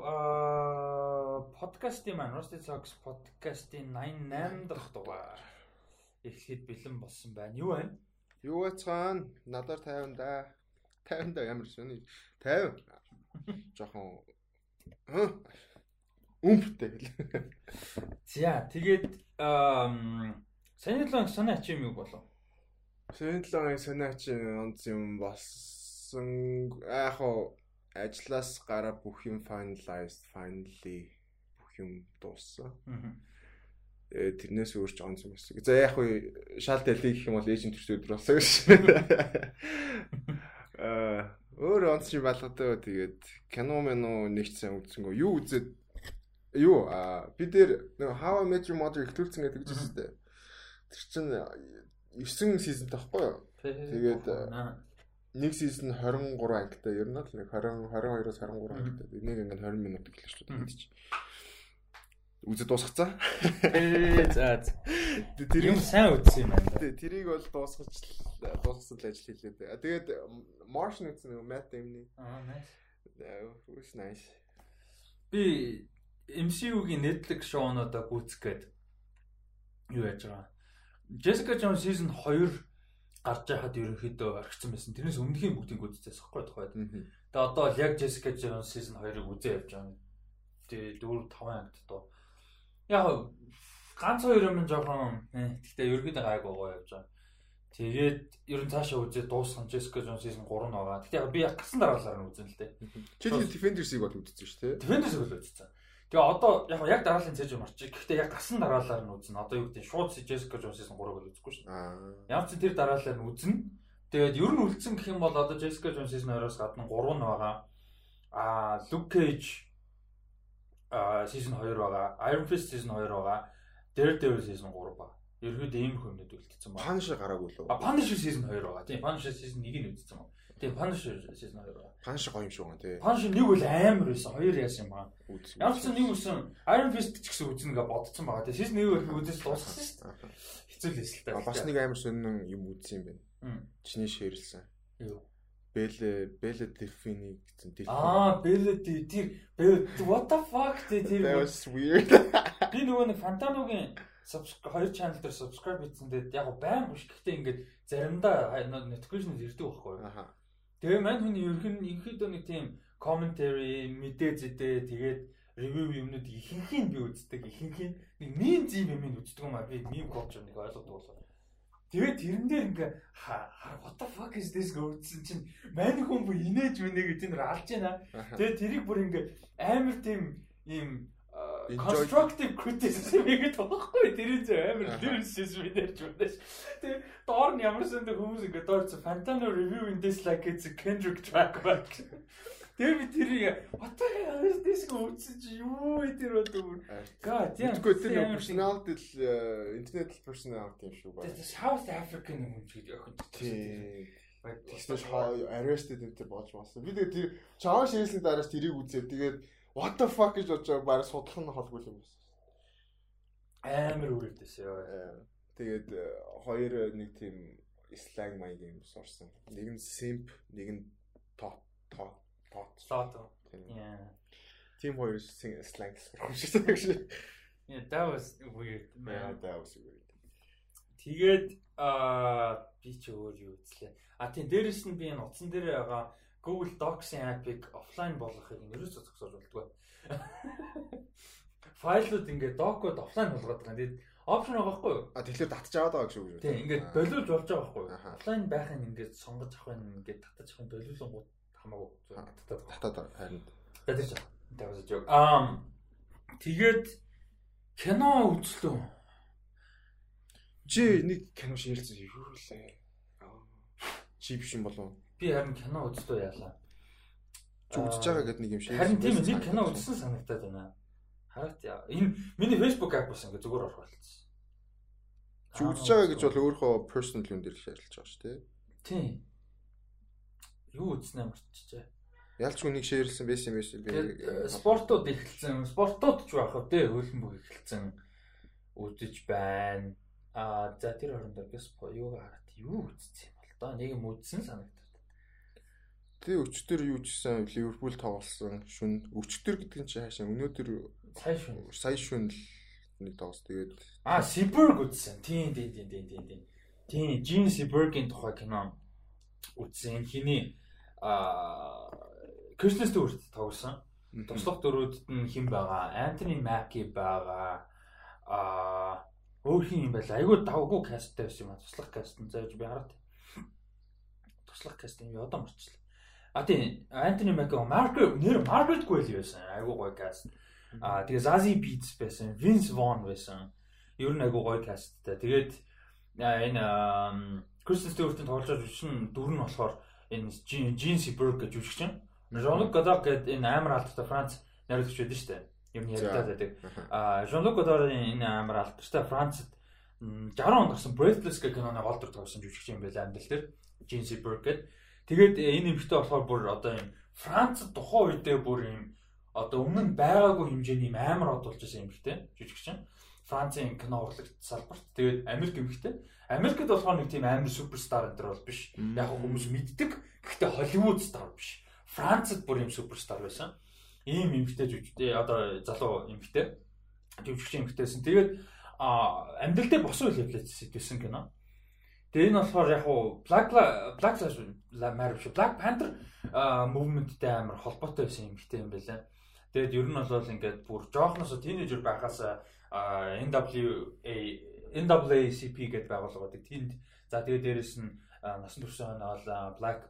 аа подкастын маань Rusty Socks подкастын 88 дахь дугаар эхлэхэд бэлэн болсон байна. Юу вэ? Юу байцгаана? Надаар 50 да. 50 да ямар сони. 50. Жохон өмптэй гэл. За тэгээд саний лон санаа ачим юу болов? Саний лон санаа ачим онц юм болсон. Яг хоо ажлаас гараа бүх юм finalized finally бүх юм дууссан. Тэгээ тэрнээс өөр ч онц юм байна. За яг уу шал дэлхий гэх юм бол эйжент төрч өдөр болсон гэж. Аа өөр онц юм балгатай тэгээд кино мэно нэгцсэн үзсэнгөө юу үзээд юу а би дээр нэг How I Met Your Mother ихлүүлсэн гэдэг чинь. Тэр чинь 9 сизонтэй байхгүй юу? Тэгээд нэг сизон 23 ангитай ер нь л нэг 20 22-оос 23 ангитай. Нэг ингээд 20 минут гэлээ шүү дээ. Үзэж дуусгацаа. За. Тэр юм сайн үзсэн юм байна. Тэрийг бол дуусгаж дуусгасан л ажил хийлээ. Тэгээд Martian үзсэн нэг Matt Damon-ы. Аа nice. It nice. Би MCU-гийн Netflix шоунуудаа гүйцэх гээд юу яаж байгаа. Jessica Jones season 2 гарч яхад ерөнхийдөө орхисон байсан. Тэрнээс өмнөхийн бүгдийг үзчихээс байхгүй тухайд. Тэгээ одоо л яг Jessica Jones season 2-ыг үзээ явж байгаа. Тэгээ 4 5 ангид доо. Яг ганц хоёр юм жоохон гэхдээ ерөнхийдөө гайг байгаа явж байгаа. Тэгээд ер нь цаашаа үзээ дууссан Jessica Jones season 3 нь байгаа. Гэхдээ би яг гасан дараалалаар нь үзэн л дээ. Чи Defenders-ыг бол үзсэн шүү дээ. Defenders-ыг бол үзсэн. Тэгээ одоо яг яг дараалын цэж юм орчих. Гэхдээ яг гасан дараалалаар нь үзнэ. Одоо юу гэдэг шууд Jessica Jones-ын 3-ыг л үзэхгүй шүү дээ. Ямар ч тэр дараалалаар нь үзнэ. Тэгээд ер нь үлдсэн гэх юм бол одоо Jessica Jones-ын 2-оос гадна 3 нь байгаа. Аа Luke Cage аа season 2 байгаа. Iron Fist season 2 байгаа. Daredevil season 3 байгаа. Ерөөд ийм хүмүүд үлдсэн байна. Punisher гараагүй л үү? А Punisher season 2 байгаа. Тийм Punisher season 1-ийг үзсэн байна. Тийм Punisher season 2 байгаа. Punisher гоё юм шүү гэн тий. Punisher нэг бол амар байсан. Хоёр яасан юм байна. Ямар ч нэг үсэн Iron Fist ч гэсэн үзнэ гэ бодсон байгаа. Тийм season 1-ийг үзэж дуусгасан шүү дээ. Хэцүү л эсэлтэй. Бас нэг амар сонин юм үзсэн юм байна. Чиний ширэлсэн. Юу? Бэле Бэле Дельфини гэсэн Дельфини. Аа, Бэле тэр what the fuck тэр That was weird. Би нөгөө нэг Фантаногийн хоёр channel дээр subscribe хийсэндээ яг байн биш гэхдээ ингээд заримдаа notification ирдэг байхгүй юу. Тэгээ мань хүний ерхэн ерхийдөө нэг тийм commentary мэдээ зэдээ тэгээд review юмнууд ихэнхийг би үздэг ихэнхийг нэг мем зим юм үздэг юм аа би мем culture нэг ойлгодог болоо. Тэгээд тэрэн дээр ингээ what the fuck is this гэсэн чинь мань хүн бүр инээж үнэ гэж энэ алж байна. Тэгээд тэрийг бүр ингээ амар тийм ийм constructive criticism гэдэг тоххой тэрийн зөв амар lyricism нэрч байна ш. Тэгээ доор нь ямар сэндэг хүмүүс ингээ доор чи Fantano review in this like it's a Kendrick track back. Тэгээ би тэрийг what the hell is this чи юу вэ тэр одоо God damn. Тэгвэл тэр нэг personality л интернет personality юм шүү байна. South African юм гэдэг охин. Тийм. Тэгснэж arrested гэдэг болж болсон. Би тэгээ тэр чааш шээсний дарааш тэрийг үзээ. Тэгээд what the fuck гэж бодож баг судлах нь холгүй юм байна. Амар үргэлжлээс ёо. Тэгээд хоёр нэг тийм slang маяг юм сурсан. Нэг нь simp, нэг нь top top Thought. Yeah. Team хоёр slang сурах шиг гэж. Yeah, that was weird. Man. Yeah, that was weird. Тэгээд аа би ч өөр юу үзлээ. А тийм дээрэс нь би энэ утсан дээр байгаа Google Docs-ийн app-ыг офлайн болгохыг нэрээс зогсоож болдгоо. Файлууд ингээд докууд офлайн болгоод байгаа. Тэгээд опшн байгаа байхгүй юу? А тэгэхээр татж аваад байгаа шүү дээ. Тийм ингээд болиулж болж байгаа байхгүй юу? Офлайн байхын ингээд сонгож авах нь ингээд татаж авах нь болиулангууд хамаагүй татаад татаад харин татаж тавьж жоо. Аа тэгээд кино үзлөө. Чи нэг кино ширэлцэн юу лээ? Чи биш юм болов? Би харин кино үзлөө яалаа. Үзэж байгаа гэдэг нэг юм шиг. Харин тийм нэг кино үзсэн санагдаад байна. Хараад яа. Энэ миний Facebook app бас ингээ зүгээр орох болсон. Үзэж байгаа гэж бол өөрөө personal юм дээр л ярилж байгаа шүү дээ. Тийм юу үзнэ мөрчжээ. Ялчгүй нэг шеэрлсэн байсан байсан би. Спортууд эхэлсэн. Спортууд ч байх вэ? Хөлбөмбөг эхэлсэн. Үзэж байна. Аа за тэр хоорондоо бис юу хараад юу үзсэн юм бол доо нэг юм үзсэн санагдаад. Тэ өчтөр юу жисэн Ливерпул тоглосон шүн өчтөр гэдэг нь чи хаашаа өнөөдөр сая шүн сая шүн нэг тоглос тэгээд а Сиберг үзсэн. Тийм тийм тийм тийм тийм тийм. Тийм Жин Сибергийн тухай кино үзсэн. Хиний а Кристен Стюарт тоглосон. Туслах дөрүүдэд нь хэн байгаа? Антони Маки байгаа. А өөр хин юм байла. Айгуу давгүй касттай байсан юм а. Туслах каст нь зааж би хараад. Туслах каст юм одоо мөрчлээ. А тийм Антони Маки Марк нэр Маргарет Гуэлли байсан. Айгуу гоё каст. А тэгээ Zazie Beats байсан. Vince Vaughn байсан. Ер нь айгуу гоё касттай. Тэгээд энэ Кристен Стюартын тоглож жүжигчин дүр нь болохоор энэ Жин Сиберг гэж жүжигчин. Jean-Luc Godard гэдэг энэ амар алдартай Франц найруулагч байдаг шүү дээ. Ер нь ярьдаг байдаг. А Jean-Luc Godard-ын энэ амар алдартай Францад 60 онд гарсан Breathless гэх киноны гол дүр тоглосон жүжигч юм байлаа амьдрал дээр. Jean Seberg гэдэг. Тэгээд энэ эмэгтэй болохоор бүр одоо юм Францад тухайн үедээ бүр юм одоо өмнө нь байгаагүй хэмжээний юм амар од болж байсан эмэгтэй жүжигч. Францын кино урлагт салбарт тэгээд Америк эмэгтэй. Америкт болохоор нэг тийм амар суперстар энэ төр бол биш. Яг хүмүүс мэддэг. Гэхдээ Холливуд стар биш. Францад бүр юм суперстар байсан. Ийм эмгтэй жүжигтэй одоо залуу эмгтэй жүжигчин эмгтэйсэн. Тэгээд амьдрал дээр босон үйл явдлыг сэтгүүлсэн кино. Тэгээ энэ болохоор яг уу Black Black Lives биш Black Panther movement-тэй амар холбоотой байсан эмгтэй юм байлаа. Тэгээд ер нь бол ингээд бүр жоохноос тинейжер байхаас NWA NAACP гэдэг байгууллага байдаг. Тэнд за тэгээд дээрэс нь насан туршийн хойно бол Black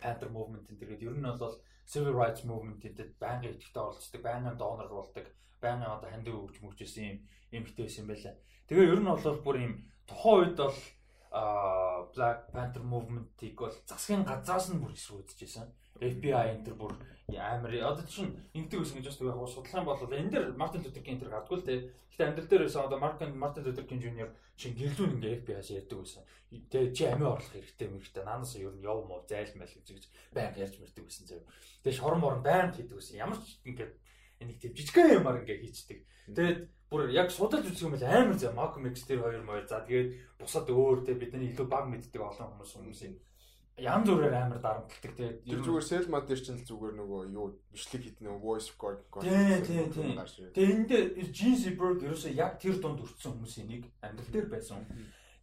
Panther movement тэгээд ер нь бол civil rights movement-д байнгын идэвхтэй оролцдог, байнгын донор болдог, байнгын одоо хандив өгч мөгчсэн юм юм хтэйсэн байлаа. Тэгээ ер нь бол бүр юм тухайн үед бол Black Panther movement-ийг бол засгийн газраас нь бүр эсрүүдэжсэн. FBI энэ төр бүр амар одоо чинь ингэдэг байсан гэж бас яг судлах юм бол энэ дэр Мартин Лютер Кинг тэр гардггүй л те. Гэхдээ амьдрал дээр байсан одоо Мартин Мартин Лютер Кинг Jr чинь гэрлүүн ингээ FBI-аас ярьдаг байсан. Тэгээ чи амиа орлох хэрэгтэй мэрэгтэй наанаас ер нь яв мов зайлмал гэж байнга ярьж мэрдэг байсан зав. Тэгээ шорон морон байнга хийдэг байсан. Ямар ч ингээ энийг тийм жижигхэн юмар ингээ хийчдэг. Тэгээд бүр яг судалж үзэх юм бол амар зав Malcolm X тэр хоёр моёр за тэгээд бусад өөр те бидний илүү баг мэддэг олон хүмүүс хүмүүсийн янз бүрээр амар дарамтлагдаг те. Тэр зүгээр Selma дээр ч зүгээр нөгөө юу бичлэг нөгөө voice record Тийм тийм тийм. Тэгээ энэ дээр Gene Seberg ерөөсөө яг тэр дунд өртсөн хүмүүсийн нэг амьдрал дээр байсан.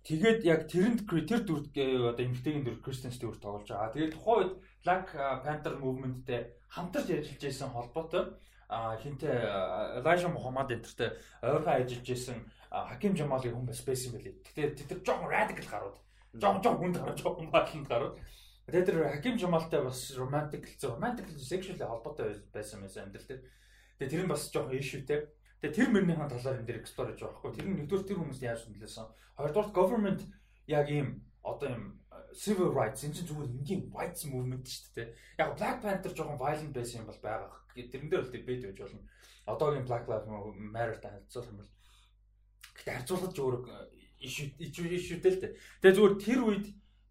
Тэгээд яг тэрэнд тэр дүр одоо эмгтэйгийн дүр Kristen Stewart тоглож байгаа. Тэгээд тухайн үед Black Panther movement-тэй хамтарч ажиллаж байсан холбоотой хинтээ Elijah Muhammad энтертэй ойрхон ажиллаж байсан Хаким Жамалын хүн бас байсан байлээ. Тэгэхээр тэд нар жоохон radical гарууд Жон жон хүнд гарч жоохон бааталд гарууд. Тэгээд тэр Хаким Жамалтай бас romantic хэлцээ. Romantic sexual холбоотой байсан байсан амьдрал дээр. Тэгээд тэр нь бас жоохон issueтэй. Тэгээд тэр мөрнийхэн талаар энэ дээр explore хийж байгаа хгүй. Тэр нь нэгдүгээр тэр хүмүүс яаж хүндлээсэн. Хоёрдугаар government яг ийм одоо ийм civil rights энэ чинь зүгээр энгийн rights movement шүү дээ. Яг Black Panther жоохон violent байсан юм бол байгаа. Тэрэн дээр бол debate байж болно. Одоогийн Black Lives Matter-тай харьцуулах юм бол Гэтэ харьцуулах зүгээр ишүүтэй л дээ. Тэгээ зүгээр тэр үед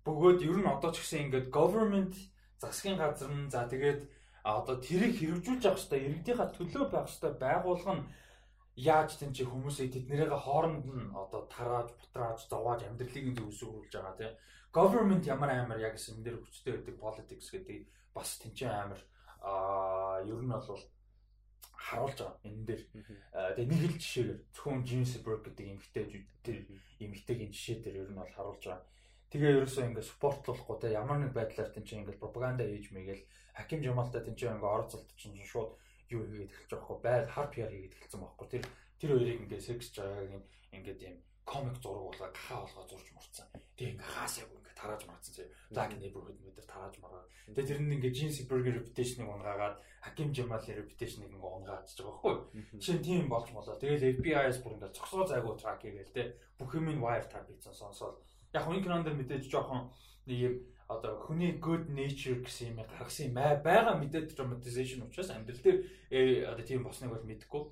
бөгөөд ер нь одоо ч гэсэн ингээд government засгийн газар нь за тэгээд одоо тэрийг хэрэгжүүлж авах хэрэгтэй иргэдийнхаа төлөө байх хэрэгтэй байгуулга нь яаж тэн чи хүмүүсээ тэднэрээ хооронд нь одоо тарааж бутрааж зовоож амьдралыг нь зөвсөрүүлж байгаа тийм government ямар амар яг юм дээр хүчтэй байдаг politics гэдэг бас тэнцэн амар а ер нь бол харуулж байгаа энэ дээр. Тэгээ нэг л жишээгээр зөвхөн Burke гэдэг эмэгтэй тэр эмэгтэйгийн жишээ дээр ер нь бол харуулж байгаа. Тэгээ ерөөсөө ингээд спортлуулахгүй те ямар нэг байдлаар чинь ингээд пропаганда хийж мэгээл Хаким Жамалтай чинь ингээд оролцолт чинь шууд юу хийгээд эхэлж байгаа хгүй байг хар пиар хийгээд эхэлсэн байхгүй тэр тэр хоёрыг ингээд секс жаагийн ингээд юм комик зураг болгоод хаа болгоо зурж мурцсан. Тэгээ ингээ хаасаа тарааж марцсан зэ. Black Neighborhood мэдэр тарааж маргаа. Тэгээ тэр нь ингээ Jeans Burger reputation-ыг унгаагаад Hakim Jamal-ийн reputation-ыг ингээ унгаач байгаа байхгүй. Жишээ нь тийм болж молоо. Тэгэл FBI-с бүр ингээ цогцоо зайгуу track хийгээл те. Бүх юм нь wire tap хийсэн сонсоод. Яг энэ кинонд мэдээж жоохон нэг юм одоо хүний good nature гэсэн юм гаргасан юм байгаа мэдээд dramatization учраас амьдрал дээр э, одоо тийм босныг бол мэдэхгүй.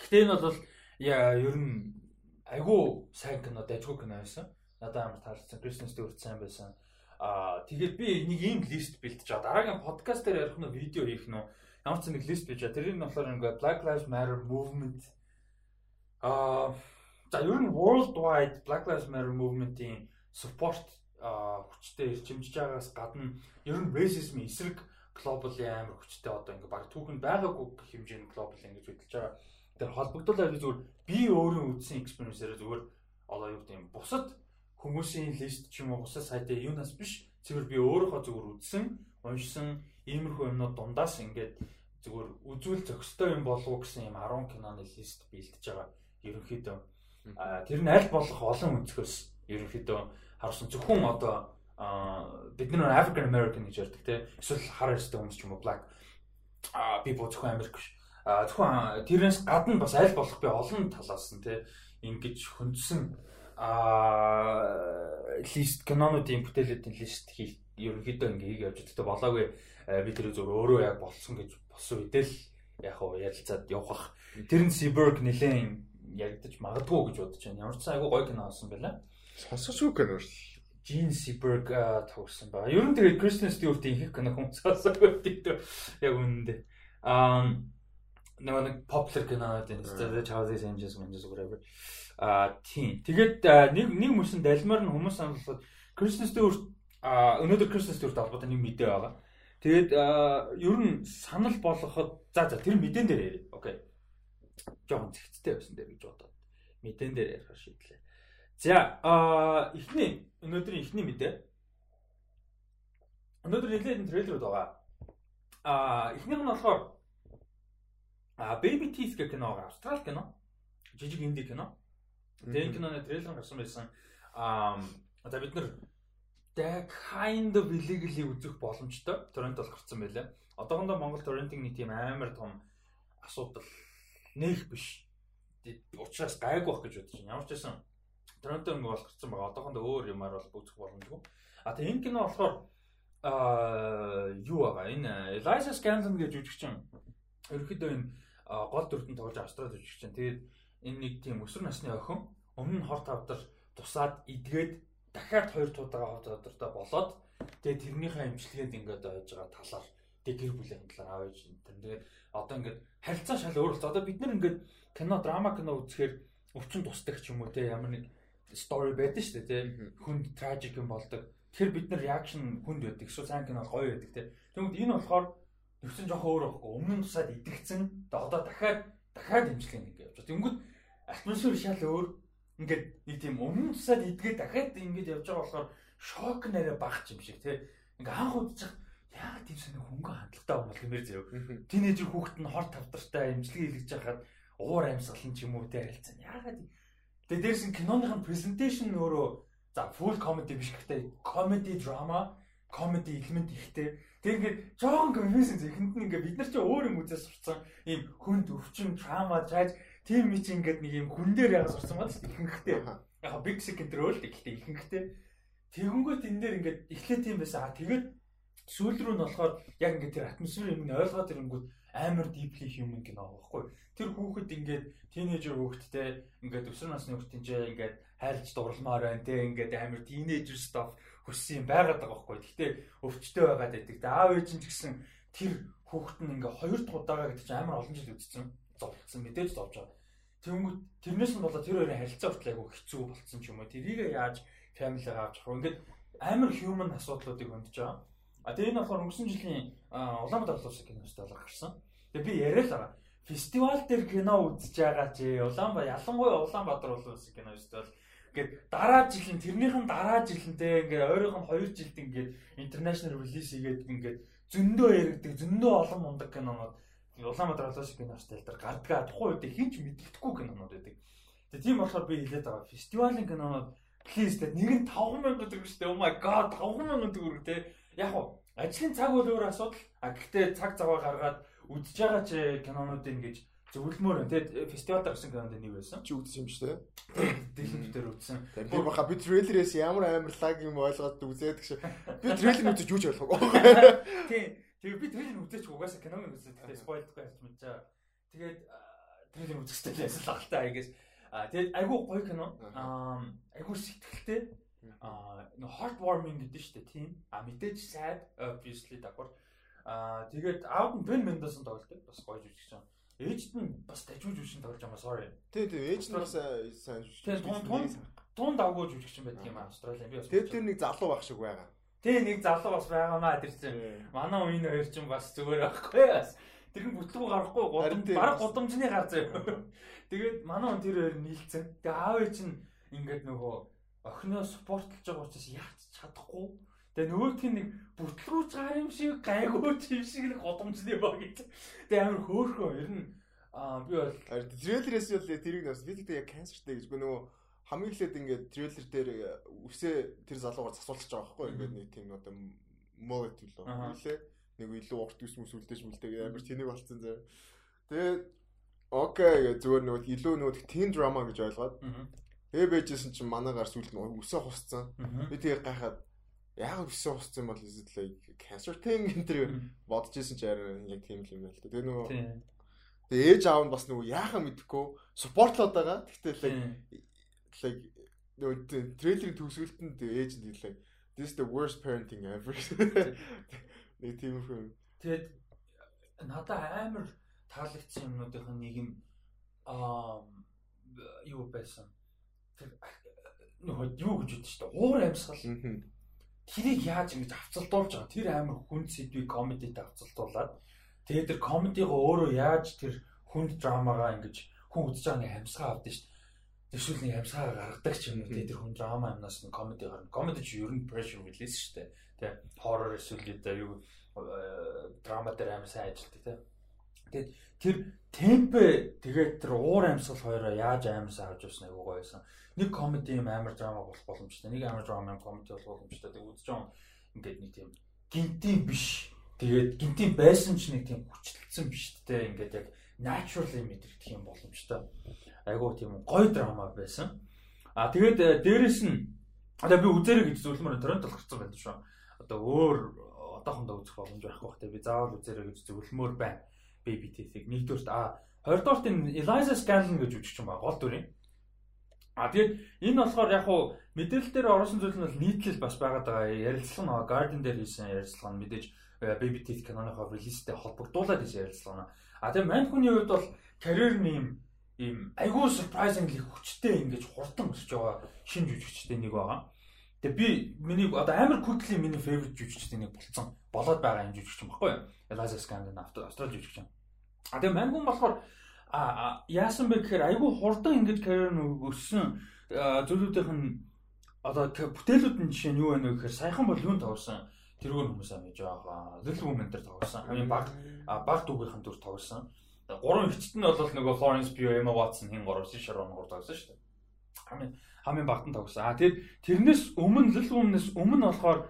Гэхдээ энэ бол ер нь айгүй сайн кино, дайггүй кино байсан. Надад амар таалагдсан. Кристен Стюарт сайн байсан. Аа тэгээд би нэг ийм лист бэлтэж байгаа. Дараагийн подкаст дээр ярих нь видео хийх нь ямар ч нэг лист бийж байгаа. Тэр нь болохоор ингээ Black Lives Matter movement аа за ер нь worldwide Black Lives Matter movement-ийн support хүчтэй ирчимжиж байгаас гадна ер нь racism эсрэг глобал амар хүчтэй одоо ингээ баг түүхэнд байгаагүй хэмжээний глобал ингэж хөдөлж байгаа. Тэр холбогдуулаад зүгээр би өөрөө үзсэн experience-ээр зүгээр одоо юу гэдэг юм бусад хүмүүсийн лист ч юм уу бусад сайтаа юунаас биш зүгээр би өөрөөхөө зүгээр үзсэн уншсан иймэрхүү юмнууд дундаас ингээд зүгээр үзүүл зохистой юм болов уу гэсэн юм 10 киноны лист бэлдэж байгаа. Ерөнхийдөө. Тэр нь аль болох олон өнцгөөс ерөнхийдөө харсан зөвхөн одоо бид нар African American гэж ярьдаг те. Эсвэл хар арьстай хүмүүс ч юм уу black. Би бо зөвхөн Америк биш. Зөвхөн тэрнээс гадна бас аль болох би олон талаас нь те ингэж хөндсөн а лист кинонуудын бүтээлүүдийн лист хийх ерөнхийдөө ингээ хийг явж байгаа болоогүй би тэр зөв өөрөө яг болсон гэж болсон үедээ л яг уу ярилцаад явах. Тэр нь Cyborg нэлээд яригдаж магадгүй гэж бодож байна. Ямар ч айгүй гоё кино авсан байлаа. Сонсогчгүй кино шүү. Gene Seberg тоглосон байгаа. Ер нь тэгээд Kristen Stewart-ийн их кино хүн сонсоогүй гэдэг яг үнэндээ. Аа нөгөө нэг popular кинонууд энэ The Charlie's Angels Angels whatever. Аа тийм. Тэгээд нэг нэг мөсөн далмаар нь хүмүүс Kristen Stewart аа өнөөдөр Kristen Stewart албатай нэг мэдээ байгаа. Тэгээд ер нь санал болгоход за за тэр мэдэн дээр ярив. Окей. Жохон зэгцтэй байсан дээр гэж бодоод мэдэн дээр ярих шийдлээ. За а эхний өнөөдрийн эхний мэдээ. Өнөөдөр нэлээд трейлерүүд байгаа. А эхнийх нь болохоор а Baby Teeth гэх кино байгаа. Австрал кино. Жижиг инди кино. Тэгээд киноны трейлер гарсан байсан. А за бид нар the kind of illegal-ийг үзэх боломжтой торрент бол гарсан байлаа. Одоохондоо Монгол торрентын нэг тийм амар том асуудал нэх биш. Учираас гайгүй байх гэж бодож байна. Ямар ч байсан Торонто ингээ бол гарсан байгаа. Одоохондоо өөр юмар бол бүцэх боломжгүй. А тэгээ энэ кино болохоор аа юу байгаа? Энэ Eliza Scanlon гэж жүжигчин. Ерөнхийдөө энэ гол дүртэн тоглож Австрали жүжигчин. Тэгээд энэ нэг тийм өсвөр насны охин өмнө нь хор тавдар тусаад идгээд дахиад хоёр туудаага хор тавдартай болоод тэгээд тэрнийхээ имчилгээнд ингээд ойж байгаа талаар тэгээд гэр бүлийн талаар аавж энэ. Тэгээд одоо ингээд харилцаа шал өөр болсон. Одоо бид нар ингээд кино драма кино үзэхээр өвчин тусдаг ч юм уу те ямар нэг story байдаг шүү дээ тий. Хүнд tragic юм болдог. Тэгэхээр бид нар reaction хүнд байдаг. Эсвэл сайн кино гоё байдаг тий. Тэгмэд энэ болохоор төвсөн жоох өөр байхгүй. Өмнө тусаад идэгцэн одоо дахиад дахиад имжлэх нэг явж байгаа. Тэнгүүд атмосфер шал өөр. Ингээд нэг тийм өмнө тусаад идгээд дахиад ингэж явж байгаа болохоор шок нэрэ багч юм шиг тий. Ингээ анх удчих яагаад тийм сони хөнгө хандлагатай юм бол хэмээр заяа. Тинейжер хүүхэд нь хор тавдартай имжлэг хийлгэж байхад уур амьсгал нь ч юм уу тий харилцсан. Яагаад Тэгээ дээрс нь киноныхын презентацийн өөрөө за full comedy биш гэхдээ comedy drama, comedy элемент ихтэй. Тэгээ ингээд жоохон confusing ихэнд нь ингээд бид нар ч өөр юм үзээс сурцсан ийм хүнд өвчин, drama, trash тийм мэт ингээд нэг юм хүн дээр яг сурцсан байна шүү ихэнхтэй. Яг big sick энэ рүү л гэхдээ ихэнхтэй. Тэгэнгүүт энэ дээр ингээд эхлээ тийм байсан. А тэгээд сүүл рүү нь болохоор яг ингээд тэр атмосфер юм ойлгоод ирэнгүүт амар deeply human кино байхгүй. Тэр хүүхэд ингээд teenager хүүхэдтэй ингээд өсвөр насны хүүхдийн чинь ингээд хайрлж дурлмаар байна те ингээд амар teenager stuff хүссэн юм байгаад байгаа байхгүй. Гэхдээ өвчтөй байгаад байдаг. Аав ээж нь ч гэсэн тэр хүүхэд нь ингээд хоёр дахь удаага гэдэг чинь амар олон жил үзсэн. Зовлцсон мэдээж зовж байгаа. Тэнгүүд тэрнээс нь болоо тэр хоёрын харилцаа хүртэл айгүй хэцүү болцсон ч юм уу. Тэрийг яаж family авч явах вэ? Ингээд амар human асуудлуудыг хөндөж байгаа. А тэгээ энэ болохоор өнгөрсөн жилийн Улаанбаатар улсын кинофестивал гарсан. Тэгээ би яриа л байгаа. Фестивал дээр кино үзэж байгаа чи Улаанбаатар ялангуяа Улаанбаатар улсын кинофестивал гээд дараа жил нь тэрнийх нь дараа жил нь те ингээ ойрох нь 2 жилд ингээд international release хийгээд ингээд зөндөө яригдаг зөндөө олон мундаг кинонууд Улаанбаатар улсын кинофестивал дээр гардгаа тухайн үед хинч мэддэхгүй кинонууд байдаг. Тэгээ тийм болохоор би хэлээд байгаа. Фестивалийн кинонууд please те нэг нь 5000 төгрөг шүү дээ. Oh my god 5000 төгрөг те. Яг уу ажлын цаг бол өөр асуудал. А гэхдээ цаг заваа гаргаад үдж байгаа ч кинонуудыг ингэж зөвлөмөр. Тэгээд фестивал дарсан кинонд нэг байсан. Чи үзсэн юм шүү дээ. Дэлхийн дээр үзсэн. Би баха би трейлерээс ямар амар лаг юм ойлгоод үзээд гэж. Би трейлер үзэж юуч ойлгоогүй. Тийм. Тэгээд би трейлер үзээч угаасаа киног үзээд тэгээд спойлдгүй ярьж мэдчаа. Тэгээд трейлер үзэх хэрэгтэй байсан л ахaltaа айгээс. А тэгээд айгүй гоё кино. Аа айгүй сэтгэлтэй. Аа нэг heartwarming гэдэг шүү дээ. Тийм. А мэдээж sad obviously давхар. Аа тэгээд нь Ben Mendelsohn тоглолдог. Бас гоё жүжигч юм. Ээжд нь бас дажгүй жүжигчин тоглож байгаа sorry. Тий, тий, ээж нь бас сайн жүжигч. Тэгээ тун тун дунд авгүй жүжигч юм байдаг юм Австрали. Би бас. Тэгээд тэр нэг залуу байх шиг байгаа. Тэ нэг залуу бас байгаамаа тэр чинь. Манай үеийн хоёр чинь бас зүгээр байхгүй бас. Тэр нь бүтлгүү гарахгүй гудамж бараг гудамжны гар заяа. Тэгээд манай хүн тэр хоёр нийлцэн. Тэгээд аав чинь ингээд нөгөө охиноо спортлж байгаа учраас яач чадахгүй. Тэгээ нөгөөх нь нэг бүтлгүүж гар юм шиг гайгууч юм шиг нэг гудамжны баг гэж. Тэгээ амар хөөхөө ер нь аа би бол трейлерээс л тэрийг бас би тэгтээ яг канцертэй гэж нөгөө хамгийн эхлээд ингээд трейлер дээр үсээ тэр залуугаар засуулчих байгаа байхгүй ингээд нэг тийм одоо мод төлөө үлээ нэг илүү урт ус мүс үлдээж мүлдээ амар тэнэг болцсон заа. Тэгээд окей зүгээр нөгөө илүү нөгөө тин драма гэж ойлгоод. Тэгээ байжсэн чинь манаагаар сүлд нь үсээ хусцсан. Би тэгээ гайхаад яг үсээ хусцсан бол like cancer thing? энэ бодож исэн чи арай яг тийм л юм байл та. Тэгээ нөгөө Тэгээ ээж аав нь бас нөгөө яахаа мэдэхгүй спортлоод байгаа. Гэхдээ like like нөгөө трейлерын төгсгөлтөнд ээж нь хэлээ. This is the worst parenting ever. Нэг тийм юм. Тэгэд надад амар таалагдсан юмнуудын нэг юм аа юу байсан. Тэр нөгөө юу гэж үдэж шүү дээ. Уур амьсгал. Тэрийг яаж ингэж авцалдуулж байгаа. Тэр амар хүн сэдвийг комедид авцалдуулаад тэгээд тэр комедигоо өөрөө яаж тэр хүнд драмагаа ингэж хүн үзэж байгаа нэг амьсгаа авдсан шүү дээ Тэшүүл нэг амьсгаа гаргадаг ч юм уу тэр хүн драма юмнаас нь комеди гарна. Комеди ч ер нь pressure release шүү дээ. Тэ horror эсвэл юу драма дээр амар сайн ажилладаг тэ. Тэгээд тэр темпэ тэгээд тэр уур амьсгал хоёроо яаж сайн авч явсан айгуу гоё байсан. Нэг комеди юм амар драма болох боломжтой. Нэг амар драма юм комеди болох боломжтой. Тэгээд үзэж байгаа ингээд нэг тийм гинтийн биш. Тэгээд гинтийн байсан ч нэг тийм хүчлэлсэн биш тэ. Ингээд яг naturally мэдрэгдэх юм боломжтой айгуу тийм гоё драма байсан. А тэгээд э, дээрэс нь одоо би үзээрэй гэж зөвлөмөр торрент толгорсон байдаг шүү. Одоо өөр одоохондоо үзэх боломж байхгүй бах те би заавал үзээрэй гэж зөвлөмөр байна. Baby Teeth-ийг нэгдүгürt а хоёрдугаарт энэ Eliza Scanlon гэж үжигч юм ба гол дүрийн. А тэгээд энэ болохоор яг хуу мэдээлэл дээр орсон зүйл нь бол нийтлэл бас байгаад байгаа. Ярилцлага нь Guardian дээр хийсэн ярилцлага нь мэдээж э, Baby Teeth киноныхоо релизтэй холбогдуулаад хийсэн ярилцлага нь. А тэгээд мань хүний хувьд бол карьер нэм ийм айгүй surprisingly хүчтэй ингэж хурдан өсөж байгаа шинэ жүжигчтэй нэг байгаа. Тэгээ би миний одоо амар quickly миний favorite жүжигчтэй нэг болцсон болоод байгаа юм жүжигч юм баггүй юу? Eliza Scanlon Австрали жүжигч юм. А тэгээ мангун болохоор а яасан бэ гэхээр айгүй хурдан ингэж карьер нь өссөн зүйлүүдийнх нь одоо бүтээлүүд нь жишээ нь юу байна вэ гэхээр саяхан бол юунд тоглосон тэрүүн хүмүүс амиж байгаа. Little Women дээр тоглосон. Хамгийн баг баг дүүгийнхэн дүр тоглосон. Гурван ихчт нь бол нөгөө Florence Pugh, Emma Watson хин гурав шиг Sharon гурав тоглосон шүү дээ. Хамгийн хамгийн багтан тоглосон. Аа тэгээд тэрнээс өмнө Little Women-ээс өмнө болохоор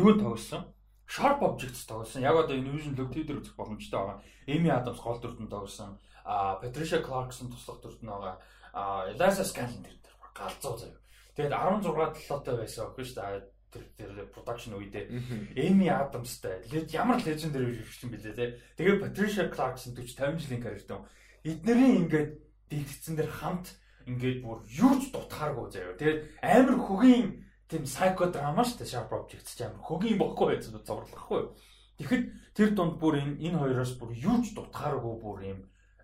юу тоглосон? Sharp Objects тоглосон. Яг одоо энэ Vision Look дээр үзэх боломжтой байгаа. Amy Adams гол дүртэн тоглосон. А Patricia Clarkson туслах дүртэн байгаа. А Eliza Scanlon тэр галзуу заяа. Тэгээд 16 толоотой байсан охин шүү дээ тэр production үедээ Эми Адамстай ямар жүжигч юм бэлээ те. Тэгээ Patricia Clarkson 40 50 жилийн карьертай. Эднэрийн ингээд дэлгэцэн дээр хамт ингээд бүр юу ч дутхааргүй заяа. Тэгээд амар хөгийн тийм psycho drama шүү дээ Sharp Objects ч амар хөгийн бохгүй байж зурлахгүй. Тэгэхэд тэр дунд бүр энэ энэ хоёроос бүр юу ч дутхааргүй бүр юм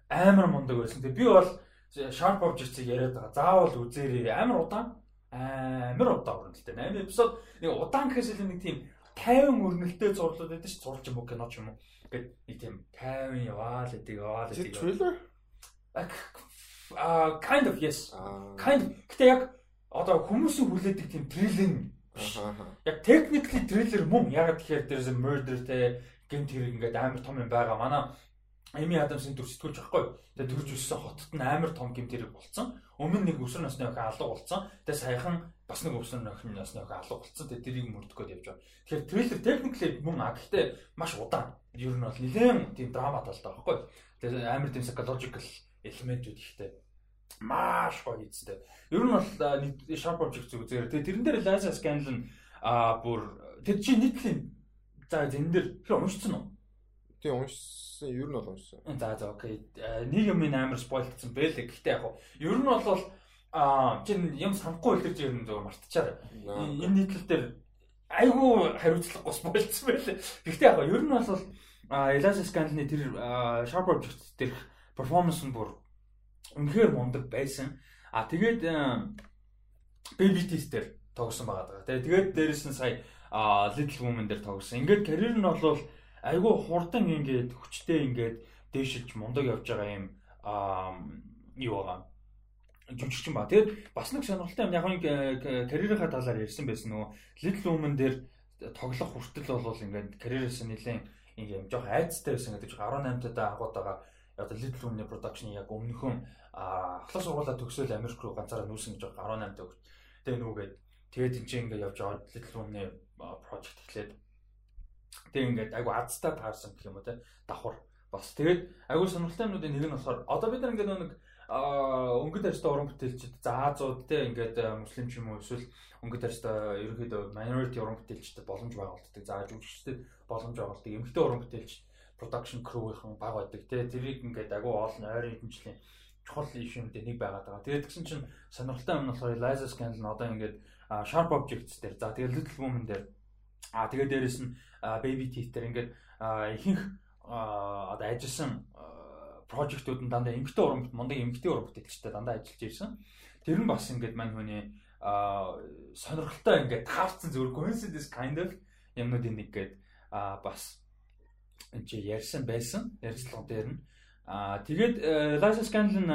амар мундаг байсан. Тэгээ би бол Sharp Objects-ийг яриад байгаа. Заавал үзээрэй. Амар удаан амар удаа өрнөлттэй. 8 эпизод нэг удаан гэхээс илүү нэг тийм 50 өрнөлттэй зурлууд байдаг ш зурж юм уу кино ч юм уу. Ингээд нэг тийм 50 яваа л гэдэг яваа л гэдэг. Trailer? А kind of yes. Kind гэтээ яг одоо хүмүүсийн хүлээдэг тийм трейлер Яг technically трейлер мөн яг тэгэхээр there's a murder те гэмт хэрэг ингээд амар том юм байгаа. Манай Эми Адамсын дүр сэтгүүлч байхгүй. Тэгээ төрж өссөн хотод нь амар том гэмт хэрэг болсон. Өмнө нэг өсвөр насны охин алга болсон. Тэгээ саяхан бас нэг өсвөр насны охин алга болсон. Тэгээ тэрийг мөрдөхөд явж байгаа. Тэгэхээр трейлер technically мөн а гэхдээ маш удаан. Ер нь бол нэлээд тийм драма талтай байхгүй. Тэгээ амар тийм psychological элементүүд ихтэй маш гоё эцтэй. Ер нь бол sharp object зүг зүгээр. Тэгээ тэрэн дээр laser scanlan а бүр тэр чи нийтлийн за энэ дээр тэр уншсан уу? Тийм уншсан, ер нь бол уншсан. За за окей. Э, нэг юм амар спойлдсан бэлээ. Гэхдээ яг ер нь бол аа чин юм санахгүй илэрч ер нь зөв мартчихаар. Энэ нийтлэл дээр айгүй хариуцлагагүй спойлдсан байлээ. Гэхдээ яг ер нь бол Eliza Scanlon-ы тэр Sharp Objects дээрх перформанс нь бүр үнэхээр мундаг байсан. А тэгээд Baby Teeth дээр тогсон байгаа даа. Тэгээд дээрэс нь сая Little Women дээр тогсон. Ингээд карьер нь бол айгүй хурдан ингээд хүчтэй ингээд дээшилж мундаг явж байгаа юм юу байгаа жүжигчин ба. Тэгээд бас нэг сонирхолтой юм яг нэг карьерийнхаа талаар ярьсан байсан нөгөө Little Women дээр тоглох хүртэл бол ингээд карьерээс нэлээд ингээд жоох айцтай байсан гэдэг 18 таа агууд байгаа одоо Little Women production яг өмнөхөн ахлах сургуулаа төгсөөл Америк руу ганцаараа нүүсэн гэж 18 таа. Тэгээ нүгээд тэгээд энэ чинь ингээд явж байгаа Little Women project эхлээд тэг ингээд айгу азтай таарсан гэх юм уу те давхар бас тэгээд айгу сонирхолтой юмнуудын нэг нь болохоор одоо бид нар ингээд нэг өнгөт арьстай уран бүтээлчд за Азууд те ингээд муслим ч юм уу эсвэл өнгөт арьстай ерөнхийдөө minority уран бүтээлчдэд боломж байгуулдаг за жүжигчдэд боломж байгуулдаг эмэгтэй уран бүтээлч production crew-ийн баг байдаг те тэрийг ингээд агуу олон ойрын хэмжлийн чухал ишүүнүүдээ нэг байгаад байгаа. Тэгээд тэгсэн чинь сонирхолтой юм нь болохоор Liza Scanlon одоо ингээд Sharp Objects дээр за тэгээд Little Women дээр а тэгээд дээрэс нь Baby Teeth дээр ингээд ихэнх одоо ажилласан прожектууд нь дандаа эмгтэй уран мундаг эмгтэй уран бүтээлчтэй дандаа ажиллаж ирсэн. Тэр нь бас ингээд мань хүний сонирхолтой ингээд таарсан зөв coincidence kind of юмнуудын нэг гээд бас энэ чи ярьсан байсан ярилцлага дээр нь а тэгээд Liza Scanlon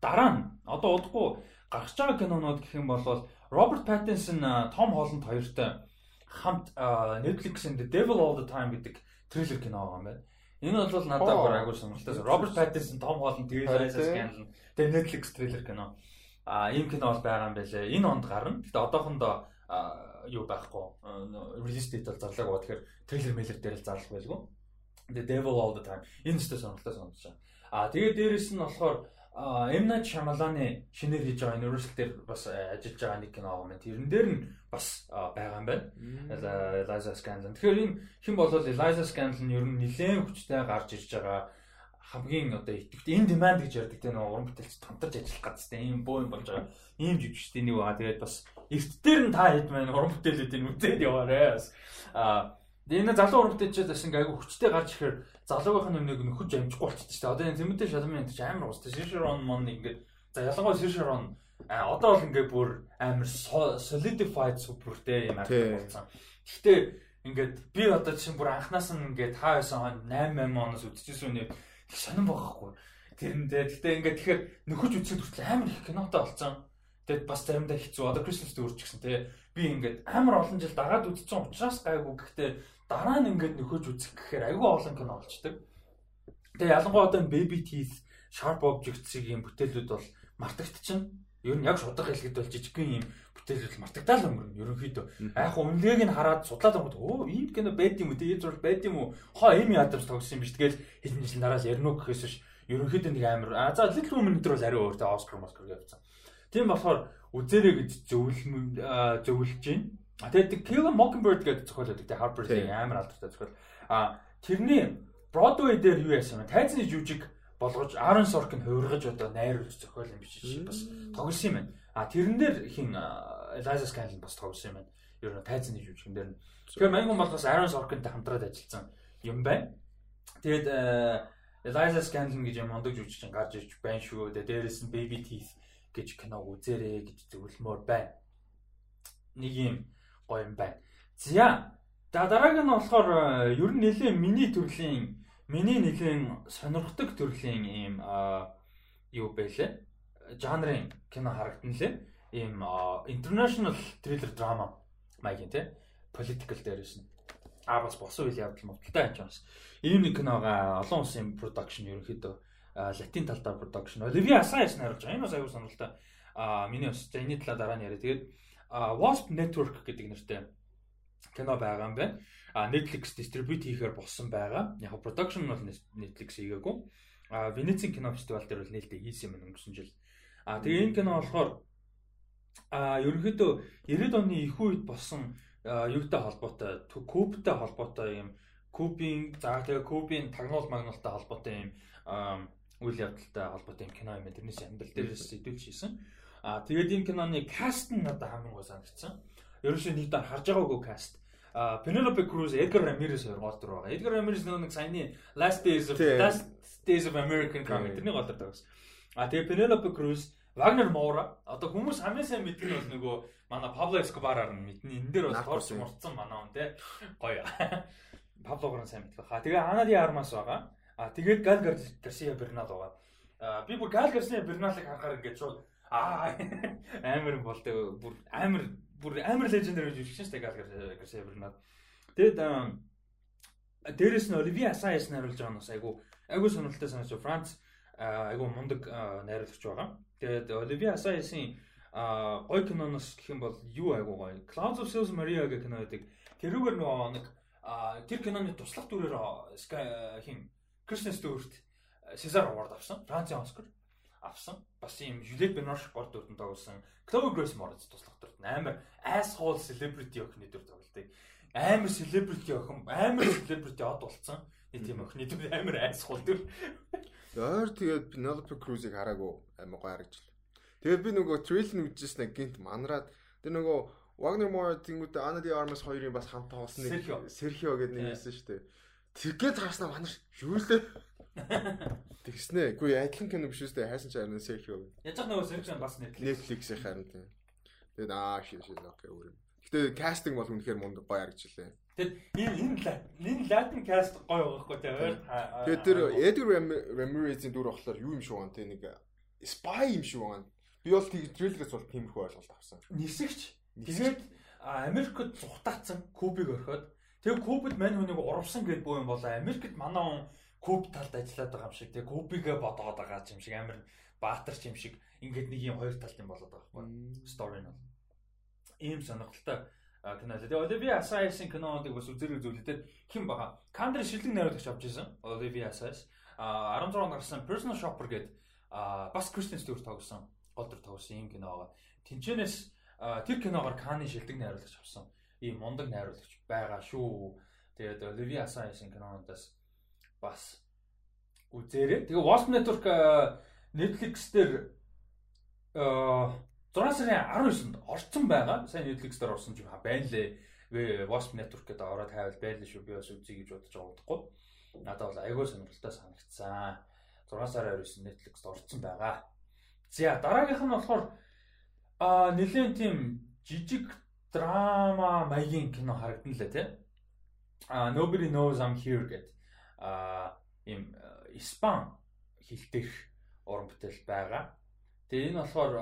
дараа нь одоо удахгүй гарч байгаа кинонууд гэх юм бол Роберт Паттинсон Том Холланд хоёртой хамт Netflix-ийн The Devil All the Time гэдэг трейлер кино байгаа юм байна. Энэ бол надад бүр айгуу сонирхолтой. Роберт Паттинсон, Том Холланд, тэгээд Liza Scanlon. Тэгээд Netflix трейлер кино. А ийм кино бол байгаа юм байлээ. Энэ онд гарна. Гэтэ одоохондоо юу байхгүй. Release date бол зарлаагүй тэгэхээр трейлер мэйлэр дээр л зарлах байлгүй. The Devil All the Time. Энэ ч гэсэн сонирхолтой санагдаж байна. А тэгээд дээрэс нь болохоор Night Shyamalan-ы шинээр хийж байгаа Universal дээр бас ажиллаж байгаа нэг кино юм. Тэрэн дээр нь бас байгаа юм байна. Eliza Scanlon. Тэгэхээр энэ хэн бол Eliza Scanlon ер нь нэлээд хүчтэй гарч ирж байгаа хамгийн одоо итгэвч энэ demand гэж ярьдаг тийм уран бүтээлч хамтарч ажиллах газтай ийм боо юм болж байгаа. Ийм жижигчтэй нэг байгаа. Тэгээд бас эрт дээр нь та хэд маань уран бүтээлүүдийн үтээд яваарэ. Аа энэ залуу уран бүтээлчд бас ингээ айгу хүчтэй гарч ирэхээр залуугийнх нь нэг нөхөж амжихгүй болчихсон шүү дээ. Одоо энэ Тимоти Шаламын энэ амар уустай. Сишерон мон ингээд за ялангуяа Сишерон а одоо бол ингээ бүр амар solidified superтэй юм аа болсон. Гэхдээ ингээд би одоо чинь бүр анханаас нь ингээд та байсан 8 8 оноос үдчихсэн үнэ их сонирн байхгүй. Тэрэндээ гэхдээ ингээд тэгэхээр нөхөж үзэхэд хүртэл амар их кинотой болсон. Тэгэд бас заримдаа хэцүү. Одоо Christmas дээр үржчихсэн тий. Би ингээд амар олон жил дагаад үзсэн учраас гайгүй. Гэхдээ дараа нь ингээд нөхөж үзэх гэхээр айгүй олон кино болчдөг. Тэгээ ялангуяа одоо Baby Teeth, Sharp Objects-ийн бүтээлүүд бол мартагдчихна. Ер нь яг шудраг хэлгээд бол жижигхэн юм бүтээлүүд мартагдаал өнгөрнө. Ерөнхийдөө айх үнэлгээг нь хараад судлаад өнгөд өө ийм кино байд юм уу? Тэгээд зур байд юм уу? Хоо ийм ядамс тогсон юм биш. Тэгэл хэдэн жил дараа л ярина уу гэхээс биш. Ерөнхийдөө нэг амар. А за Little Women дээр бол ариун өөртөө Oscar Oscar явцсан. Тийм болохоор үзээрэй гэж зөвлөм зөвлөж байна. Тэгээд Kill a Mockingbird гэдэг зохиол байдаг. Тэгээд Harper Lee амар алдартай зохиол. А тэрний Broadway дээр юу яасан бэ? Тайзны жүжиг болгож Aaron Sorkin хувиргаж одоо найруулж зохиол юм биш чи бас тоглосон юм байна. А тэрэн дээр хин Eliza Scanlon бас тоглосон юм байна. Ер нь тайзны жүжигэн дээр. Тэгэхээр манган бол бас Aaron Sorkinтай хамтраад ажилласан юм байна. Тэгээд Eliza Scanlon гэж юм ондог жүжигчин гарч ирж байна шүү. Тэгээд дээрэс нь Baby Teeth гэж киног үзээрэй гэж зөвлөмөр байна. Нэг юм гоё юм байна. За за дарааг нь болохоор э, ер нь нэлээ миний төрлийн миний нэгэн сонирхдаг төрлийн ийм юу байлээ. Жанрын кино харагдана лээ. Ийм international thriller drama маягийн тий political дээрээс нь а бас босон үйл явдал мөвдөлтэй байж байгаа. Ийм нэг киноога олон улсын production ерөнхийдөө латин талдаа production. Оливия Асаяс найруулж байгаа. Энэ бас аюул сонирхолтой. А миний бас за энэ талаа дараа нь яриа. Тэгээд Wasp Network гэдэг нэртэй кино байгаа юм байна. А Netflix distribute хийхээр болсон байгаа. Яг production нь бол Netflix хийгээгүй. А Венецийн кино фестивал дээр бол нээлттэй хийсэн юм өнгөрсөн жил. А тэгээ энэ кино болохоор а ерөнхийдөө 90-ад оны их үед болсон юутай холбоотой, Кубтай холбоотой юм Кубийн за тэгээ Кубийн тагнуул магнуултай холбоотой юм үйл явдалтай холбоотой юм кино юм. Тэрнээс амьдрал дээрээс сэдвүүлж хийсэн. А тэгээд энэ киноны каст нь надад хамгийн гоо санагдсан. Ерөөсөө нэг даа харж байгаагүй каст. А Penelope Cruz, Edgar Ramirez хоёр гол дүр байгаа. Edgar Ramirez нөгөө нэг саяны Last Days of Last Days of American Crime тэрний гол дүр дагс. А тэгээ Penelope Cruz Вагнер Муура одоо хүмүүс хамгийн сайн мэддэг нь бол нөгөө манай Пабло Эскобараар нь мэднэ. Энэ дээр бас торч мурцсан манай хүн те. Гоё. Паблогоор сайн мэддэг хаа. Тэгээ Анади Армас байгаа. А тэгээд Гал Гарсия Бернал байгаа. А би бүр Гал Гарсия Берналыг харахаар ингээд шууд аа амар болтой бүр амар бүр амар легендар гэж хэлсэн шүү дээ Гал Гарсия Бернал. Тэгэд дээрэс нь Оливия Асаяс найруулж байгаа нь бас айгу айгу сонирхолтой санаж Франц айгу мундаг найруулагч байгаа. Тэгээд Оливия Асаясын гой киноноос гэх юм бол юу айгу гоё. Clouds of Sils Maria гэх кино байдаг. Тэрүүгээр нөгөө нэг тэр киноны туслах дүрээр хин Кристен Стюарт Сезар Award авсан. Францын Оскар авсан. Бас ийм Juliette Binoche гол дүрдэн тоглосон. Chloe Grace Moretz туслах дүрд амар asshole celebrity охины дүр тоглолтыг. Амар celebrity охин, амар celebrity од болцсон. Нэг тийм охины дүр амар asshole дүр. Ойр тэгээд Penelope Cruz-ыг хараагүй амар гоё харагдчихлаа. Тэгээд би нөгөө трейлер үзчихсэн гинт манраад тэр нөгөө Wagner Moore тэнгуүтэ Anna de Armas хоёрын бас хамт тоглосон нэг Sergio гэдэг нэг байсан шүү дээ. Тэгээд харснаа манар юу л дээ. Тэгснэ. Үгүй адилхан кино биш үстэй хайсан ч харин Sergio. Яаж ч нөгөө Sergio бас Netflix. Netflix-ийн харин тийм. Тэгээд аа шин шин окей өөр юм. Гэтэ кастинг бол үнэхээр мундаг гоё харагдчихлаа. Тэгэд энэ энэ латин каст гоё байгаа хгүй те. Тэгээд тэр Edgar Ramirez-ийн дүр болохоор юу юм шиг байна те нэг spy юм шиг байна. Би бол трейлерээс бол тиймэрхүү ойлголт авсан. Нисэгч. Тэгээд Америкт зүхтаацсан Кубыг орхиод тэг Кубд мань хүнийг урвсан гэж боо юм болоо. Америкт манай хүн Куб талд ажиллаад байгаа юм шиг тэг Кубигээ бодоод байгаа юм шиг амар баатар юм шиг ингээд нэг юм хоёр талт юм болоод байгаа байхгүй. Стори нь бол ийм сонирхолтой кино. Тэгээ Оливия Асайсын кинонуудыг бас үзэрэг зүйлээд хэн бага. Кандри шилдэг найруулагч авч ирсэн. Оливия Асайс. А 16 гарсан Personal Shopper гэдэг бас Кристен Стюарт тоглосон. Голдор тоглосон юм кино байгаа. Тинчэнэс тэр киногоор Каны шилдэг найруулагч авсан. Ийм мундаг найруулагч байгаа шүү. Тэгээд Оливия Асайсын кинонуудаас бас үзээрэй. Тэгээ Wall Network Netflix дээр 6 сарын 19-нд орцсон байгаа. Сайн Netflix дээр орсон ч байна лээ. Wasp Network гэдэг ороод хайвал байл шүү. Би бас үзье гэж бодож байгаа удахгүй. Надад бол айгүй сонирхолтой санагдсан. 6 сарын 29-нд Netflix-д орцсон байгаа. За дараагийнх нь болохоор а нэлийн тийм жижиг драма маягийн кино харагдан лээ тий. А Nobody Knows I'm Here гэдэг ийм испан хэл дээрх уран бүтээл байгаа. Тэгээ энэ болохоор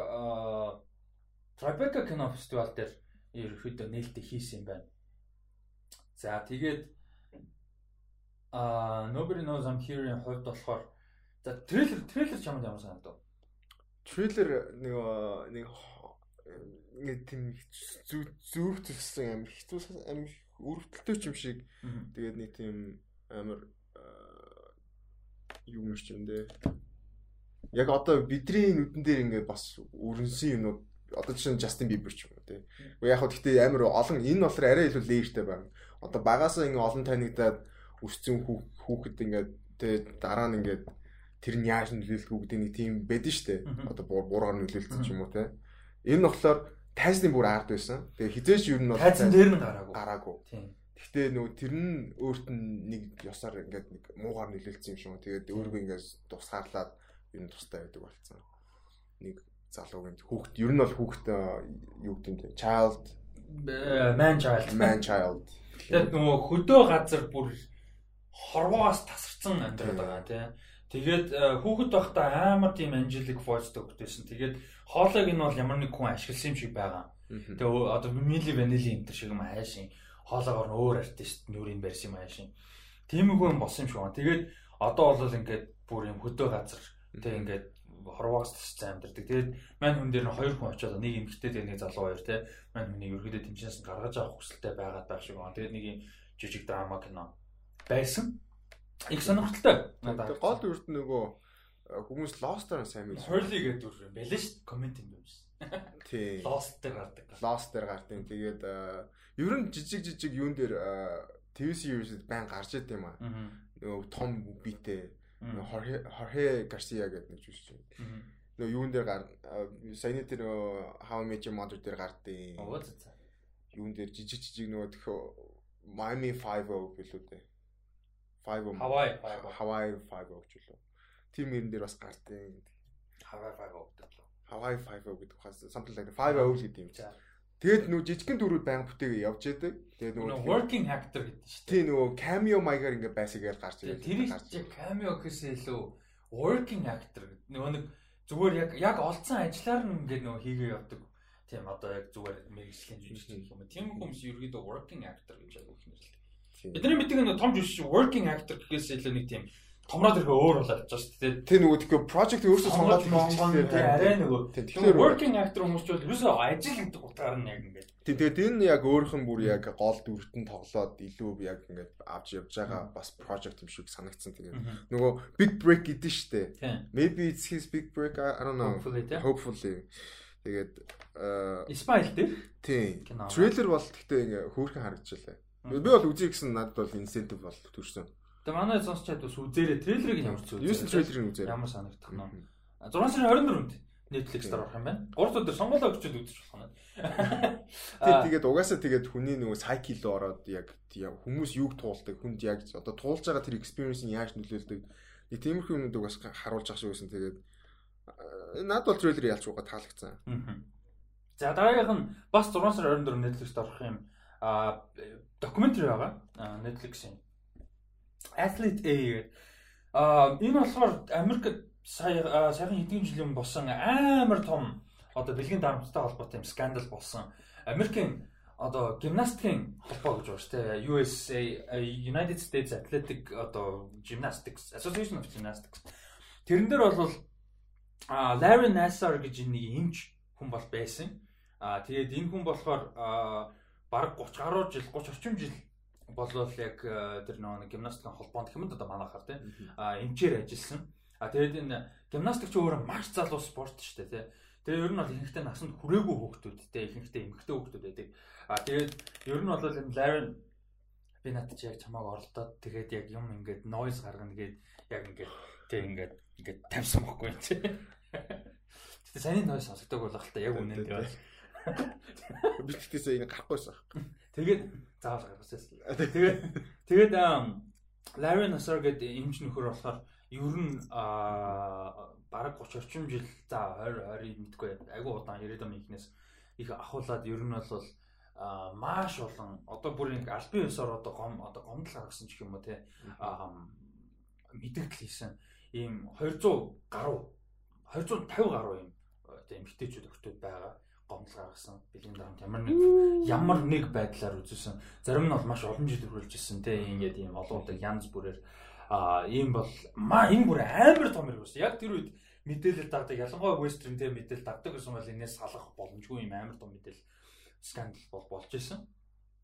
Tribeca кино фестивал дээр ерөөхдөө нээлттэй хийсэн юм байна. За тэгээд а Nobody Knows I'm Here-ийн хувьд болохоор за трейлер трейлер чамд ямар санагдав? Трейлер нэг нэг нэг тийм зүрх төссөн амар хэцүү амар өрөвдөлтөй юм шиг тэгээд нэг тийм амар юу юм шиг юм дээ яг одоо бидний нүдэн дээр ингээд бас өрнсөн юмнууд одоо жишээ нь Justin Bieber ч юм уу тий. Яг хөө гэхдээ амар олон энэ болохоор арай илүү леертэй байна. Одоо багасаа ингээд олон танигдаад өссөн хүүхэд ингээд тий дараа нь ингээд тэр нь яаж нөлөөлөх үү гэдэг нэг тийм байдэн штэ. Одоо буургаар нөлөөлсөн ч юм уу тий. Энэ нь болохоор тайзны бүр ард байсан. Тэгээ хизээш юу нь бол тайзан дээр нь гараагүй. Гараагүй. Тийм. Гэхдээ нөгөө тэр нь өөрт нь нэг ёсоор ингээд нэг муугаар нөлөөлсөн юм шиг. Тэгээд өөрийгөө ингээд тусгаарлаад энэ тустай байдаг болсон. Нэг залуугийн хүүхд ер нь бол хүүхд юу гэдэг нь child man child man child. Тэгээд нөгөө хөдөө газар бүр хорвоос тасарсан амьдраад байгаа тийм. Тэгээд хүүхэд байхдаа амар тийм angelic voice төгтөөсөн. Тэгээд хоолойг нь бол ямар нэг хүн ашигласан юм шиг байгаа. Тэгээ одоо Milli Vanilli энэ шиг юм хайшин. Хоолоогоор өөр артист нүрийн барьсан юм хайшин. Тиймэрхүү юм болсон юм шиг байна. Тэгээд одоо бол ингээд бүр юм хөдөө газар Тэг ингээд хорвоогоос тасч амьдэрдэг. Тэгээд мань хүн дээр нь хоёр хүн очиод нэг эмэгтэй тэгээд нэг залуу хоёр те мань хүний ерөөдөө тэмцэнээс гаргаж авах хүсэлтэй байгаад байх шиг байна. Тэгээд нэг юм жижиг драма кино байсан. Их сонирхолтой. Тэгээд гол үрд нөгөө хүмүүс Lost-аар сайн мэдсэн. Hurley гэдэг дүр юм байлаа шүү дээ. Коммент юм байсан. Тий. Lost дээр гардаг. Lost дээр гардаг. Тэгээд ер нь жижиг жижиг юун дээр TV series байн гарч идэв юм аа. Нөгөө том битэй Хорхе Гарсия гэдэг нэг жүжигч. Нөгөө юун дээр гар саяны тэр How Your Mother дээр гардыг. Юун дээр жижиг жижиг нөгөө төх Miami 5 гэлүү дээ. 5 Hawaii Hawaii 5 гэж лөө. Тим мөрөн дээр бас гардыг. Hawaii 5 гэдэг лөө. Hawaii 5 гэдэг ухаас something like 5 гэдэг юм. Тэгээд нөгөө жижигхэн дөрүүд баян бүтээгээ явж яадаг. Тэгээд нөгөө working actor гэдэг шүү дээ. Тийм нөгөө cameo маягаар ингээ байсагаар гарч ирээд. Тэр чи cameo гэхээсээ илүү working actor нөгөө нэг зүгээр яг яг олцсон ажиллаар нь ингээ нөгөө хийгээ явдаг. Тийм одоо яг зүгээр мэрэгжлийн жүжигч юм. Тийм хүмүүс ерөөдөө working actor гэж яг үг нэрлэдэг. Бидний мэддэг нь том жүжигч working actor гэхээс илүү нэг тийм томроод ирэхээ өөр болоод байгаа шүү дээ. Тэ нөгөө тэгэхээр project өөрөөсөө сонгоод хийчихсэн. Тэ арай нөгөө. Тэгэхээр working actor хүмүүс ч бол ерөөсөө ажил гэдэг утгаар нь яг ингээд. Тэ тэгээд энэ яг өөрхөн бүр яг гол дүртэн тоглоод илүү яг ингээд авч явж байгаа бас project юм шиг санагдсан. Тэгээд нөгөө big break гэдэг шүү дээ. Maybe it's his big break I don't know. Hopefully. Тэгээд Smile дээр. Тийм. Трейлер бол гэхдээ ингээ хөөрхөн харагдчихлаа. Би бол үзье гэсэн надад бол incentive бол төрсөн. Тэгээ манай сонсчод бас үзээрэй трейлерыг ямар ч үзээ. 9 трейлерыг үзээрэй. Ямар санагдах нь. 6 сарын 24-нд Netflix дээр орох юм байна. 3 өдөр сонгуулаа өгчөөд үзэж болох нь. Тэгээ тэгээд угаасаа тэгээд хүний нөгөө cycle ороод яг хүмүүс юуг туулдаг, хүнд яг одоо туулж байгаа тэр experience-ийг яаж нөлөөлдөг. Нэг тиймэрхүү юмнууд угаас харуулж ах шиг байсан. Тэгээд над бол трейлер ялч угаа таалагдсан. За дараагийнх нь бас 6 сарын 24 Netflix-д орох юм а докюментари байгаа. Netflix-ийн Athlete A гэдэг. Аа энэ болохоор Америк сая саяхан хэдэн жилийн болсон амар том одоо бэлгийн дарамттай холбоотой юм скандал болсон. Америкийн одоо гимнастикийн холбоо гэж байна шүү дээ. USA United States Athletic одоо Gymnastics Association of Gymnastics. Тэрэн дээр бол а Larry Nassar гэж нэг эмч хүн бол байсан. А тэгээд энэ хүн болохоор бараг 30 гаруй жил 30 орчим жил болвол яг э, тэр нэг гимнастикийн холбоонд хэмэд одоо манайхаар тийм эмчээр ажилласан. А тэгээд энэ гимнастик ч өөрөө маш залуу спорт шүү дээ тийм. Тэгээ ер нь бол ихэнхдээ насанд хүрээгүй хүүхдүүд тийм ихэнхдээ эмэгтэй хүүхдүүд байдаг. А тэгээд ер нь бол энэ Laren би надад чи яг чамааг оролдоод тэгээд яг юм ингээд noise гаргана гээд яг ингээд тийм ингээд ингээд тавьсан бохгүй юм чи. Гэтэ саний noise сонсогдог болох л та яг үнэндээ бол. Би тэгтээсээ ингэ гарахгүйсэн. Тэгээд заавал гаргасан. Тэгээд тэгээд Larry Nassar гэдэг эмч нөхөр болохоор ер нь бараг 30 орчим жил за 20 20 мэдгүй айгүй удаан 90-ад оны ихнээс их ахуулаад ер нь бол маш олон одоо бүр ингэ албан ёсоор одоо гом одоо гомдол гаргасан ч юм уу те мэдээлэл хийсэн ийм 200 гаруй 250 гаруй юм одоо эмгтээчүүд өгтөд байгаа гомдол гаргасан бэлгийн дарамт ямар нэг ямар нэг байдлаар үзүүлсэн. Зарим нь бол маш олон жил үргэлж ирсэн те ингээд ийм олон удаа янз бүрээр а ийм бол маа энэ бүр амар том хэрэг байсан. Яг тэр үед мэдээлэл дагдаг ялангуяа вестерн те мэдээлэл дагдаг гэсэн бол энэс салах боломжгүй юм амар том мэдээлэл скандал бол болж исэн.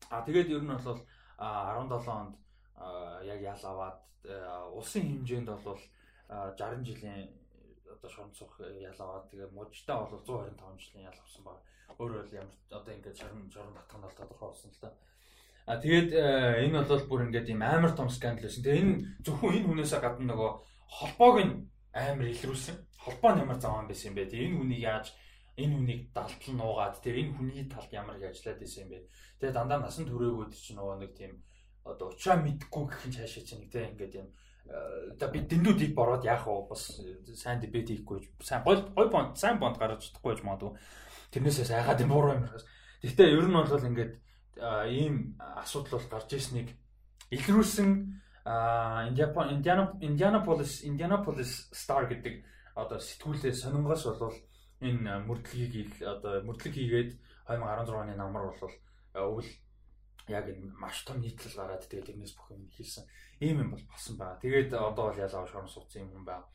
А тэгээд ер нь бол 17 онд яг ял аваад улсын хэмжээнд бол 60 жилийн одоо шонцох э, ялгаа тэгээ мужтай бол 125 жилийн ял авсан баг. Өөрөө л ямар одоо ингээд шорон татах нь бол тодорхой болсон л та. А тэгээд э, энэ бол бүр ингээд ийм амар том скандал байсан. Тэгээ энэ зөвхөн энэ хүнээсээ гадна нөгөө холбоог нь амар илрүүлсэн. Холбоо нь ямар заван байсан юм бэ? Тэгээ энэ хүнийг яаж энэ хүнийг далтал нуугаад тэгээ энэ хүний талд ямар их ажиллаад байсан юм бэ? Тэгээ дандаа насан туршигөөд чинь нөгөө нэг тийм одоо уучраа мэдгүй гэх юм цаашаа чинь тийм ингээд юм за би дэндүүдийг бороод яах вэ? Бас сайн дебет хийхгүй сайн гой гой бонд сайн бонд гаргаж чадахгүй байж магадгүй. Тэрнээсээ сайгаад юм буруу юм байна. Гэхдээ ер нь бол ингээд ийм асуудал бол гарч ирснийг илрүүлсэн Индиапон Индиана Индианаполис Индианаполис Star гэдэг одоо сэтгүүлээ сонингоос бол энэ мөрдлөгийг одоо мөрдлөг хийгээд 2016 оны намар бол өвөл яг энэ маш том нийтлэл гараад тэгээд тэрнээс бүх юм хэлсэн ийм юм бол болсон байгаа. Тэгээд одоо бол ялгаа шорон суудсан юм хүн байна.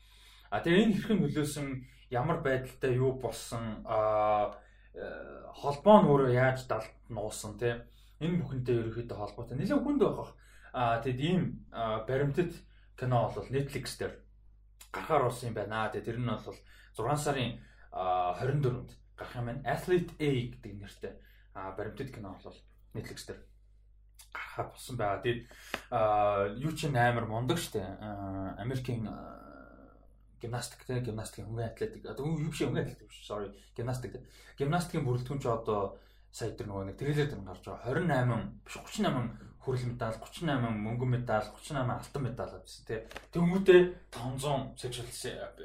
А тэгээ энэ хэрхэн нөлөөсөн ямар байдалтай юу болсон а э, холбоо нь өөрөө яаж далд нуусан те энэ бүхэнтэй ерөөхдөө холбоотой нэлээд хүнд байх. А тэгэд ийм баримтат кино бол Netflix дээр гарахаар болсон юм байна. Тэгээ тэр нь бол 6 сарын 24-нд гарах юм байна. Athlete A гэдэг нэртэй баримтат кино бол Netflix дээр гарахад болсон байгаа. Тэгээд юу ч амар мундаг штэ. Америкийн гимнастик те гимнастикийн хөнгөн атлетик одоо юу биш хөнгөн атлетик биш sorry гимнастик гимнастикийн бүрэлдэхүүн ч одоо сая тэр нөгөө нэг трейлер дээр гарч байгаа 28 биш 38 хүрэл медаль 38 мөнгөн медаль 38 алтан медаль авсан тий. Тэнгүүтээ 500 sexual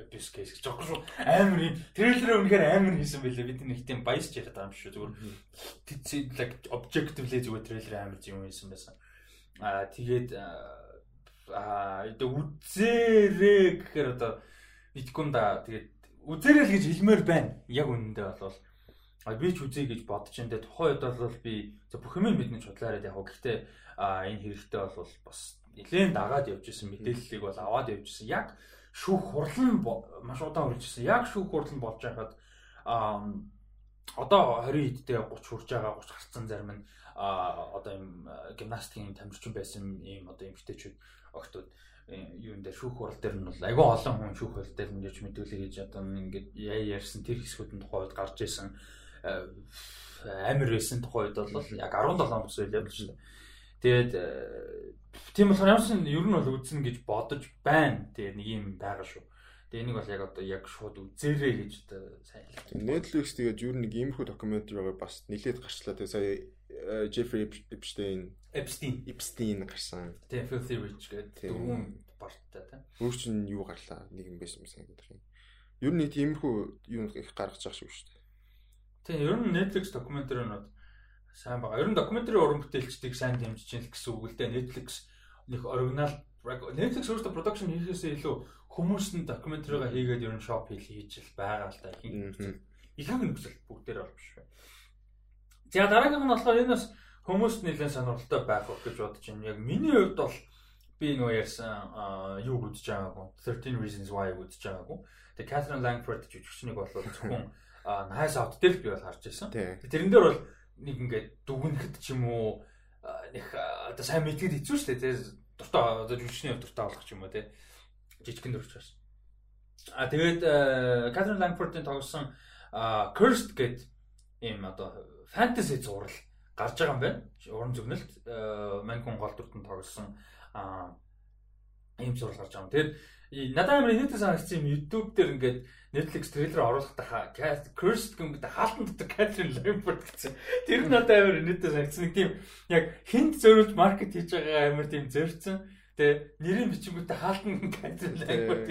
abuse case гэж байгаа шүү. Амар юм. Трейлер үнэхээр амар хийсэн байлээ. Бид нэг тийм баясч яриад байгаа юм шүү. Зүгээр like objectively зүгээр трейлер амар юм хийсэн байсан. Аа тэгээд аа үзээрээ гэхээр одоо итгэн да тэгээд үзээрэй л гэж хэлмээр байна. Яг үнэндээ бол А би ч үзье гэж бодож энэ тухайн үед бол би бүх юм мэднэ судлаарай яг. Гэхдээ энэ хэрэгтэй бол бас нэлээд дагаад явж исэн мэдээллийг бол аваад явж исэн. Яг шүүх хурлан маш удаан үржсэн. Яг шүүх хурлан болж байхад а одоо 20 эдтэй 30 хүрж байгаа 30 гарцсан зарим нь одоо юм гимнастикийн тамирчин байсан ийм одоо эмгтээчүүд огтуд э, юун дээр шүүх хурал дээр нь бол айгүй олон хүн шүүх хурал дээр нь яж мэдүүлээ гэж одоо ингээд яа ярьсан тэр хэсгүүд нь тухайд гарч исэн э, амир байсан тухайд бол яг 17 он бүс байлаа шүү дээ. Тэгээд э, тийм болохоор ямар ч ер нь бол үзнэ гэж бодож байна. Тэгээд нэг юм байгаа шүү. Тэгээ энийг бол яг одоо яг шууд үзээрэй гэж одоо сайн хэлж байна. Netflix тэгээд ер нь нэг иймэрхүү докюментари байгаа бас нэлээд гарчлаа. Тэгээ сая э, Jeffrey Epstein Epstein Epstein гарсан. Тэгээ Filthy Rich гэдэг дөрвөн барттай тийм. Өөр чинь юу гарлаа? Нэг юм байсан юм санагдах юм. Ер нь тиймэрхүү юу их гаргаж байгаа шүү дээ. Тийм ер нь Netflix докюментариунууд сайн байгаа. Ер нь докюментари уран бүтээлчдийг сайн дэмжиж л гэсэн үг л дээ. Netflix нэг оригинал Netflix өөртөө production хийхээсээ илүү хүмүүс нь докюментаригаа хийгээд ер нь шоп хийж л байгаа л да. Ихэнх нь нөхцөл бүгдээр бол биш бай. За дараагийн нь болохоор энэ бас хүмүүст нэлээд сонирхолтой байх гэж бодож байна. Яг миний хувьд бол би нөө ярьсан юу үзэж байгаагүй 13 reasons why үзэж байгаагүй. Тэгээ Catherine Langford жүжигчнийг бол зөвхөн Nice Out дээр би бол харж байсан. Тэрэн дээр бол нэг ингээд дүгнэхэд ч юм уу нэг одоо сайн мэдгээд хэцүү шүү дээ. Дуртай одоо жүжигчний дуртай болох ч юм уу те. Жижигхэн дурч бас. А тэгээд Catherine Langford-ийн тоглосон Cursed гэд ийм одоо фэнтези зураг гарч байгаа юм байна. Уран зөгнөлт Манкун гол дүртэн тоглосон ийм зураг гарч байгаа юм. Тэгээд надад амар инээдээ санагдсан юм YouTube дээр ингээд Netflix трейлер оруулахдаа Cursed гэмэд хаалтан дотор Catherine Lambert гэсэн. Тэр нь надад амар инээдээ санагдсан. Нэг тийм яг хинт зөөрүүлж маркет хийж байгаа амар тийм зөрчсөн. Тэгээ нэрийн бичингүүтээ хаалтан Catherine Lambert.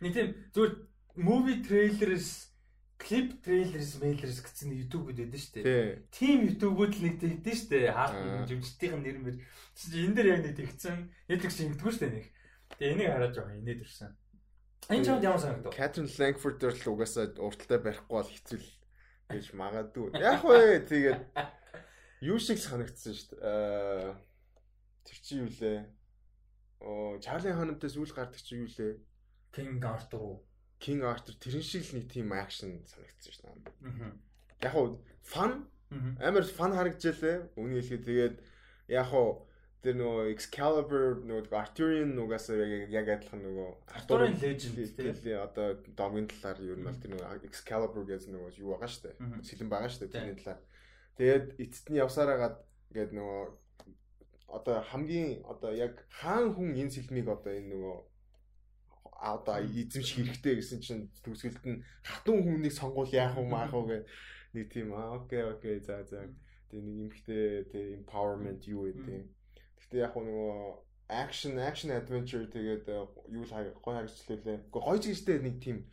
Нэг тийм зүгээр movie trailers клип трейлерс мэйлерс гэсэн YouTube-уд байдаг шүү дээ. Тим YouTube-уд л нэг тэгдэж шүү дээ. Хаалтан жүжигчдийн нэр мэр. Энэ дээр яг нэг тэгсэн. Netflix ингэдэггүй шүү дээ нэг. Тэгээ энийг хараад жоо инээд ирсэн. Энэ чамд ямар санагдав? Catherine Langford дээр л угаасаа урталтай барихгүй бол хэцүү л гэж магадгүй. Яг вэ тэгээд юу шиг санагдсан шүү дээ. Аа тэр чи юу лээ? Оо Charlie ханамтай сүүл гардаг чи юу лээ? King Arthur уу? King Arthur тэрэн шиг л нэг team action санагдсан шүү дээ. Аа. Яг уу fun амар fun харагдчихлээ. Үнийг хэлэхэд тэгээд яг уу тэр нөгөө Excalibur нөгөө Arthurian нугаас яг адилхан нөгөө Arthurian legend тийм одоо домгийн талаар ер нь бол тэр нөгөө Excalibur гэж нөгөө юу байгаа штэ. Сэлэн байгаа штэ тэрний талаар. Тэгээд эцэст нь явсаар хагаад ингээд нөгөө одоо хамгийн одоо яг хаан хүн энэ сэлмийг одоо энэ нөгөө одоо эзэмших хэрэгтэй гэсэн чинь төгсгөлд нь хатун хүнийг сонгуул яах вэ маах вэ гэх нэг тийм аа окей окей за за. Тэг нэг юмхтэй тэг empowerment юу гэдэг Гэтэ яг нөгөө action action adventure тэгээд э, юу л гоё харагдчихлээ. Гэхдээ гоё ч гэжтэй нэг тийм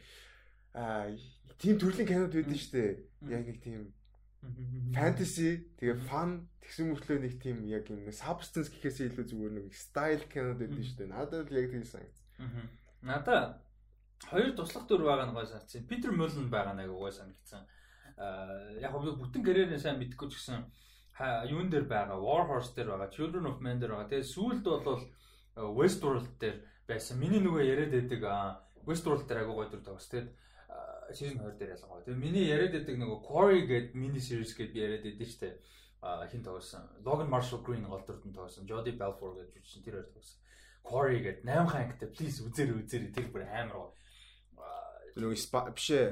аа тийм төрлийн кинод байдаг шүү дээ. Яг нэг тийм fantasy тэгээ fun тэгсэн мөртлөө нэг тийм яг юм substance гэхээсээ илүү зүгээр нэг style кинод байдаг шүү дээ. Надад л яг тийм санагдсан. Надад хоёр туслах дүр байгаа нь гой санагдсан. Питер Муллен байгаа нэг гой санагдсан. Аа яг хөө бүтэн карьерээ сайн мэдгүй ч гэсэн юун дээр байгаа War Horse дээр байгаа Children of Men дээр байгаа. Тэгээ сүүлд бол э, Westworld дээр байсан. Миний нөгөө яриад байдаг Westworld дээр агай гоё дүр тоглос. Тэгээд season 2 дээр ялгаа. Тэгээ миний яриад байдаг нөгөө Quarry гэдэг mini series гэдэг яриад байдаг. А хин тоглосон. Logan Marshall Green гол дүртэн тоглосон. Jodie Balfour гэж жүжигчин тэр хоёр тоглосон. Quarry гэдэг 8 хаан ангитай please үзээрэй үзээрэй тэр бүр амар гоё нөгөө биш ээ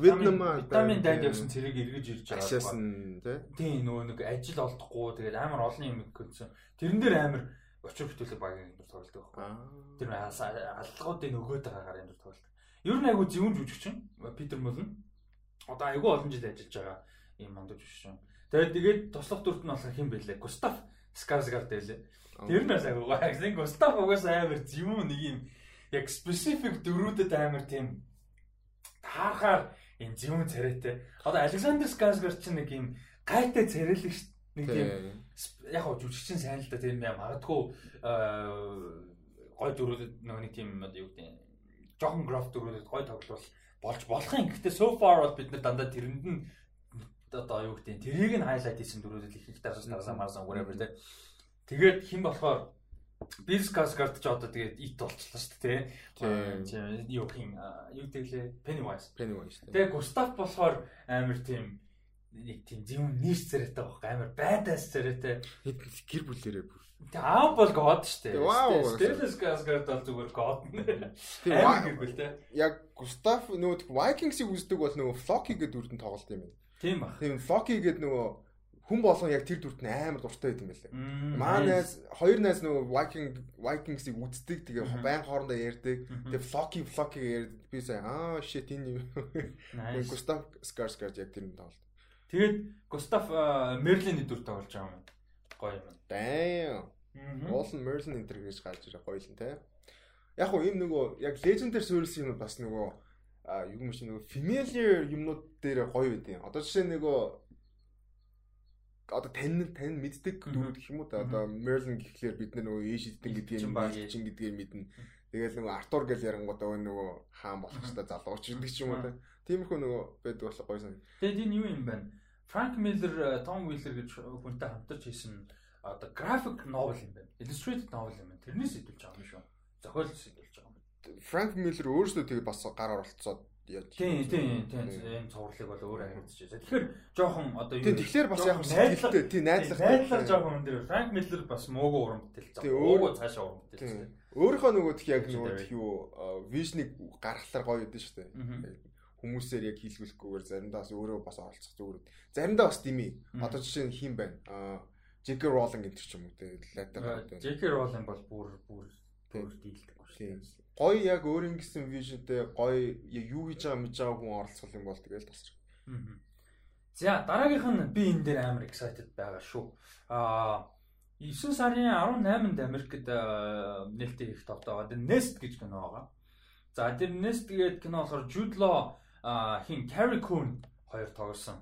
Вьетнам витамин дайд явсан цэрэг эргэж ирж байгаа. Ашаасан тий. Тийм нөгөө нэг ажил олдохгүй тэгээд амар олон юм гэнсэн. Тэрэн дээр амар очир бүтээлэг багийн дүр тоглолдог байхгүй. Тэр аллагуудын нөгөөд байгаагаар юм тоглолдог. Ер нь айгу зөвүүн жүжигчин Питер Мулн. Одоо айгу олон жил ажиллаж байгаа юм мандаж жүжигчин. Тэгээд тэгээд туслах дүрт нь болохоор хэн бэлээ? Густав Skarsgård байлээ. Тэр нь бас агай гоо. Густав угаасаа амар юм нэг юм яг specific дөрүүдэд амар тийм таарахаар энэ зөвүүн царайтай. Одоо Александр Skarsgård чинь нэг юм гайтай царайлаг шүү нэг тийм яг хоо жүжигчин сайн л да тийм яа магадгүй гой дөрүүдэд нөгөө нэг тийм одоо юу гэдэг жоохон граф дөрүүдэд гой тоглол болж болох юм. Гэхдээ so far бол бид нар дандаа тэрэнд нь одоо юу гэдэг тэрийг нь хайлайт хийсэн дөрүүдэд их их дараас дараас марсан whatever тийм. Тэгээд хэн болохоор Бил Скарсгард ч одоо тэгээд ит болчихлоо шүү дээ тий. Юу хин юу гэвэл Pennywise. Pennywise. Тэгээд Густав болохоор амар тийм нэг тийм зөв нийс царайтай байхгүй амар байдаас царайтай гэр бүлэрээ бүр. Тэгээ аав бол god шүү дээ. Stellan Skarsgård бол зүгээр god. Тэгээ гэр бүл те. Яг Густав нөгөө Vikings-ийг үздэг бол нөгөө Floki гэдэг дүрдэн тоглолт юм байна. Тийм ба. Тийм Floki гэдэг нөгөө хүн болгон яг тэр дүрт нь амар дуртай байт юм байлээ. Манайс хоёр найз нөгөө Viking Vikings-ийг үздэг тэгээ байн хоорондоо ярьдаг. Тэгээ Flocky Flocky ярьдаг. Би сая аа shit энэ юм. Густав Skarsgård яг тэр нь тоглолт. Тэгээд Густав Мерлиний дүр тоглож байгаа юм. Гоё юм. Damn. Уулын Merlin энэ төр гэж гарч ирээ гоё л те. Яг уу энэ нөгөө яг Legendary суурилс юм бас нөгөө а юу юм шиг нөгөө familiar юмнууд дээр гоё байдیں۔ Одоо жишээ нөгөө одоо тань тань мэддэг дөрүүд гэх юм уу да одоо Merlin гэхлээр бид нөгөө Эшидэн гэдгийг чин гэдгийг мэднэ. Тэгэл нөгөө Артур гэл ярангуудаа нөгөө хаан болох хэвээр залууч гэдэг ч юм уу да. Тиймэрхүү нөгөө байдаг болох гоё сан. Тэгэд энэ юу юм бэ? Frank Miller, Tom Wheeler гэж хүнтэй хамтарч хийсэн одоо graphic novel юм байна. Illustrated novel юм байна. Тэрнээс сэтүүлж байгаа юм шүү. Зохиол сэтүүлж байгаа юм. Frank Miller өөрөөсөө тэгээ бас гар оролцоод яаж тийм тийм тийм энэ цувралыг бол өөрөө хариуцж байгаа. Тэгэхээр жоохон одоо юу тэгэхээр бас яг сэтгэлтэй тийм найдлах найдлах жоохон юм дээр Франк Миллер бас муугүй уран бүтээл зав. Муугүй цаашаа уран бүтээл. Өөрийнхөө нөгөө тх яг нөгөө юу вижныг гаргахлаар гоё өгдөн шүү дээ. Хүмүүсээр яг хийлгүүлэхгүйгээр заримдаа бас өөрөө бас оролцох зүгээр. Заримдаа бас дими. Одоо жишээ нь хин байна. Аа J.K. Rowling гэдэг ч юм уу те. J.K. Rowling бол бүр бүр бүр дийлдэг шүү гоё яг өөр ингэсэн вижнтэй гоё юу хийж байгаа мэдж байгаа хүн оролцох юм бол тэгэл тасрах. За дараагийнх нь би энэ дээр амар excited байгаа шүү. Аа 9 сарын 18-нд Америкт нээлттэй их тогтоогоо. Тэр Nest гэж кино байгаа. За тэр Nest гэдэг кино болохоор Jude Law хин Carrie Coon хоёр тоглосон.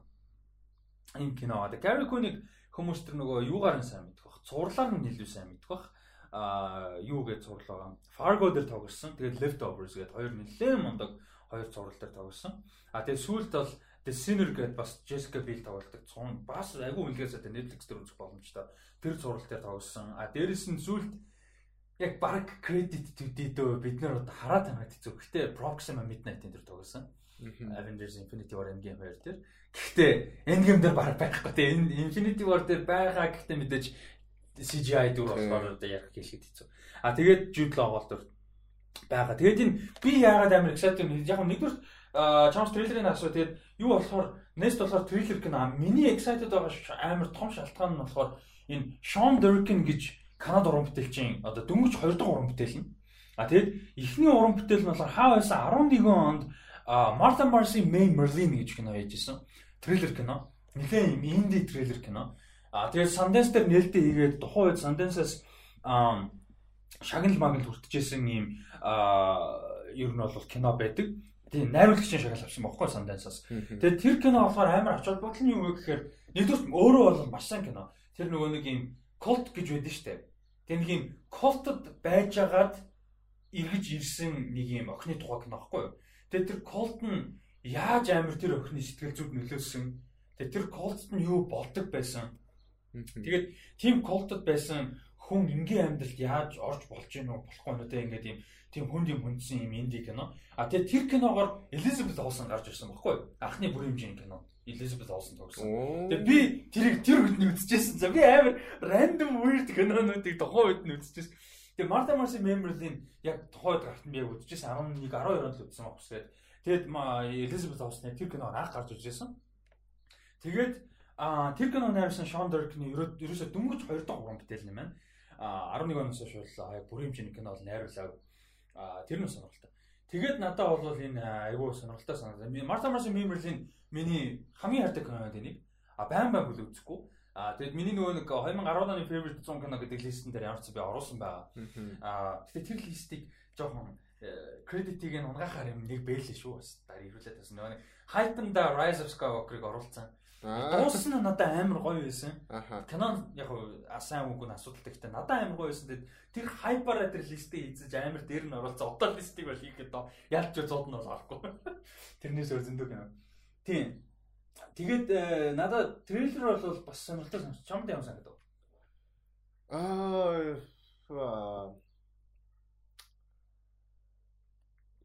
Энэ кино. Тэгээ Carrie Coon-ыг хүмүүс тэр нөгөө юугаар нь сайн мэдэх бах. Цуурлаар нь илүү сайн мэдэх бах юу гэж байгаа. Fargo дээр тоглосон. Тэгээд Leftovers гэдэг хоёр нэлээд мундаг хоёр зурвал дээр тоглосон. А тэгээд сүүлд бол The Sinner гэдэг бас Jessica Biel тоглодог. Цун бас айгүй үлгээс тэ Netflix дээр үзэх боломжтой. Тэр зурвал дээр тоглосон. А дээрэс нь сүүлд яг баг credit төдийдөө бид нар одоо хараад танаад хэцүү. Гэхдээ Proxima Midnight-ын дээр тоглосон. Avengers Infinity War Endgame хоёр дээр. Гэхдээ Endgame дээр баг байхгүй. Тэгээ Infinity War дээр байгаа гэхдээ мэдээж CGI дүр болохоор одоо ярих хэлэхэд хэцүү. А тэгээд Jude Law бол дүр байгаа. Тэгээд энэ би яагаад амар excited юм яг нэгдүгээр чамс трейлерыг асуу тэгээд юу болохоор Nest болохоор трейлер кино миний excited байгаа амар том шалтгаан нь болохоор энэ Sean Durkin гэж Канад уран бүтээлчийн одоо дөнгөж 2 дахь уран бүтээл нь. А тэгээд эхний уран бүтээл нь болохоор хаа байсан 11 онд Martha Marcy May Merlin гэж кино хийж исэн. Трейлер кино. Нилээн инди трейлер кино. А тэгээд Sundance дээр нээлттэй хийгээд тухайн үед Sundance-аас шагнал магнал хүртэжсэн ийм ер нь бол кино байдаг. Тийм найруулагчийн шагнал авсан бохоггүй Sundance-аас. Тэгээд тэр кино болохоор амар ач холбогдол нь юу вэ гэхээр нэгдүгээр өөрөө бол маш сайн кино. Тэр нөгөө нэг ийм cult гэж байдаг дээ. Тэр нэг ийм cultд байжгаад эргэж ирсэн нэг ийм охины тухай кино байхгүй юу? Тэгээд тэр cult нь яаж амар тэр охины сэтгэл зүг нөлөөсөн. Тэгээд тэр cult нь юу болдог байсан Тэгээд тийм колтод байсан хүн энгийн амьдралд яаж орж болж гэнэ үү болохгүй нэ тэ ингээд юм тийм хүнд юм хүндсэн юм инди кино. А тэгээ тэр киногоор Elizabeth Olsen гарч ирсэн баггүй анхны бүрийн хэмжээний кино. Elizabeth Olsen тогсон. Тэгээ би тэрийг тэр үед нь үзчихсэн. За би амар random weird кинонуудыг тухайн үед нь үзчихсэн. Тэгээ Martha Marcy Memorial-ийн яг тухайн үед гарт нь би яг үзчихсэн 11 12 онд л үзсэн баг үсгээд. Тэгээд Elizabeth Olsen тэр киног анх гарч иржсэн. Тэгээд А тэр кино найруулсан Шон Доркны ерөөсөө дөнгөж 2 дахь уран бүтээл юм байна. А 11 оноос бол бүрийн хэмжээний кино бол найруулаг. А тэр нь сонирхолтой. Тэгээд надад бол энэ айгүй сонирхолтой санагдав. Марта Марси Мемерлийн миний хамгийн хайртай кино байдаг нэг. А байн байн бол үзэхгүй. А тэгэд миний нөгөө нэг 2010 оны favorite 100 кино гэдэг листэн дээр ямар ч би оруулсан байгаа. А гэтээ тэр листийг жоохон кредитийг нь унгахаар юм нэг бэлээ шүү бас дараа ирүүлээд бас нөгөө нэг Hype-нда Rise of Skywalker-ыг оруулсан. Дуусна надад амар гоё байсан. Canon яг сайн үгүй нь асуудалтай гэхдээ надад амар гоё байсан. Тэр хайпараа тэр листийг хийж амар дээр нь оруулсан. Одоо листийг бол хийхэд ялж зод нь бол орохгүй. Тэрнээс өөр зөндөө кино. Тийм. Тэгээд э, надад трейлер бол бас сонирхолтой сонсч чамд юм санагдав. Аа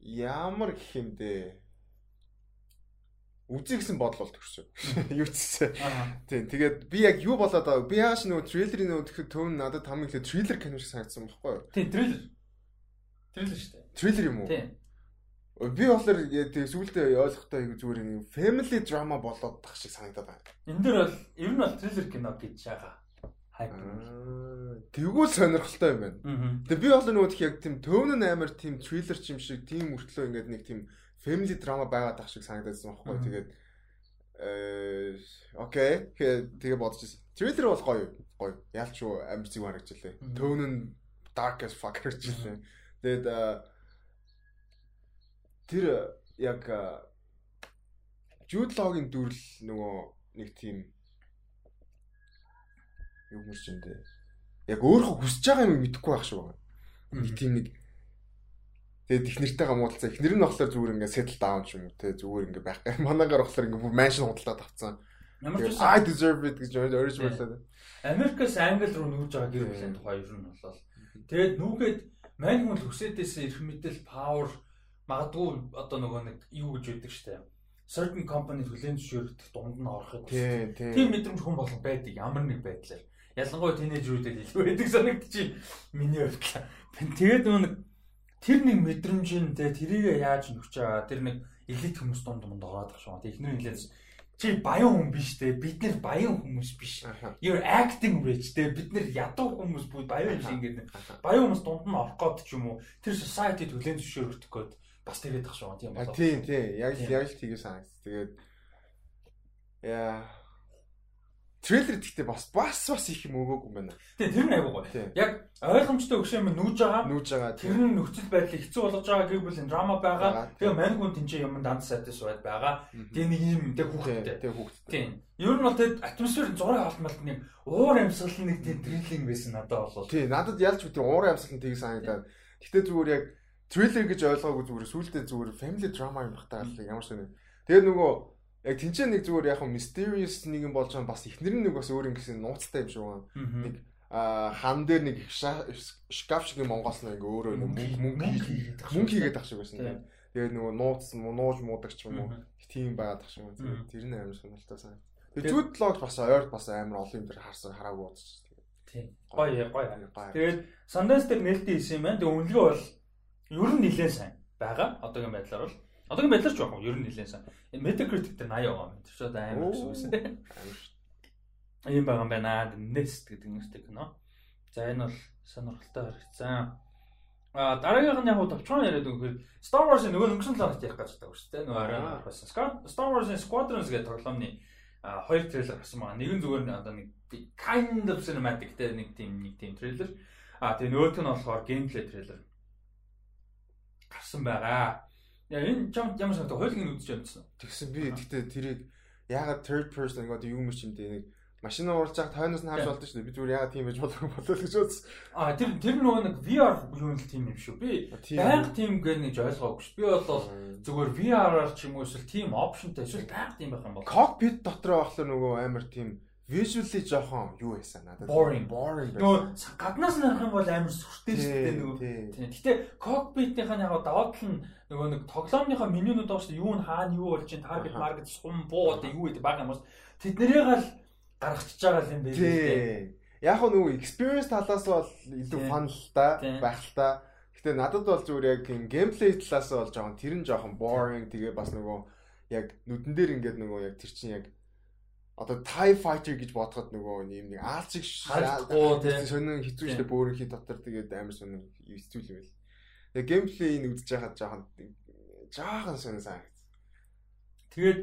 ямар гэх юм бэ? Үзье гэсэн бодол бол төрсөн. Юу ч гэсэн. Тийм. Тэгээд би яг юу болоод байгаа би яаш нөгөө трейлерын нөгөө тэгэхээр төв надад хамгийн ихлэ трейлер кино шиг санагдсан байхгүй юу? Тийм, трейлер. Трейлер шүү дээ. Трейлер юм уу? Тийм. Би болохоор тэгээ сүүлдээ ойлгохтой зүгээр нэг family drama болоод тах шиг санагдаад байна. Энд дээр бол ер нь бол трейлер кино гэж яага. Хайп. Тэгвэл сонирхолтой юм байна. Тэгээ би бол нөгөө яг тийм төвн амар тийм трейлер ч юм шиг тийм мөртлөө ингээд нэг тийм family drama байгаад тах шиг санагдсан байхгүй. Тэгээд э окей. Тэгээ бодож ирсэн. Трейлер бол гоё. Гоё. Яалч юу зүг харагдчихлээ. Тone нь dark as fuck харагдчихлээ. Тэгээд тэр яг Jude Law-гийн дүрл нөгөө нэг тийм юм дээ. Яг өөрөө хүсэж байгаа юм мэдэхгүй байх шүү. Нэг тийм нэг Тэгээд их нэртэйгээ муудалцаа. Их нэр нь болохоор зүгээр ингээд settle down ч юм уу те зүгээр ингээд байх. Манайгаар болохоор ингээд бүр mansion худалдаад авцсан. I deserve it гэж өөрөж байлаа. Америкаас англи руу нүүж байгаа гэр бүлийн тухай ер нь болол. Тэгээд нүүгээд мань хүн хүсэдээс ирэх мэтэл power магадгүй одоо нөгөө нэг юу гэж өгдөг штэ. Certain company хүлэн зөвшөөрөх дунд нь ороход. Тийм мэдрэмж хүн болон байдаг ямар нэг байдлаар. Ялангуяа тинейжрүүдэд илүү байдаг санагдчих. Миний хувьд. Тэгээд нөгөө тэр нэг мэдрэмж нь те тэрийг яаж нөхч байгаа тэр нэг элит хүмүүс дунд дунд ороод байгаа шүү. Тэг ихнэр хэлээс чи баян хүн биш те бид нэр баян хүмүүс биш. You're acting rich те бид нэр ядуу хүмүүс бүү баян биш ингээд баян хүмүүс дунд нь орох гээд ч юм уу тэр society төлөөн зөвшөөрөх гээд бас тэгээд тах шүү. Тийм болоо. Тийм тийм яг яг л тийг санагц. Тэгээд яа трейлер гэхдээ бас бас бас их юм өгөөгүй юм байна. Тийм тэр нь айгуу гоё. Яг ойлгомжтой өгшөө юм нүүж байгаа. Нүүж байгаа. Тэр нь нөхцөл байдлыг хэцүү болгож байгаа гэх бүлийн драма байгаа. Тэгээ мань хүн тэнцээ юм данд сайтас байд байгаа. Тэгээ нэг юм тэг хүүхдтэй. Тэг хүүхдтэй. Тийм. Ер нь бол тэг атмосфер зураг халтмалт нэг уур амьсгал нэг тийм триллинг байсан надад болол. Тийм. Надад ялч би уур амьсгал нь тийг санагдаад. Гэхдээ зүгээр яг трейлер гэж ойлгоогүй зүгээр сүултээ зүгээр family drama юм бахтаа ямар ч юм. Тэгээ нөгөө яг тэнцээ нэг зүгээр яг mysterious нэг юм болж байгаа бас ихнэр нэг бас өөр ингэсэн нууцтай юм шиг байна. Нэг хан дээр нэг шкаф шиг Монголс нэг өөрөө мөнгө мөнгө мөнгө хийгээд ах шиг байсан. Тэгээд нөгөө нууц нууж муудагч юм уу тийм байгаад ах шиг байна. Тэр нь амар сонирхолтой сан. Тэгээд Jude Law бас ойрд бас амар олон юм дээр харсан хараагүй удаж. Тийм. Гоё гоё. Тэгээд Sundance дээр нээлттэй хийсэн юм байна. Тэгээд үнэлгээ бол ер нь нэлээд сайн байгаа. Одоогийн байдлаар бол Одоогийн байдлаар ч яг ер нь нэлээд сайн. Metacritic дээр 80 байгаа ч одоо амар гэсэн. Ийм байгаа юм байна. Nest гэдэг нэртэй кино. За энэ бол сонирхолтой харагдсан. А дараагийнх нь яг товчхон яриад өгөхөөр Star Wars-ын нөгөө өнгөрсөн талаар ярих гэж байгаа шүү дээ. Нөгөө арай бас Star Wars-ын Squadrons гэдэг тоглоомны хоёр трейлер гарсан байгаа. Нэг нь зүгээр одоо нэг kind of cinematic те нэг тийм нэг тийм трейлер. А тэгээ нөгөөх нь болохоор gameplay трейлер гарсан байгаа. Яа энэ чам ямар санагдав? Хойлыг нь үдчих юмсан. Тэгсэн би гэхдээ тэрийг ягаад third person мэрч юм дээ нэг машин уурлж байгаа тойноос нь харж болдог шүү дээ. Би зүгээр ягаад тийм байж болох болоо гэж бодсон. Аа тэр тэр нөгөө нэг VR юу нь л тийм юм шүү. Би байнга тийм гэр нэгж ойлгоогүй шүү. Би бол зүгээр VR-аар ч юм уу эсвэл тийм опшнтай эсвэл байнга тийм байх юм бол. Cockpit дотор байхлаа нөгөө амар тийм visually жоохон юу байсан надад? Boring boring. Нөгөө гаднаас нь харах юм бол амар сүртэй шүү дээ нөгөө тийм. Гэтээ cockpit-ийн яг даваад нь нөгөө нэг тоглоомныхоо менюнууд байгаа шүү дээ. Юу нь хаана юу болж чинь target market сум буу одоо юу гэдэг баг юм бас. Тэднэрийг л гаргачихж байгаа юм байна тийм яг нөгөө experience талаас бол илүү fun л та байх л та. Гэтээ надад бол зүгээр яг тийм gameplay талаас бол жоохон тэр нь жоохон boring тэгээ бас нөгөө яг нүдэн дээр ингээд нөгөө яг тэр чинь яг одоо TIE fighter гэж бодоход нөгөө юм нэг аалцыг шалахгүй тийм сонин хэцүү штэ бөөрийнхи дотор тэгээд амар сонин хэцүү юм байл. Тэгээ геймплейг үзэж байхад жоохон жоохон сонин санагц. Тэгээд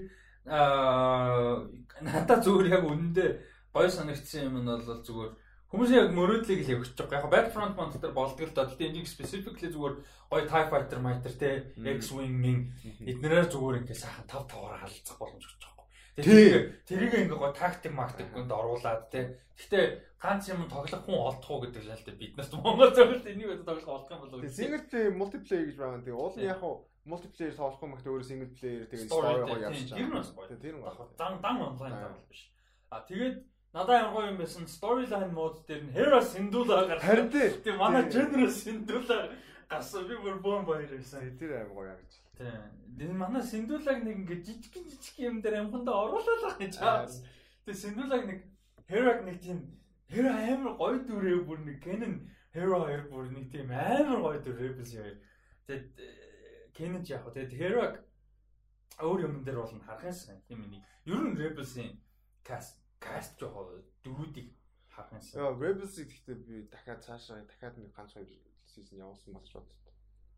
аа надад зүгээр яг үнэндээ гой санагдсан юм нь бол зүгээр Хүмүүс яг мөрөөдлийг л өгч байгаа. Яг Battlefront Month дээр болдог л доо. Гэтэ энийг specifically зүгээр гоё TIE Fighter, Fighter те X-Wing-ийн эднэрээр зүгээр ингээ сайхан тав таваар халцах боломж өгч байгаа. Тэгээ тэрийг ингээ гоё тактик мактикнд оруулаад те. Гэтэ ганц юм тоглох хүн олдох уу гэдэг шалтгаан бид нарт Монгол зөвлөлт энийг өдөө тоглох олдох юм болов уу? Single player, multiplayer гэж байгаа. Тэгээ уул яг хуу multiplayer тоглох юм гэхдээ өөрөө single player тэгээ story явж байгаа. Тэр нь бас гоё. Тэр нь гоё. Дан дан онлайн тоглох биш. А тэгээд Надад ямар гоё юм байсан storyline mode дээр нь Hero Syndulla гарсан. Харин тийм манай General Syndulla гарсан. Би бүр бом баяр байсан. Тэр аим гоё гэж. Тийм. Манай Syndulla-г нэг ингэ жижиг жижиг юм дээр амхандаа оруулаад байгаа юм чаас. Тэгээ Syndulla-г нэг Hero-г нэг тийм Hero амар гоё дүрээ бүр нэг Canon Hero 2 бүр нэг тийм амар гоё дүрээ байсан юм. Тэгээд Canon ч яг хөө тэгээд Hero-г өөр юм дээр бол харах юм нэг. Ер нь Rebels-ийн cast каст жоо дөрүүдийг харах юмсан. Яа, Rebels-ийг гэхдээ би дахиад цаашаа дахиад нэг ганц хоёр сизон явуулсан болж бодсон.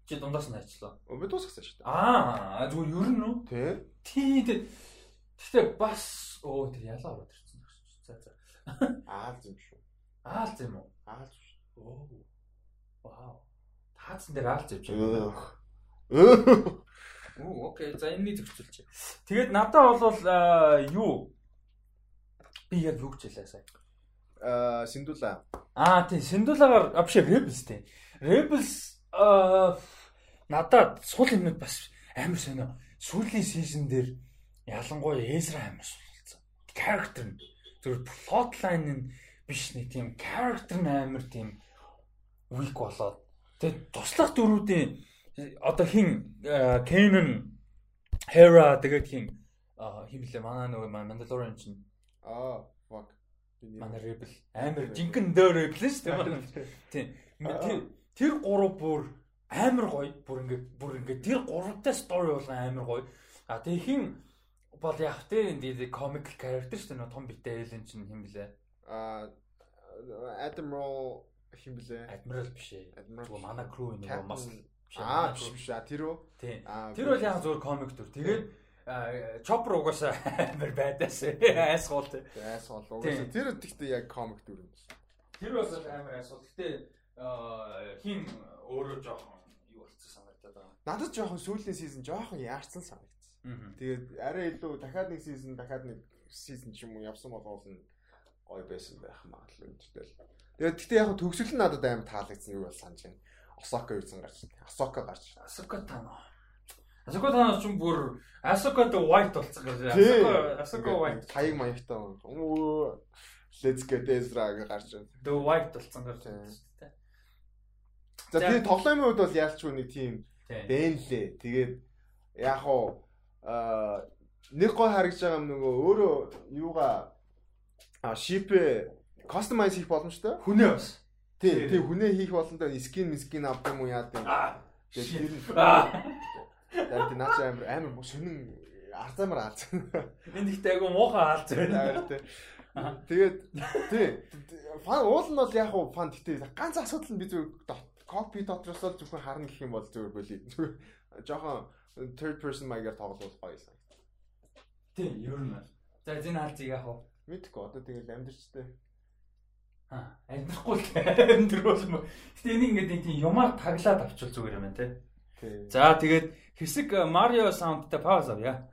Чи дундаас нь ажиллаа. Би дуусгасан шүү дээ. Аа, зүгээр ер нь үү? Тий. Тий. Гэхдээ бас оо тэр ялаа ороод ирсэн. За за. Аалз юм шүү. Аалз юм уу? Аалз шүү. Оо. Вау. Таацсан дээр явж байгаа. Оо, окей. За энэний зөрчилж. Тэгээд надад бол юу Би яг юу гэж хэлээ сая. Аа, Синдула. Аа, тий, Синдулагаар авш Rebels тий. Rebels надад сул юмуд бас амар сонио. Сүүлийн сизон дээр ялангуяа Ezra амар суулцсан. Character нь зөв plotline нь биш нэг тийм character нь амар тийм weak болоод тэгээ туслах дөрүүдийн одоо хин Canon Hera тэгээд хин блэ манай нөгөө Mandalorian чинь Аа, fuck. Манай Rebel амар жинхэнэ дөр Rebel шүү дээ. Тийм. Тэр гурав бүр амар гоё. Бүр ингээд бүр ингээд тэр гуравтай story болгон амар гоё. А тэг хин бол яг тэ энэ comic character шүү дээ. Том битэй Ellen чинь хэм блэ? А Admiral хэм блэ? Admiral биш ээ. Admiral манай crew нэг мас. Аа биш биш. Тэр үү? Тэр бол яг зөвхөн comic төр. Тэгээд Chopper угаасаа амар байдаас айсгуул тий. Айсгуул угаасаа тэр гэхдээ яг комик дүр юм байна. Тэр бас амар айсгуул. Гэтэ хин өөрөө жоохон юу болцсон санагдаад байгаа. Надад жоохон сүүлийн сизон жоохон яарсан санагдсан. Тэгээд арай илүү дахиад нэг сизон дахиад нэг сизон ч юм уу явсан бол нь гоё байсан байх магадлал үнэтэй л. Тэгээд гэхдээ яг төгсгөл нь надад амар таалагдсан юу бол санаж байна. Осока юусан гарч. Асока гарч. Асока тано. Асока танаас ч бүр Асока the white болцсон гэж. Асока Асока white. Хаяг маягтай. Let's get Ezra гэж гарч байна. The white болцсон гэж. За тэгээ тоглоомын үед бол яалчгүй нэг тийм бэнлээ. Тэгээд яг уу аа нэг гой харагдж байгаа юм нөгөө өөрөө юугаа а шипэ кастомайз хийх боломжтой. Хүнээ бас. Тий, тий хүнээ хийх боломжтой. Скин, скин авдаг юм уу яа гэдэг. Тэгээд тэр Тэгээд тий наач амар амар сонин арцаамар аалц. Энд ихтэй айгу муухай аалц байна. Тэгээд тий фан уул нь бол яг уу фан гэтээ ганц асуудал нь би зөв копи дотроос л зөвхөн харна гэх юм бол зөвөр боли. Жохон third person маягаар тоглох гоё сан. Тий, ер нь. За зин хаалцыг яг уу. Мэдгүй одоо тэгэл амьдэрчтэй. Аа, амьдрахгүй л амьдруул юм. Гэтэ энийг ингээд тийм юмар таглаад авчвал зүгээр юм байна те. За тэгээд хэсэг Марио саундтай пауз авъя.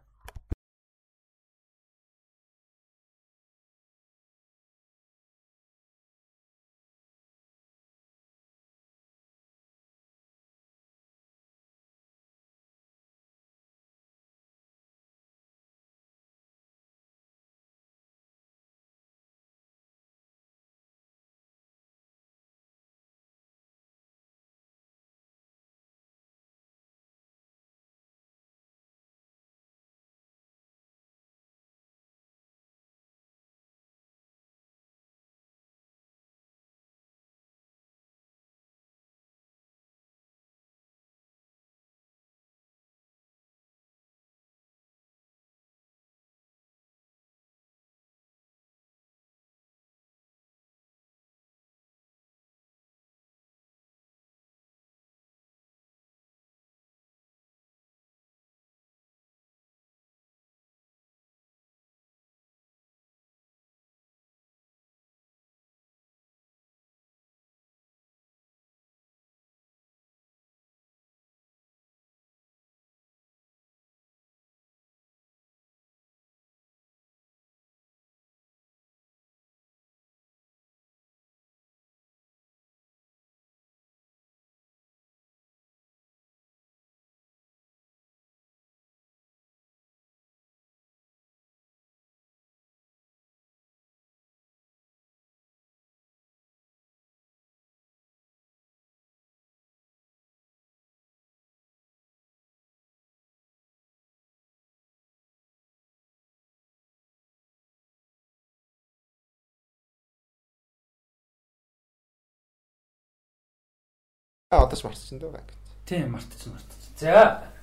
Аа одоо ч марцсан дээ. Тийм мартчихсан мартчихсан. За.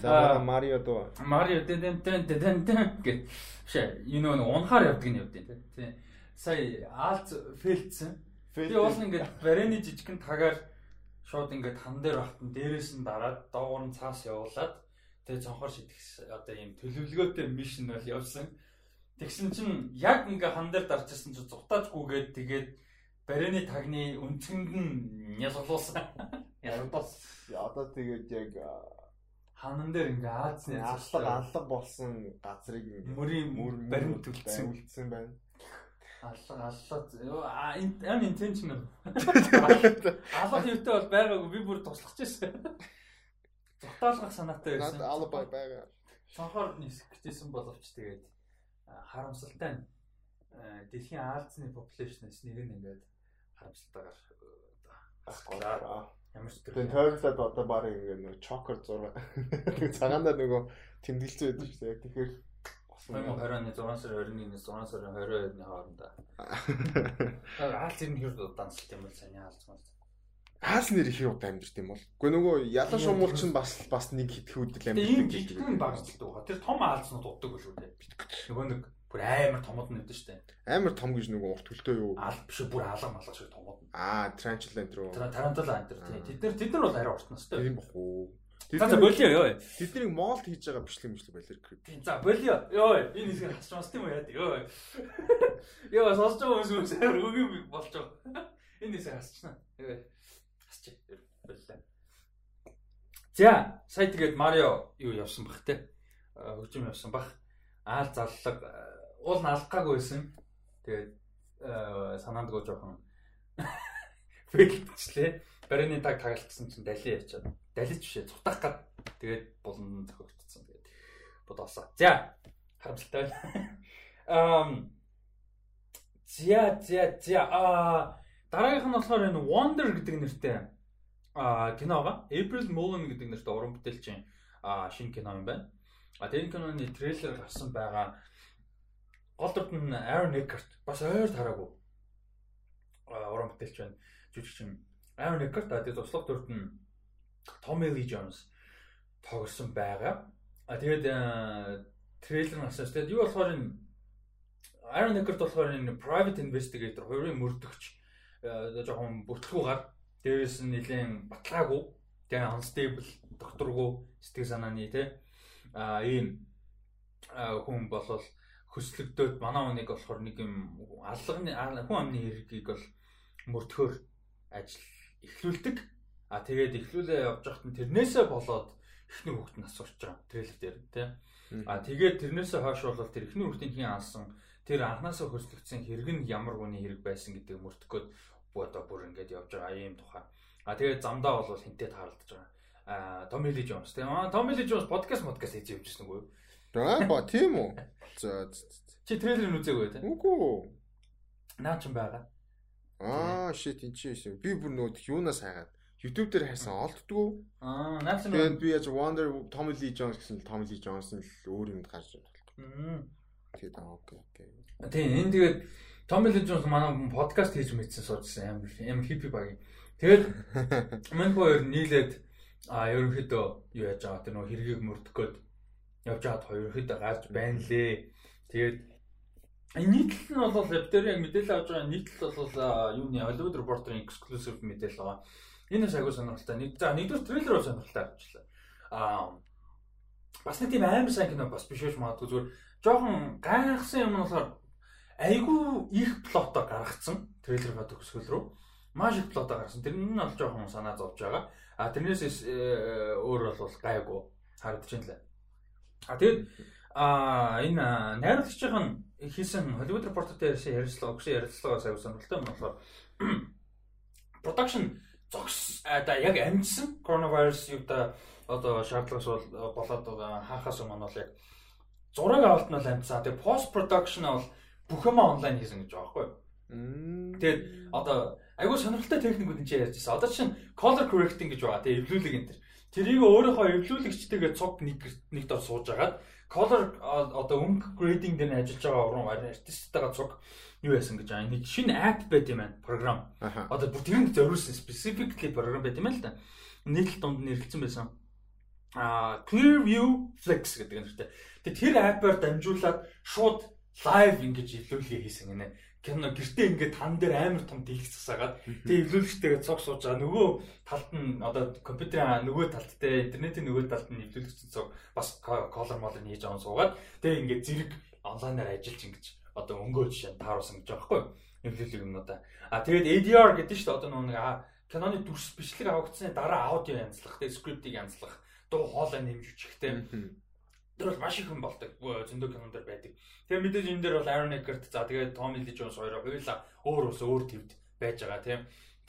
За Марио доо. Марио дэн дэн дэн дэн гэж. Шээ, энэ нэг унахаар явдаг нь явдیں۔ Тийм. Сая Алц фэлдсэн. Би уул ингээд барины жижигхэн тагаар шууд ингээд хан дээр багтан дээрээс нь дараад доогуур нь цаас явуулаад тэгээ цонхоор шидэх одоо ийм төлөвлөгөөтэй мишн бол явсан. Тэгсэн чинь яг ингээ хан дээр дарчихсан чинь зутаажгүйгээд тэгээд барины тагны өнцгөнд нь ялгалуулсан. Ялгалуус. Одоо тэгээд яг ханан дээр ингээ Азийн аллаг аллаг болсон газрыг мөрийн барин төлцсөн үлдсэн байна. Аллаг аллаа. Аа энэ ам интеншнл. Аллах юутай бол байгаагүй би бүр туслах гэсэн. Зутаалгах санаатай байсан. Надад албай байгаа. Цонхоор нисэх гэжсэн боловч тэгээд харамсалтай нь дэлхийн Аазны популяшнээс нэг нь ингээд харамсалтайгаар асуулаа. Ямар ч тэр тойрлоод одоо баг ингээд нэг чокер 6 цагаандаа нөгөө тэмдэглэсэн байдаг шүү дээ. Тэгэхээр 2020 оны 6 сарын 21-ээс 6 сарын 22-ны хооронд. Аалц ер нь хэр дансалт юм бол сайн аалц мал. Аалц нэр их удаа амьдэрт юм бол. Гэхдээ нөгөө ялан шумуул чинь бас бас нэг хит хүүдэл амьдэрт. Тийм жижигхэн багцдаг. Тэр том аалцнууд уддаг шүү дээ. Нөгөө нэг бүр амар томод нь өгдөн дээ. Амар том гэж нөгөө урт хөлтөө юу? Аал биш бүр алга малга шиг томод. Аа, тарантула энэ рүү. Тарантула энэ тийм. Тэд нар тэд нар бол арай урт настай. Тийм бах уу. За болио ёо. Тэднийг молд хийж байгаа бичлэг мэтлэг байлэр крип. За болио. Ёо. Энэ хэсгийг хасч мас тийм үү яа. Ёо. Ёо сонсож байгаа хүмүүс үнсээр өгөө болж байгаа. Энэ хэсгийг хасчихна. Ёо. Хасчих. Болио. За, сая тэгээд Марио юу явсан бах те. Хөгжим явсан бах. Аал заллаг уул налгаагүй байсан. Тэгээд санаандгүй жоохон фэлтчлээ. Барины таг тагалцсан чинь дали ячаад далиж бишээ цутах гад тэгээд булан зохигдсон тэгээд бодоосоо. За харамсалтай байна. Ам зя зя зя а дараагийнх нь болохоор энэ Wonder гэдэг нэртэй а киноога April Mullen гэдэг нэртэй уран бүтээлчийн а шинэ кино юм байна. А тэр киноны трейлер гарсан байгаа гол дүрт нь Aaron Eckhart бас ойр тараагүй. Уран бүтээлч байна. Жүжигчин Aaron Eckhart а тэр туслах дүрт нь Tommy Lee Jones тоглосон байгаа. А тэгээд трейлер нь асууж тэгээд юу болохоор энэ Aaron Eckhart болохоор энэ private investigator хоёрын мөрдөгч жоохон бүтлгүүгаар дээрээс нь нэлээд баталгаагүй тэгээ unstable докторгүй сэтгэл санааны тий а ийм хүн болол хөслөгдөөд манай хүнийг болохоор нэг юм аллагны хүн амны хэргийг бол мөрдөхөөр ажил эхлүүлдэг А тэгээд эхлүүлээ явж байхад нь тэрнээсээ болоод эхнэр хүүхэд нь асуурч байгаа трейлер дээр тий. А тэгээд тэрнээсээ хойш бол тэр эхнэр хүүхдийн хин алсан тэр анханасаа хөслөгдсөн хэрэг нь ямар хүний хэрэг байсан гэдэг мөрдөхгөөд одоо бүр ингэж явж байгаа ийм тухай. А тэгээд замдаа бол хинтээ тааралдаж байгаа. А Томи Ли Джонс тийм аа Томи Ли Джонс подкаст подкаст хийж явж байсан үгүй юу? Аа ба тийм үү. За чи трейлер нь үзээгүй тийм. Үгүй. Наа ч юм байгаа. Аа shit энэ чи би бүр нөт юунаас хайгаад YouTube дээр хайсан олддгоо. Аа, наач нь. Тэгээд би яаж Wonder Tommy Lee Jones гэсэн Tommy Lee Jones нь л өөр юмд гарч байна. Аа. Тэгээд аа окей окей. Тийм, энэ тэгээд Tommy Lee Jones манай подкаст хийж мэдсэн суужсан амар амар хиппи баг. Тэгээд мань хоёр нийлээд а ерөнхийдөө юу яаж байгаа тэр нөх хэргийг мөрдөх гээд явж хаад хоёр ерөнхийдөө гарч байна лээ. Тэгээд нийтлэл нь бол яг мэдээлэл авч байгаа нийтлэл бол юуны Hollywood Reporter-ын exclusive мэдээлэл байгаа. Энэ бас агуу сонирхолтой. Нэг за нэгдүгээр трейлер бол сонирхолтой авчлаа. Аа бас нэг тийм амар сайн кино бас биш байж магадгүй зүгээр жоохон гайхсан юм нь болохоор айгүй их плотоо гаргацсан трейлер ба төгсгөл рүү. Маш их плотоо гаргасан. Тэр нь бол жоохон санаа зовж байгаа. А тэрнээс э, өөр бол гайгүй харагдаж байна лээ. А тэгэд а энэ найруулагчийн хийсэн Hollywood Reporter дээр ярьцлага өгсөн ярилцлагаас аягүй сонирхолтой юм болохоор production зогс да яг амжсан коронавирус юута одоо шаардлагаас бол болоод байгаа хаахаас өмнө бол яг зураг авалт нь л амжсан. Тэгээ пост production бол бүх юм онлайн хийсэн гэж байгаа байхгүй юу? Тэгээд одоо айгүй сонирхолтой техникүүд энэ ярьж байсан. Одоо чинь color correcting гэж байгаа. Тэгээ эвлүүлэг энэ төр. Тэрийг өөрийнхөө эвлүүлэгчтэйгээ цуг нэг нэг дор сууж агаад color одоо өнгө grading дээр ажиллаж байгаа уран артисттайгаа цуг юу яасан гэж аа нэг шинэ app байт юм байна програм. Одоо бүр тэрэнд зориулсан specifically програм байт юм л да. Нийтлэл донд нэрлэлсэн байсан. А Clearview Flex гэдэг нэртэй. Тэгээ тэр аппаар дамжуулаад шууд live ингэж илүүлгээ хийсэн гинэ кино гэртээ ингээд тан дээр амар том дэлгэц засаагаад тэгээ эвлүүлэгчтэйгээ цог сууж байгаа. Нөгөө талд нь одоо компьютерийн нөгөө талд те интернетийн нөгөө талд нь эвлүүлэгч цог бас колор молор хийж аван суугаад тэгээ ингээд зэрэг онлайнаар ажиллаж ингэж одоо өнгөө жишээ тааруулсан гэж байгаа байхгүй эвлүүлэг юмнуудаа а тэгээд ADR гэдэг чинь одоо нөгөө киноны дүрс бичлэг авагдсны дараа аудио янзлах те скриптийг янзлах дуу хоолой нэмж өчхтэй Тэр бол маш их хүн болдог. Зөндөө кинон дээр байдаг. Тэгээ мэдээж энэ дээр бол Aaron Eckhart за тэгээ Tommy Lee Jones хоёроо хоёулаа өөр ус өөр твд байж байгаа тийм.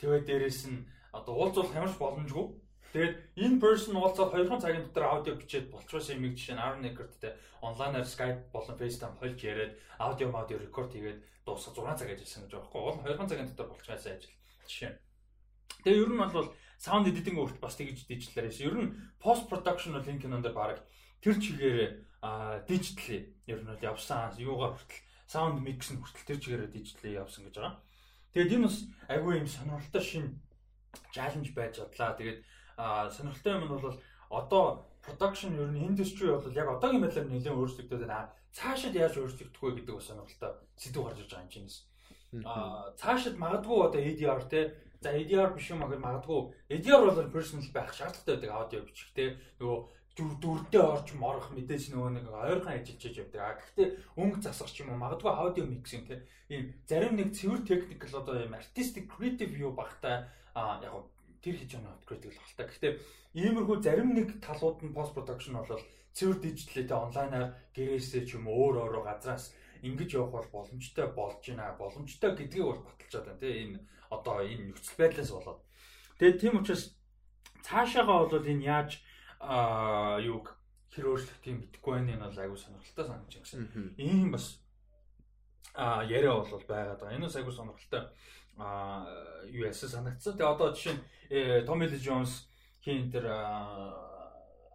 Тэгээ дээрэс нь одоо уулзах ямарч боломжгүй. Тэгээд in person уулзаад 2 цагийн дотор аудио бичээд болчихсон юм жишээ нь Aaron Eckhart-тэй онлайнаар Skype болон FaceTime холж яриад аудио аудио рекорд хийгээд дуусах 6 цаг ажилласан гэж байгаа байхгүй. Уул 2 цагийн дотор болчихсон ажил. Жишээ. Тэгээ ер нь бол саунд эдитинг өөрт бас тэгж дижиталэр байсан. Ер нь post production бол энэ кинонд баг тэр чигээр дижитали ер нь бол явсан юугаар хүртэл саунд микс нь хүртэл тэр чигээр дижитали явсан гэж байгаа. Тэгээд энэ бас агүй юм сонирхолтой шин чаленж байж бодлаа. Тэгээд сонирхолтой юм нь бол одоо production ер нь industry бол яг одоогийн байдлаар нэлээд өөрчлөгдөд байна. Цаашид яаж өөрчлөгдөх вэ гэдэг бас сонирхолтой сэдв гарч ирж байгаа юм чинээс. Аа цаашид магадгүй одоо ADR те за ADR биш юм аа магадгүй ADR бол personal байх шаардлагатай байдаг аудио бичих те нөгөө дүрдээ орж морох мэдээж нөгөө нэг ойрхон ажиллаж явдаг. А гэхдээ өнгө засах ч юм уу магадгүй аудио миксинг тийм ийм зарим нэг цэвэр техникл одоо ийм артистик креатив юу багтай а яг тэр хийж байгаа апгрейд л багтай. Гэхдээ иймэрхүү зарим нэг талууд нь пост продакшн бол цэвэр дижиталтэй онлайнаар гэрээсээ ч юм өөр өөр газраас ингэж явах бол боломжтой болж байна. Боломжтой гэдгийг бол баталж байгаа тийм энэ одоо энэ нөхцөл байдлаас болоод. Тэгээд тийм учраас цаашаагаа бол энэ яаж аа юуг хэр өөрчлөх юм мэдэхгүй байна энэ бол айгүй сонирхолтой санагдаж байна. Ийм бас аа яриа бол байгаад байгаа. Энэ бас айгүй сонирхолтой аа юу яасан санагдсан. Тэгээ одоо жишээ нь Tommy Lee Jones хин тэр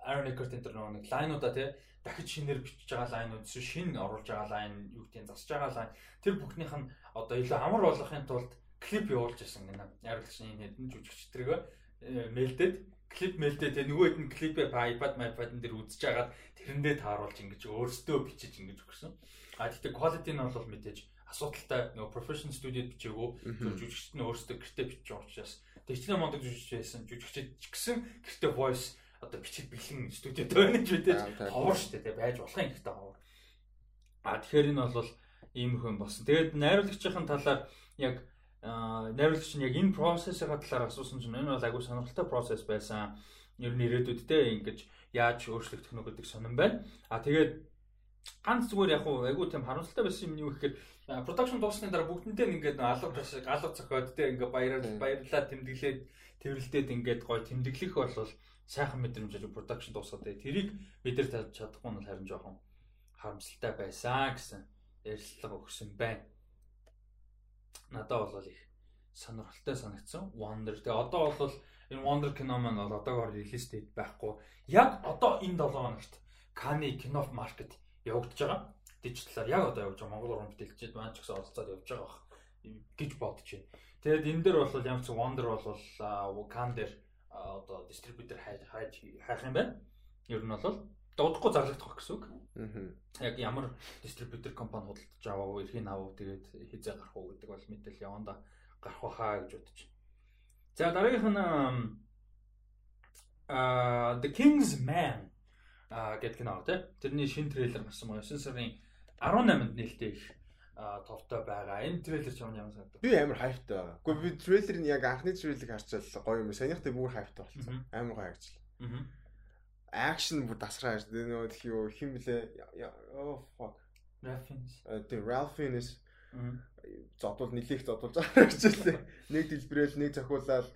Aaron Eckhart энэ нэг лайнуудаа тий дахиж шинээр бичиж байгаа лайнууд шинэ оруулж байгаа лайн юу гэдгийг засаж байгаа лайн тэр бүхнийх нь одоо илүү амар болгохын тулд клип явуулж ирсэн гэнэ. Найруулагчны хэдэн жүжигч тэргээ мэлдэд клип мэлдээ. Те нөгөө хэд нь клипээ iPad iPad дээр үзэж агаад тэрэндээ тааруулж ингэж өөрсдөө бичиж ингэж өгсөн. А тэгтээ quality нь бол мэдээж асуудалтай. Нөгөө professional studio-д бичээгөө жүжигчд нь өөрсдөө гэртээ бичиж уучраас тэгчнээ мондог жүжигч байсан. Жүжигчд ч гэсэн гэртээ voice одоо бичиж бэлэн студиуд байна гэж мэдээж ховор штэ. Те байж болох юм гэхдээ ховор. А тэгэхээр энэ бол ийм хүн болсон. Тэгээд найруулагчийн талаар яг найруулагч нь яг энэ процессыг талаар асуусан чинь энэ бол агүй сонирхолтой процесс байсан. Ер нь ирээдүйдтэй ингэж яаж өөрчлөгдөх нь гэдэг сонирн байна. А тэгээд ганц зүгээр яг айгүй тийм харамсалтай байсан юм юу гэхээр production дуусны дараа бүгдэнтэй ингээд алга ташиг алга зохиод те ингээд баярлал баярлалаа тэмдэглээд тэрвэлдээд ингээд гой тэмдэглэх бол сайхан мэдрэмж ажиг production дуусаад тэрийг мэдэр тавьж чадахгүй нь харин жоохон харамсалтай байсан гэсэн ярилцлага өгсөн байна надад бол их сонирхолтой санагдсан. Wonder. Тэгээ одоо бол энэ Wonder кино маань бол одоогоор релиз дээд байхгүй. Яг одоо энэ 7 хоногт Cannes кино маркет явагдаж байгаа. Дижиталаар яг одоо явж байгаа. Монгол уран бүтээлчид маань ч гэсэн оролцоод явж байгаа гэж бодож байна. Тэгээд энэ дээр бол ямар ч Wonder бол Cannes дээр одоо дистрибьютор хайж хайх юм байна. Ер нь бол дуудахгүй зарлагдах гэсэн үг. Аа. Яг ямар дистрибьютор компани худалдаж аваа уу, эрхийг аваа тэгээд хизээ гарах уу гэдэг бол мэдээлэл яванда гарах байхаа гэж бодож байна. За дараагийнх нь аа The King's Man аа гэдэг кино тий. Тэрний шинэ трейлер гарсан байгаа. 9 сарын 18-нд нээлттэй их товтой байгаа. Энэ трейлер ч ямар санагдав? Би амар хайптай байгаа. Гэхдээ би трейлерыг яг анхны трейлерыг харчаал гоё юм. Санийхтай бүр хайптай болсон. Амар гоё харагчлаа. Аа акшн бүр тасраа ирж тэгээ нөгөө тхий юу хим блэ? Оо fuck. Ralphines тэгээ Ralphines зодвол нилээх зодвол заараа гэжэлээ нэг дэлбэрэл нэг зохиулаад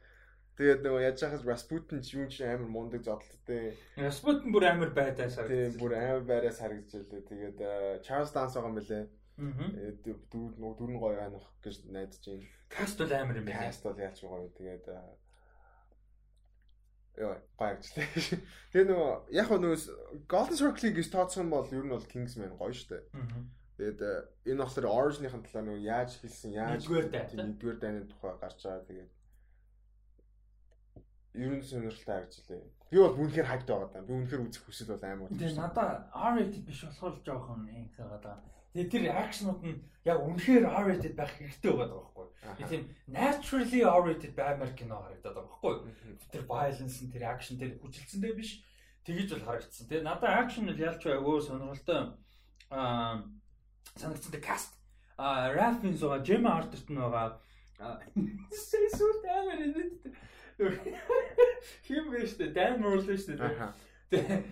тэгээд нөгөө яаж хахаас Rasputin ч юм чи амар мундаг зодтолтой Rasputin бүр амар байдаа санагдав тийм бүр амар байраас харагдчихлээ тэгээд Charles Dance байгаа юм бэлээ дөрөв нөгөө дөрөн гоё анах гэж найдаж байна. Каст бол амар юм байна. Каст бол яаж гоё тэгээд Яа, гоё ажлаа. Тэгээ нөгөө яг нөгөө Golden Circle-ийг гэж тооцсон бол ер нь бол Kingsman гоё шүү дээ. Тэгээд э, энэ болохоор Origin-ийн талаар нөгөө яаж хэлсэн, яаж нэгдүгээр дайны тухай гарч байгаа. Тэгээд ер нь сонирхолтой ажлаа. Би бол үнэхээр хайпт байгаа даа. Би үнэхээр үзэх хүсэл бол амар. Тэгээ надаа R-rated биш болохоор жоохон юм байгаа. Тэгээ тэр акшнууд нь яг үнэхээр R-rated байх хэрэгтэй байгаа байхгүй. Тийм naturally R-rated баймар кино харагдаад байгаа байхгүй. Тэр violence нь тэр action тэр хүчилцэндээ биш тэгэж бол харагдсан. Тэгээ надад action нь ялч айгүй сонирхолтой аа санагдсан. Тэгээ cast а Ralph Fiennes байгаа, Gemma Arterton байгаа. Сэсүүл амар энэ хим биш үү? Dan Merle шүү дээ.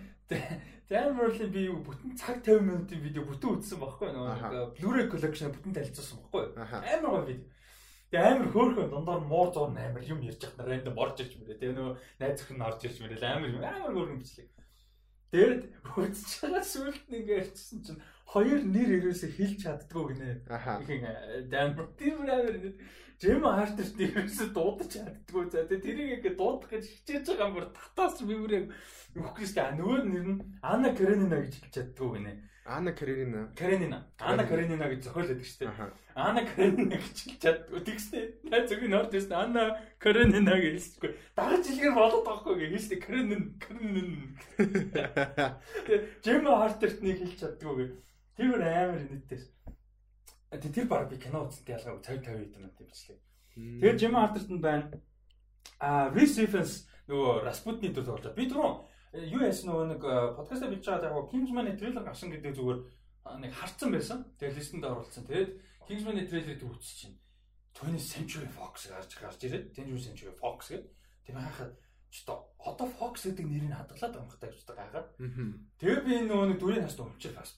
Merle би юу бүтэн цаг 50 минутын видео бүтэн үзсэн байхгүй нөгөө Blu-ray collection бүтэн танилцсан байхгүй амар гоё видео. Тэгээ амар хөөхөн дундаар муур зур амар юм ярьж байхад рандом орж ирж мөрөө. Тэгээ нөгөө найз өхөн орж ирж мөрөө амар амар хөөхөн бичлэг. Тэгээд үзэж байгаа сүлд нэг ярьчихсан чинь хоёр нэр ерөөсө хэлж чаддгүй гинэ. Ихэн Dan Merle амар Жим Артерт ерөөсө дуудаж чаддгүй. За тэрийг ингээ дуудах гэж хичээж байгаа юм бүр татаас биврээ өгөх гэж та нөгөө нэр нь Анна Каренина гэж хэлж чаддгүй гинэ. Анна Каренина. Каренина. Анна Каренина гэж зохиолоод гэж штэ. Анна Каренина гэж хэлж чаддгүй. Тэгснэ. Та зөвхөн орд ирсэн Анна Каренина гэж хэлчихгүй. Дараа жилгээр болоод байгаа хгүй гэж хэлсэн. Каренин Каренин. Жим Артертнийг хэлж чаддгүй. Тэр амар нийтээс. Тэр баг би кино үзэлтэй ялгаа цаг 50 хэдэн минут бичлээ. Тэгээд Jim Arterton байна. А Evans нөгөө Rasputin дээр тоглож. Би түрүүн юу яасан нөгөө нэг подкаст билж байгаа яг Kingsman-ы трейлер гарсан гэдэг зүгээр нэг харцсан байсан. Тэгээд листэнд оруулсан. Тэгээд Kingsman-ы трейлерыг үзчих чинь 20th Century Fox гарч гарч ирээд 20th Century Fox гэдэг. Тийм хахад ч одоо Fox гэдэг нэрийг хадгалаад байгаа юм хата гэж гайхаад. Тэгээ би нөгөө нэг дүрийн хаст өмчил бас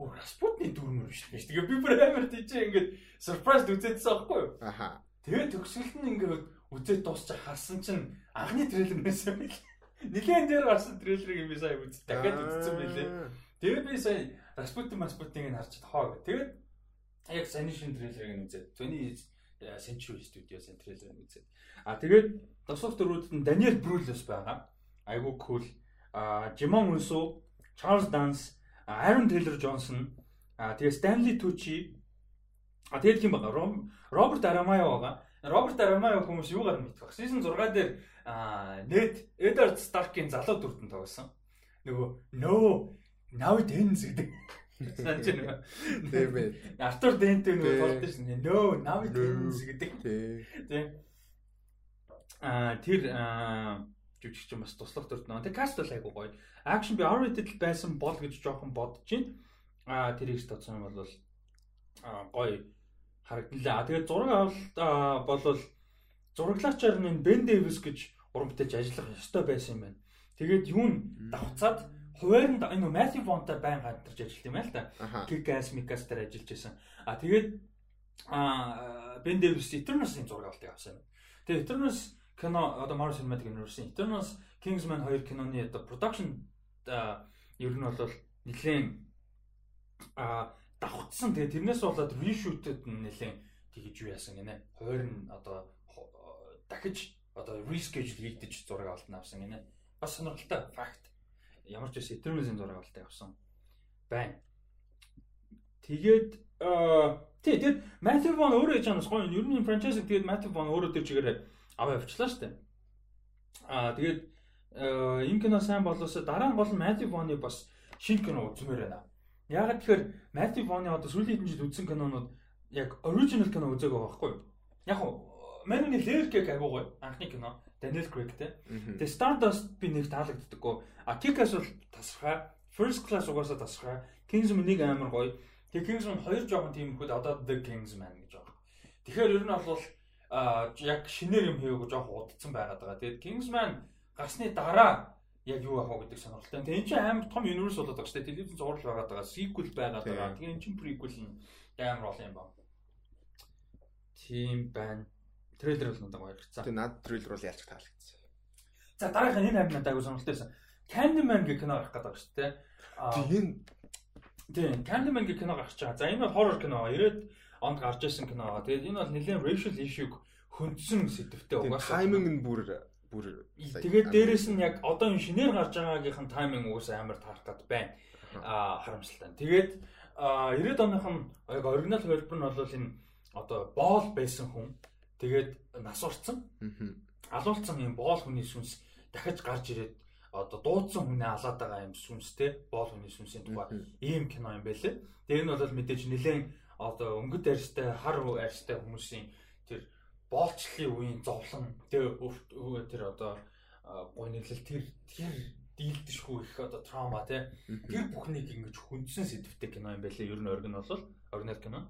Оо Распутны дүрмөр биш гэж. Тэгээ би бүр амар тийчээ ингээд surprise үзээдсэн аахгүй юу? Аха. Тэгээ төгсгөлт нь ингээд үзээд дуусчих харсан чинь анхны трейлер байсан байл. Нилээн дээр гарсан трейлерыг би сая үз дахиад үзсэн байлээ. Тэгээ би сая Распутин Маспутиныг харж тоо гэ. Тэгээд яг саяны шинэ трейлерыг нь үзээд 20 Century Studios-ын трейлерыг үзээд. А тэгээд досох дөрүүдэд нь Daniel Brühl-с байгаа. Айгуу cool. А Jimon Unsu, Charles Dance Aaron Taylor Johnson тэгээ Stanley Tucci а тэгээд хин байгаа Роберт Арамайо байгаа. Роберт Арамайо хүмүүс юугаар мэдэх вэ? Season 6 дээр Ned Eddard Stark-ийн залуу дүртэн тоглосон. Нөгөө No now it ends гэдэг. Санаж байна. Тийм ээ. Артур Дэнтэй нөгөө толдсон шин. No now it ends гэдэг. Тийм. А тэр жүжигч юм бас туслах дүртэн. Тэгээ каст бол айгу гоё акшн би R-rated байсан бол гэж жоохон бодож байна. Аа тэрийг тоцсон юм бол аа гоё харагдлаа. Тэгээд зураг авалт бол зураглаачаар нь Бен Дэвис гэж уран бүтээлч ажиллах ёстой байсан юм байна. Тэгээд юу н давцаад хуваарьнд энэ Matthew Vaughn-тай байн гадарч ажиллаж юм байл та. Kick-Ass Mick-Ass дээр ажиллаж байсан. А тэгээд а Бен Дэвис Eternals-ийн зураг авалтыг авсан. Тэгээд Eternals кино одоо Marvel Cinematic Universe Eternals Kingsman 2 киноны одоо production ер нь бол нэлээд а давхцсан. Тэгээ тэрнээс болоод reshoot-д нэлээд тэгэж юу яасан гинэ. Хойр нь одоо дахиж одоо reschedule хийгдэж зураг авалт авсан гинэ. Бас сонирхолтой факт. Ямар ч байсан Eternals-ийн зураг авалтыг авсан байна. Тэгээд тий тэгээд Matthew Vaughn өөрөө яж чанаас гоё ер нь franchise тэгээд Matthew Vaughn өөрөө тэр чигээр аваа явчлаа дээ. Аа тэгээд Э, энэ кино сайн болоосоо дараа нь гол Matthew Vaughn-ы бас шинэ кино үзмээр байна. Яг тэгэхээр Matthew Vaughn-ы одоо сүүлийн хэдэн жил үзсэн кинонууд яг original кино үзээг байгаа байхгүй юу? Яг нь Мануны Леркэг агуугай анхны кино Daniel Craig те. Тэгээ Stardust би нэг таалагддаггүй. А Kick-Ass бол тасархай. First Class угаасаа тасархай. Kingsman нэг амар гоё. Тэгээ Kingsman хоёр жоохон тийм ихэд одоо The Kingsman гэж байгаа. Тэгэхээр ер нь бол яг шинээр юм хийгээгүй жоохон удцсан байгаад байгаа. Тэгээд Kingsman гарсны дараа яг юу авах гэдэг сонирхолтой. Тэгээ энэ чинь амар том universe болоод байгаа шүү дээ. Телевизэн зурлал байгаад байгаа, sequel байгаад байгаа. Тэгээ энэ чинь prequel нь амар рол юм байна. Тийм байна. Трейлер бол надад ирсэн. Тэгээ над трейлер бол ялч таалагдсан. За дараагийн энэ хайр надад агуу сонирхолтой байсан. Candyman гэх кино гарах гэдэг шүү дээ. Тийм. Тийм, Candyman гэх кино гарч байгаа. За энэ бол horror кино. 90-ад онд гарч ирсэн кино. Тэгээд энэ бол нэлээд racial issue-г хөндсөн сэдвтэй угаасаа. Timing нь бүр бүр тэгээд дээрэс нь яг одоо энэ шинээр гарч байгаагийнхан тайминг уусаа амар таарах гад байна. Аа харамсалтай. Тэгээд 90-ад оныхон яг оригинал хөлбөр нь бол энэ одоо боол байсан хүн тэгээд нас орцсон. Алуулсан юм боол хүний сүнс дахиж гарч ирээд одоо дуудсан хүнээ алаад байгаа юм сүнстэй боол хүний сүнсийн тухай ийм кино юм байлээ. Тэгээ энэ бол мэдээж нэлээд одоо өнгөт арьстай хар арьстай хүмүүсийн тэр боолчлын үеийн зовлон тэгээ тэр одоо гойныглал тэр тэр дийлдэшгүй их одоо траума тий тэр бүхнийг ингэж хүндсэн сэдвтэй кино юм байлээ. Ер нь оригин бол оригинал кино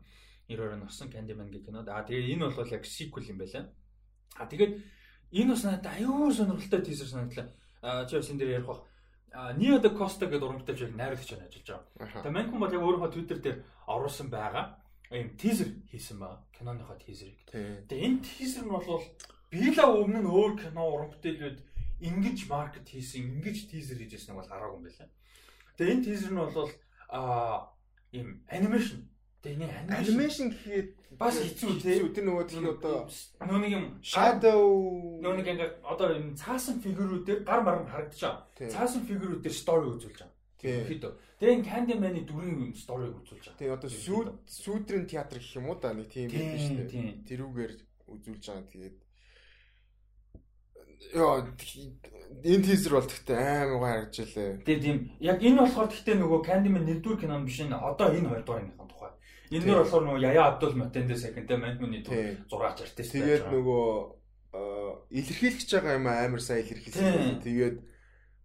92 орсон Candyman гэх кино. Аа тэгээ энэ бол яг сиквел юм байлаа. Аа тэгээд энэ бас надад аюу сонирхолтой тийзер санагдлаа. Аа чи бас энэ дээр ярих бах. Нио де Коста гэдэг урамтай яг найруулагч нь ажиллаж байгаа. Тэгээ Манкун бол яг өөрийнхөө Twitter дээр оруулсан байгаа ийм тизер хийсэн ба киноныхоо тизерийг. Тэгээ энэ тизер нь бол биела өмнө нь өөр кино бүтээлүүд ингэж маркет хийсэн, ингэж тизер хийжсэн бол хараагүй юм байна. Тэгээ энэ тизер нь бол аа ийм анимашн Тэгээ энэ анимашн гэхэд бас хэцүү тий. Тэр нөгөө тийм одоо нөгөө нэг юм shadow нөгөө нэг ингээ одоо энэ цаасан фигурүүдээр гар мар харагдчихаа. Цаасан фигурүүдээр story үзүүлж байгаа. Тэгэхэд тэгээ энэ Candyman-ы дүрийн сториг үзүүлж байгаа. Тэгээ одоо сүүд сүүдрийн театр гэх юм уу да нэг тийм байх шүү дээ. Тэрүүгээр үзүүлж байгаа. Тэгээд Яа энэ тийзер бол амар гоо харагдж илээ. Тэгээ тийм яг энэ болохоор гэхдээ нөгөө Candyman нэгдүгээр кинон биш нэ одоо энэ хоёрдугаарынхаа тухай. Энэ нэр болохоор нөгөө Яя Абдул Матенде second Manhunt-ны 6 артист. Тэгээд нөгөө илэрхийлж байгаа юм амар сайн илэрхийлсэн. Тэгээд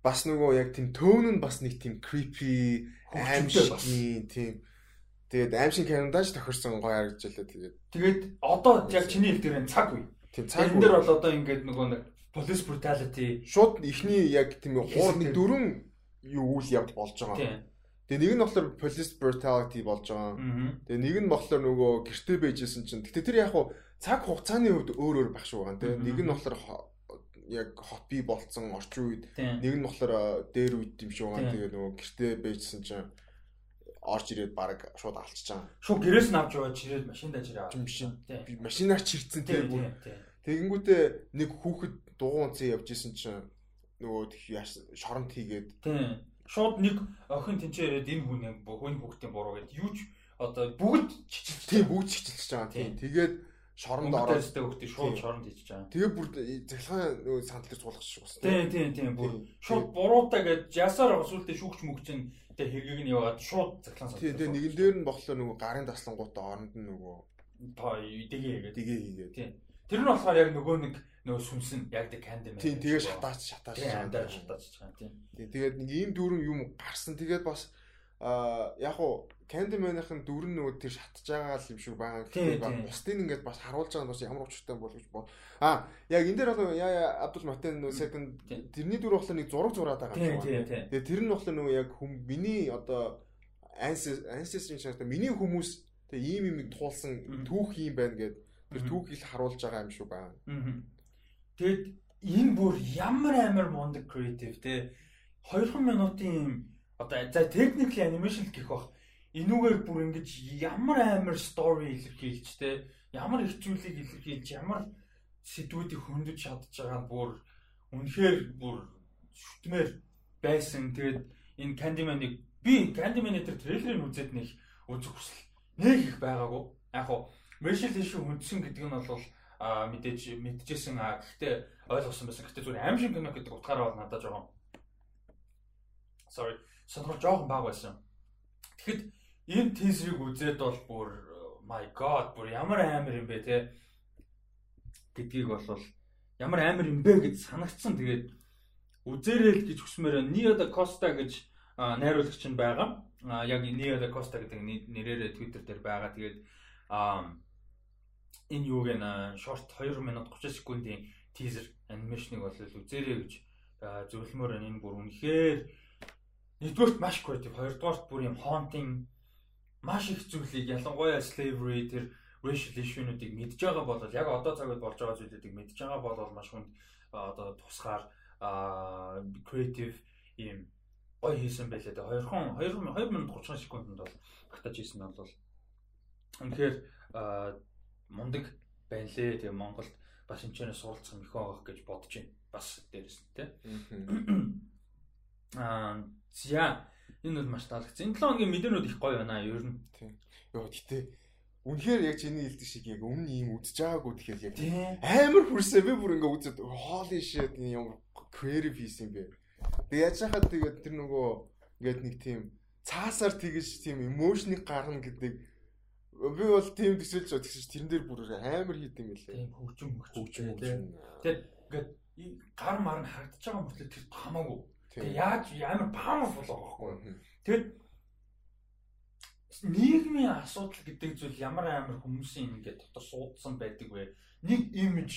бас нөгөө яг тийм төөн нь бас нэг тийм creepy аимшигний тийм. Тэгээд аимшиг кинондаж тохирсон гоё харагдж байлаа тэгээд. Тэгээд одоо яг чиний хэл дээр цаг үе. Тийм цаг үе. дээр бол одоо ингээд нөгөө нэг police brutality шууд ихний яг тийм гур нэг дөрөн юу үйл явд болж байгаа. Тэгээ нэг нь болохоор police brutality болж байгаа. Тэгээ нэг нь болохоор нөгөө гэрте байжсэн чинь. Гэтэ тэр яг хуу цаг хугацааны хувьд өөр өөр шүү байгаа. Тэгээ нэг нь болохоор яг хот бий болцсон орчин үед нэг нь болохоор дээр үед юм шиг байгаа. Тэгээ нөгөө гэртээ байжсэн чинь орж ирээд баг шууд алчиж байгаа. Шууд гэрээс нь авч яваад чирээд машинд ажир аваад. Машин. Машинаар чирцэн тэгээ бүр. Тэгэнгүүтээ нэг хүүхэд дугуун цээ явж исэн чинь нөгөө шоронд хийгээд. Шууд нэг охин тэнцээ ирээд энэ хүн хүн хүүхдийн буруу гэдэг юу ч одоо бүгд чичилж. Тийм бүгд чичилж байгаа. Тийм. Тэгээд шоронд ороод тест өгдөг шууд шоронд хийж байгаа. Тэгээ бүр захилгаан нөгөө сандал дээр суулгах шиг байна. Тийм тийм тийм бүр шууд буруутай гэж ясаар сүултээ шүүгч мөгч нь тэгээ хэргийг нь яваад шууд захилгаан сандал. Тийм тийм нэгэн дээр нь болохоор нөгөө гарын таслангуудаа оронд нь нөгөө тоо дэгээ хийгээд. Дэгээ хийгээд. Тийм. Тэр нь болохоор яг нөгөө нэг нөгөө сүнс нь яг дэг кандим. Тийм тэгээ шатаач шатаач амдаар шатаач байгаа тийм. Тийм тэгээд нэг ийм дүүрэн юм гарсан. Тэгээд бас а яг уу Candyman-ын дүр нь нөгөө тэр шатж байгаа юм шиг байгаа. Тэгэхээр бусдын ингээд бас харуулж байгаа нь бас ямар учиртай бол гэж бод. А яг энэ дээр бол яа Абдул Матен нөгөө second тэрний дүр болохоор нэг зураг зураад байгаа юм байна. Тэгээ тэр нь болохоор нөгөө яг хүм миний одоо ancestry шатаа миний хүмүүс тэгээ ийм юм туулсан түүх юм байна гэд тэр түүхийг харуулж байгаа юм шиг байна. Тэгэд энэ бүр ямар амар мундаг creative те 2 минутын одоо за technically animation гэх бах энүүгээр бүр ингэж ямар амар story илэрхийлж те ямар их зүйлийг илэрхийлж ямар сэдвүүдийг хөндөж чадж байгаа нь бүр үнэхээр бүр шүтмээр байсан. Тэгээд энэ Candyman-ыг би Candyman-ы тэр трейлерыг үзээд нэг үзэх хүсэл нэг их байгаагүй. Яг хуу Michelle Yeoh хүндсэн гэдэг нь бол мэдээж мэдчихсэн а гэхдээ ойлгосон байсан. Гэхдээ зүгээр аим шиг кино гэдэг утгаараа бол надад жоохон sorry сонирхол жоохон бага байсан. Тэгэхэд энэ тизрийг үзээд бол бүр my god бүр ямар амар юм бэ те гэдгийг бол ямар амар юм бэ гэж санагдсан. Тэгээд үзээрэй гэж хүсмээр Нио да Коста гэж найруулагч нь байгаа. Яг Нио да Коста гэдэг нэрээр Twitter дээр байгаа. Тэгээд а энэ юуг нь short 2 минут 30 секундын teaser анимашныг бол үзээрэй гэж зөвлөмөр энэ бүр үнэхээр нэгдүгээрт маш creative, хоёрдугаарт бүр юм haunting маш их зүйлийг ялангуяа slavery тэр racial issue-нуудыг мэдж байгаа бол яг одоо цаг үед болж байгаа зүйлүүдийг мэдж байгаа бол маш хүнд одоо тусгаар creative ийм гоё хийсэн байлээ. Тэгээ 2хон 2 2 минут 30 секундэд бол багтаж хийсэн бол үнэхээр мундаг байна лээ. Тэгээ Монголд бас энэ ч суралцсан их байгаа гэж бодож байна. бас дээрээс нь тий. Аа за энэ бол маш таалагдсан. Энэ 7 хоногийн мэдээнүүд их гоё байна ер нь. Тийм. Йоо гэтээ Үнэхээр яг чиний хэлдэг шиг яг өмнө ийм үдж байгаагүй тэгэхээр яг амар хүрсээ би бүр ингээ үзээд holy shit юм creative юм бэ. Тэг яаж хахад тэгээд тэр нөгөө ингээд нэг тийм цаасаар тэгэж тийм emotion-ыг гаргана гэдэг би бол тийм төсөөлж байгаа тэгсэж тэрэн дээр бүр амар хийд юм билээ. Тийм хөгжим хөгжим тийм. Тэгээд ингээд гар мар нь харагдаж байгаа мөртлөө тэр хамаагүй. Тэгээд яаж амар powerful байгаа байхгүй. Тэгээд нийгмийн асуудал гэдэг зүйл ямар амар хүмүүсийн ингээд дотор суудсан байдаг вэ? Нэг имиж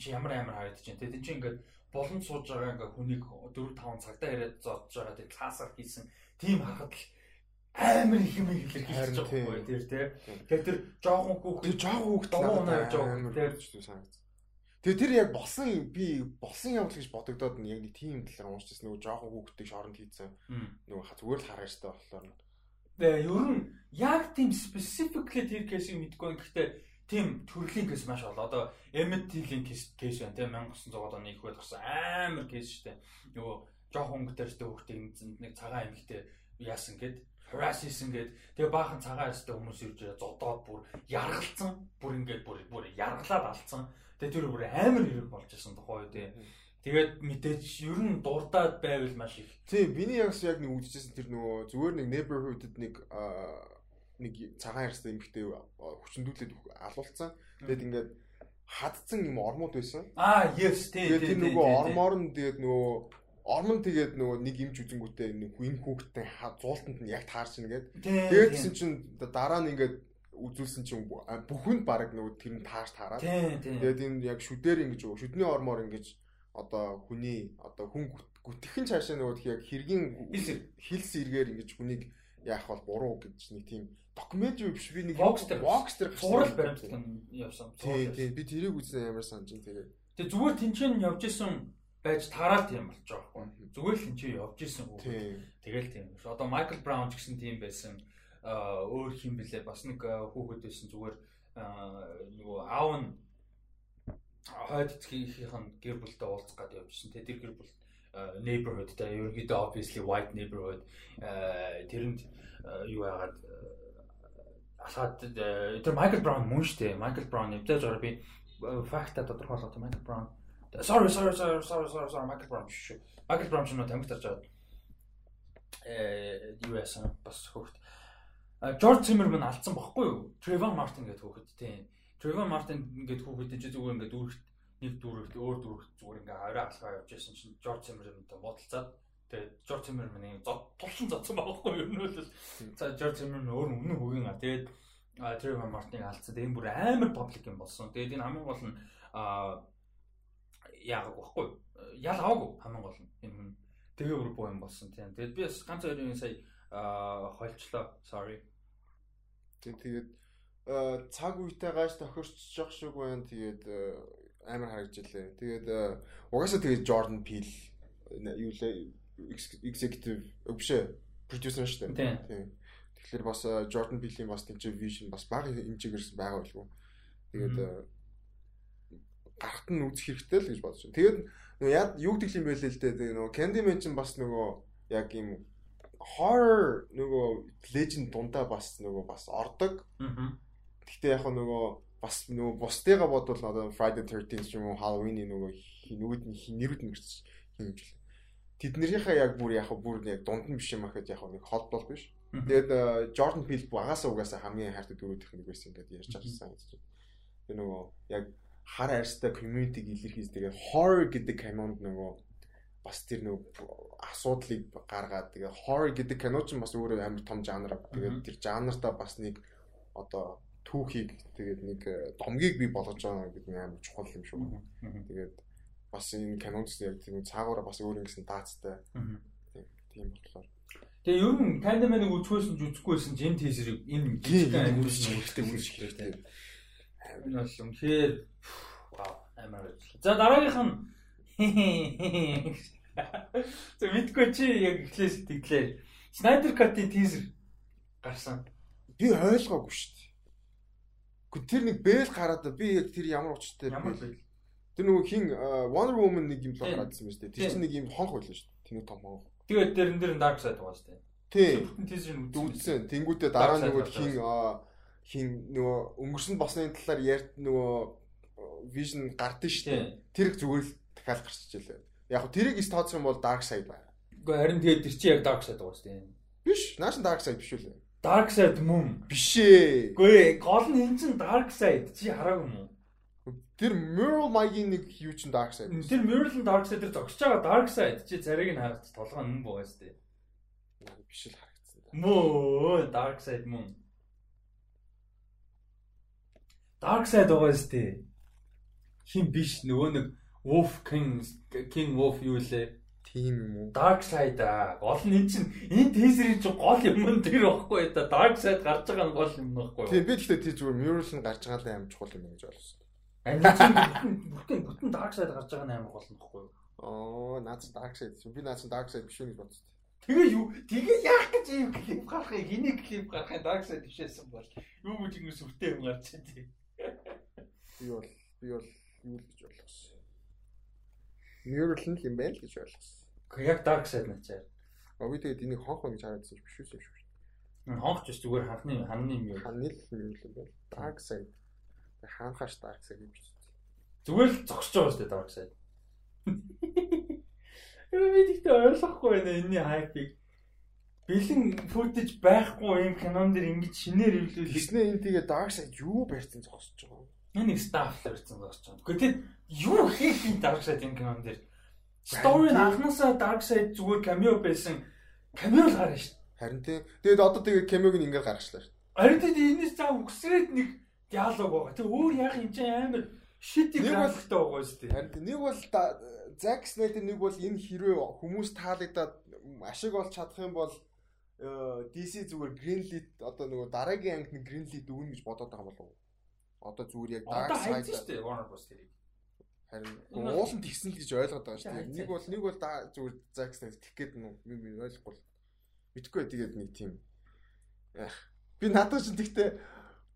чи ямар амар харагдаж байна. Тэгээд чи ингээд болон сууж байгаа ингээ хүнийг 4 5 цагтаа яриад зодж байгаа тийм классаар хийсэн тийм харахад л амар их юм илэрхийлж байгаа байхгүй тэр тий. Тэгэхээр тэр жоохон хүүхд тэр жоохон догоо унаад байгаа тэр санагд. Тэгээ тэр яг болсон би болсон явдал гэж бодогдоод нь яг нэг тийм талаар уншижсэн нөгөө жоохон хүүхдтэй шоронд хийцэн нөгөө зүгээр л хараа штэ болохоор нь. Тэгээ ер нь яг тийм specifically тэр кейсийг мэдгүй. Гэхдээ тийм төрлийн кейс маш бол одоо Emmet Till-ийн кейс кейс байна тийм 1900-аад оны их байд гарсан амар кейс штэ. Нөгөө жоохон өнгөтэй хүүхдийн нэг цагаан эмэгтэй яасан гэд harass хийсэн гээд тэгээ баахан цагаан ястай хүмүүс ирж зодоод бүр яргалцсан бүр ингээд бүр бүр яргалаад алдсан тэгээ тэр бүр амар хэрэг болж исэн тохоо тий Тэгээд мэдээж ер нь дурдаад байвал маш их. Тийм, биний ягс яг нэг үдчихсэн тэр нөгөө зүгээр нэг neighborhood-д нэг нэг цагаан ярстай эмхтэй хүчндүүлээд алуулсан. Тэгээд ингээд хадцсан юм ормууд байсан. Аа, yes, тийм. Тэгээд тэр нөгөө ормоор нь тэгээд нөгөө Ормон тэгээд нөгөө нэг имж үзэнгүүтээ энэ хүүхдтэй зуултанд нь яг таарч ийн гээд. Тэгээд гисэн чинь дараа нь ингээд үзүүлсэн чинь бүхэнд баг нөгөө тэр нь таарч таараад. Тэгээд энэ яг шүдээр ингэж шүдний ормоор ингэж одоо хүний одоо хүн гүтгэн цаашаа нөгөө яг хэргийн хилс эргээр ингэж хүнийг яах бол буруу гэж нэг тийм докюментари биш би нэг Voxter Voxter зураг баримтад явсан. Тийм тийм би тэрийг үзсэн ямар санаж тэгээд. Тэгээ зүгээр тэнцэн явж исэн байж таарал тийм болж байгаа байхгүй. Зүгээр л энэ чи явж исэн үг. Тэгэл тийм. Одоо Майкл Браун ч гэсэн тийм байсан. Аа өөр хин блэ бас нэг хүүхэд байсан зүгээр нөгөө аав нь хойд эцгийнхийнх гэр бүлтэй уулзах гэдэг явжсэн. Тэр гэр бүл neighborhood та ерөнхийдөө obviously white neighborhood тэрэнд юу яагаад алхаад тэр Майкл Браун мөн штэ. Майкл Браун явж байгаа би факта тодорхойлох Майкл Браун sorry sorry sorry sorry sorry sorry Michael Brown шүү. Michael Brown ч нөө тамиг тарж аваад э юу яасан бас хөхт. George Zimmerman алдсан бохгүй юу? Trayvon Martin гэдэг хөхт тийм. Trayvon Martin ингээд хүүхэд чи зүгээр ингээд дүүрэгт нэг дүүрэгт өөр дүүрэгт зүгээр ингээд орой алхаа явж байсан чинь George Zimmerman-тай муудалцаад тэгээд George Zimmerman-ийн зод тулсан зодсон байхгүй юу? Ер нь бол за George Zimmerman өөр өмнө хөгийн а тэгээд Trayvon Martin-ыг алдсан. Тэгээд энэ бүр амар паблик юм болсон. Тэгээд энэ хамгийн гол нь а яагаад байхгүй ял аваагүй хамгийн гол нь энэ хүн тэгээ бүр боо юм болсон тийм. Тэгэд би бас ганц хоёрын сая хольчлоо sorry. Тэгээд цаг үетэй гаш тохирчж явах шиг байна. Тэгээд амар харагджилээ. Тэгээд угаасаа тэгээд Jordan Peele юу лээ executive биш producer шүү дээ. Тийм. Тэгэхээр бас Jordan Peele-ийн бас тэнцээ vision бас бага хэмжээгээрсэн байгаа байлгүй. Тэгээд гарахт нь үзэх хэрэгтэй л гэж бодож байна. Тэгээд нөгөө яа юу гэдэг юм бэ л л дээ нөгөө Candyman ч бас нөгөө яг юм horror нөгөө legend дундаа бас нөгөө бас ордог. Гэхдээ яг нөгөө бас нөгөө бусдыгаа бодвол одоо Friday 13 ч юм уу Halloween-ийн нөгөө нөгөөд нь нэрүүд нь гэрч хийнж л. Тэднэрийнхээ яг бүр яг бүр яг дунд нь биш юм ахад яг нэг холбол биш. Тэгээд Jordan Peele багасаа угаасаа хамгийн хайртай дөрөвдөх нэг байсан ингээд ярьж чадсан гэж. Тэр нөгөө яг хар арьстай community-г илэрхийлж тэгээд horror гэдэг кинонд нөгөө бас тэр нөгөө асуудлыг гаргаад тэгээд horror гэдэг кино ч бас өөрөө амар том жанр. Тэгээд тэр жанртаа бас нэг одоо түүхийг тэгээд нэг э, домгийг би болгож байгаа гэдэг нь амар чухал юм шүү. Тэгээд бас энэ кинонд яг тийм цаагаараа бас өөр ингэсэн даацтай. Тийм болохоор. Тэгээ ер нь Candyman-ыг үзэхгүйсэн ч үзэхгүйсэн ч энэ тийзерийг энэ жижиг амар үзчихтэй үзчих хэрэгтэй. Энэ бол үнэхээр вау амар. За дараагийнх нь Зөв мэдгүй чи яг эхлээс тэглээ. Snyder Cut-ийн teaser гарсан. Би ойлгоогүй шүү дээ. Гэхдээ тэр нэг бэл гараад би яг тэр ямар учиртай ямар бэл? Тэр нөгөө хин Wonder Woman нэг юм л гараадсан шүү дээ. Тэр чинь нэг юм хонх байлаа шүү дээ. Тэний том хонх. Тэгээд дэрэн дээр Dark Side байгаа шүү дээ. Тий. Тийзэр үзсэн. Тэнгүүтээ дараа нөгөө хин хин нөгөө өнгөрсөн босны талаар ярьд нөгөө Vision гардыг шүү дээ. Тэр зүгээр л дахиад гарчиж илээ. Яг нь тэрийг тооцох юм бол Dark Side байна. Уу харин тэгээд тэр чинь яг Dark Side байгаа шүү дээ. Биш, нааш Dark Side биш үү? Dark Side мөн. Биш ээ. Үгүй гол нь энэ чинь Dark Side чи хараагүй уу? Тэр Mural Mike-ийн нэг юу ч Dark Side. Тэр Mural нь Dark Side дээр зогсож байгаа Dark Side чи зарыг нь хараад толгой нь байгаа шүү дээ. Биш л харагдсан. Мөө Dark Side мөн. Dark Side байгаа дээ. Хин биш нөгөө нэг Wolf King King Wolf юу лээ? Тийм юм уу? Dark Side аа. Гол нь эн чинь энэ тезерийн чинь гол юм нь тэр байхгүй да. Dark Side гарч байгаа нь гол юм байхгүй. Тийм би гэхдээ тий зүгээр Mural нь гарч байгаа л аим чухал юм гэж ойлгосон. Амин бүтэн бүтэн Dark Side гарч байгаа нь амар гол нь байхгүй. Оо, наац Dark Side. Би наац Dark Side биш үү гэж бодсон. Тэгээ юу? Тэгээ яах гэж ийм клип гаргахыг, энийг клип гаргахыг Dark Side бишээсэн бол юу гэж ингэ сүртэй юм гарч тий. Би бол би бол юу л гэж ойлгосон. Mural нь юм байна л гэж ойлгосон. Гэхдээ яг dark side начаар. А би тэгээд энийг хонх гэж хараадсан биш үү шүү. Хонх ч зүгээр ханхны ханны юм юу. Ханны л юм л байна. Dark side. Хаанхаш dark side юм биш. Зүгээр л зогсож байгаа шүү дээ dark side. Юу би тэгтээ ойлгохгүй байна энэний хайпыг. Бэлэн футаж байхгүй юм кинон дэр ингэж шинээр ивлүүл. Дисней энэ тэгээ dark side юу барьсан зогсож байгаа юм. Энэ staff л барьсан зогсож байгаа. Гэхдээ юу хийх юм dark side энэ кинон дэр Story нь анхнаасаа Dark Side зүгээр cameo байсан. Cameo л гарна шүү. Харин тийм. Тэгээд одоо тэгээд cameo-г ингээд гаргачлаа шүү. Харин тийм энэс цаа үгсрээд нэг диалог байгаа. Тэг өөр яах юм чи амар шити графиктэй байгаа шүү дээ. Харин нэг бол Zack Snyder нэг бол энэ хэрвээ хүмүүс таалагдаад ашиг олж чадах юм бол э, DC зүгээр Greenlit одоо нөгөө дараагийн ангид Greenlit өгнө гэж бодоод байгаа болов уу? Одоо зүгээр яг Dark Side шүү дээ Warner Bros. тэрийг. Харин уулын тэгсэн л гэж ойлгоод байгаа шүү дээ. Нэг бол нэг бол зүгээр Zack-снаас тэх гээд нү би ойлгохгүй. Мэдхгүй тэгээд нэг тийм би надад ч тэгтээ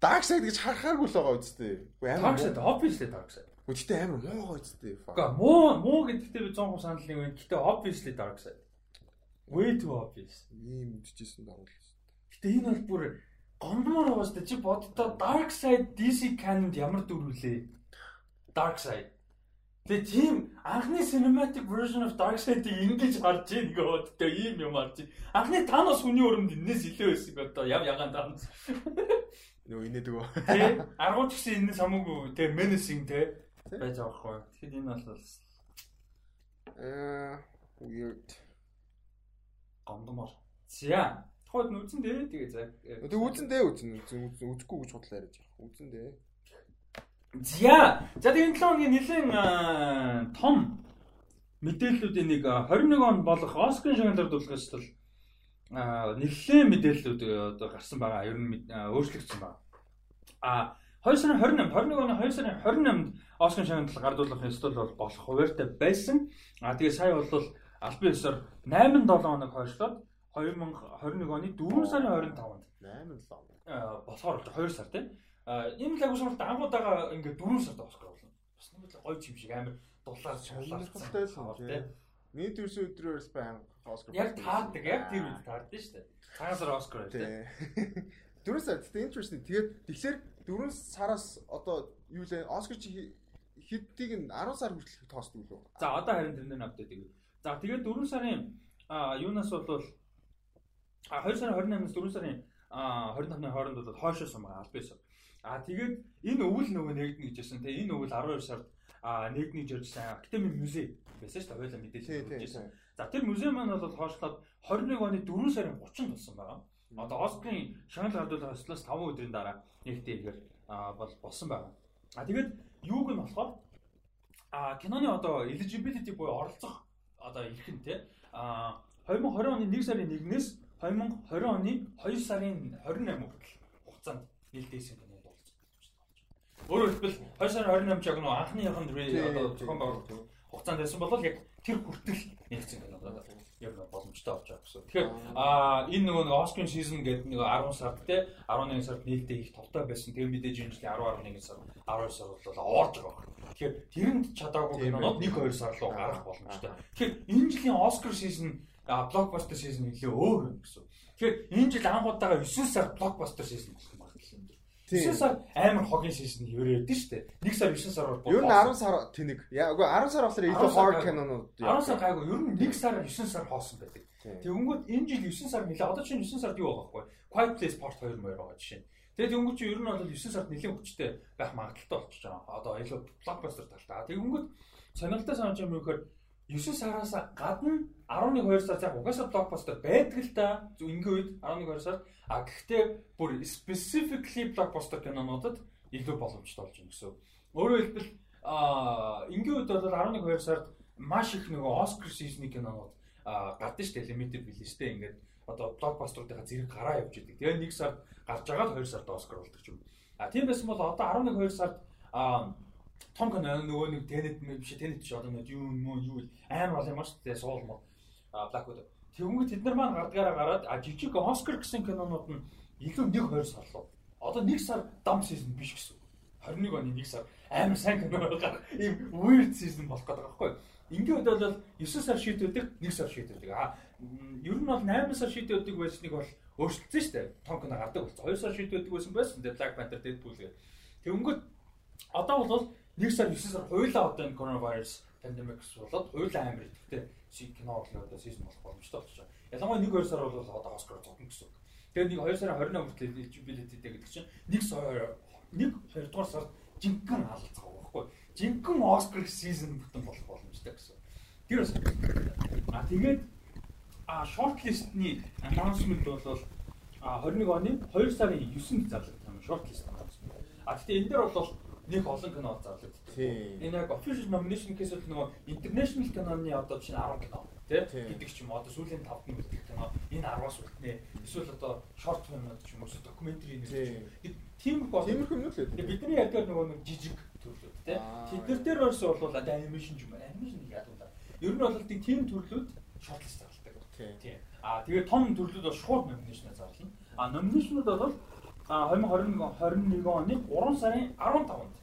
Dark Side гэж харахааргүй л байгаа үстэй. Dark Side obviously Dark Side. Гэхдээ амар муу байгаа үстэй. Гэхдээ муу муу гэдэгтээ би 100% санал нэг байна. Гэхдээ obviously Dark Side. Way too obvious. Ийм мэдчихсэн даа. Гэтэ энэ бол бүр гомдмоор байгаа шүү дээ. Чи боддоо Dark Side DC canon-д ямар дүрвлээ? Dark Side Тэгээ тийм анхны cinematic version of Darkseid-ийг ингэж харж ийн гэдэг ийм юм харж ийн. Анхны Thanos хүний өрөмд энэс илүү байсан одоо яв ягаан Thanos. Нөө инээд өгөө. Тэ аргууд гэсэн энэ самуугүй тэ menacing тэ байж байгаа хгүй. Тэгэхэд энэ бол э weird гомдмор. За. Тухайд нь үзэн дээ тэгээ за. Тэг үзэн дээ үзэн үзэн үзэхгүй гэж бодлоо яриад байгаа. Үзэн дээ. За. За тэгээд энэ 7 хоногийн нэлээд том мэдээллүүдийн нэг 21 он болох Оскарын шагналаар дуулгаас бол нэлээд мэдээллүүд одоо гарсан байгаа. Ер нь өөрчлөгдсөн байна. А 2 сарын 28, 21 оны 2 сарын 28-нд Оскарын шагналыг гардуулах ёстой бол болох хуваартай байсан. А тэгээ сая бол албан ёсоор 8 7 хоног хойшлоод 2021 оны 4 сарын 25-нд 8 7 хоног болохоор 2 сар тийм энэ л агуу сонирхолтой ангуудаага ингээд дөрөв сард Оскар болно. Бас нэг л гоё юм шиг амар дулаар сонирхолтой л тийм. Нийт ерөөсөө өдрөөс байн Оскар. Яг таардаг, яг тэр үед таардаг шүү дээ. Цагаан сар Оскар тийм. Дөрөв сар тийм interesting. Тэгээд тэгэхээр дөрөв сараас одоо юу лээ Оскар чи хэдтийг нь 10 сар хүртэл тоосдог лөө. За одоо харин тэрнээ апдейт хийв. За тэгээд 4 сарын юунаас бол а 2 сарын 28-наас 4 сарын а 25-ны хооронд бол хойшоо сумгаа аль бисаа. А тэгээд энэ өвөл нөгөө нэгдэнэ гэж хэлсэн. Тэгээ энэ өвөл 12 сард а нэгдний жирж сайн академи музей байсан шүү дээ. Хоёулаа мэдээлэл өгсөн. За тэр музей маань бол хоошлоод 21 оны 4 сарын 30-нд болсон байгаа. Одоо Оскарын шагнал гардуулах ёслоос 5 өдрийн дараа нэгтэй ихээр бол болсон байгаа. А тэгээд юуг нь болохоор а киноны одоо eligibility буюу оролцох одоо эрхэн те а 2020 оны 1 сарын 1-ээс 2020 оны 2 сарын 28 хүртэл хугацаанд нээлттэйсэн Өөрөөр хэлбэл 2 сарын 28 яг нөө анхныхан одоо зохион байгуулалт хугацаанд байсан бол яг тэр хүртэл нэгцэн кино яг боломжтой болж байгаа гэсэн. Тэгэхээр а энэ нөгөө Оскарын season гэдэг нэг 10 сард те 11 сард нээлттэй их товтой байсан. Тэгээ мэдээж энэ жилийн 10 11 сар 12 сар бол оорж байгаа байна. Тэгэхээр тэрэнд чадаагүй кинонод 1 2 сар руу гарах боломжтой. Тэгэхээр энэ жилийн Оскар шийсэн блокбастер шийсэн нэлээ өөр юм гэсэн. Тэгэхээр энэ жил анхудаага 9 сар блокбастер шийсэн болох юм байна юм. 9 сар амар хогийн шийсэн хөврөөд нь шүү дээ. 1 сар 9 сар бол Ер нь 10 сар тэнэг. Яа үгүй 10 сар болохоор илүү hard кинонууд. 10 сар гайгүй. Ер нь 1 сар 9 сар хоосон байдаг. Тэгэнгүүт энэ жил 9 сар нэлээ. Одоо чинь 9 сард юу байгаа байхгүй. Quiet Place Part 2 мөр байгаа жишээ. Тэгээд чи ер нь бол 9 сард нэлээд хүчтэй байх магадaltaй болчихж байгаа. Одоо илүү blockbuster талтаа. Тэгэнгүүт сонирхолтой санаж юм юу гэхээр 9 сараас гадна 11 2 сар яг угаасаа blockbuster байдаг л да. Зөв ингээ үед 11 2 сар. А гэхдээ бүр specifically blockbuster кинонуудад илүү боломжтой болж байна гэсэн. Өөрөөр хэлбэл а ингээ үед бол 11 2 сард маш их нөгөө Oscar season-ы кинонууд шүү дээ limited releaseтэй ингээд одоо блокбастеруудынхаа зэрэг гараа явж идэг. Тэгээ нэг сард гарч байгаа 2 сард Оскар болдог юм. А тийм байсан бол одоо 11 2 сард том кино нөгөө нэг Tenet биш Tenet ч одоо нэг юу юу юу амар бол юм шүү дээ суулмал Blackwood. Тэгвэл тэд нар маань гардгаараа гараад а жижиг Оскар гэсэн кинонууд нь илүү 1 2 сар лу. Одоо 1 сар дам season биш гэсэн. 21 оны 1 сар амар сайн кино гарах ийм weird season болох гэдэг байхгүй юу? Ингээд бол 9 сар шийдвэдэг, 1 сар шийдвэдэг. А ер нь бол 8 сар шийдвэдэг байсныг бол өөрчлөлтсөн шүү дээ. Том кино гардаг болсон. 2 сар шийдвэдэг байсан байсан. Black Panther Deadpool гэх. Тэнгөт одоо бол 1 сар 9 сар хуйлаа одоо энэ coronavirus pandemic болоод хуйлаа амар идэвхтэй кино орлоо одоо season болох боломжтой болчихоо. Ялангуяа 1 2 сар бол одоо Оскар зогно гэсэн үг. Тэгээ нэг 2 сарын 20-нд хүртэл eligibility гэдэг чинь 1 сар 1 2 дугаар сард жинхэнэ алцгаа байхгүй. Жинхэнэ Оскар season бүтэн болох боломжтой гэсэн. Тэр бас а тэгээд а шортлистний анонсмент бол а 21 оны 2 сарын 9-нд зарлагдсан шортлист. А гэхдээ энэ дээр бол нэг олон кино зарлагдсан. Энэ яг official nomination гэхээс нөгөө international киноны одоо чинь 10 кино тий гэдэг ч юм одоо сүүлийн 5 нь үлдэх кино энэ 10-аас үлднэ. Эсвэл одоо short film ч юм уу докюментари нэг тийм тиймэрхүү тиймэрхүү юм л үү. Бидний ядгаар нөгөө нэг жижиг төрлүүд тий. Тэднэр дээр бас бол анимашн юм байна. Анимашн яг Ер нь бол тийм төрлүүд шортлист зарладаг. Тийм. Аа тэгээд том төрлүүд бол шууд номинашнаа зарлана. Аа номинашнууд бол 2021 оны 3 сарын 15-нд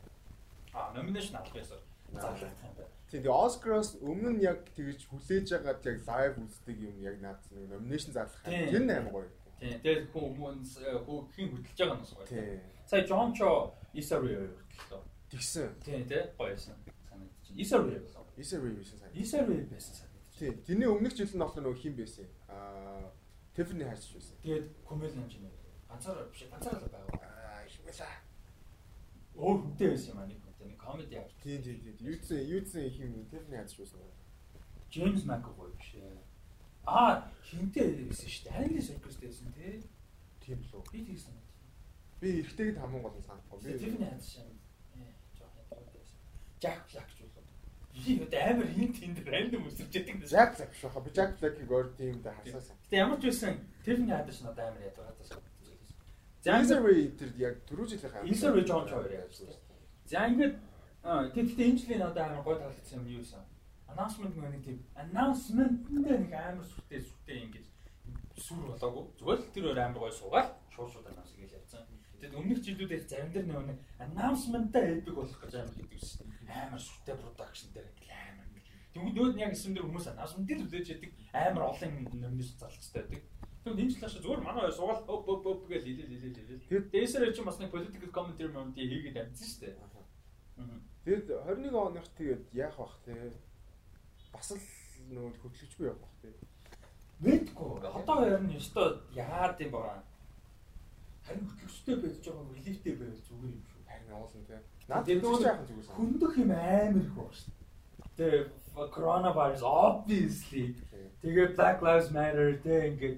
аа номинашн авах байсан. Зарлагдах юм байна. Тийм тэгээ Оскароос өмнө нь яг тэгж хүлээж байгаад яг лайв үздэг юм яг наадсан нэг номинашн зарлах. Тэр нь амар гоё. Тийм. Тэгээд хүн хүмүүс хөөхийн хөдөлж байгаа нь гоё. Сая Джон Чо Исари хөдөлтөө. Тэгсэн. Тийм тий гоёсэн. Санагдчих. Исари болов. Исари байсан санагдав. Исари байсан санагдав. Тийм. Тэрний өмнөх жилд нь болохоор нөгөө хин байсан. Аа Тэфни хайрч байсан. Тэгээд намж юм. Ганцаар биш ганцаар л байв. Аа шимэлээ. Өөр хүнтэй байсан юм аа нэг хүнтэй нэг комеди авч. Тийм тийм тийм. Юуцэн юуцэн хин Тэфни хайрч байсан. Джеймс Макэвой биш ээ. Аа хинтэй байсан шүү дээ. Англи сэркэстэй байсан тий. Тийм л үү. Би тэгсэн. Би эргэтэйг хамгийн гол нь санахгүй. Би Тэфни хайрч шин. Юм. Jack Black ч Би одоо амар хинт хинт рандом өсөрч яадаг. Жак зак шоха. Би Жак Блэкийг өөр тиймд хасаасан. Гэтэ ямар ч байсан Тэвний хадаш нь одоо амар яд Zanzarway тэр яг түрүү жилийн хаа. Zanzarway John Choi яаж. За ингээд тэгэхдээ энэ жилийн одоо амар гой таалагдсан юм юу вэ? Announcement нэг тийм announcement дээр нэг амар сүртэй сүртэй ингэж сүр болоогүй. Зүгээр л тэр өөр амар гой суугаад шууд шууд announce гэж явцсан. Тэгэд өмнөх жилүүдээр зарим дээр нэг announcement-аа epic болох гэж амар хийдэг шин амар сүртэй production дээр амар Тэгвэл нөөд яг эсэм дээр хүмүүс анаас мэдээ төлөөж яадаг амар олон номинашн залцтай байдаг. Тэгвэл энэ жилээс зүгээр манай хоёр сугаал өп өп өп гэж хэлэл хэлэл хэлэл. Тэгээд дээсэр чинь бас нэг political commentary moment хийгээд амжсан шүү дээ. Тэгээд 21 оных тэгээд яах бах те бас л нөгөө хөтлөгчгүй явах бах те. Мэдгүй. Одоо харин ёстой яад юм баа. Харин хөтлөгчтэй байж байгаа релифтэй байвал зүгээр юм шүү. Харин уулын те. Наад нөө яахан зүгээр. Хөндөх юм амар их баг шүү. Тэгээ coronavirus obviously тэгээ Black Lives Matter тэгээ ингээд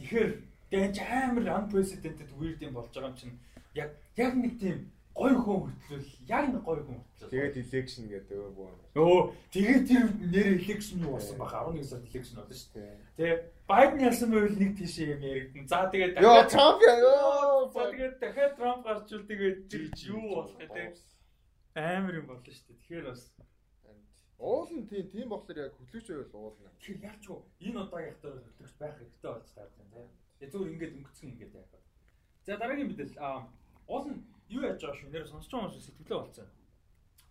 тэгэхээр тэгээ амар unprecedented weird юм болж байгаа юм чинь яг яг нэг тийм гой хүн хөтлөл яг нэг гой хүн хөтлөл. Тэгээд election гэдэг өө. Өө тэгээд тэр нэр election юу болсон баха 11 сард election болно шүү дээ. Тэгээ Байден ялсан байвал нэг тийш юм яригдэн. За тэгээд дахиад Йоо Трамп ёо. За тэгээд дахиад Трамп гарчвал тэгээд юу болох гэдэг амар юм болно шүү дээ. Тэгэхээр бас Уул нь тийм тийм болохоор яг хөтлөгч байвал уулна. Тэгэхээр ялч уу энэ удаагийнхтай хөтлөгч байх хэрэгтэй болж таарч байна тийм. Тэгээ зүгээр ингээд өнгөцгөн ингээд вэ? За дараагийн мэдээлэл аа уул нь юу яаж байгаа шүү нэр сонсож байгаа хүмүүс сэтгэлээ болцсон.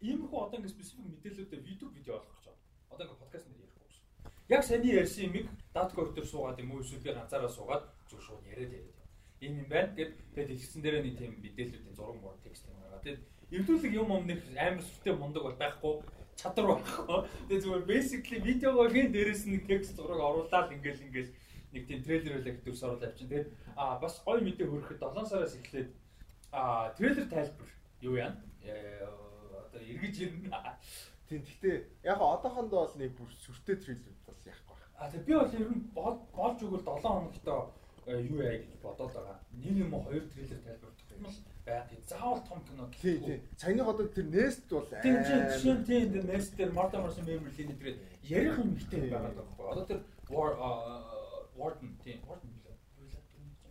Иймэрхүү одоо ингээд специфик мэдээлэлүүдээ видео видео олох гэж байна. Одоо ингээд подкаст нэр ярихгүй гэсэн. Яг саний ярьсан юмыг даткор дээр суугаад юм уу эсвэл ганцаараа суугаад зөв шууд яриад яриад. Ийм юм байна. Гэт тэгээд ихсэн дээр нэг тийм мэдээллүүдийн зураг мөр текст юм байгаа. Тэгээд эвдүүлэг юм юм нэг амар сүртэй мундаг бол байхгүй чадвар байхгүй. Тэгээд зүгээр basically видеогоо хэн дээрээс нэг текст зураг оруулаад ингээл ингээл нэг тийм трейлер хэлэх дүрс оруулаад авчин. Тэгээд а бас гоё мэдээ хөрөхөд 7 сараас эхлээд а трейлер тайлбар юу яа? Э, одоо эргэж ирнэ. Тийм гэхдээ яг одоохондоо бол нэг бүр сүртэй трейлер бол яахгүй байна. А тэг би бол ер нь болж өгвөл 7 хоногтой э, юу яа гэж бодоод байгаа. Нэг юм уу хоёр трейлер тайлбарлах юм л байг. Заавал том кино. Тийм тийм. Цагны одоо тэр Nest бол тийм тийм жишээ тийм тэр Nest тэр Marta Marson Member-ийн нэтрээ ярих юм ихтэй байгаад байгаа. Одоо тэр Warden тийм Warden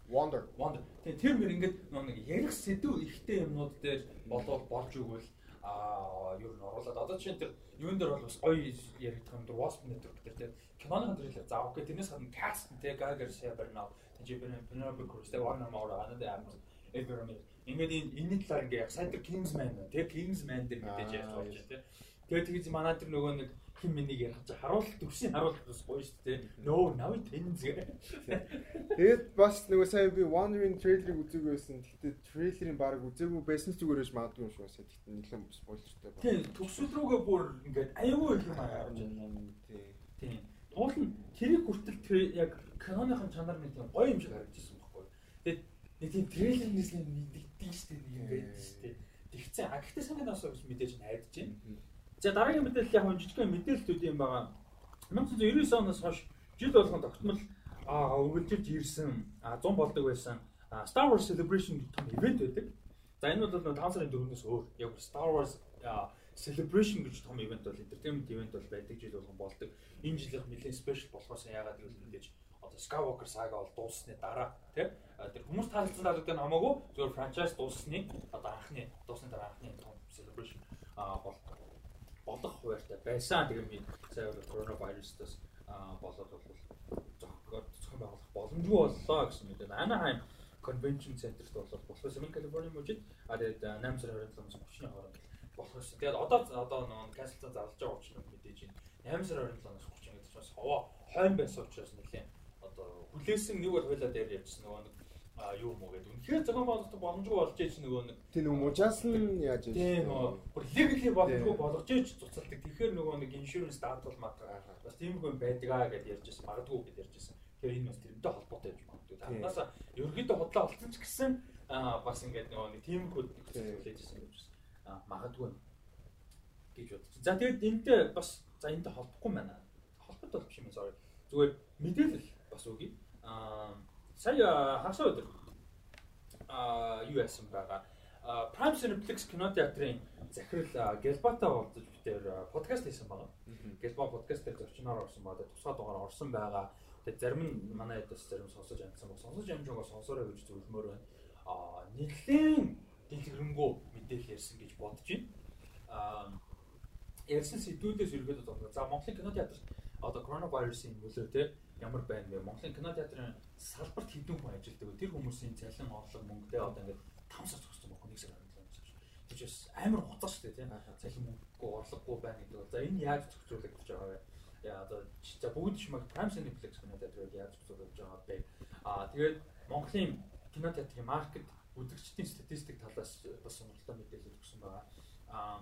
Wonder. Wonder. Тэгээ тэр мөр ингээд нэг ярих сэдв ихтэй юмнууд дээр болоод болж өгвөл аа юу н оруулаад одоо чинь тэр юун дээр бол бас гоё яригдах юм дэр Wasp Network дээр тийм киноны трейлер заавал гэх тэрнээс гадна cast тийм Geiger Sabernow тийм Penelope Cruz тийм Warner Mora анаа амар Everon ингээд энэ талаар ингээд сайн тэр Kingsman тийм Kingsman дээр мэдээж ярьж болж байна тийм тэгээд тэгж манай тэр нөгөө нэг хин минийг ярих чи харуулт төгсийн харуулт бас гоё шүү дээ. Нөө нави тэнз гэ. Тэгээд бас нөгөө сая би Wandering трейлерыг үзээгүй байсан. Гэхдээ трейлерын баг үзээгүй байсан ч зүгээрэж магадгүй юм шиг бас. Гэхдээ нэлээд спойлертэй байна. Тийм, төгсөл рүүгээ бүр ингээд аюул их юм аа. Тийм. Тийм. Уул нь тэрийг хүртэл яг киноныхон чанар тийм гоё юм шиг харагдчихсан байхгүй. Тэгээд нэг тийм трейлернээс нэг мэддэгдэн шүү дээ нэг юм байдаг шүү дээ. Тэгсэн. А гэхдээ санаа насаа гэж мэдээж найдаж байна. За дараагийн мэдээлэл яг нь жижигхэн мэдээлэлүүд юм байгаа. 1999 оноос хойш жил болгон тогтмол өгүүлжиж ирсэн 100 болдог байсан Star Wars Celebration гэх том ивент байдаг. За энэ бол 5 сарын 4-өөс өөр яг Star Wars Celebration гэж том ивент бол entertainment ивент бол байдаг жил болгон болдог. Энэ жилийнх нэлээд спешиал болохоос яагаад гэвэл мэдээж одоо Skywalker saga бол дууссаны дараа тийм тэр хүмүүс таалагдсан таалагддаг нь хамаагүй зөвхөн франчайз дууссаны одоо анхны дууссаны дараа анхны том celebration бол болох хуваартай байсан. Тэгээ сая коронавирустаас болоод бол зохион байгуулах боломжгүй боллоо гэсэн мэдээ. Anaheim Convention Center-т болоод болох юм Калифорни мужид а тэгээд 8 сарын 27-наас 30-ны хооронд болох гэсэн. Тэгээд одоо одоо нөө канцлцаа зарлж байгаа учраас мэдээж байна. 8 сарын 27-наас 30 гэдэг чинь ховоо хойно байсан учраас нэлээд одоо хүлээсэн нэг бол хойлоо дээр явжсан нөгөө нэг а юу муу гэдэг. Үнэхээр зохион байгуулалт боломжгүй болж ээж нөгөө нэг тийм нөгөө мужаас нь яаж юм. Тийм нөгөө бүр легли боломжгүй болгож ээж цуцалдаг. Тэгэхээр нөгөө нэг иншүрэнс даатгал матгаа бас тиймгүй байдаг аа гэж ярьжсэн. Магадгүй гэж ярьжсэн. Тэгэхээр энэ бас тэрнтэй холбоотой байж магадгүй. Танаас ерөөдөө худлаа олцсон ч гэсэн бас ингээд нөгөө нэг тиймгүй хүлээжсэн гэж байна. Магадгүй гэж бодчих. За тэгээд энэтэй бас за энэтэй холбохгүй байна. Холбоотой биш юм sorry. Зүгээр мэдээлэл бас үгүй. Аа сая хагас өдөр а юу яасан байгаа Prime Cineplex кино театрын захирал Гэлбата болдож битээр подкаст хийсэн байгаа. Гэлба подкаст дээр зочноор орсон байгаа. Тусгай дугаар орсон байгаа. Тэгээд зарим нь манай дэс зарим сонсож амжсан баг. Сонсож амжаагаа сонсоорой гэж зөвлөмөр байна. Аа нэлийн дэлгэрэнгүй мэдээлэл ярьсан гэж бодож байна. Аа ярьсан сэдвүүдээс ерөөдөө зогсоо. За Монголын кино театрт одоо коронавирусын нөлөө те ямар байна вэ? Монголын кино театрын салбарт хэдэн хүн ажилладаг вэ? Тэр хүмүүсийн цалин орлого мөнгөтэй одоо ингээд 5 сар зогссон байхгүй нэг сар гэж. Тэр чинь амар хуцаа шүү дээ тийм. Цалин мөнгөгүй орлогогүй байна гэдэг бол за энэ яаж зохицуулагдаж байгаа вэ? Яа одоо за бүгд ч маг Prime Cineplex кино театрыг яаж зохицуулагдаж байгаа бэ? Аа тэгээд Монголын кино театрын маркет үзэгчдийн статистик талаас бас сонирхолтой мэдээлэл өгсөн байгаа. Аа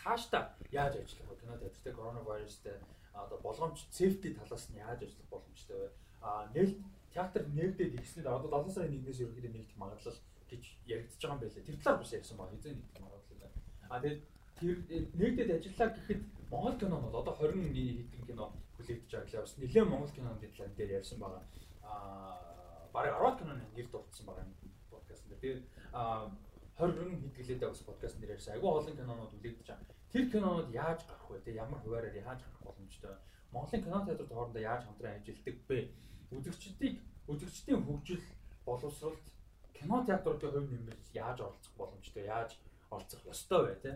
цаашдаа яаж ажиллах вэ? Кино театрт коронавирустэй одоо болгоомж safety талаас нь яаж ажиллах боломжтой вэ? А нээлт театр нэгдээд ихснээр одоо 7 сарын 1-ээс ерөнхийдөө нэгдэх магадлал гэж яригдчихэж байгаа юм байлээ. Тэр талаар бас ярьсан баг. Эзэн нэгдэх магадлал байна. А тэгээд тэр нэгдээд ажиллаа гэхэд Монгол кинонод одоо 21 хэдэн кино хүлээгдэж байгаа бас нэлээд Монгол киноны талаар дээр ярьсан байгаа. А бараг 10 киноны нэр дурдсан байгаа юм подкаст дээр. Тэгээд а 20 хэдгэлээдээ бас подкаст нэр ярьсан. Айгүй олон кинонууд хүлээгдэж байгаа. Тэр кинонууд яаж гарах вэ? Тэ ямар хуваараар яаж гарах боломжтой? Монголын кино театрт хоорондоо яаж хамтран ажилладаг бэ? Үзэгчдийг үзэгчдийн хөгжил боловсролт кино театруудын хувь нэмэлт яаж оролцох боломжтой? Яаж оролцох ёстой вэ? Тэ?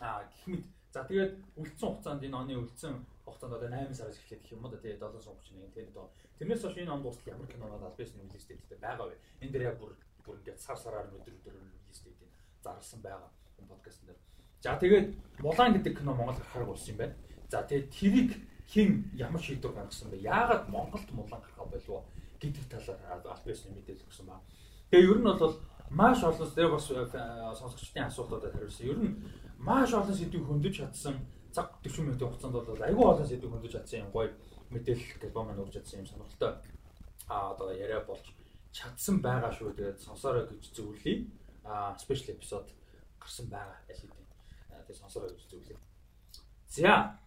Аа гэх мэт За тэгээд үлдсэн хугацаанд энэ оны үлдсэн хугацаанд одоо 8 сараас эхлэх гэх юм уу тэгээд 731 тэгээд одоо тэрнээс хойш энэ он дуустал ямар кинонууд албаас нь релизтэй байгаа вэ? Энэ дээр яг бүр бүр ингээд сар сараар өдөр өдөр релизтэй зарласан байгаа подкаст дээр. За тэгээд Мулан гэдэг кино Монгол гарахаар болсон юм байна. За тэгээд тэрийг хэн ямар шийдвэр гаргасан бэ? Яагаад Монголд Мулан гарах болов гэдэг талаар аль бисны мэдээлэл өгсөн байна. Тэгээ ер нь бол маш олон дээр бас э, сонсогчдын асуултуудад хариулсан. Ер нь маш олон сэдвийг хөндөж чадсан цаг 40 минутын хугацаанд бол айгүй олон сэдвийг хөндөж чадсан юм гоё мэдээлэл альбом маань өгч чадсан юм сонирхолтой а одоо яриа болж чадсан байгаа шүү. Тэгээд сонсороо гэж зөвлөе. А спешиал эпизод гарсан байгаа аль хэдийн. Тэгээд сонсороо гэж зөвлөе. За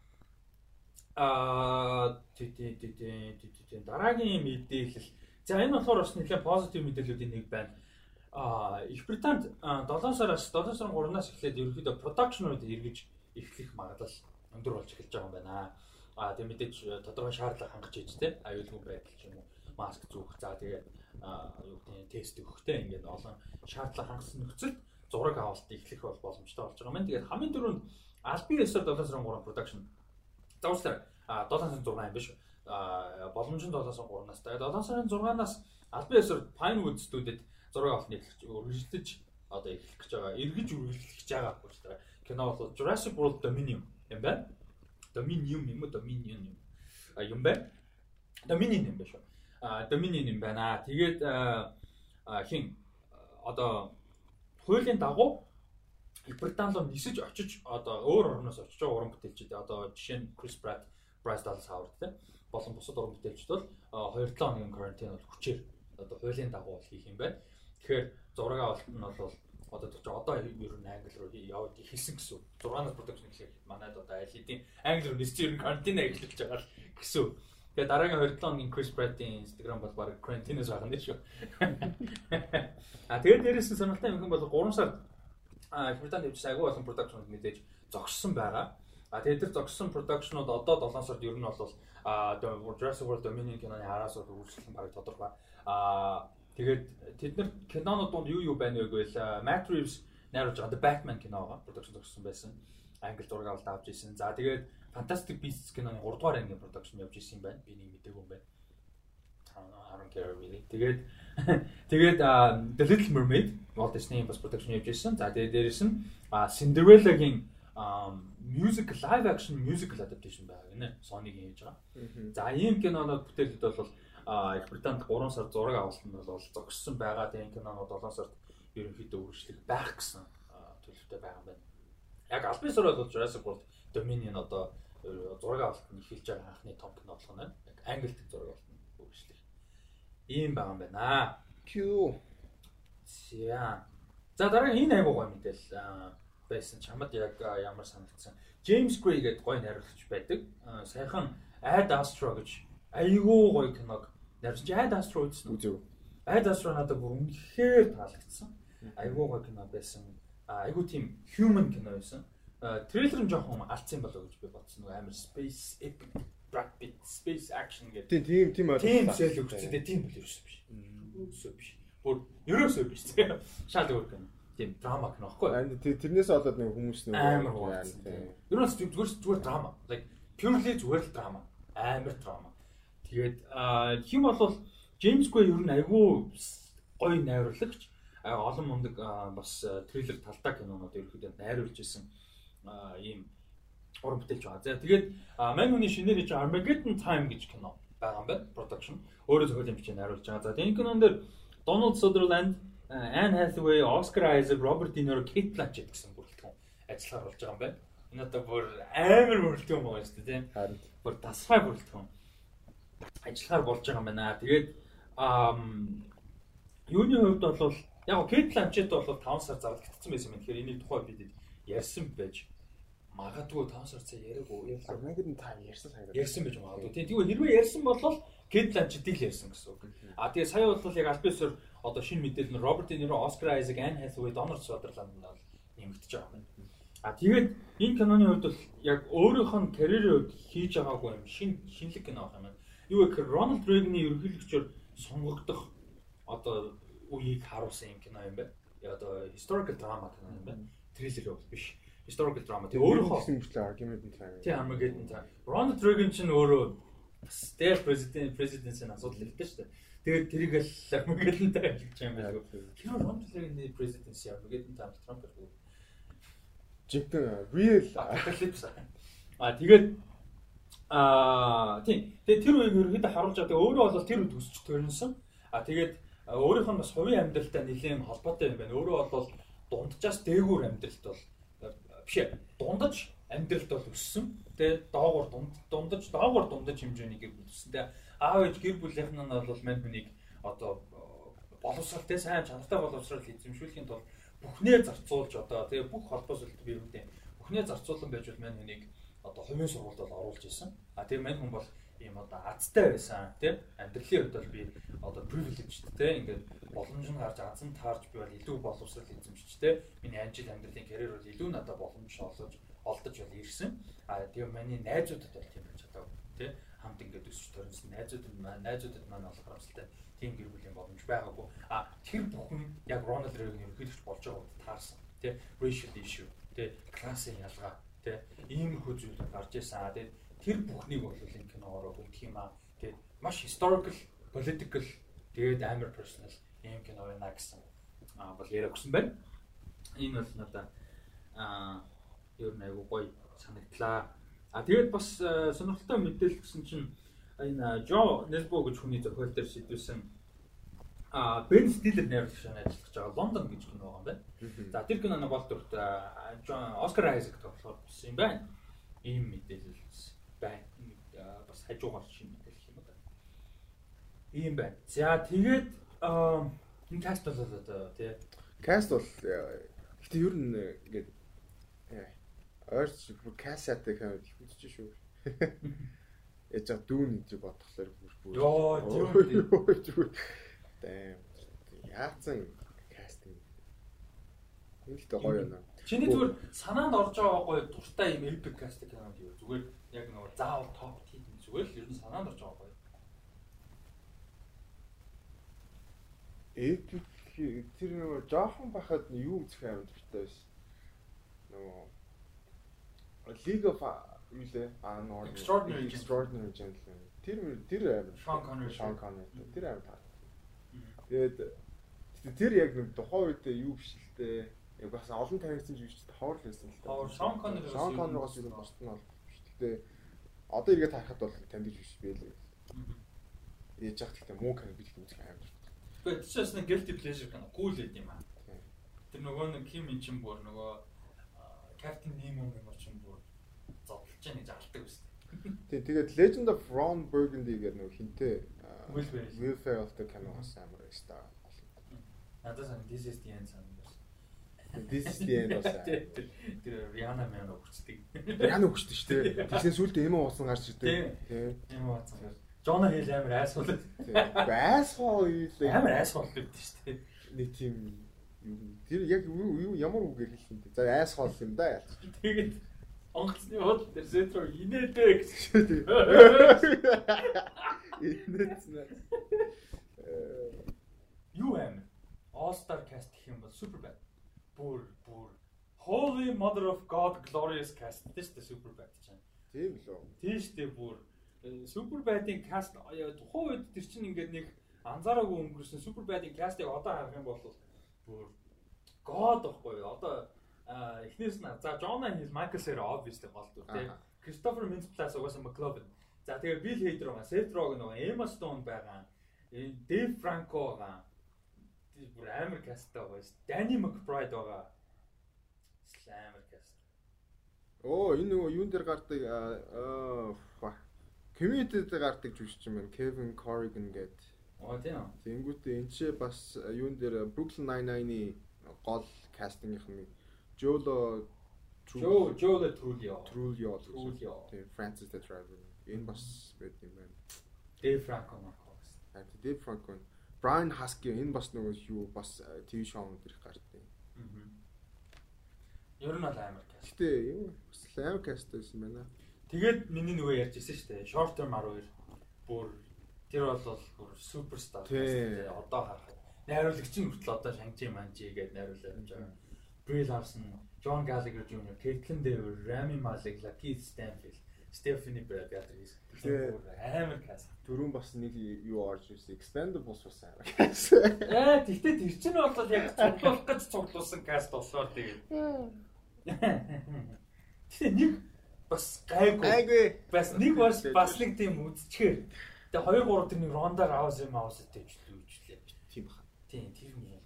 а тий тий тий тий дараагийн мэдээлэл. За энэ болохоор бас нэлээд позитив мэдээллүүдийн нэг байна. А Их Британд 7 сараас 7 сарын 3-наас эхлээд ерөнхийдөө продакшнууд эргэж эхлэх магадлал өндөр болж эхэлж байгаа юм байна. А тэг мэдээж тодорхой шаардлага хангаж ийж те аюулгүй байдал ч юм уу маск зүүх за тэгээ юу гэдэг тест өгөхтэй ингээд олон шаардлага хангасан нөхцөлд зураг авалт эхлэх бол боломжтой болж байгаа юм. Тэгээд хамгийн түрүүнд албан ёсоор 7 сарын 3 production заавчлаа 7 сарын 6 юм биш? А боломж нь 7 сарын 3-наас. Тэгээд 7 сарын 6-наас албан ёсоор Pinewood студид зураг авалт эхлэж үргэлжлэж одоо эхлэх гэж байгаа. Эргэж үргэлжлэх гэж байгаа гэж байна. Кино бол Jurassic World Dominion юм байна. Dominion юм уу Dominion юм. А юм байна. Dominion юм байна шүү. А Dominion юм байна. Тэгээд хин одоо хуулийн дагуу Британи руу нисэж очиж одоо өөр орноос очиж байгаа уран бүтээлчид одоо жишээ нь Chris Pratt, Bryce Dallas Howard те болон бусад уран бүтээлчид бол 2-7 хоногийн карантин бол хүчээр одоо хуулийн дагуу хийх юм байна. Тэгэхээр зураг авалт нь бол одоо ч одоо ер нь англи руу явж хэлсэн гэсэн. 6-аас production гэхлээр манайд одоо аль хэдийн англи руу нисч ер нь карантин эхэлж байгаа гэсэн. Тэгээ дараагийн 27 хоногийн Chris Pratt-ийн Instagram бол баг карантинээс байгаа юм шүү. А тэгээд дээрээс нь сонирхолтой юм бол 3 сард Британд явж агуу болон production мэдээж зогссон байгаа. А тэгээд тэр зогссон production-ууд одоо 7 сард ер нь бол а Jurassic World Dominion киноны араас үргэлжлэх нь баг тодорхой. А Тэгээд тэд нар кинонууд донд юу юу байна вэ гэвэл Matt Reeves найруулж байгаа The Batman киноога production зогссон байсан. Англи зураг авалт авч ирсэн. За тэгээд Fantastic Beasts киноны 3 дугаар ангийн production явж ирсэн юм байна. Би нэг мдэггүй юм байна. I don't care really. Тэгээд тэгээд The Little Mermaid Walt Disney бас production явж ирсэн. За тэгээд дээрэс нь Cinderella-гийн music live action musical adaptation байгаа гинэ. Sony-гийн хийж байгаа. За ийм кинонууд бүтээлд бол Их Британд 3 сар зураг авалт нь бол зогссон байгаа. Тэгээд кинонууд 7 сард ерөнхийдөө үргэлжлэх байх гэсэн төлөвтэй байгаа юм байна. Яг албан ёсоор бол Jurassic World Dominion одоо зураг авалт нь эхэлж байгаа анхны том кино болох нь. Яг англид зураг авалт нь үргэлжлэх. Ийм байгаа юм байна. Q. За. За дараа энэ айгуу гой мэдээл байсан. Чамд яг ямар санагдсан? James Gray гэдэг гой найруулагч байдаг. Саяхан Ad Astra гэж айгуу гой киног Нарч Ad Astro үзсэн үү? Ad Astro надад бүр үнэхээр таалагдсан. Айгуу гой кино байсан. Айгуу тийм human кино байсан. Трейлер нь жоохон алдсан болоо гэж би бодсон. Нөгөө амар space epic Brad Pitt space action гэдэг. Тийм тийм тийм ойлгосон. Тийм зээл өгчтэй тийм бол ерөөсөө биш. Ерөөсөө биш. Бүр ерөөсөө биш. Шал өөр кино. Тийм драма кино аахгүй. Тэрнээс болоод нэг хүмүүс нэг амар хуваалцсан. Ерөөсөө зүгээр зүгээр драма. Like purely зүгээр л драма. Амар драма. Тэгээд хэм бол Джеймс Гвей ер нь айгүй гоё найруулагч олон мундаг бас трейлер талдаа кинонууд ерөөхдөө найруулж исэн ийм уран бүтээлч байгаа. За тэгээд мань хүний шинээр хийж Armageddon Time гэж кино байгаа юм байна. Production өөрөө зохиолын бичээ найруулж байгаа. За энэ кинон дээр Donald Sutherland, Anne Hathaway, Oscar Isaac, Robert De Niro, Kate Blanchett гэсэн бүрэлдэхүүн ажиллаар болж байгаа юм байна. Энэ одоо бүр амар бүрэлдэхүүн байгаа шүү дээ, тийм. Харин бүр тасгай бүрэлдэхүүн ажиллахаар болж байгаа юм байна. Тэгээд юуны хувьд бол яг Кейт Ланчет бол 5 сар зарлагдсан байсан юм. Тэгэхээр энийг тухай бид ярьсан байж магадгүй 5 сар цаа яриаггүй. Армагд та ярьсан санагдав. Ярьсан байж магадгүй. Тэгвэл хэрвээ ярьсан бол Кейт Ланчетийг л ярьсан гэсэн үг. А тэгээ сая бол яг альбисэр одоо шинэ мэдээлэл нь Роберт Ниро, Оскар Айзек, Ан Хэсвей, Дональд Содерланд нь бол нэмэгдэж байгаа юм. А тэгээд энэ киноны хувьд бол яг өөрийнх нь карьерийн хувьд хийж байгаагүй юм шин шинэлэг кино байх юм юу гэхээр Рональд Рейгны ерөнхийлөгчөөр сонгогдох одоо үеийг харуулсан юм кино юм байна. Одоо historical drama кино юм байна. Триллер бол биш. Historical drama. Тэгээ өөрөө гэсэн мөртлөө Armageddon time. Тийм Armageddon time. Ronald Reagan ч өөрөө бас дээр президент президентийн асуудал ирдэ шүү дээ. Тэгээд тэрийг л Armageddon time хэлж байгаа юм байна. Кино Ronald Reagan-ийн президенси Armageddon time Trump гэдэг. жинхэнэ real apocalypse. А тэгээд аа тийм. Тэгээд тэр үеийг ерөөдөө харуулж байгаа. өөрөө бол тэр үед өсч төрнсөн. А тэгээд өөрийнх нь бас хувийн амьдралтай нэлээд холбоотой юм байна. Өөрөө бол дунджаас дээгүүр амьдралт бол биш ээ. Дундаж амьдралд бол өссөн. Тэгээд доогуур дунд дундаж доогуур дундаж хэмжээний гэр бүл өссөн. Тэгээд аав ээж гэр бүлийнх нь бол мань хүнийг одоо боловсралтай сайн чанартай боловсрал эзэмшүүлэхийн тулд бүхнээ зарцуулж одоо тэгээ бүх холбоо сүлт би үүтэй бүхнээ зарцуулан байж бол мань хүнийг одоо хувийн сургуульд бол оруулж исэн. А тэгээ мань хүн бол ийм одоо азтай байсан тийм амьдралын хувьд бол би одоо privileged тийм ингээд боломж нь гарч азан таарч би бол илүү боловсрал эзэмшиж тийм миний анжил амьдралын карьер бол илүү надад боломж олж олдож бол ирсэн. А тэгээ миний найзуудад бол тийм байж чадаагүй тийм хамт ингээд өсч төрсөн найзуудад маань найзуудад маань болох харамсалтай тийм гэр бүлийн боломж байгаагүй. А тэр бүхэн яг Ronald Reagan ерөнхийлөгч болж байгаа үед таарсан. Тэ racial issue, тэ классын ялгаа, тэ иймэрхүү зүйл гарч ирсэн. А тэгээд тэр бүхнийг бол энэ киногоор өгөх юм аа. Тэгээд маш historical, political, тэгээд амар personal ийм кино байна гэсэн а бол яриа өгсөн байна. Энэ бол надаа а ер нь айгу гоё санагдлаа. А тэгээд бас сонирхолтой мэдээлэл гэсэн чинь энэ Жо Нэлбо гэж хүний зохиол дээр шийдвэрсэн а Бен Стиллер найруулагч ажиллаж байгаа Лондон гэж кино байгаа юм байна. За тэр киноны бол дүрт Оскар Айзек тоглохоор болсон юм байна. Ийм мэдээлэл байна. Бас хажуугаар шинэ мэдээлэл юм байна. Ийм байна. За тэгээд энэ каст бол одоо тий. Каст бол гэтээ ер нь ингээд ойрч кассатай кино үзэж шүү. Яж чад дүүн гэж бодглохлоор бүр бүр. Йоо тийм. Дэм. Яатсан кастинг. Үнэхээр гоё юм. Чиний зүгээр санаанд орж байгаа гоё дуртай юм epic каст кинод юу зүгээр яг нэг заавал топ хийх юм зүгээр л ер нь санаанд орж байгаа гоё. Epic тэр нөгөө жоохон бахад юу үзэх амар дуртай байсан. Нөгөө League of юу лээ? Аа нор Extraordinary Extraordinary Gentleman. Тэр тэр амар Sean Connery. Sean Connery. Тэр амар таа. Тэгээд тэр яг нэг тухайн үед юу бишэлтэй. Яг бас олон танигдсан биш ховор л байсан л та. Sean Connery. Sean Connery-гоос юу нь бол бишэлтэй. Одоо эргээд харахад бол таньдаж биш бэ л. Ээж яах гэхдээ муу кино бид үзэх амар. Тэгээд тийчээс нэг guilty pleasure кино cool байд юм аа. Тэр нөгөө нэг Kim Min чин бүр нөгөө Captain Nemo мөр чин бүр зодтолж яах гэж алдаг байсан. Тий, тэгээд Legend of Ron Burgundy гэдэг нөгөө хинтээ Will Ferrell. Will Ferrell-тэй киногоос амар стар. Надад сан this is the end санагдав. This is the end бас. Тэр Rihanna мэн өгчдөг. Rihanna өгчдөг шүү дээ. Тэгсэн сүлд эмо уусан гарч ирдэг. Тий. Эмо уусан гарч. Жона Хил амар айсгуул. Тий. Айсгуул юу Амар айсгуул гэдэг шүү дээ. Нэг тийм юу тэр яг юу ямар хэлэх юм бэ? За айсгуул юм да яа. Тэгээд онгоцны хол дээр сетро инээдэ гэсэн. Инээдснэ. Юу амар? All Star cast гэх юм бол Superbad. Бүр бүр Holy Mother of God Glorious cast тийм шүү дээ Superbad чинь. Тийм лөө. Тийм шүү дээ бүр Superbad-ийн cast тухайн үед тэр чинь ингээд нэг анзаараагүй өнгөрсөн Superbad-ийн cast-ыг одоо харах юм бол бүр God байхгүй? Одоо эхнээс нь за Jonah Hill, Michael Cera obviously гол дүр тийм. Christopher Mintz-Plasse угаасаа McLovin. За тэгээ Bill Hader байгаа, Seth Rogen байгаа, Emma Stone байгаа. Dave Franco байгаа. Тэр бүр амар касттай байгаа шүү. Danny McBride байгаа. Амар каст. Оо энэ нөгөө юун дээр гардаг аа Community дээр гардаг жүжигч юм байна. Kevin Corrigan гэдэг. Оо тийм үү. Тэнгүүтээ энэ ч бас юун дээр Brooklyn Nine-Nine-ийн гол кастингийнх нь Jolo Joe Joe Trulio. Trulio. Trulio. Тийм Francis the Traveler. Энэ бас байт юм байна. Dave Franco нөхөс. Аа Dave Franco. Brian Husky энэ бас нөгөө юу бас ТV шоунд дэрх гардаг. Аа. Ер нь бол амар каст. Гэтэ юу бас амар каст байсан байна. Тэгээд миний нөгөө ярьж ирсэн шүү дээ. Short term 12 бүр тэр бол бүр суперстар. Одоо харахад найруулагч нь хүртэл одоо Шанчи Манчи гэдэг найруулаад байгаа. Brie Larson, John Gallagher Jr, Caitlin Dever, Rami Malek, Lakeith Stanfield, Stephanie Beatrice. Тэгэхээр амар каст. Дөрөв бас нэг юу орж ирсэн. Expendables бас амар каст. Ээ, тэгтээ тэр чинь бол яг цуглуулах гэж цуглуулсан каст болохоор тэгээд. Тэгээ нэг бас гайгүй. Гайгүй. Бас нэг бас бас нэг тийм үдчгээр. Тэгээ 2 3 тэр нэг аваас юм аваас тавьчихлээ үжлээ. Тийм баха. Тийм тэр юм.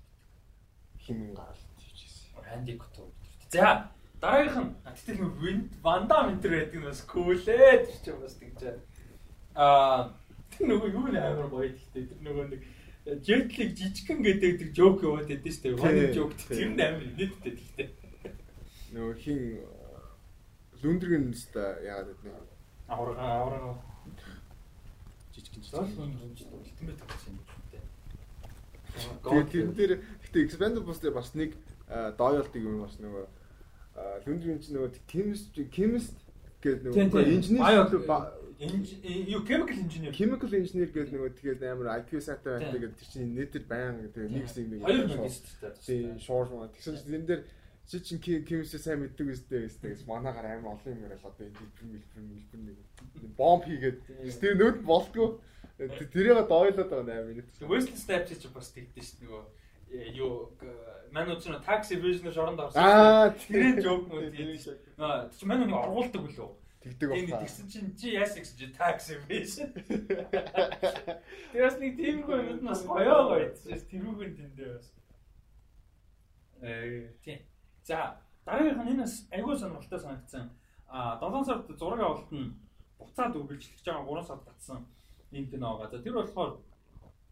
Химэн гарал тийжсэн. Хандик туу. За дараагийнх нь тэгтэл нэг винд ванда ментер байдаг нь бас күүлээ тэр чинь бас тэгж. Аа тэр нөгөө юу нэ амар гоё гэхдээ тэр нөгөө нэг Jetlag жижигхэн гэдэг тэр жоок яваад байдсан шүү дээ. One joke тэр нь амар инээдтэй гэхдээ. Нөгөө хин лүндэргэн өста яагаад гэдэг нэг аврага аврага жижигхэн ч ультимейт гэсэн юм дээ. Тэгээд тэр дээр гэхдээ Expendables дээр бас нэг дойлтыг юм бас нөгөө лүндэргэн ч нөгөө chemist chemist гэдэг нөгөө инженер юу chemical engineer. Chemical engineer гэдэг нөгөө тэгээд амар IQ сайтай байдаг гэдэг тэр чинь нийтэр баян тэгээд нэг хэсэг нэг хоёр магистртэй тийм short маа тэгсэн чинь энэ дээр чи чин chemistry сайн мэддэг үстэй үстэй гэж манаагаар амар олон юм яриад одоо энэ хэлбэр мэлбэр мэлбэр нэг бомб хийгээд тэр нүд болтгоо тэрийг дойлоод байгаа амар нэг Wesley Snipes чи бас тэгдэж шүү нөгөө юу манай үчнэ такси vision шоронд орсон. Аа тэр жоок нүүд тийм шүү. Аа чи манай нэг оргуулдаг үлээ тэгдэг байна. Тэгсэн чинь чи яасан гэсэн чи такси биш. Тэрс нэг тиймгүй юм нь бас гоё. Тэрүүгэн тэндээ бас. Э тийм. За дараагийнх нь энэ бас айгүй сонирхолтой санагдсан. А 7 сард зураг авалт нь буцаад үргэлжлэж байгаа 3 сард татсан энэ кино байгаа. За тэр болохоор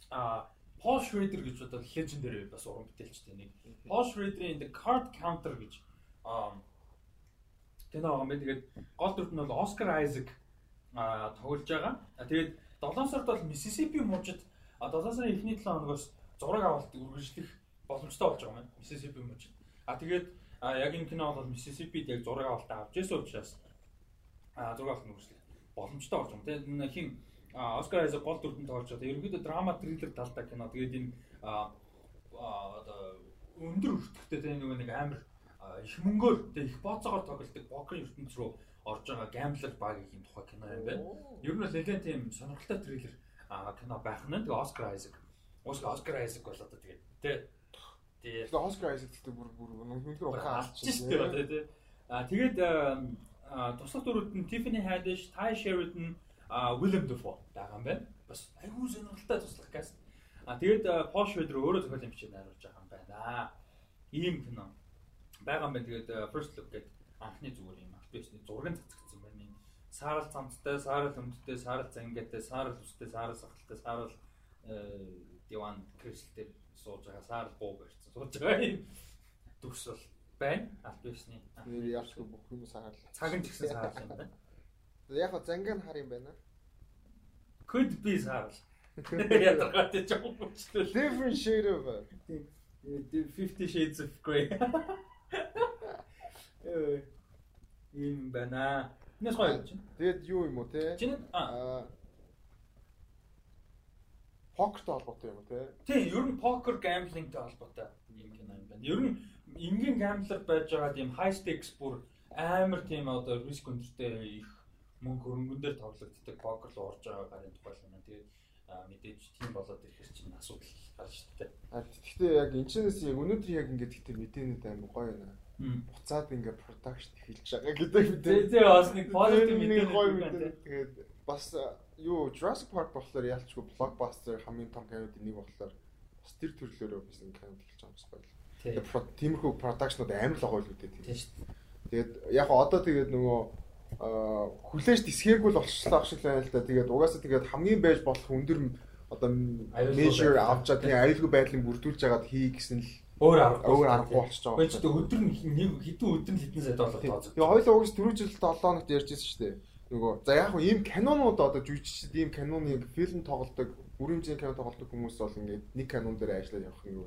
а Paul Schrader гэж одоо legendary бас уран бүтээлчтэй нэг. Paul Schrader-ийн The Card Counter гэж а кино байгаа юм байна. Тэгээд гол дүрт нь бол Оскар Айзек а тоглож байгаа. Тэгээд 7 сард бол Mississippi мужид 7 сарын эхний 7 хоногоос зураг авалт үргэлжлэх боломжтой болж байгаа юм. Mississippi мужид. А тэгээд яг энэ кино бол Mississippi-д яг зураг авалт авч ирсэн учраас а зураг авалт үргэлжлэх боломжтой болж байгаа. Тэгээд хин Оскар Айзек гол дүртэн тоглож байгаа. Ерөнхийдөө драма триллер талтай кино. Тэгээд энэ одоо өндөр өртөгтэй тийм нэг нэг амар их мөнгөөр тэг их бооцоогоор тоглолдог покерын ертөнц рүү орж байгаа гамблер багийн тухай кино юм байна. Ер нь нэлээд тийм сонирхолтой трейлер кино байх нь. Тэгээ Оскар Айзек. Оскар Оскар Айзек бол одоо тэгээд тий. Тэгээ Оскар Айзек гэдэг бүр бүр үнэхээр ухаан алчихсан тий тий. А тэгээд туслах дөрүүд нь Tiffany Haddish, Ty Sheridan, Willem Dafoe байгаа юм байна. Бас айгүй сонирхолтой туслах каст. А тэгээд Paul Schrader өөрөө зохиол хэмжээ найруулж байгаа юм байна. Ийм кино байгаа юм байна. Тэгээд first look гэдэг анхны зүгээр юм бишний зургийн цацгдсан байна. Саарал цамцтай, саарал өмдтэй, саарал зангиатай, саарал үстэй, саарал сахалтай, саарал диван креслэлтэй сууж байгаа, саарал буу барьсан сууж байгаа юм. Дүрс бол байна. Нэр яашгүй бүх юм саарал. Цаг нь ч гэсэн саарал юм байна. Яг зангаа нь хар юм байна. Could be саарал. Ядаргатай жоохон хүчлээ. Different shade of 50 shades of grey. Ийм байна. Энэс гоё юм чинь. Тэгээд юу юм уу те? Чинь аа покертэй холбоотой юм уу те? Тийм, ер нь покер гамблингтэй холбоотой юм кино юм байна. Ер нь энгийн гамблер байж байгаа тийм high stakes бүр амар тийм одоо риск өндөртэй их мөнгө хөрөнгөн дээр тоглогддог покер руу орж байгаа гарын тухай юм. Тэгээд мэдээж тийм болоод ирэхэр чинь асуудал шүү дээ. А гэхдээ яг энэчнээс яг өнөөдөр яг ингэж гэдэг мэдээнүүд амар гоё байна буцаад ингээ продакшн эхэлж байгаа гэдэг. Тий, тий, бас нэг positive мэдээ гоё мэдээ. Тэгээд бас юу Jurassic Park болохоор ялчгүй blockbuster хамгийн том кинодын нэг болохоор бас тэр төрлөөрөө бас ингээ кинод эхэлж байгаа юм байна. Тэгээд тиймэрхүү продакшнууд амар л гоё л үүдээ тийм. Тэгээд яг одоо тэгээд нөгөө хүлээж тисгээгүй л болчихлоо ах шиг л байна л да. Тэгээд угаасаа тэгээд хамгийн байж болох өндөр одоо measure авч чад тийм аюулгүй байдлыг бүрдүүлж байгаад хий гэсэн л өөр аргагүй өөр аргагүй болчихж байгаа. Гэхдээ өдөр нэг хэдэн өдөр л хэдэн сая доллар тооцоо. Тэгээ хоёул угс түрүү жил 7 хоногт ярьжсэн шүү дээ. Нөгөө за яг хөө ийм канонууд одоо жүжигчд ийм каноныг фильм тоглодог, хэмжээний кино тоглодог хүмүүс бол ингээд нэг канон дээр ажиллаад явах юм.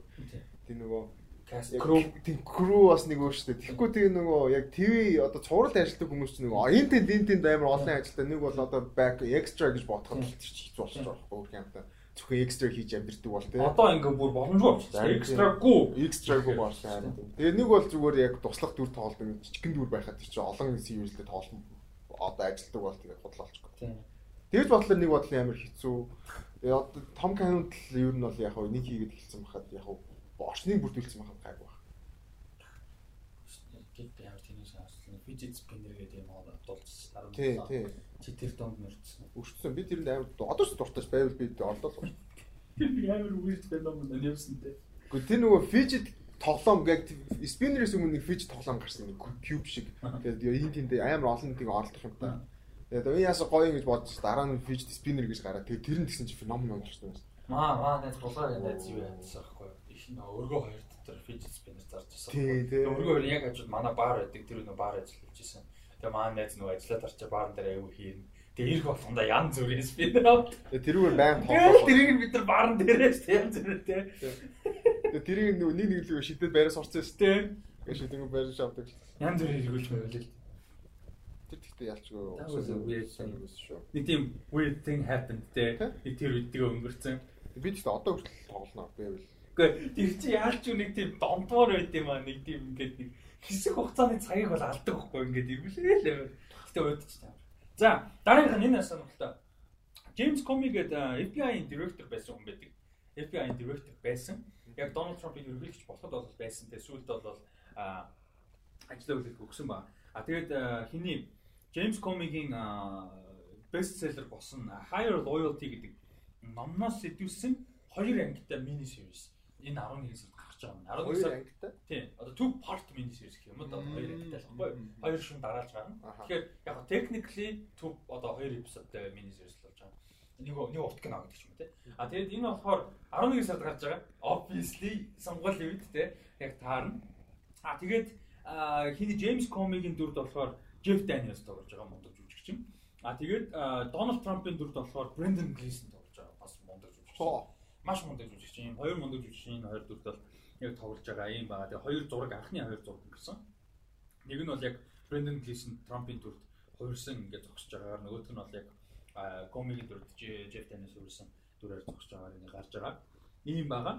Тийм нөгөө crew бас нэг өөр шүү дээ. Тэгэхгүй тэгээ нөгөө яг ТV одоо цувралд ажилладаг хүмүүс ч нөгөө энэ тэнд амар олон ажилтаа нэг бол одоо back extra гэж бодоход хэцүү болчихж байгаа байхгүй юм та зөвхөн экстра хийж амьдрдаг бол тий. Одоо ингээ бүр боломжгүй болчихсон. Экстраггүй, экстраггүй болсон. Тэгээ нэг бол зүгээр яг туслах дүр тоглодог жижигэн дүр байхад чи олон сивэлдээ тоглоно. Одоо ажилдаг бол тэгээ худлаалчихгүй. Тий. Тэгж бодлоо нэг бодлын амар хэцүү. Тэгээ одоо том канонд л ер нь бол яг нэг хийгээд эхэлсэн байхад яг орчныг бүрдүүлсэн байхад гайгүй байна. Гэт ямар тийм сонсон. Fidget spinner гэдэг юм аа нь. Тий, тий. Чи тэр донд нөрцсөн. Өрчсөн. Би тэрэнд амар одоо ч дуртай байвал би орлоо л. Би амар weird феномен нэмсэн тий. Гэхдээ тэр нөгөө fidget тоглоом гээд spinner-ээс өмнө нэг fidget тоглоом гарсан нэг cube шиг. Тэгээд энэ тэнд амар олон нэг оролдох юм та. Тэгээд энэ ясаа гоё юм гэж бодож дараа нь fidget spinner гэж гараад тэгээд тэр нь тэгсэн чинь феномен болж байна. Маа маа юу яадсан байхгүй. Их нөө өргөө хоёр дотор fidget spinner зарж байсан. Тий. Өргөө хоёр яг ажил манай баар байдаг. Тэр нөө баар ажиллаж байсан. Тэгээд маа найз нөө ажиллаад тарчаа баарын дээр аягүй хийн. Тэгээ ирэх болгонда ян зүрийн спиннер авт. Тэгээ тэрүүгээр байн тоглох. Тэрийг бид нар баарн дээрээс ян зүрээр тий. Тэгээ тэрийг нэг нэг л шидэд байраас орсон юм тий. Тэгээ шидэд байраас авдаг. Ян зүрээр эргүүлж байвал л. Тэр тэгтээ ялчгүй. Нэг тийм weird thing happened тий. Нэг тэр үедээ өнгөрцөн. Би ч одоо хүртэл тоглоно байвал. Гэхдээ тэр чи яалч юу нэг тийм донтоор байд юм аа нэг тийм ингээд нэг хэсэг хугацааны цагийг бол алдаг байхгүй ингээд эргүүлээ л амар. Гэтэ уудчих таа. За дараагийнх нь энэ асуултаа. Джеймс Коми гэдэг FBI-ийн директор байсан хүн байдаг. FBI-ийн директор байсан. Яг Дональд Трампыг ерөнхийлөгч болоход бол байсан. Тэгээ сүүлд бол ажлаа үлдэх өгсөн ба. А тэгээд хиний Джеймс Комигийн бестселлер болсон Higher Loyalty гэдэг номноос сэдвүүлсэн хоёр ангитай мини series. Энэ 11 сард гарч байгаа юм. 11 сард ангитай. Тийм. Одоо two part mini series гэх юм уу? Хоёр ангитай л баггүй. Хоёр шин дараалж гарна. Тэгэхээр яг technically two одоо хоёр эпизодтай mini series болж байгаа. Нэг нэг урт кино гэдэг юм те. А тэгээд энэ болохоор 11 сард гарч байгаа. Obviously сонгол үед те яг таарна. А тэгээд хиний Джеймс Комигийн дүрд болохоор Jeff Daniels тоглож байгаа мундаг жүжигчин. А тэгээд Donald Trump-ын дүрд болохоор Brendan Gleeson тоглож байгаа бас мундаг жүжигчин. Маш мундаг жүжигчин. Ийм хоёр мундаг жүжигчин энэ хоёр дүрд бол яг тоглож байгаа юм байгаа. Тэгээ хоёр зураг анхны хоёр зураг гэсэн. Нэг нь бол яг Brendan Gleeson Trump-ын дүрд хувирсан ингээд зогсож байгаагаар нөгөөх нь бол яг Комигийн дүрд Jeff Daniels хувирсан дүрээр зогсож байгаагаар ингэ гарч байгаа. Ийм байгаа.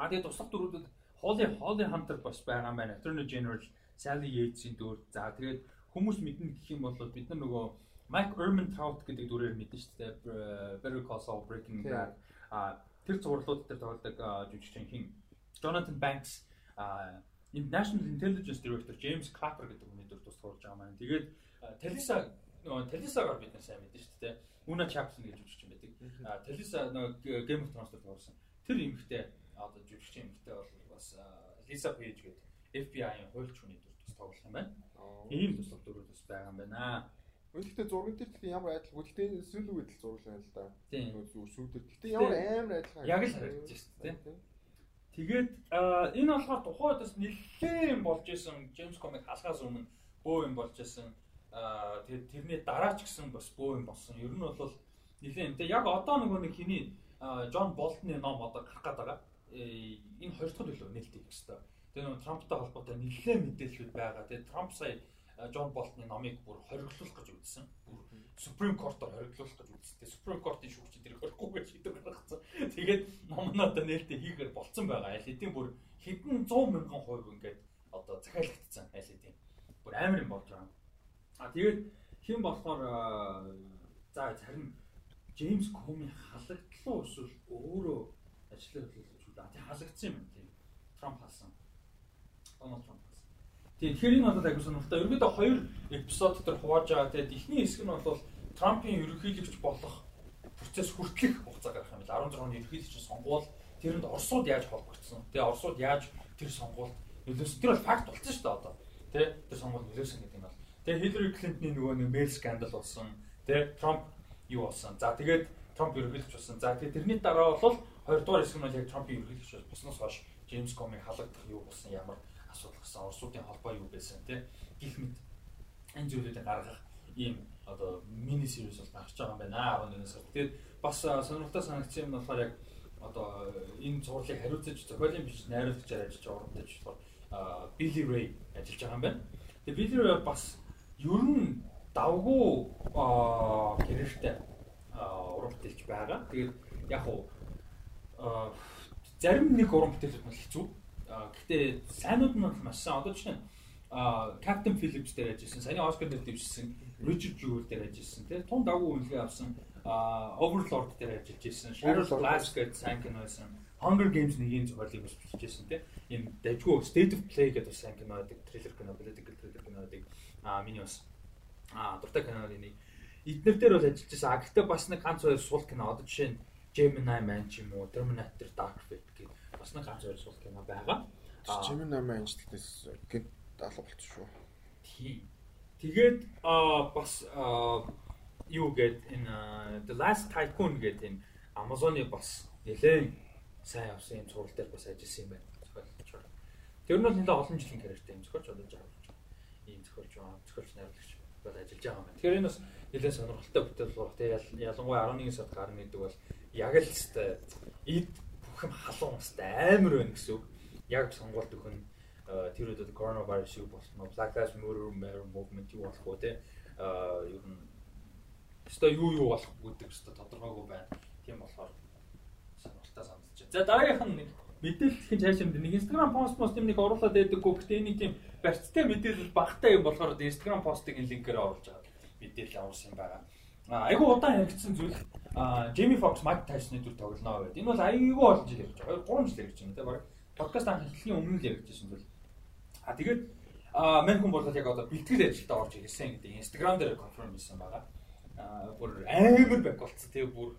А тэгээ туслах дүрүүдэд Holly Holly Hunter бас байгаа юм байна. Attorney General Sally Yates-ийн дүр. За тэгээд хүмүүс мэднэ гэх юм бол бид нар нөгөө Mike Ehrmantraut гэдэг дүрээр мэднэ шүү дээ. Better Call Saul Breaking Bad. А тэр зурлууд дээр тоглодог жүжигчин хин Jonathan Banks National Intelligence Director James Clapper гэдэг хүний дүр тус тоглож байгаа маань. Тэгээд Talisa нөгөө Талисагаар бид нар сайн мэдэн шүү дээ. Una Chapson гэж жүжигч юм байдаг. Талиса нөгөө Game of Thrones дээр тоглосон. Тэр эмэгтэй одоо жүжигч эмэгтэй бол бас Lisa Page гэдэг FBI-ийн хуульч хүний дүр тус тоглох юм байна. Ийм туслах дүрүүд бас байгаа юм байна. Гэхдээ зураг дээр гэхдээ ямар адилгүй. Гэхдээ сүүл үед л зурлаа л да. Зүгээр сүүдэр. Гэхдээ ямар амар адилхан. Яг л харагдаж шүү дээ. Тэгээд энэ болохоор тухайд бас нэлээд юм болж исэн. Джеймс Комик халахаас өмнө бөө юм болж исэн тэгээд тэрний дараа ч гэсэн бас бөө юм болсон. Ер нь бол нэлээд тэгээ яг одоо нөгөө нэг хиний Джон Болтны ном одоо гарах гээд байгаа. Э, энэ хоёр дахь төлөв нээлттэй их хэвээр. Тэгээ нөгөө Трамптай холбоотой нэлээд мэдээлэлүүд байгаа. Тэгээ Трамп сая Джон Болтны номыг бүр хориглуулах гэж үзсэн. Бүр Supreme Court-оор хориглуулах гэж үзсэн. Тэгээ Supreme Court-ийн шүүгч тэр хорихгүй гэж шийдвэр гаргацсан. Тэгээд ном нь одоо нээлттэй хийгээр болцсон байгаа. Аль хэдийн бүр хэдэн 100 мянган хувь ингээд одоо захиалагдсан аль хэдийн. Бүр амар юм болж байгаа. А тэгээд хэн болохоор за харин Джеймс Коми халагдлаа эсвэл өөрөө ажлаа хөдөлгөж үү? Тэг халагдсан юм тийм. Трамп халсан. Дональд Трамп. Тийм тэгэхээр энэ бол агуу сонирхолтой. Ерөнхийдөө хоёр эпизод дотор хувааж байгаа. Тэгээд эхний хэсэг нь бол Трампын ерөнхийлөгч болох процесс хүртэлх хугацаа гарах юм бил 16 оны ерөнхийлөгч сонгуул тэрэнд Оросууд яаж холбогдсон. Тэгээ Оросууд яаж тэр сонгуульд нөлөөсөн. Тэр бол факт болсон шүү дээ одоо. Тэ тэр сонгуульд нөлөөсөн гэдэг нь бол Тэгээ Хиллари Клинтны нөгөө нэг мэйл скандал болсон. Тэгээ Трамп юу болсон. За тэгээд Трамп ерөнхийлөгч болсон. За тэгээд тэрний дараа бол хоёрдугаар хэсэг нь яг Трампын ерөнхийлөгч болсноос хойш Джеймс Комыг халагдах юу болсон ямар асуудал гарсан Оросуудын холбоо юу байсан тий гих мэд энэ зүйлүүдийг гаргах ийм одоо мини series бол гарч байгаа юм байна 11 сард. Тэгээд бас сонирхолтой санагдсан юм болохоор яг одоо энэ зурлыг хариуцаж зохиолын биш найруулагчаар ажиллаж байгаа урамтай болохоор Billy Ray ажиллаж байгаа юм байна. Тэгээд Billy Ray бас ер нь давгүй гэрэртэй уран бүтээлч байгаа. Тэгээд яг уу зарим нэг уран бүтээлүүд нь хэцүү. Гэхдээ сайнууд нь маш сайн. Одоо жишээ нь Captain Phillips дээр ажилласан, саяны Oscar дээр дэвшсэн, Richard Jewell дээр ажилласан, тийм тун давгүй үнэлгээ авсан Overlord дээр ажиллаж ирсэн, Sharon Glass гэдэг сайн кино байсан, Hunger Games нэгийн зохиолыг бас бичижсэн тийм ийм дайггүй State of Play гэдэг сан кино байдаг, трейлер кино, political thriller кино байдаг. Аа миний бас аа дуртай киноны нэг эднэр дээр бол ажиллаж байсан. А гэхдээ бас нэг ганц хоёр сул кино одоо жишээ нь Gemini Man ч юм уу, Terminator Dark Fate гэх бас нэг ганц хоёр сул кино байгаа. Gemini Man ч гэд алга болчихсон шүү. Тийм. Тэгээд аа бас юу гээд энэ The Last Tycoon гэдэг энэ Amazon-ы бас нэлээд сайн авсан юм сурал дээр бас ажилласан юм байна. Зохиолч. Тэр нь бол нэлээд олон жилийн карьертэй юм зохиолч одоо жаач. Ийм зохиолч аа зохиолч найруулагч бол ажиллаж байгаа юм байна. Тэгэхээр энэ бас нэлээд сонирхолтой бүтээл болох. Ялангуяа 11 сард гарна гэдэг бол яг л хэвээр эд юм халуун хэвээр амар байна гэсэн үг. Яг сонгуульд өхөн тэр үед коронавирус юу болсон нь Black Lives Matter movement юу болох вэ те ер нь өстой юу юу болох гэдэг өстой тодорхойгүй байна. Тийм болохоор сонирхолтой санагдаж байна. За дараагийнх нь нэг мэдээлэл ихэн цаашаа мэдээ нэг Instagram пост пост юм нэг оруулаад байдаггүй гэхдээ нэг тийм барьцтай мэдээлэл багтай юм болохоор Instagram постыг линкээр оруулж байгаа мэдээлэл авсан юм байна. А айгүй удаан яригдсан зүйл Jamie Foxx Mike Tyson-ы дүр тоглоно гэдэг. Энэ бол айгүй олон жил ярьж байгаа. 3 жил ярьж байна те баг. Подкаст анх эхлэхийн өмнө л яригдсан зүйл А тэгээд а мань хүн бол яг одоо бэлтгэл ажилдаа орж ирсэн гэдэг Instagram дээр конферм хийсэн байгаа. А бүр амар байг болцсон тийм бүр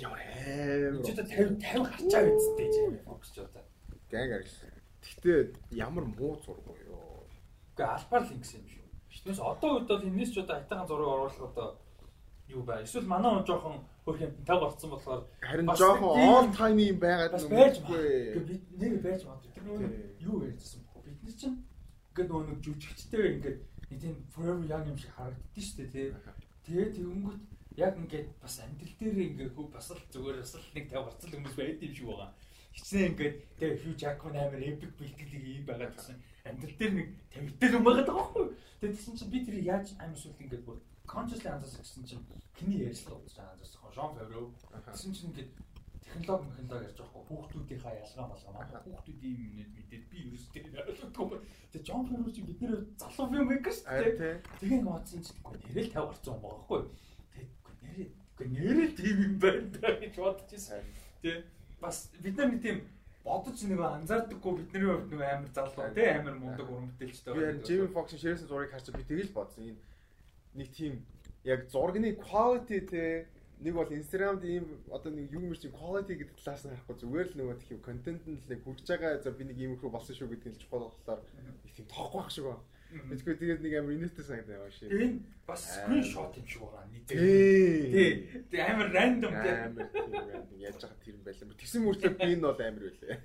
ямар амар. Чи та 50 50 гарчаа гэдтэй Jamie Foxx ч одоо. Гэг арилсан. Гэхдээ ямар муу зураг вэ ёо. Гэхдээ албаар л ингэсэн юм шүү. Биднээс одоо үед бол энэс ч одоо хайтахан зураг оруулах одоо юу бай. Эсвэл манай он жоохон хөрх юм таг болцсон болохоор харин жоохон all time юм байгаад нүггүй. Бид нэр байж магадгүй. Тэр юу ярьжсэн бид чинь ингээд нөгөө нэг жүжигчтэй ингээд нэг тийм forever young юм шиг харагддээ шүү дээ тий. Тэгээ тэгэнгүүт яг ингээд бас амтл дээр ингээд хөө бас л зүгээр бас л нэг тав гарцал хүмүүс байд юм шиг байгаа. Хичнээн ингээд тэгээ Hugh Jackman амар epic бэлтгэлийг ийм байгаа гэсэн амтл дээр нэг тавигдал юм байгаа даахгүй. Тэгээ тэгсэн чинь би тэр яаж амар сүлт ингээд бүр consciously анзаарсан гэсэн чинь хиний ярьслаа удаж анзаарсан. Жон Фавро. Тэгсэн чинь ингээд технологи механологи ярьж байгаа хүүхдүүдийнхаа ялгаа малгай манай хүүхдүүд ийм юмнэд мэдээд би ерөөсөө ойлгохгүй. Тэгээ Джон Ферро чи бид нэр залуу юм байх шүү дээ. Тэгээ ngоцсон чи нэрэл 50 гарсан юм байгаа хгүй. Тэгээ нэрээ нэрээ тийм юм байна гэж бодож ирсэн. Тэ бас бид нар нэг тийм бодож нэг анзаардаггүй бидний хувьд нэг амар залуу тий амар мундаг уран бүтээлчтэй байна. Би Jimmy Fox-ын ширээсэн зургийг харж би тэгэл бодсон. Энэ нэг тийм яг зургийн quality те нэг бол Instagram-д ийм одоо нэг юм шиг quality гэдэг талаас нь харахгүй зүгээр л нөгөө тийм контент нь л нэг хүрч байгаа за би нэг ийм их болсон шүү гэдэг нь чухал болохоор их тийм тоохгүй байх шиг байна. Тэгэхгүй тэгээд нэг амар инээтэй санагдаа яваа шээ. Энэ бас скриншот юм шиг байгаа нэг. Тий. Тий амар рандом тий. Амар рандом яаж байгаа тэр юм байлаа. Тэгсэн мөртлөө би энэ бол амар байлаа.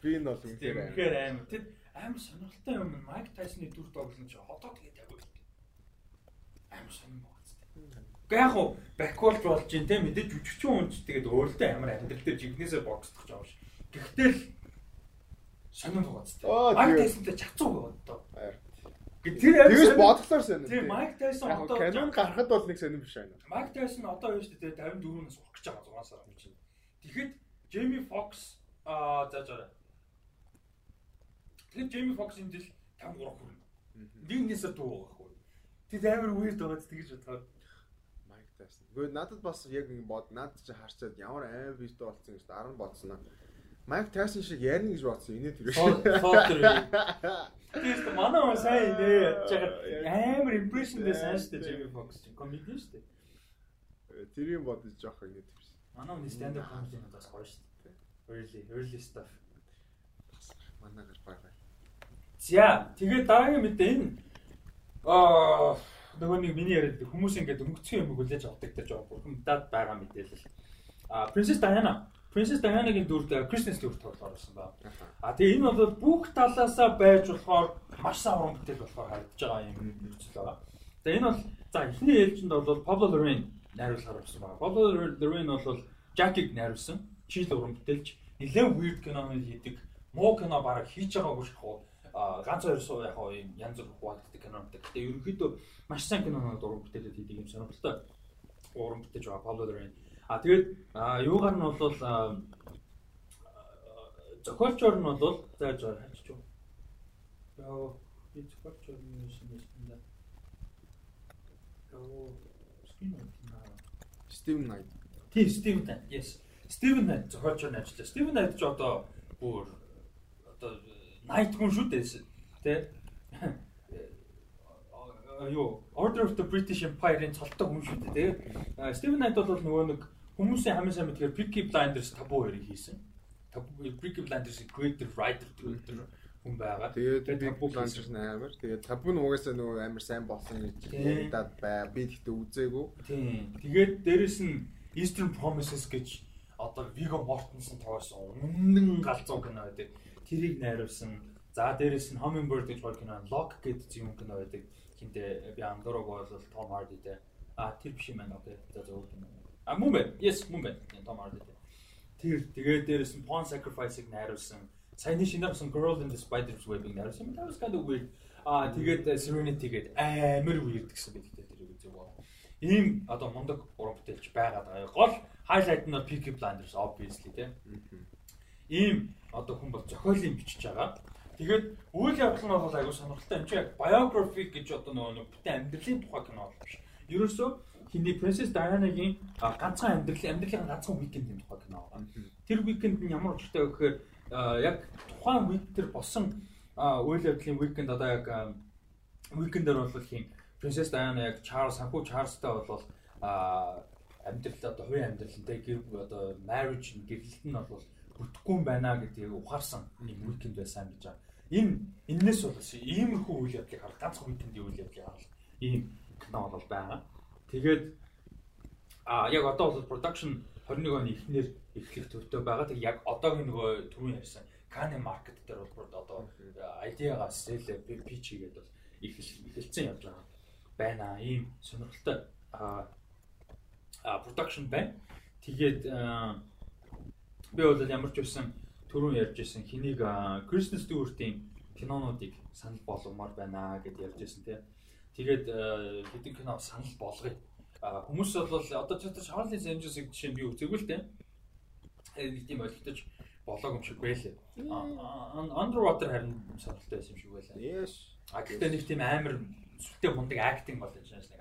Би энэ бол үнэхээр амар. Тэд амар сонирхолтой юм. Майк Тайсны дүр тоглоно чи одоо тэгээд амар сонирхол Гэхдээ яг хуу баквард болж ин те мэдээж жүжигчин хүн ч тэгээд өөрөлдөө амар амьдрал дээр жигнэсээ боксдох жоо ш. Гэхдээ л гоц те. Майк Тайсонтэй чацуу байгаа одоо. Тэгээс бодлоор сонир. Тийм Майк Тайсон одоо канон гарахад бол нэг сонир биш байна. Майк Тайсон одоо юу шүү дээ 54-өөс урах гэж байгаа 6 сар юм чинь. Тэгэхэд Джейми Фокс аа за за. Тэгэхээр Джейми Фокс энэ жил 53 хүрнэ. Нэг нэсэр дуу. Тэд амар weird байгаа гэж бодохоор тайсан. Гэхдээ надад бас яг ингэ бод надад чи харчаад ямар аим бит болсон гэж 10 бодсон аа. Майк Тайсон шиг ярина гэж бодсон. Инээ тэр. Тиймээс манай хүн сайн байгаа амар импрешн дээр сайн штэ Джейми Фокс чи комеди штэ. Тэр юм бодож жоох инээ тэр. Манай хүн stand up comedy надаас гоё штэ. Early early stuff. Манайгаар байгаа. За тэгээд дараагийн мэдээ энэ аа нөгөө нэг миний яриад хүмүүс ингээд өнгөцсөн юм хүлээж авдаг гэж жоо бурхамдаад байгаа мэдээлэл. А Princess Diana Princess Diana-гийн дүрд Christmas дүрд тоглоор байсан ба. А тэгээ энэ бол бүх талаасаа байж болохоор маш сайн уран бүтээл болохоор харагдаж байгаа юм нөхцөл байгаа. Тэгээ энэ бол за эхний ээлжинд бол Pablo Larraín найруулгаар болсон байна. Pablo Larraín бол Jackie-г найруулсан. Чил уран бүтээлч нэлээд weird кинонууд хийдэг. Муу кино бараг хийж байгаагүй шахуу ганц хоёр суу яг юм янз бүр хуваагддаг кинонууд. Гэтэ ерөнхийдөө маш сайн кинонууд уран бүтээлүүд хийдэг юм сонирхолтой уран бүтээж байгаа Pablo Larraín. А тэгээд юугаар нь бол зохиолчор нь бол зааж байгаа хайчих юу. Яа би зохиолчор нь юм юм да. Яа Стивен Найт. Стивен Найт. Тийм Стивен Найт. Yes. Стивен Найт зохиолч нь ажиллаа. Стивен Найт ч одоо бүр 80 хүн шүү дээ. Тэ? Э, юу Order of the British Empire-ийн цолтой хүн шүү дээ тий. Стивен Найт бол нөгөө нэг хүмүүсийн хамгийн сайн мэдгээр Peaky Blinders табу хоёрыг хийсэн. Peaky Blinders Greater Writer гэдэг хүн байгаа. Тэгээд табу Blinders амар. Тэгээд табу нь угаасаа нөгөө амар сайн болсон гэж дад бай. Би тэгтээ үзээгүй. Тийм. Тэгээд дээрэс нь Eastern Promises гэж одоо Viggo Mortensen тоглосон үнэн галзуу кино байдаг Тэрийг найруулсан. За дээрэс нь Hummingbird гэж бол кино Lock гэдэг юм кино байдаг хинтээ би андорог бол Харди дээ. А тэр биш юм байна окей. За зөв юм. А мөн байна. Yes мөн. Том Харди дээ. Тэр тэгээд дээрээс нь Pawn Sacrifice-ыг найруулсан. Саяны шинээрсэн Girl in the Spider's Web-ыг найруулсан. That was kind of weird. А тэгээд э, Serenity гээд амар weird гэсэн байт тэр үзэг боо. Ийм одоо мундаг уран бүтээлч байгаад байгаа. Гол highlight нь Peaky Blinders obviously тийм. Ийм одоо хүн бол зохиолын бичиж байгаа. Тэгээд үйл явдал нь бол айгүй сонирхолтой. Энд чинь яг biography гэж одоо нөгөө бүтэн амьдралын тухай кино бол биш. Ерөөсөө хиний Princess Diana-гийн ганцхан амьдрал амьдралын ганцхан weekend-ийн тухай кино. Тэр weekend нь ямар учиртай вэ гэхээр яг тухайн week тэр болсон үйл явдлын weekend одоо яг weekend-ээр бол хин Princess Diana яг Charles санхүү Charles-тай бол амьдрал одоо хувийн амьдралтай гэр одоо marriage гэрлэлт нь бол бүтэхгүй байна гэдгийг ухаарсан нэг weekend байсан гэж байгаа энэ энэс бол иймэрхүү үйл явдлыг харах ганц хүнтэнд үйл явдлыг харах ийм кино бол байгаа. Тэгээд а яг одоо бол production 21 оны эхнэр эхлэх төвтэй байгаа. Тэг яг одоогийн нөгөө түрүүн ярьсан Kanye market дээр бол одоо idea-гаас sell pitch хийгээд бол эхэлсэн явж байгаа байна. Ийм сонирхолтой а production байна. Тэгээд би бол ямар ч байсан түрүүн ярьж исэн хэнийг Кристен Стюартийн кинонуудыг санал болгомоор байна гэд ярьж исэн тий. Тэгээд хэдин кино санал болгоё. Хүмүүс бол одоо ч Шарлиз Энжесийг жишээ нь би үзээгүй л тий. Нэг тийм ойлгож болоог юм шиг байлээ. Underwater харин сонирхолтой байсан юм шиг байлаа. Yes. А гэхдээ нэг тийм амар сүлтэй мундаг актинг бол энэ баг.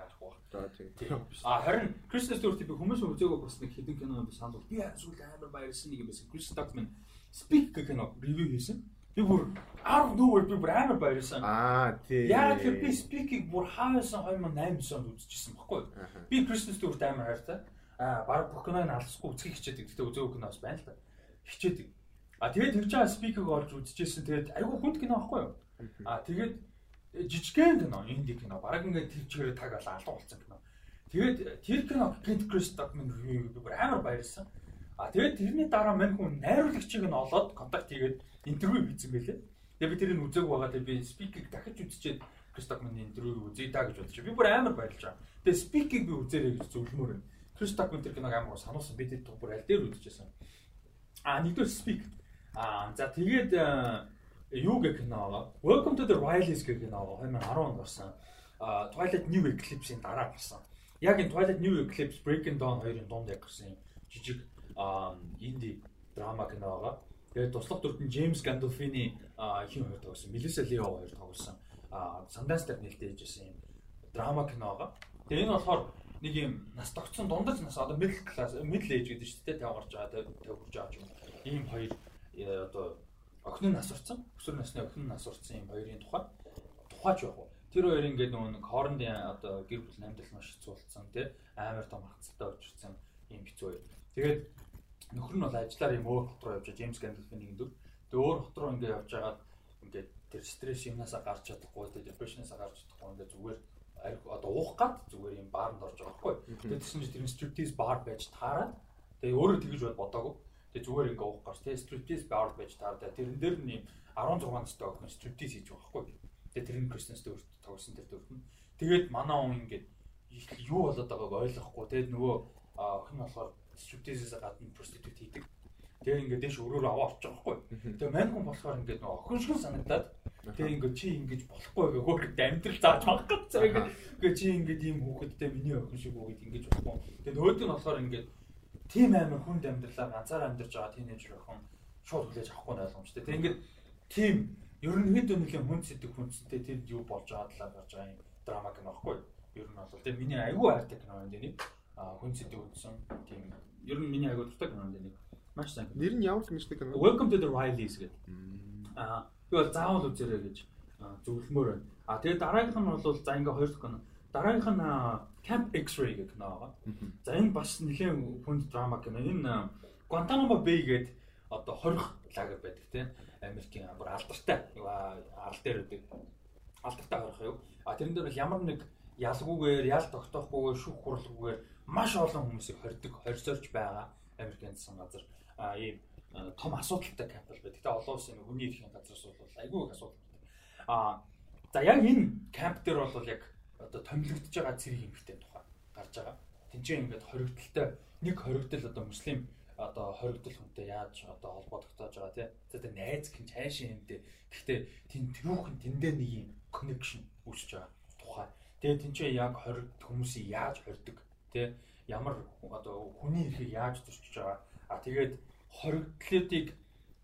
За тийм. А харин Кристен Стюарт би хүмүүс үзээгүй бас нэг хэдин кино санал би сүүл амар баярлсан нэг юм байсан. Крис Стокман Speak гэх кино ревю хийсэн. Би бүр of nowhere би бүр амар баярлсан. Аа тий. Яг тэр би Speak-ийг бүр хаасан 2008 онд үзчихсэн баггүй. Би Kristen Stewart амар хайртай. Аа баг бүх киног алсахгүй үзхийг хичээдэг. Гэтэ үзээгүй кино бас байна л та. Хичээдэг. А тэгээд тэр жаа Speak-ийг олж үзчихсэн. Тэгээд айгүй хүнд кино байхгүй юу? А тэгээд жижигхэн кино, инди кино. Бараг ингээд тэр чигээр таг алга болсон кино. Тэгээд тэр кино Kent Chris Stockman ревю би бүр амар баярлсан. А тэгээд тэрний дараа мань хүн найруулагчийг нь олоод контакт хийгээд интервью хийсэн байлээ. Тэгээд би тэрийг үзег байгаа. Тэгээд би спикийг дахиж үзчихээд Кристокманы интервьюг үзье да гэж бодчих. Би бүр амар баярлж байгаа. Тэгээд спикийг би үзээрэй гэж зөвлөмөр байна. Кристокман тэр киног амар сануулсан. Би тэр бүр аль дээр үзчихсэн. А нэгдүгээр спик. А за тэгээд юу гэх кино байгаа. Welcome to the Wildlies гэх кино байгаа. 2010 онд гарсан. А Twilight New Eclipse-ийн дараа гарсан. Яг энэ Twilight New Eclipse Breaking Dawn хоёрын дунд яг гарсан. Жижиг инди драма кино байгаа. Тэгээд туслах дүрд нь Джеймс Гандолфины хин хоёр тоглосон, Мелиса Лео хоёр тоглосон. Санденс дээр нээлттэй хийжсэн юм драма кино байгаа. Тэгээд энэ болохоор нэг юм нас тогтсон дундаж нас одоо middle class middle age гэдэг чинь тэ гарч байгаа тэ хүрж байгаа юм. Ийм хоёр э, одоо охин нас орсон, өсвөр насны охин нас орсон юм хоёрын тухай тухайч яг уу. Тэр хоёр ингээд нөгөө нэг хоорондын одоо гэр бүл амьдрал маш болсон тий амар том хацтай учирсан юм хэцүү хоёр. Тэгээд нөхөр нь бол ажиллаар юм өөр хот руу явж байгаа Джеймс Гандалфын нэг дүр. Тэгээ өөр хот руу ингээд явж байгаад ингээд тэр стресс юмнасаа гарч чадахгүй, тэр депрешнасаа гарч чадахгүй ингээд зүгээр одоо уух гад зүгээр юм баарнд орж байгаа байхгүй. Тэгээд тэгсэн чинь тэр стриптиз бар байж таараад тэгээ өөрөө тэгэж бодоагүй. Тэгээ зүгээр ингээ уух гар тий striptease bar байж таардаа тэрэн дээр нь юм 16 настай охин striptease хийж байгаа байхгүй. Тэгээ тэр нь Christian Stewart тоглосон тэр дүрт нь. Тэгээд манай он ингээд юу болоод байгааг ойлгохгүй тэгээд нөгөө охин болохоор striptease-с гадна prostitute хийдэг. Тэгээ ингээд дэш өрөөрөө аваа авчих واخгүй. Тэгээ мань хүн болохоор ингээд нөгөө охин шиг санагдаад тэгээ ингээд чи ингэж болохгүй гэхөө ингээд амьдрал зааж мах гэж. Тэгээ чи ингээд ийм хүүхэдтэй миний охин шиг үгээд ингэж болохгүй. Тэгээ нөгөөд нь болохоор ингээд тийм амар хүнд амьдралаар ганцаараа амьдарч байгаа тийнейжер охин шууд хүлээж авахгүй ойлгомжтой. Тэгээ ингээд тийм ерөнхийдөө нэлээд хүн сэдэг хүнстэй тэр юу болж байгаа талаар гарч байгаа юм драма кино байхгүй юу? Ер нь бол тэгээ миний аюу хайртай кино юм дээ нэг хүн сэдв үзсэн. Тийм ер нь миний агуу дуртай кинонд нэг маш сайн. Нэр нь ямар гэмшдэг кино? Welcome to the Rileys гэдэг. Аа би бол заавал үзээрэй гэж зөвлөмөр байна. А тэгээд дараагийнх нь бол за ингээ хоёр кино. Дараагийнх нь Camp X-ray гэх кино байгаа. За энэ бас нэлээд хүнд драма кино. Энэ Guantanamo Bay гэдэг одоо хорих лагер байдаг тийм Америкийн бүр алдартай арал дээр үүдэг алдартай хорих юу. А тэрэн дээр бол ямар нэг ялгүйгээр, ял тогтоохгүйгээр, шүүх хурлгүйгээр маш олон хүмүүсийг хордог, хорьсорж байгаа Америкийн засгийн газар а ийм том асуудалтай кампал байдаг. Гэтэ олон улсын хүний эрхийн газраас бол айгүй их асуудал. А за яг энэ камп дээр бол яг одоо томилогдож байгаа цэрэг эмхтэй тухай гарч байгаа. Тинчээ ингээд хоригдолтой нэг хоригдол одоо муслим одоо хоригдол хүнтэй яаж одоо холбоо тогтоож байгаа тий. За тэр найз гин цаашин юмтэй. Гэхдээ тэн тэрүүхэн тэндээ нэг юм connection үүсэж байгаа тухай. Тэгээ тэнцээ яг хориг хүмүүсийг яаж хордог тий ямар одоо хүний эрхийг яаж зөрчиж байгаа. А тэгээд хоригдлуудыг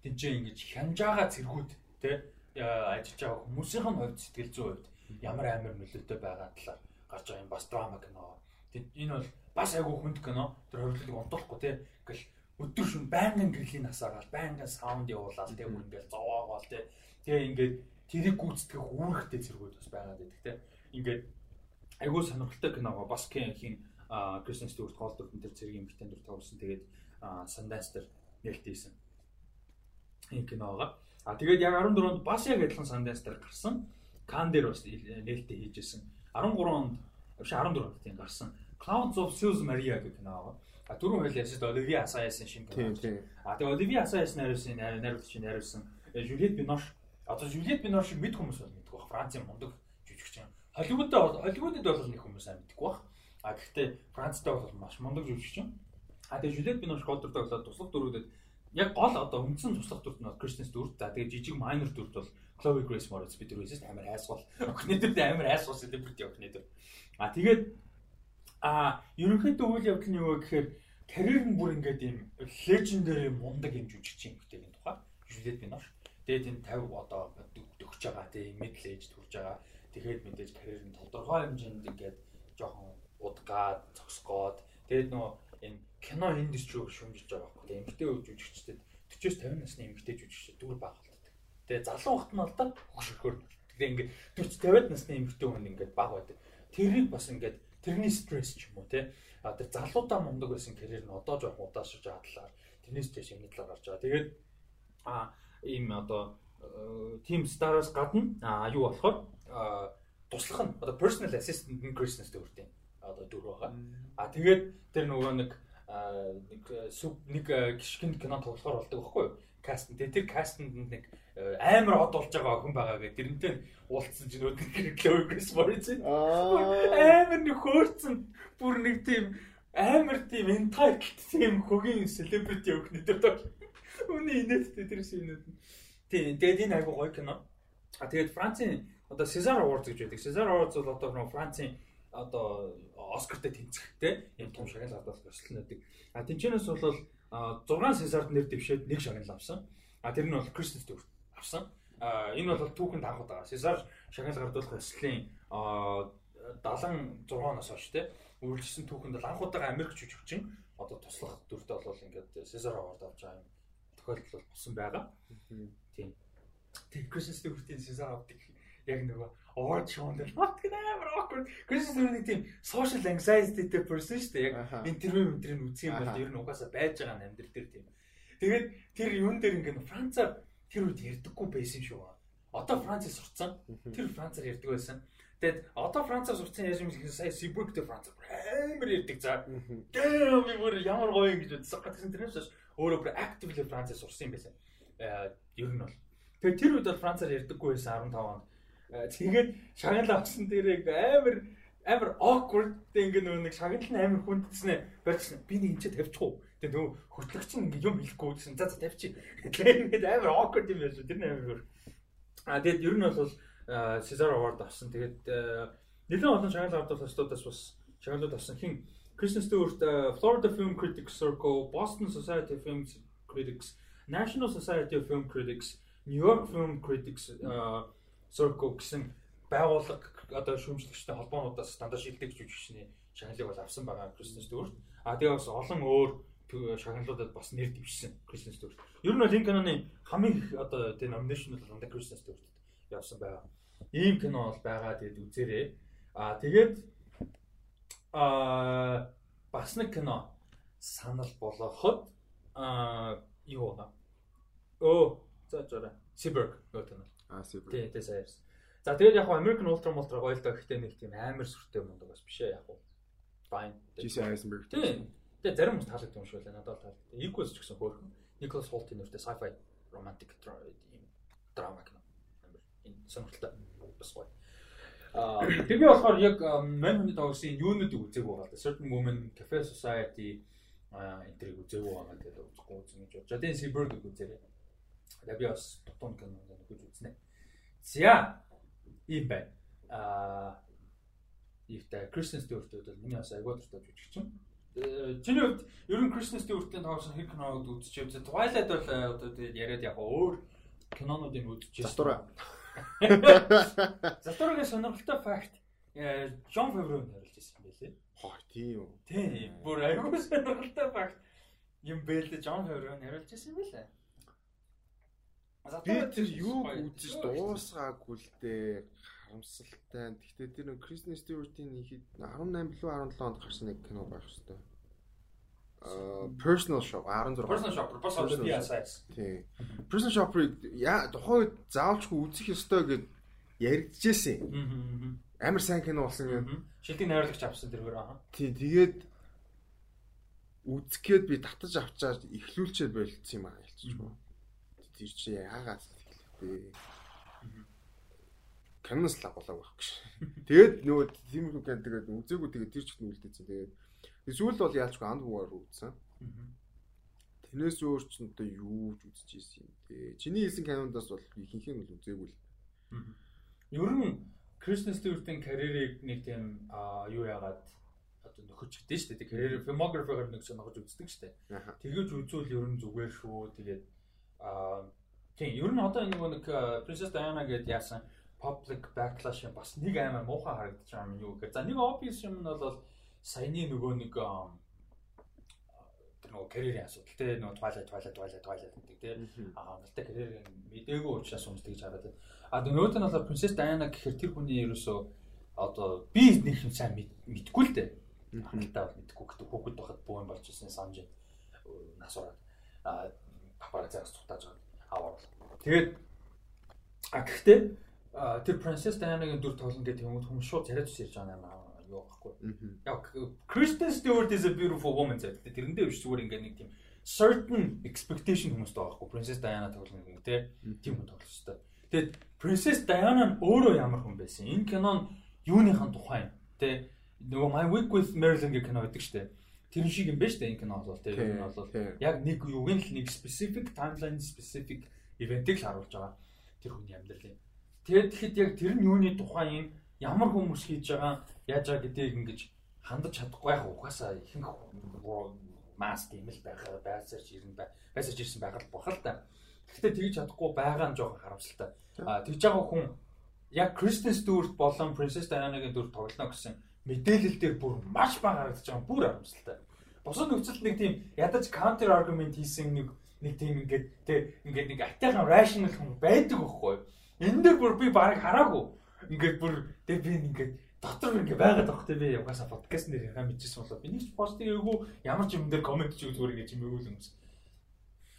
тэнцээ ингэж хянаж байгаа цэргүүд тий ажиллаж байгаа хүмүүсийн хувьд сэтгэл зүйн хувьд ямар амар нөлөөтэй байгаа талаар гарч байгаа юм бас драма кино. Энэ бол бас айгүй хүнд кино. Тэр хоригдлыг унтуулахгүй тий. Ингээл өдөр шөн байнгын гэрлийн насаагаал байнгын саунд явуулаад тэг ингээл зовоогоол тэг тэгээ ингээд тэрийг гүйцэтгэх үүрэгтэй зэргүүд бас байгаад байдаг те ингээд айгүй сонирхолтой киногоо бас хин Кристен Стюарт гол дүрхэн дээр зэрэг юм битэн дүр тоглосон тэгээд Sundance дээр нээлттэйсэн энэ киногоо а тэгээд яг 14-нд бас яг адилхан Sundance дээр гарсан Кан дээр бас нээлттэй хийжсэн 13 онд биш 14 онд тийм гарсан Clouds of Suze Maria гэх киногоо А дөрөв хоёул ясад Оливия Асаясын шинэ кино. А тэгээ Оливия Асаяс найруулсан найруулагч найруулсан Жюльет Бинош. Одоо Жюльет Бинош мэд хүмүүс бол мэддэг баг. Францын мундаг жүжигчин. Холливуудд Холливуудд бол нэг хүмүүс сайн мэддэг баг. А гэхдээ Францтай бол маш мундаг жүжигчин. А тэгээ Жюльет Бинош гол дүр тоглоод туслах дүрүүдэд яг гол одоо үндсэн туслах дүрт нь Кристенс дүр. За тэгээ жижиг майнер дүрт бол Chloe Grace Moretz бид дөрөвөөс амар хайсгал. Охны дүрт амар селебрити охны дүр. А тэгээд А ерөнхийдөө үйл явдал нь юу гэхээр карьер нь бүр ингээд юм лежендэр мундаг юм жүжигч юм гэдэг энэ тухай жүжиглээд би нош. Тэгээд энэ 50 одоо төгсөж байгаа тийм middle age төрж байгаа. Тэгэхэд мэдээж карьер нь тодорхой хэмжээнд ингээд жоохон удгаад цогсгоод тэгээд нөө энэ кино индустриг шүмжилж байгаа байхгүй. Эмгтэй жүжигчдэд 40-50 насны эмгтэй жүжигчд дүүр багталдаг. Тэгээд залуу хот нь бол та хөшөрхөр. Тэгээд ингээд 40-50 насны эмгтэй хүн ингээд баг байдаг. Тэрийг бас ингээд тэрний стресс ч юм уу те а тэр залуудаа мундаг байсан карьер нь одоо жоохон удаашрж байгаа талаар тэрнээс ч юм талаар гарч байгаа. Тэгээд а ийм одоо team star-аас гадна а юу болохоор туслах нь одоо personal assistant Christmas дөрөвтэй одоо дөрөв байгаа. А тэгээд тэр нөгөө нэг нэг нэг гიშгэн кино тоглохоор болдог байхгүй юу? Каст. Тэгээд тэр кастнд нэг амар од болж байгаа хүн байгаа гэдэг. Тэрнтэй уулцсан чинь өөдгөр Chloe Moretz амар нэг хөөрцөн бүр нэг тийм амар тийм entitled тийм хөгийн celebrity өгнөд одоо. Үний инээдтэй тэр шинүүд. Тийм тэгээд энэ айгуу гоё кино. А тэгээд Францын одоо César Awards гэж байдаг. César Awards бол одоо нэг Францын одоо Оскартай тэнцэхтэй юм том шагнал авдаг өсөлт нэдэг. А тэнцэнээс бол 6 César-д нэр дэвшээд нэг шагнал авсан. А тэр нь бол Christmas Stewart авсан. А энэ бол түүхэнд анхуд байгаа. César шагнал гардуулах өслийн 76 оноос хойш те үргэлжлсэн түүхэнд бол анхудаага Америк жүжигчин одоо туслах дүртэй бол ингээд César Award авч байгаа юм тохиолдол бол болсон байгаа. Тийм. Тэр Christmas Stewart-ийн César Award яг нөгөө award show-нд fucking амар awkward. Christmas Stewart-ийн тийм social anxiety-тэй person шүү дээ. Яг интервью өндрийг үзэх юм бол ер нь угаасаа байж байгаа нь амьдрал дээр тийм. Тэгээд тэр юун дээр ингээд Францаар тэр үед ярьдаггүй байсан шүү. Одоо Францад сурцсан. Тэр Францаар ярьдаг байсан. Тэгээд одоо Францаар сурцсан яаж юм сая Сибургтэй Францаар амар ярьдаг за. Дэм би бүр ямар гоё юм гэж бодсон. Гэсэн тэрнээс өөрөө бүр actively Францаар сурсан юм байсан. Э ер нь бол. Тэгээд тэр үед бол Францаар ярьдаггүй байсан 15 онд. Э, тэгээд шагнал авсан дээрээ амар амар awkward ингээ нөгөө нэг шагнал нь амар хүндснэ барьсан. Би нэг энэ тавьчих уу? Тэгээ нөгөө хөтлөгч нь юм хэлэхгүй гэсэн. За за тавьчих. Тэгээ ингээд амар awkward юм байсан. Тэр нь амар. А тэгээд ер нь бол Cesar Award авсан. Тэгээд нэлээд олон шагнал авдаг хостуудаас бас шагналууд авсан. Хин Kristen Stewart Florida Film Critics Circle, Boston Society of Film Critics, National Society of Film Critics, New York Film Critics Circle гэсэн байгууллага одоо шүүмжлэгчтэй холбоонуудаас дандаа шилдэг жүжигчний шагналыг бол авсан байгаа Кристен Стюарт. А тэгээ бас олон өөр шагналуудад бас нэр дэвшсэн Кристен Стюарт. Ер нь бол энэ киноны хамгийн их одоо тэгээ номинашн бол дандаа Кристен Стюарт явсан байгаа. Ийм кино бол байгаа тэгээд үзээрэй. А тэгээд а бас нэг кино санал болгоход а юу вэ? Оо, за жоо. Cyborg нөгөө кино. А Cyborg. Тий, тий саяас. За тэгээд яг American Ultra Ultra гоё л да гэхдээ нэг тийм амар сүртэй мундаг бас биш ээ яг. Fine. Jesse Eisenberg. Тий. Тэгээд зарим хүмүүс таалагдсан юм шиг байна. Надад таалагдсан. Equals ч гэсэн хөөрхөн. Nicholas Holt-ийн нэртэй sci-fi romantic ийм драма кино. Амар энэ сонирхолтой бас гоё. Аа тэгээ болохоор яг мань хүний тоглосон юунуудыг үзег байгаа л да. Certain Women, Cafe Society аа энтрийг үзег байгаа гэдэг үзэхгүй үзэн гэж бодож. Тэгээд Cyborg-ыг үзээрэй. Тэгээд би бас дутуун кино нөхөж үзнэ. За ийм байна. Аа ийвтэй Кристен Стюарт бол миний бас айгуу дуртай жүжигч юм. Чиний хувьд ер нь Кристен Стюартын тоглосон хэр киног үзчихв. Twilight бол одоо тэгээд яриад яг өөр кинонуудыг үзчихсэн. Затура. Затурагийн сонирхолтой факт Жон Фавро нэрлэж ирсэн юм байлээ. Хоо тийм үү. Тийм. Бүр айгуу сонирхолтой факт юм бэлдэ Жон Фавро нэрлэж ирсэн байлээ. Би тэр юу үзэж дуусгаагүй л дээ харамсалтай. Гэхдээ тэр нэг Кристен Стюартийн ихэд 18 билүү 17 онд гарсан нэг кино байх хэвээр. Аа personal shop 16 personal shop одоо би асаас. Тийм. Personal shop-ыг яа тухайн үед заавалчгүй үзэх ёстой гэд яригдчихсэн. Амар сайн кино болсон юм. Шилдэг найруулагч авсан тэргээр аа. Тийм тэгээд үзэхэд би татаж авчаад эхлүүлчээр болцсон юм аа хэлчихгүй. Тэр чи яагаад хэлээ. Канаас л болоог байхгүй ш. Тэгээд нөгөө тиймэрхүү кан тэгээд үзээгүй тэгээд тэр ч их нүлдээсэн. Тэгээд сүүл бол яалчгүй анд хуугаар үзсэн. Тэрнээс өөр ч одоо юу ч үзэж ийсэн юм те. Чиний хэлсэн канондаас бол ихэнх нь бол үзээгүй л. Ер нь Кристен Стюартын карьерийг нэг тийм юу яагаад одоо нөхөж гэдэг шүү дээ. Карьер filmography-гаар нэг сонирхож үздэг шүү дээ. Тэгэж үзвэл ер нь зүгээр шүү. Тэгээд аа тийм ер нь одоо нэг нэг Princess Diana гэдээ яасан public backlash бас нэг амар муухай харагдаж байгаа юм юу гэхээр. За нэг obvious юм нь бол саяны нөгөө нэг тэр нөгөө карьерийн асуудал те нөгөө Twilight Twilight Twilight Twilight гэдэг те. Аа гэлтэй карьерийн мэдээгүй учраас хүмүүс тэгж хараад. А нөгөөт нь бол Princess Diana гэхээр тэр хүний ерөөсөө одоо би нэг юм сайн мэдгүй л дээ. Хангалттай бол мэдгүй гэдэг хүүхэд байхад бүү юм болж ирсэн санаж нас ороод. А папарацаас цутааж байгаа аваар. Тэгээд а гэхдээ тэр Princess Diana-гийн дүр тоглон гэдэг юм хүмүүс шууд ус ярьж байгаа юм юу байхгүй. Яг Kristen Stewart is a beautiful woman гэдэг. Тэрэндээ биш зүгээр ингээ нэг тийм certain expectation хүмүүстэй байгаа байхгүй. Princess Diana тоглоно гэх тийм тийм хүн тоглож өстой. Тэгээд Princess Diana нь өөрөө ямар хүн байсан? Энэ кинон юуныхан тухай юм те нөгөө My Week with Marilyn гэх кино байдаг штэ. Тэр шиг юм байна штэ энэ кино бол те. Энэ бол яг нэг юуг нь л нэг specific timeline specific event-ийг л харуулж байгаа. Тэр хүний амьдралын Тэгээд тэгэхэд яг тэр нь юуны тухай юм ямар хүмүүс хийж байгаа яаж байгаа гэдгийг ингэж хандаж чадахгүй яг угаасаа ихэнх масс тийм л байх байсарч ирэн байсарч ирсэн байгаа л бахал та. Гэхдээ тэгж чадахгүй байгаа нь жоохон харамсалтай. А тэгж байгаа хүн яг Кристен Стюарт болон Princess Diana-гийн дүр тоглоно гэсэн мэдээлэл дээр бүр маш бага харагдаж байгаа бүр харамсалтай. Бусад нөхцөлд нэг тийм ядаж counter argument хийсэн нэг нэг тийм ингээд тэ ингээд нэг атайхан rational хүн байдаг байхгүй? Энэ дээр бүр би барыг хараагүй. Ингээд бүр тэр би ингээд дотор ингээ байгаад байх те би угаасаа подкаст нэр яга мэдчихсэн болоо би нэг ч пост хийгээгүй ямар ч юм дээр комент хийх зүгээр ингээ чимээгүй л юмс.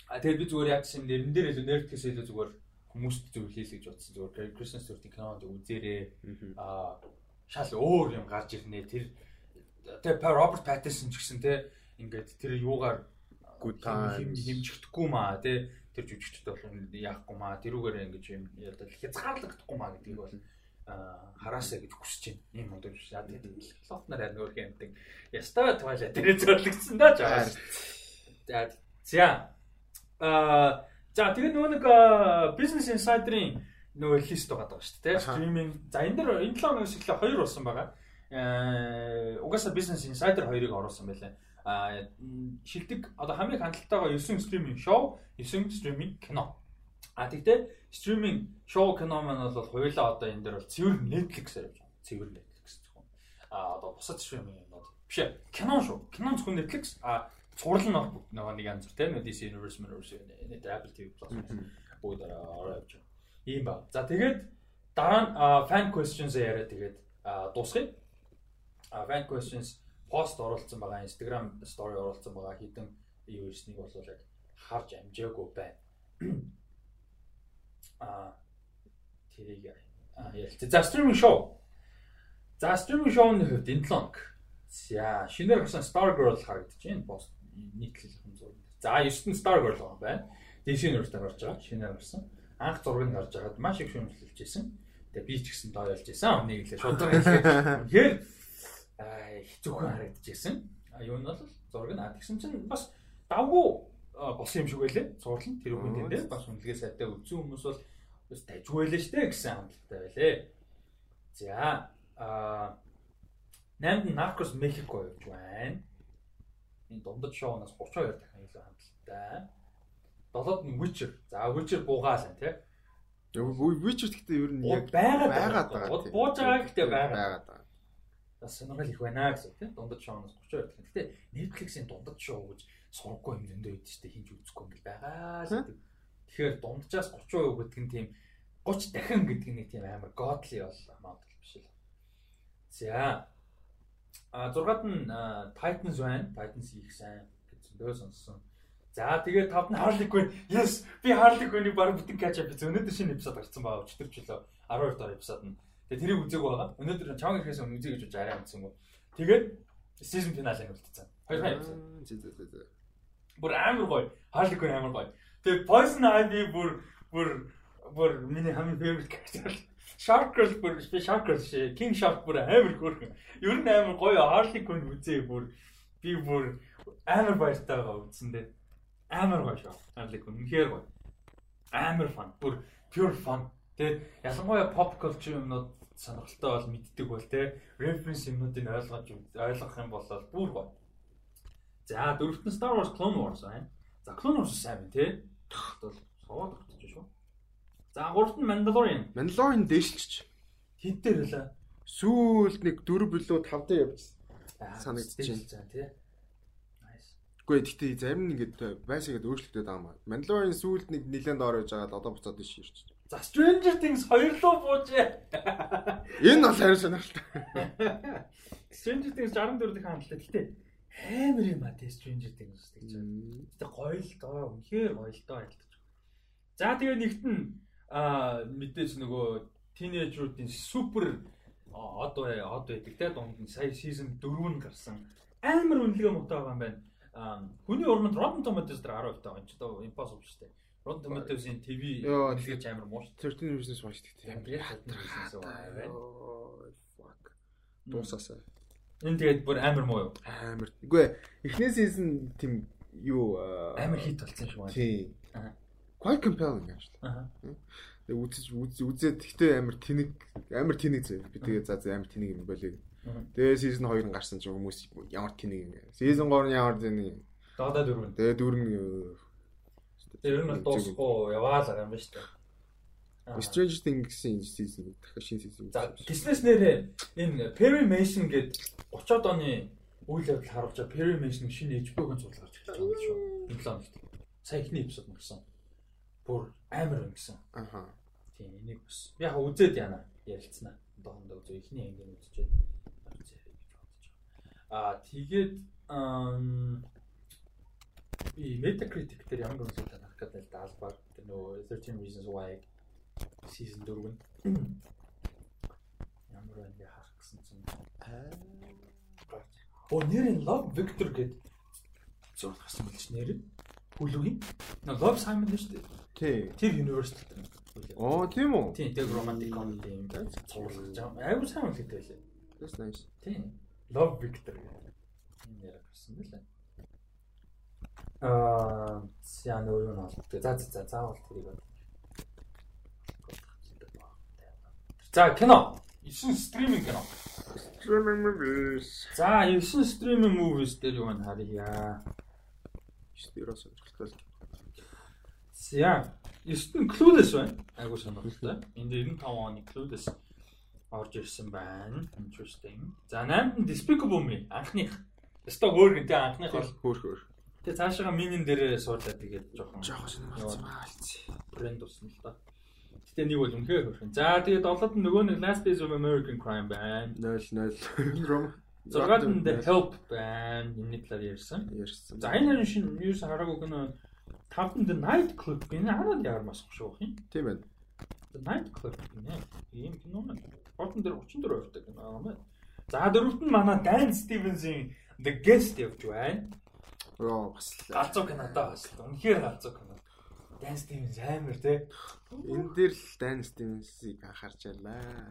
А тэгээд би зүгээр яг юм нэрэн дээр илүү нэртгэс илүү зүгээр хүмүүст зөв хийл гэж бодсон зүгээр Christmas Story кинонд үзээрээ а шал өөр юм гарч ирнэ тэр тэгээ Роберт Паттинсон ч гэсэн те ингээд тэр юугаар good time хэмжигдэхгүй маа те тэр жүжигчд бол яахгүй маа тэрүүгээр ингэж юм ядал хязгаарлагдахгүй маа гэдгийг бол хараасаа гэж хүсэж байна. Ийм мод биш. Яа гэдэг л лотнаар яг нөр хэмдэг. Ястай туйлаа тэр зөвлөгдсөн да жаа. За за а за тэгээ нөгөө нэг бизнес инсайдерын нөгөө лист байгаа даа шүү дээ. Стриминг. За энэ дэр энэ 7 хоногоос эхлээ хоёр болсон байгаа. Э угаасаа бизнес инсайдер хоёрыг оруулсан байлаа а шилдэг одоо хамгийн хандлтайгаа 9 стриминг шоу, 9 стриминг кино. А тэгтээ стриминг шоу кино маань бол хоёулаа одоо энэ дээр бол цэвэр Netflix-ээр явж байгаа. Цэвэр Netflix зөвхөн. А одоо бусад стриминг юмнууд биш ээ. Кино шүү. Кино зөвхөн Netflix а цуврал нь нөгөө нэг янз бүр тийм Universe Universe Apple TV Plus бүгд ороо явж байгаа. Ийм ба. За тэгээд дараа нь fan questions яриа тэгээд дуусгая. Fan questions пост оруулсан байгаа Instagram story оруулсан байгаа хитэн юу ирснийг бол яг харж амжаагүй байна. А тэрийг ярилцээ. За стриминг шоу. За стриминг шоуны хувьд энэ 7 хоног. За шинээр гарсан Star Girl харагдаж байна. Пост нийтлэлийн зураг. За 9 нь Star Girl байна. DC Universe-д гарч байгаа. Шинээр гарсан. Анх зураг нь гарч байгаад маш их шүүмжлэлж байсан. Тэгээ би ч гэсэн дойлж байсан. Нэг л шудраг хэлээ. Тэгэхээр хэцүүхэн харагдаж байсан. А юу нь бол зураг нь а тэгсэн чинь бас давгүй болсон юм шиг байлээ. Зурлал нь тэр хүн дээр бас үнэлгээ сайтай үзсэн хүмүүс бол бас дайжгүй байлээ штэ гэсэн хандлагатай байлээ. За а 8-нд Narcos Mexico явж байна. Энэ дундад шоунаас 32 дахин илүү хандлагатай. 7-д нь Witcher. За Witcher буугаалаа тий. Witcher гэхдээ ер нь яг байгаад байгаа. Бууж байгаа гэхдээ байгаад байгаа. Бас сонирхол их байна гэсэн тий. Дундад шоунаас 32 дахин. Гэхдээ Netflix-ийн дундад шоу гэж сургахгүй юм зөндөө байдаг шүү дээ хинж үзэхгүй юм байгаа л гэдэг. Тэгэхээр дунджаас 30% гэдэг нь тийм 30 дахин гэдэг нь тийм амар godly бол amount биш л. За а 6-ад нь Titans байна. Titans их сайн гэж зөндөө сонссон. За тэгээд тавд нь Harley Quinn. Yes, би Harley Quinn-ийг баг бүтэн catch up хийсэн. Өнөөдөр шинэ эпизод гарсан байгаа. Өчтөр жилөө 12 дахь эпизод нь. Тэгээд тэрийг үзег байгаа. Өнөөдөр чанга ирэхээс өмнө үзье гэж арай амтсан юм. Тэгээд season finale нь үлдсэн. Хоёр хаа эпизод. Бүр амар гоё. Harley Quinn амар гоё. Тэгээ Poison Ivy бүр бүр бүр миний хамгийн favorite character. Shark Girl бүр би Shark Girl шээ. King Shark бүр амар хөөрхөн. Ер нь амар гоё Harley Quinn үзээ бүр би бүр амар баяртай байгаа үзсэндээ. Амар гоё шүү. Quinn үнэхээр гоё. Амар фан. Бүр pure fun. Тэгээд ялангуяа pop culture юмнууд сонирхолтой бол мэддэг бол те reference юмнуудыг ойлгож ойлгох юм бол бүр гоё. За дөрөвт нь Star Wars Clone Wars байна. За Clone Wars сайн байна тий. Бол суваад өгч шүү. За гуравт нь Mandalorian. Mandalorian дээшилч. Хинт дээр хэлээ. Сүүлд нэг 4 билүү 5 дээр явчихсан. Санагдчихээн. За тий. Гэхдээ гэхдээ зарим нь ингээд байсагээд өөрчлөгдөд байгаа юм. Mandalorian сүүлд нэг нэлээд доор байж байгаа одоо буцаад иш ирч. За Stranger Things хоёрлоо буужээ. Энэ бол харин сонирхолтой. Stranger Things 64 дахь хандлаа. Гэхдээ амар юм а тест Stranger Things гэж байна. Гэтэ гоё л доо үнэхээр гоё л доо айлтж. За тэгээ нэгт нь аа мэдээж нөгөө тинейжруудын супер од од байдаг те дунд нь сая season 4 нь гарсан. Амар үнэлгээ муутай байгаа юм байна. Аа хүний урманд Rotten Tomatoes дээр 10% байгаа юм чи доо impossible шүү дээ. Rotten Tomatoes-ийн TV үнэлгээч амар муу шүү. 13 Reasons Why шүү дээ. Амар яг 13 Reasons Why байна. Fuck. Дуусаасаа. Энэ тэгээд бүр амар муу юу? Амар. Үгүй ээ. Эхний сизон тийм юу амар хит болсон шүү дээ. Тийм. Quite compelling юм шүү дээ. Тэгээ үзэж үзээд тэгтээ амар тэнэг амар тэнэг зөө. Би тэгээ за за амар тэнэг юм болиг. Тэгээ сизон 2 нь гарсан чинь хүмүүс ямар тэнэг юм. Сизон 3 нь ямар тэнэг. Дагада дөрөв. Тэгээ дөрөв нь Тэр нь дуусахгүй яваалаа юм ба шүү дээ. Stranger Things-ийн season дахиад шинэ season. За гиснээс нэрээ энэ Perry Mason гээд 30-од оны үйл явдал харуулж байгаа Perry Mason шинэ HBO-гийн зурлал гарч ирж байгаа шүү. Энэ 7 хоногт. Сая ихний эпизод мөрсөн. Бүр амар өнгөсөн. Аха. Тийм энийг бас яг үзээд яана ярилцсанаа. Доохондоо үзөө ихний ангийн үзчихэд гарцээ гэж бодож байгаа. Аа тэгээд би Metacritic дээр ямар үнэлгээ танах гэдэг даалбар тэр нөгөө 13 Reasons Why season 4 нь ямар байна харах гэсэн чинь Оо нэр нь Love Victor гэдэг зураг гарсан байл ш нэр нь хүлүүгийн Love Simon шүү дээ. Тий. Тэр University. Оо тийм үү? Тий, тэг romantic comedy юм байна. Цуурлаж байгаа. Айгуу сайн үлдээтэй байлээ. That's nice. Тий. Love Victor гэдэг. Энэ нэр гарсан байлаа. Аа, яа нөө юу нэ. За за за заавал тэрийг бод. За кино. 9 стриминг кино. Streaming movies. За 9 стриминг movies дээр юу байна харъя. Стиро сонирхолтой. За 9 нь Clueless байна. Айгуу сонирхолтой. Энд 95 оны Clueless орж ирсэн байна. Interesting. За 8-нд нь Despicable Me анхных. Өстой өөр гэнтэй анхных бол хөөх хөөх. Тэгээ цаашаа минийн дээрээ суурлаа тэгээд жоохон жоохон сонирхолтой байна. Брэнд усна л да. Гэтэ нэг бол үнэхээр хөрхөн. За тэгээд долоод нь нөгөө нэг Last Days of American Crime байна. 0 0 Зургаад нь The Help байна. Энэний талаар ярьсан. Ярьсан. За энэ шинэ news хараагүй гэнэ тавтанд Night Club гэнэ хараад яар масах шүү юм. Тийм байна. The Night Club гэнэ. Ийм кино маань. Хотон дээр 34 хувьтай кино юм байна. За дөрөвт нь манай Dan Stevens-ийн The Guest явж байна. Оо бас галзуу кинодоо бас. Үнэхээр галзуу кино. Dan Stevens амар те. Энэ дээр л Dan Stevens-ийг анхаарч ялаа.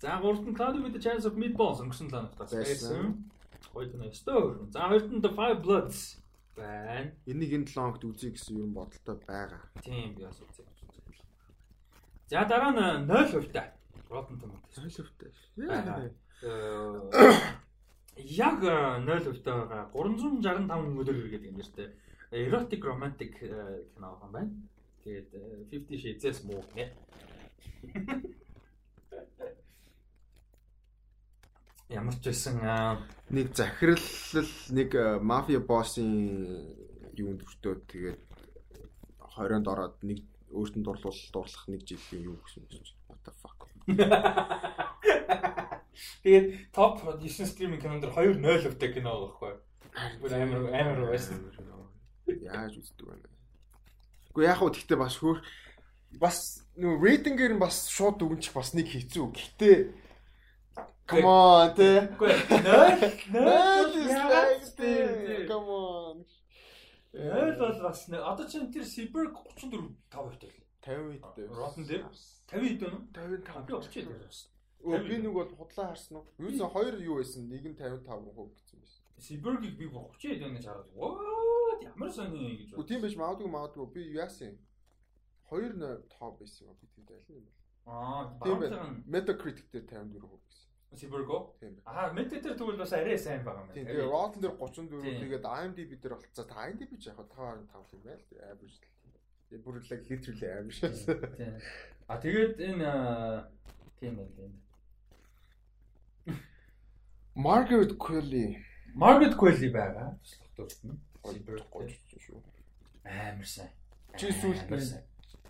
За гуравт нь Cloudy with the Chance of Meatballs өнгөрсөн ланагтаас байсан. Хоёр нь өстой. За хоёрт нь The Five Bloods байна. Энийг энэ 7 хоногт үзье гэсэн юм бодолтой байгаа. Тийм би бас үзье. За дараа нь 0% та. Rotten Tomatoes. 0% Яг 0% та байгаа. 365 өдөр гэдэг юм нэртэй. Erotic romantic кино байна. Тэгээд 50 Shades муу нэ. Ямар ч байсан нэг захирал нэг мафия боссын юунд өртөө тэгээд 20-нд ороод нэг өөртөө дурлуул дурлах нэг жилийн юу гэсэн юм. What the fuck. Тэгээд топ 9 стриминг кинонд 2 0 өвтэй кино байхгүй. Амар амар байсан. Яаж үздэг вэ? Гэхдээ яг хөө тэгтээ бас хөөх бас нөгөө рейтингээр нь бас шууд дүгнчих бас нэг хэцүү. Гэхдээ Come on, тэ. Үгүй 0 0 Come on. Яа бол бас нэг одоо чинь тэр Cyberg 34 5 хувьтай л. 50 хэд. Rotten дээр 50 хэд вэ? 55 би байлаа. Өө би нэг бол худлаа харсан уу? Юусэн хоёр юу байсан? Нэг нь 55% гэсэн байсан. Cyberg-ийг би 30 хэд ингэж хараад. What? Ямар сони гэж. Үгүй тийм байж магадгүй магадгүй би яасан. Хоёр нь топ байсан юм би тийм байлаа юм байна. Аа, тийм байна. Metacritic дээр 54% гэсэн. Cybergo? Тийм байна. Аа, Metacritic тэгвэл бас арай сайн байгаа юм байна. Тийм. Тэгээ Rotten дээр 34, тэгээд IMDb дээр болцоо та IMDb ч яг 5.5 юм байл. Average л. Тэгээ бүр л literally average. Тийм. А тэгээд энэ тийм байл юм. Margaret Qualley. Margaret Qualley байгаа. Туслах дурт нь. Cybergo шүү. Амар сайн. Чи сүүлд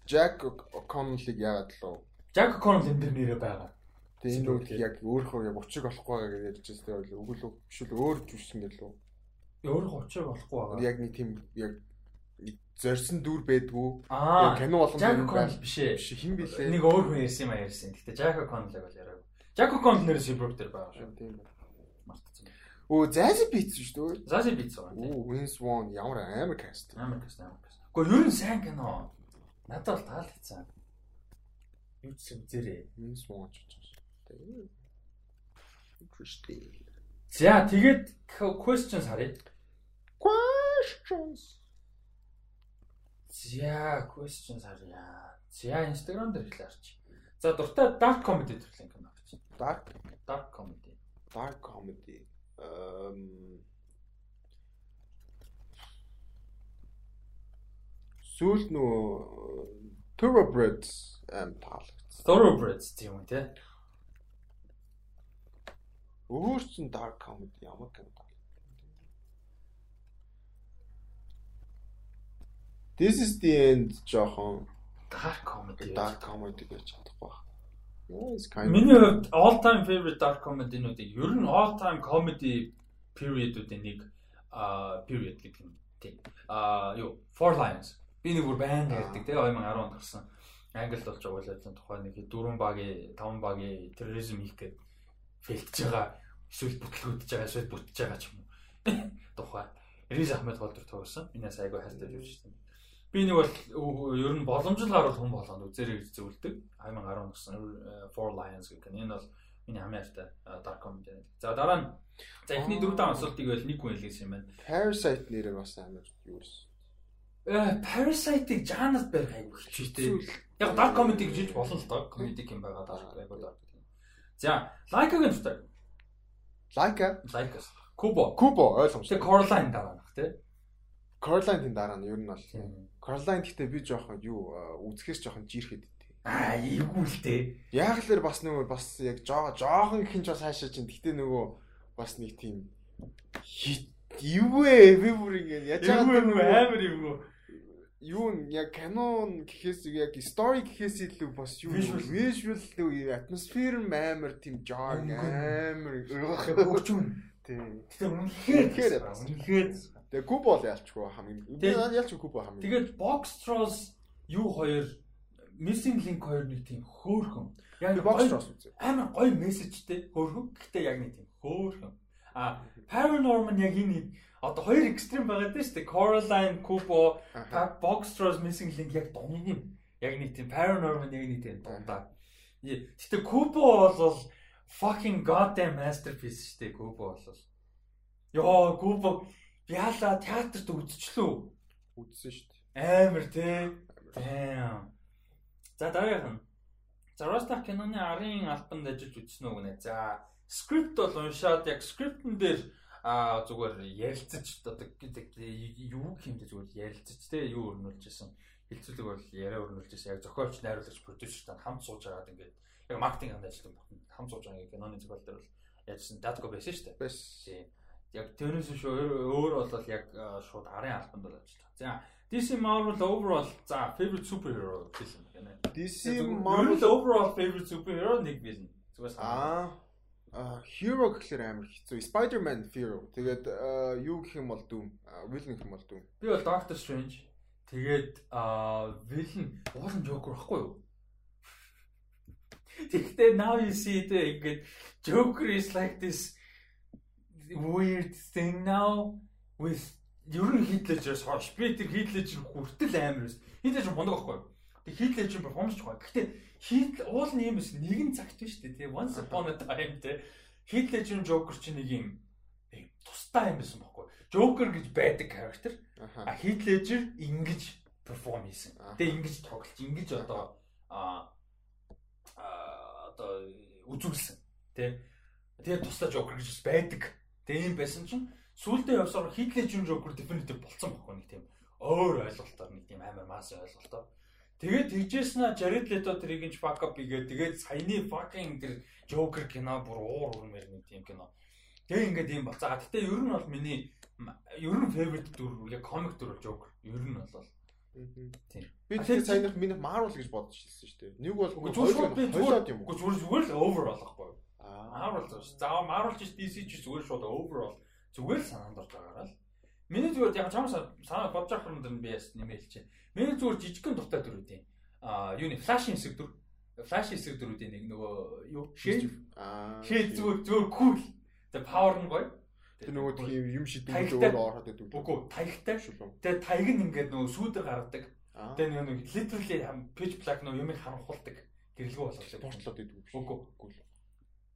Jack O'Connell-ыг яагаад лөө? Jack O'Connell энэ нэрээ байгаа. Тэгээ энэ үг яг өөрөө яг учиг болохгүй гэж ярьж байгаа л үгүй л биш л өөр жүжигчин гэлөө. Өөрөө учиг болохгүй байгаа. Яг нэг тийм яг зорьсон дүр байдгүй. Яг кино Jack O'Connell биш ээ. Биш хин билээ. Нэг өөр хүн ярьсан юм а ярьсан. Гэтэ Jack O'Connell-ыг бол яриаг. Jack O'Connell нэр Cyborg дээр байгаа шүү. Тийм байна. Мартсан. Оо Zazie Beetz шүү дээ. Zazie Beetz байгаа. Оо Vince Vaughn ямар амар каст. Амар каст амар каст. Гэхдээ ер нь сайн кино. Надад бол таалагдсан. Юу ч юм зэрэг. Vince Vaughn ч гэж. Interesting. За тэгээд questions харъя. Questions. За questions харъя. За Instagram дээр хэлээ арч. За дуртай dark comedy төрлийн кино гэж. Dark dark comedy. Dark comedy. Эм Сүүл нөө Thoroughbreds ам таалагдсан. Thoroughbreds тийм үү те. Өөр чин dark comedy ямар кино This is the end жоохон dark comedy. Dark comedy гэж чадахгүй байна. Yes, kind of. Миний хувьд all time favorite dark comedy-нуудыг ер нь all time comedy period-уудын нэг а period гэдэг юм тийм. А юу Four Lions. Би нэг бүр байн ярьдаг тийм 2010 онд гарсан. Англид болж байгаа л тухайн нэг дөрвөн багийн, таван багийн терроризм хийх гэдэг фэлтж байгаа эсвэл бүтлгүүдж байгаа эсвэл бүтж байгаа ч юм уу. Тухай. Риз Ахмед голдор тоглосон. Энэс айгүй хайртай жүжигч. Би нэг бол ер нь боломжтой гаруул хүн болгоно үзэрэй гэж зөвлөдөг. 2010 гэсэн Four Lions гэх юм. Энэ бол миний хамгийн хайртай dark comedy. За дараа нь за эхний дөрөв даан асуултыг байл нэг хүн хэлсэн юм байна. Parasite нэрээ бас амар юу вэ? Э Parasite-ыг жанрт барих айгүй хэцүүтэй. Яг dark comedy гэж болно л доо. Comedy юм байгаа dark айгүй dark. За, Like-гийн тутай. Like Like. Kubo. Kubo ойлгомжтой. Тэг Coraline дараа нах тий. Caroline тийм дараа нь ер нь бол. Caroline гэхдээ би жоохон юу үзэхээс жоохон жирэхэд Аа, эвгүй л дээ. Яг л бас нөгөө бас яг жоо жоохон их юм ч бас хаашаа чинь. Гэтэ нөгөө бас нэг тийм эвгүй би бүр ингэ яаж байгаа амар эвгүй. Юу яг канон гэхээс яг story гэхээс илүү бас юу visual илүү атмосфер амар тийм жоо амар өгчүн. Тийм. Гэтэ үнэхээр үнэхээр Тэгээ куб бол ялчгүй хамгийн. Би ялч куб хамгийн. Тэгээд box trolls юу хоёр missing link хоёр нэг тийм хөөхөн. Яг box trolls үзээ. Амар гоё мессежтэй хөөхөн. Гэтэ яг нэг тийм хөөхөн. А paranormal яг энэ одоо хоёр экстрим байгаад байна шүү дээ. Coraline, Kubo, box trolls missing link яг дунд нь яг нэг тийм paranormal яг нэг тийм дундаа. Гэтэ Kubo бол fucking goddamn masterpiece шүү дээ. Kubo бол. Йоо, Kubo Яалаа театрт үзчихлөө. Үзсэн шүү дээ. Амар тий. Damn. За дараагийнх нь. За Rostach киноны арын альбанд ажиллаж үзсэн үү гэнэ. За скрипт бол уншаад яг скриптэн дээр а зүгээр ярилцаж одоо юу хэмдэ зүгээр ярилцаж те юу өрнүүлж исэн хилцүүлэг бол яриа өрнүүлж исэн яг зохиолч найруулагч продюсертай хамт сууж агаад ингээд яг маркетинг хамт ажилладаг хамт сууж байгаа киноны зохиол дээр бол яжсан датко байсан шүү дээ. Байсан яг тэрнээс шүү өөр бол яг шууд арын албанд бол ажиллаж байгаа. За DC Marvel overall за favorite superhero film гэнэ. DC Marvel overall favorite superhero нэг villain. Зүгээс аа hero гэхэлэр амар хэцүү. Spider-Man hero. Тэгээд юу гэх юм бол Doom. Villain гэх юм бол Doom. Би бол Doctor Strange. Тэгээд villain уулын Joker байхгүй юу? Тэгэхдээ now you see the ингээд Joker is like this weird thing now with ер нь хитлэжээс хойш би тэр хитлэж хүртэл амар байсан. Хитлэж мундаг байхгүй. Тэг хитлэж перформанс чухал. Гэхдээ хитл уул нь юм биш нэгэн цагт биш үү тий. Once upon a time тий. Хитлэж Joker чи нэг юм тустай юм байсан байхгүй. Joker гэж байдаг character. А хитлэж ингэж перформ хийсэн. Тэг ингэж тоглож, ингэж одоо а одоо үзүүлсэн. Тэ. Тэгээ тусдаа Joker гэж байдаг. Тэгээ юм байсан чинь сүүлдээ явсаар хитлэж юм жокер definitive болцсон байхгүй нэг тийм өөр ойлголтоор нэг тийм амар масс ойлголтоор. Тэгээд тэгжээснэ Jared Leto тэрийг нь fuck up хийгээд тэгээд саяны fucking тэр Joker кино бүр уур урмэр нэг тийм кино. Тэгээ ингээд юм болцоо. Гэтэ ер нь бол миний ер нь favorite дүр яг comic дүр бол Joker. Ер нь бол Тийм. Би тэгэхээр саяных миний Marvel гэж бодож хэлсэн шүү дээ. Нэг бол зүгээр би зүгээр юм. Зүгээр зүгээр л over болохгүй. Marvel зурш. За Marvel ч DC ч зүгээр шууд overall зүгээр санаанд орж байгаагаа л. Миний зүгээр яг чамаас санаа бодож авах юм дэр би яс нэмэлт чинь. Миний зүгээр жижигхэн дуртай дөрүүдийн а юуны флашын хэсэг дүр. Флаш хэсэг дөрүүдийн нэг нөгөө юу? Shade. Аа. Shade зүгээр зүгээр cool. Тэгээ power нь гоё. Тэр нөгөө тийм юм шидэнгүүд өөр ороод байдаг. Үгүй таягтай. Тэгээ таяг нь ингээд нөгөө сүүдэр гаргадаг. Тэгээ нөгөө literally pitch black нөгөө юмыг харанхуулдаг. Гэрэлгүй болгож портлоод идэв. Үгүй.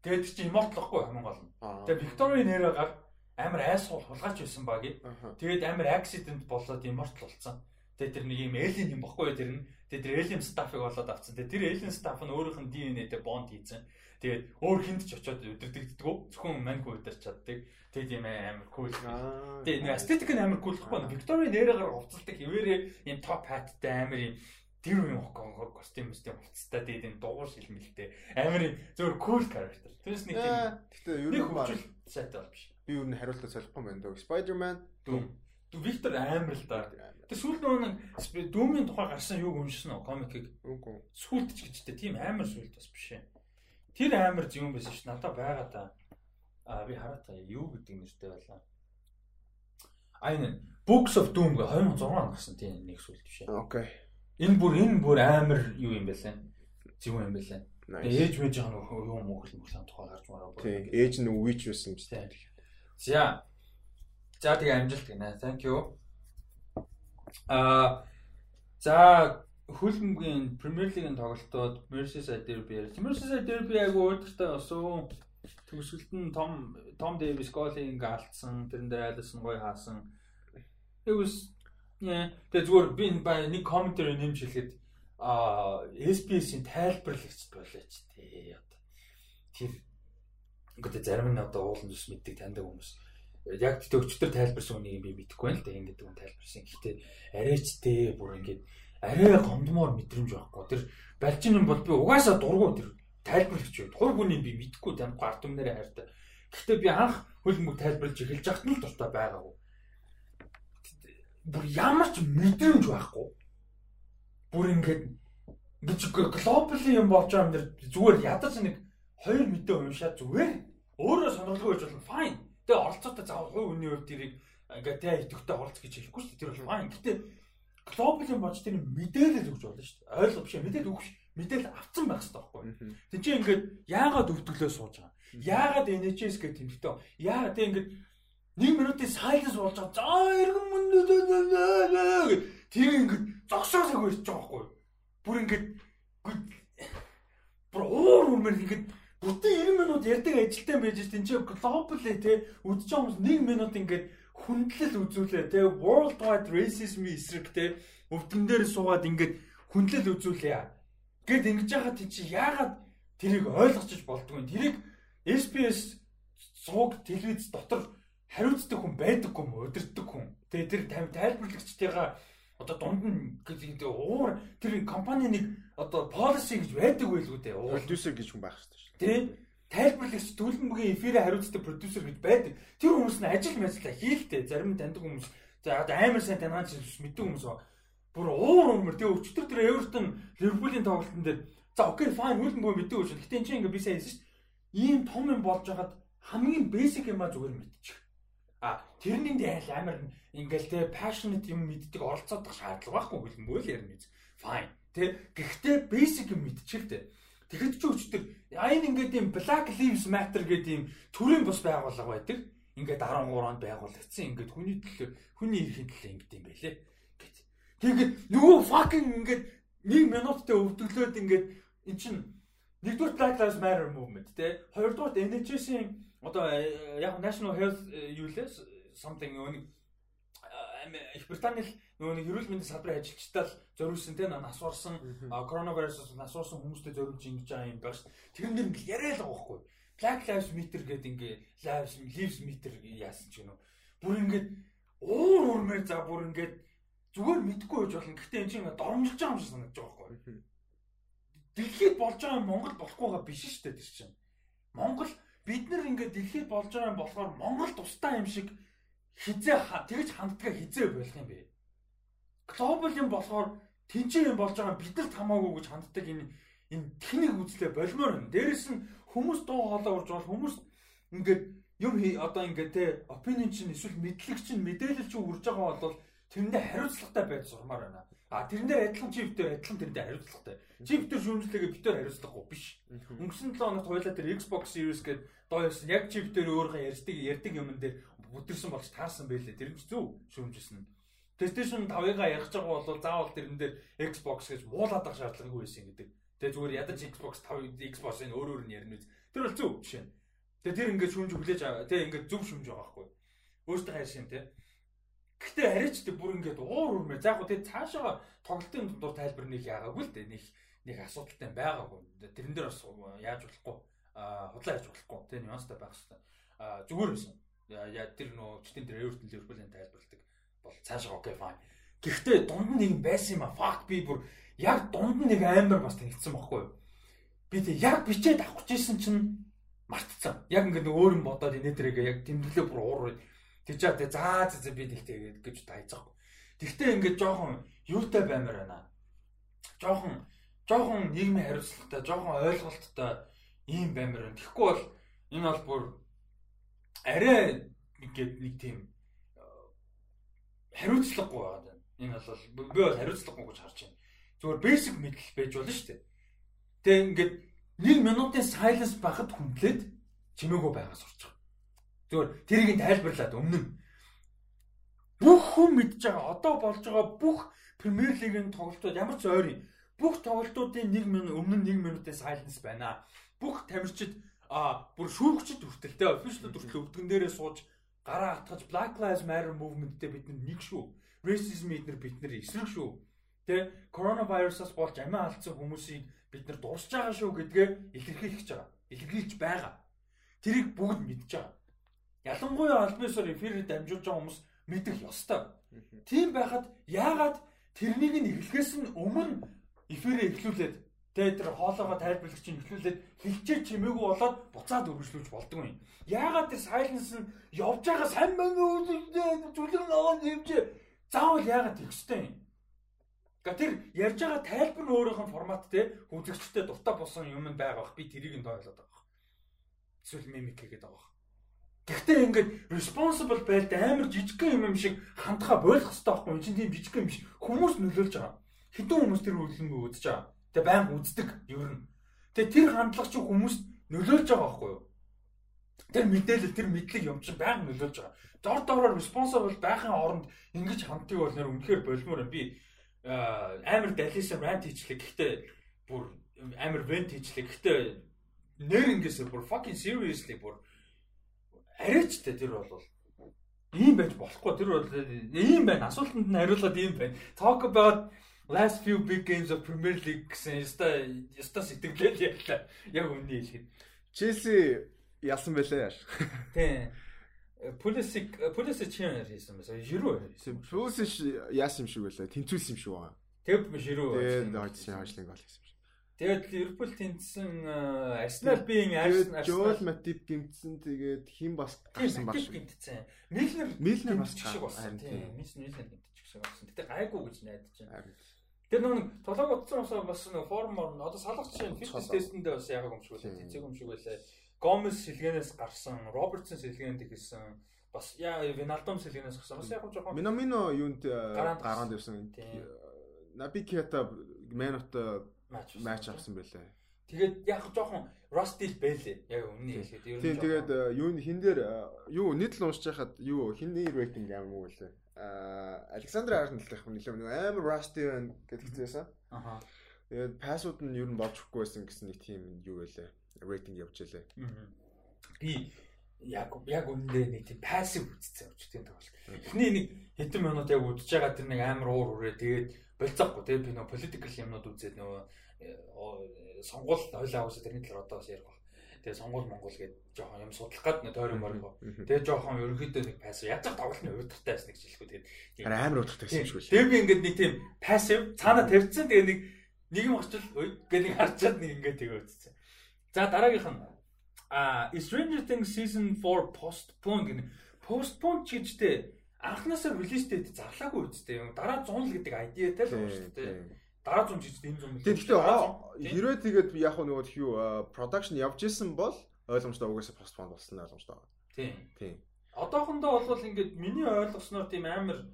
Тэгээд чи имортлохгүй хамгийн гол нь. Тэгээд Викторийн нэрээр амар айсгуул хулгайч байсан баг. Тэгээд амар аксидент болоод имортл болсон. Тэгээд тэр нэг юм элен юм бохгүй тэр нь. Тэгээд тэр элен стафыг болоод авцсан. Тэгээд тэр элен стаф нь өөрийнх нь ДНХ-тэй бонд хийцэн. Тэгээд өөр хүнд ч очиод өдөрдөгддөг. Зөвхөн маньку өдөрч чаддаг. Тэгээд юм амар кул. Тэгээд нэг эстетик нь амар кул гэхгүй. Викторийн нэрээр хувцалдаг хэвээрээ юм топ хаттай амар юм тэр үеийн костюм мэстэй хувцастай тэгээд энэ дугуй шилмэлтэй амар зөвөр cool character. Тэрс нэг тийм. Гэтэ ер нь баг сайтай бол биш. Би ер нь хариултаа солихгүй байна дөө. Spider-Man Doom. Виктор амар л да. Тэр сүүл нөгөө Doom-ийн тухай гарсан юуг уншсан уу комикийг? Үгүй. Сүүлд ч гэжтэй тийм амар сүүлд бас биш ээ. Тэр амар юм байсан ш. Надад байгаа та. А би хараа та юу гэдэг нэртэй байлаа. Айн Books of Doom гэ 2006 онд гарсан тийм нэг сүүлд биш ээ. Окей. Энэ бүр энэ бүр амар юу юм бэлээ. Зөв юм бэлээ. Ээж мэж байгаа юу юм хөл мөхлэн тухай гарч мараа. Тийм. Ээж нь үеч байсан юм шиг. За. За тэгээ амжилт гинэ. Thank you. Аа за хөлбөмбөгийн Premier League-ийн тоглолтод Merseyside Derby. Merseyside Derby айгу өөртөө осоо төгсгөлт нь Том Том Дэвис голын алдсан. Тэрэн дээр Alisson гоё хаасан. Yeah. Тэгээ зүгээр би нэг комментэр нэмж хэлэхэд а SBS-ийн тайлбарлагч болооч тий одоо тэр ингээд зарим нь одоо уулын зүс мэддэг таньдаг хүмүүс яг төгчдөр тайлбарсан үнийг би мэдэхгүй байна л да ингэдэг хүн тайлбарсан. Гэхдээ арайчтэй бүр ингээд арай гомдмоор мэдрэмж байхгүй. Тэр балчин юм бол би угаасаа дургу тэр тайлбарлагч юу. Хур хүний би мэдэхгүй тань гарт өмнөрөө хайртай. Гэхдээ би анх хөлбөмбөг тайлбарлаж эхэлж яхад нь л дуртай байгаагүй. Бүр ямар ч мэдрэмж байхгүй. Бүр ингээд гэж глобали юм болж байгаа юм дэр зүгээр ядаж нэг хоёр мэдээ уншаад зүгээр өөрөө сонирхолтой байж болно fine. Тэгээ оролцоотой заавал хувь хүний хувьд тэрийг ингээд тэ идэвхтэй оролц гэж хэлэхгүй шүү дээ. Тэр бол fine. Гэтэ глобал юм болж тэр мэдээлэл өгч болно шүү дээ. Ойлгох биш мэдээлэл өгөх мэдээлэл авцсан байх хэрэгтэй байхгүй. Тэг чи ингээд яагаад өвдөглөө сууж байгаа. Яагаад NHS гэх тэмдэгтэй. Яагаад тэг ингээд нэг минутын silence болж байгаа. За эргэн мөн тэр ингээд зогсоосоо ярьж байгаа байхгүй. Бүр ингээд бүр уур үрмэр ингээд бүтэн 90 минут ярьдаг ажилтан байж тийм чи глобал те үдчих хүмүүс 1 минут ингээд хүндлэл үзүүлээ те world wide racism эсрэг те өвдгөн дээр суугаад ингээд хүндлэл үзүүлээ гэд ингэж яхад чи яагаад тэрийг ойлгочих болдгүй тэрийг SPS сууг телевиз дотор хариуцдаг хүн байдаггүй юм удирддаг хүн тэгээ тэр тайлбарлагчдыгаа одоо дунд нь гэдэг уур тэр компани нэг одоо policy гэж байдаг байлгүй дээ продюсер гэж хүн байх шүү дээ тий тайлбарлагч төлөвлөмгийн эфирээ хариуцдаг продюсер гэж байдаг тэр хүмүүс нь ажил мэдлээ хийлтэй зарим таньдаг хүмүүс за одоо амар сайн таньж мэддэг хүмүүс бүр уур өмөр тэгээ өчтөр тэр Эвертон Ливерпулийн тоглолтын дээр за окей файн хөлбөмбөг мэддэг үү. Гэтэ энэ чинь ингээ би сайн хэлсэн шүү. Ийм том юм болж хагаад хамгийн basic юм а зүгээр мэдчих. А тэрний дээл амар ингээл те passionate юм мэддэг оролцоодох шаардлага байхгүй хөлбөмбөг л ярина биз. Fine. Тэ гэхдээ basic юм мэдчих л дээ. Тэгэхэд ч өчтөр айн ингээд юм Black Lives Matter гэдэг юм төрийн бус байгууллага байдаг. Ингээд 13 онд байгуулагдсан. Ингээд хүний төлөө хүний эрхийн төлөө ингээд юм байлээ Тэгээд нөгөө fucking ингээд 1 минуттай өвдөглөөд ингээд эн чин нэгдүгээр Black Lives Matter movement те хоёрдугаар NHS-ийн одоо э, яг National Health э, юу лээ something нэг э, их Британий нөгөө нэг эрүүл мэндийн салбарын ажилчдаа л зориулсан те насварсан коронавирусоос насварсан хүмүүстэй зориулж ингэж байгаа юм байна шүү. Тэрэн дээр ингээл яриа л байгаа байхгүй. Black Lives Matter гэдэг ингээ Lives Lives Matter яасан ч гэнэ. Бүр ингээд уур уурмээр за бүр ингээд зүгээр мэдгүй байж болно. Гэхдээ энэ чинь доромжилж байгаа юм шиг санагдаж байгаа байхгүй. Дэлхийд болж байгаа Монгол болохгүйгаа биш шүү дээ тэр чинь. Монгол бид нар ингээд дэлхийд болж байгаа юм болохоор Монгол тустай юм шиг хизээ тэгж ханддгаа хизээ болох юм бэ. Глобал юм болохоор тэнцээ юм болж байгаа бид нарт хамаагүй гэж ханддаг энэ энэ техник үзлээ болмоор юм. Дээрэс нь хүмүүс дуу хоолой урж бол хүмүүс ингээд юм одоо ингээд те опинион чинь эсвэл мэдлэг чинь мэдээлэл чинь үрж байгаа бол тэрэндээ хариуцлагатай байж сурмаар байна. А тэрэн дээр адилхан чип дээр адилхан тэрэндээ хариуцлагатай. Чип дээр шүүмжлэгээ битээр хариуцлагагүй биш. Өнгөрсөн 7 хоногт хойлоо тэр Xbox Series гээд доо ирсэн. Яг чип дээр өөрөө ярьдаг ярьдаг юм дээр бүтэрсэн болж таарсан байлээ. Тэр нь зөв шүүмжилсэн нь. PlayStation 5-ыг ярих байгаа бол заавал тэрэн дээр Xbox гэж муулаад ах шаардлагагүй байсан гэдэг. Тэгээ зүгээр ядаж Xbox 5 Xbox-ын өөр өөр нь ярина үз. Тэр бол зөв жишээ. Тэгээ тэр ингээд шүүмж хүлээж. Тэгээ ингээд зөв шүүмж байгаа байхгүй. Өөртөө хайршин те. Гэхдээ арайч тэг бүр ингээд уур үрмээр. За яг тэг цаашаа тоглолтын дундуур тайлбар нэг яагаагүй л дээ. Нэг нэг асуудалтай байгаагүй. Тэрэн дээр бас яаж болохгүй а худлаа яаж болохгүй. Тэг нюанстай байх хэрэгтэй. А зүгээр байсан. Яа тэр нөө читэн дээр Эвертон Ливерпулийн тайлбарладаг бол цаашаа окей файн. Гэхдээ дунд нэг байсан юм а. Fuck би бүр яг дунд нэг амар бас тэгсэн байхгүй юу? Би тэг яг бичээд авах гэжсэн чинь мартцсан. Яг ингээд өөр юм бодоод инээ тэрэг яг тэмдэглээ бүр уур Тэг жаа тэг заа заа би тэг тэгээд гэж тайцахгүй. Тэгтээ ингээд жоохон юутай баймаар байна. Жоохон жоохон нийгмийн хариуцлагатай, жоохон ойлголттой ийм баймаар байна. Тэгэхгүй бол энэ бол бүр арай ингээд нэг тийм хариуцлагагүй байгаад байна. Энэ бол би бол хариуцлагагүй гэж харж байна. Зүгээр basic мэдл байж болно шүү дээ. Тэг ингээд нэг минутын silence багт хүндлээд чимээгүй байгаа сурч байгаа. Зүгээр тэрийг тайлбарлаад өмнө нь бүх хүн мэдж байгаа одоо болж байгаа бүх Премьер лигийн тоглолтууд ямар ч ойрын бүх тоглолтуудын 1 минут өмнө нь 1 минутын silence байна. Бүх тамирчид а бүр шүүгчд хүртэлтэй official хүртэл өвдгөн дээрээ сууж гараа хатгаж Black Lives Matter movement-тэй бид нэг шүү. Racism эднэр бид нар эсрэг шүү. Тэ коронавирусаас болж амиа алдсан хүмүүсийг бид нар дуусч байгаа шүү гэдгээ илэрхийлж байгаа. Илэрхийлж байгаа. Тэрийг бүгд мэдж байгаа. Ялангуяа альбисоор эфирээр дамжуулж байгаа хүмүүс мэдэх ёстой. Тийм байхад яагаад тэрнийг нь эхлэхээс нь өмнө эфирээ эхлүүлээд тэгээ тэр хоолоогоо тайлбарлагч нь эхлүүлээд хилчээ чимээгүй болоод буцаад өргөжлүүлж болдог юм. Яагаад тэр silence нь явж байгаа сайн мэн зүлгэн аваад хэмжээ заавал яагаад тэгстэй юм. Гэхдээ тэр ярьж байгаа тайлбар нь өөрийнх нь формат те үзэгчтэй дуртай болсон юм байгаа бах би тэрийг нь тойлоод байгаа. Эсвэл мимик хийгээд байгаа. Гэхдээ ингээд responsible байлд амар жижигхэн юм юм шиг хандхаа болох хэрэгтэй байхгүй юм чинь тийм жижигхэн биш. Хүмүүс нөлөөлж байгаа. Хэдэн хүмүүс тэр үйлдэлгүй үзэж байгаа. Тэгээ байнга үздэг ер нь. Тэгээ тэр хандлага чи хүмүүст нөлөөлж байгаа байхгүй юу? Тэр мэдээлэл тэр мэдлэг юм чинь байнга нөлөөлж байгаа. Дор дороор responsible байхын оронд ингэж ханддаг бол нэр үнэхээр болмоор би амар далисан rant хийчлээ. Гэхдээ бүр амар vent хийчлээ. Гэхдээ нэр ингэсээ бүр fucking seriously бүр арайч тэ тэр бол ийм байж болохгүй тэр бол ийм байна асуултанд нь хариулаад ийм байна talk about last few big games of Premier League гэсэн яста яста сэтгэлээ ярьлаа яг үнний хэлэхэд Chelsea ялсан байлаа яаш тий Pulisic Pulisic чинь хийсэн байсан. Жирүү хийсэн. Pulisic яасан юм шиг байлаа. Тэнцүүлсэн юм шиг байна. Тэг жирүү. Тэгээд хойшлын гол хийсэн. Тэгээд Ливерпул тэнцсэн Арсенал биеийн Арсенал Жоэл Матип гимтсэн тэгээд хин бас гарсан баг шиг гимтсэн. Милнер Милнер бас шиг болсон. Тийм, Милнер гимтчих шиг болсон. Гэтэ гайгүй гэж найдаж байна. Тэр нэг толгой утсан усаа бас нэг формор одоо салгач чинь фитнес тестэндээ бас яг юм шиг байлаа. Тэнцэг юм шиг байлаа. Гомес сэлгэнээс гарсан, Робертсон сэлгээнд ихсэн бас яа Виналдом сэлгэнээс гарсан. Бас яг жоохон Минамино юунд гараанд ирсэн. Наби Кета Мэнот матч авсан байлаа. Тэгээд яг жоохон Rusty байлээ. Яг өмнө хэлээд ер нь. Тийм тэгээд э, юу хин дээр э, юу нийтлэл уншиж хахад юу хинний рейтинг амар муу байлаа. Аа Александр Арнольд гэх юм нэлээ амар Rusty байна гэдэг хэлсэн. Аха. Тэгээд пассууд нь ер нь болж өгөхгүй байсан гэсэн нэг тийм юу байлаа. Рейтинг явж байлаа. Би яг яг үндэ нэг тийм пассив үзсэн өчтөн тоглолт. Эхний нэг хэдэн минут яг үдчихэж байгаа тэр нэг амар уур үрээ тэгээд болцоохгүй тэгээд би нөгөө political юмнууд үзээд нөгөө Э, сонгуул хойлоо аваад тэрний талаар одоо бас ярих баг. Тэгээ сонгуул Монгол гээд жоохон юм судлах гад нэг тойрон морих. Тэгээ жоохон ерөнхийдөө нэг пассив яаж ч тоглолтны удиртай байсан гэж хэлэхгүй. Тэгээд амар удиртай байсан шүү. Тэгээ би ингээд нэг тийм пассив цаана тавьчихсан тэгээ нэг нэг юм очил гэдэг нэг харчаад нэг ингээд тэгээ үтцсэн. За дараагийнх нь а Stranger Things season 4 postpone гэх postpone ч гэжтэй анхнаасаа release date зарлаагүй үсттэй юм. Дараа 100 л гэдэг idea-тай л байна шүү дээ дараа зам жижиг энэ зам. Тэгэхдээ хэрвээ тэгээд яг нөгөө тхүү production явж исэн бол ойлгомжтой угаасаа постпон болсон ойлгомжтой байна. Тийм. Тийм. Одоохондоо бол ингээд миний ойлгосноор тийм амар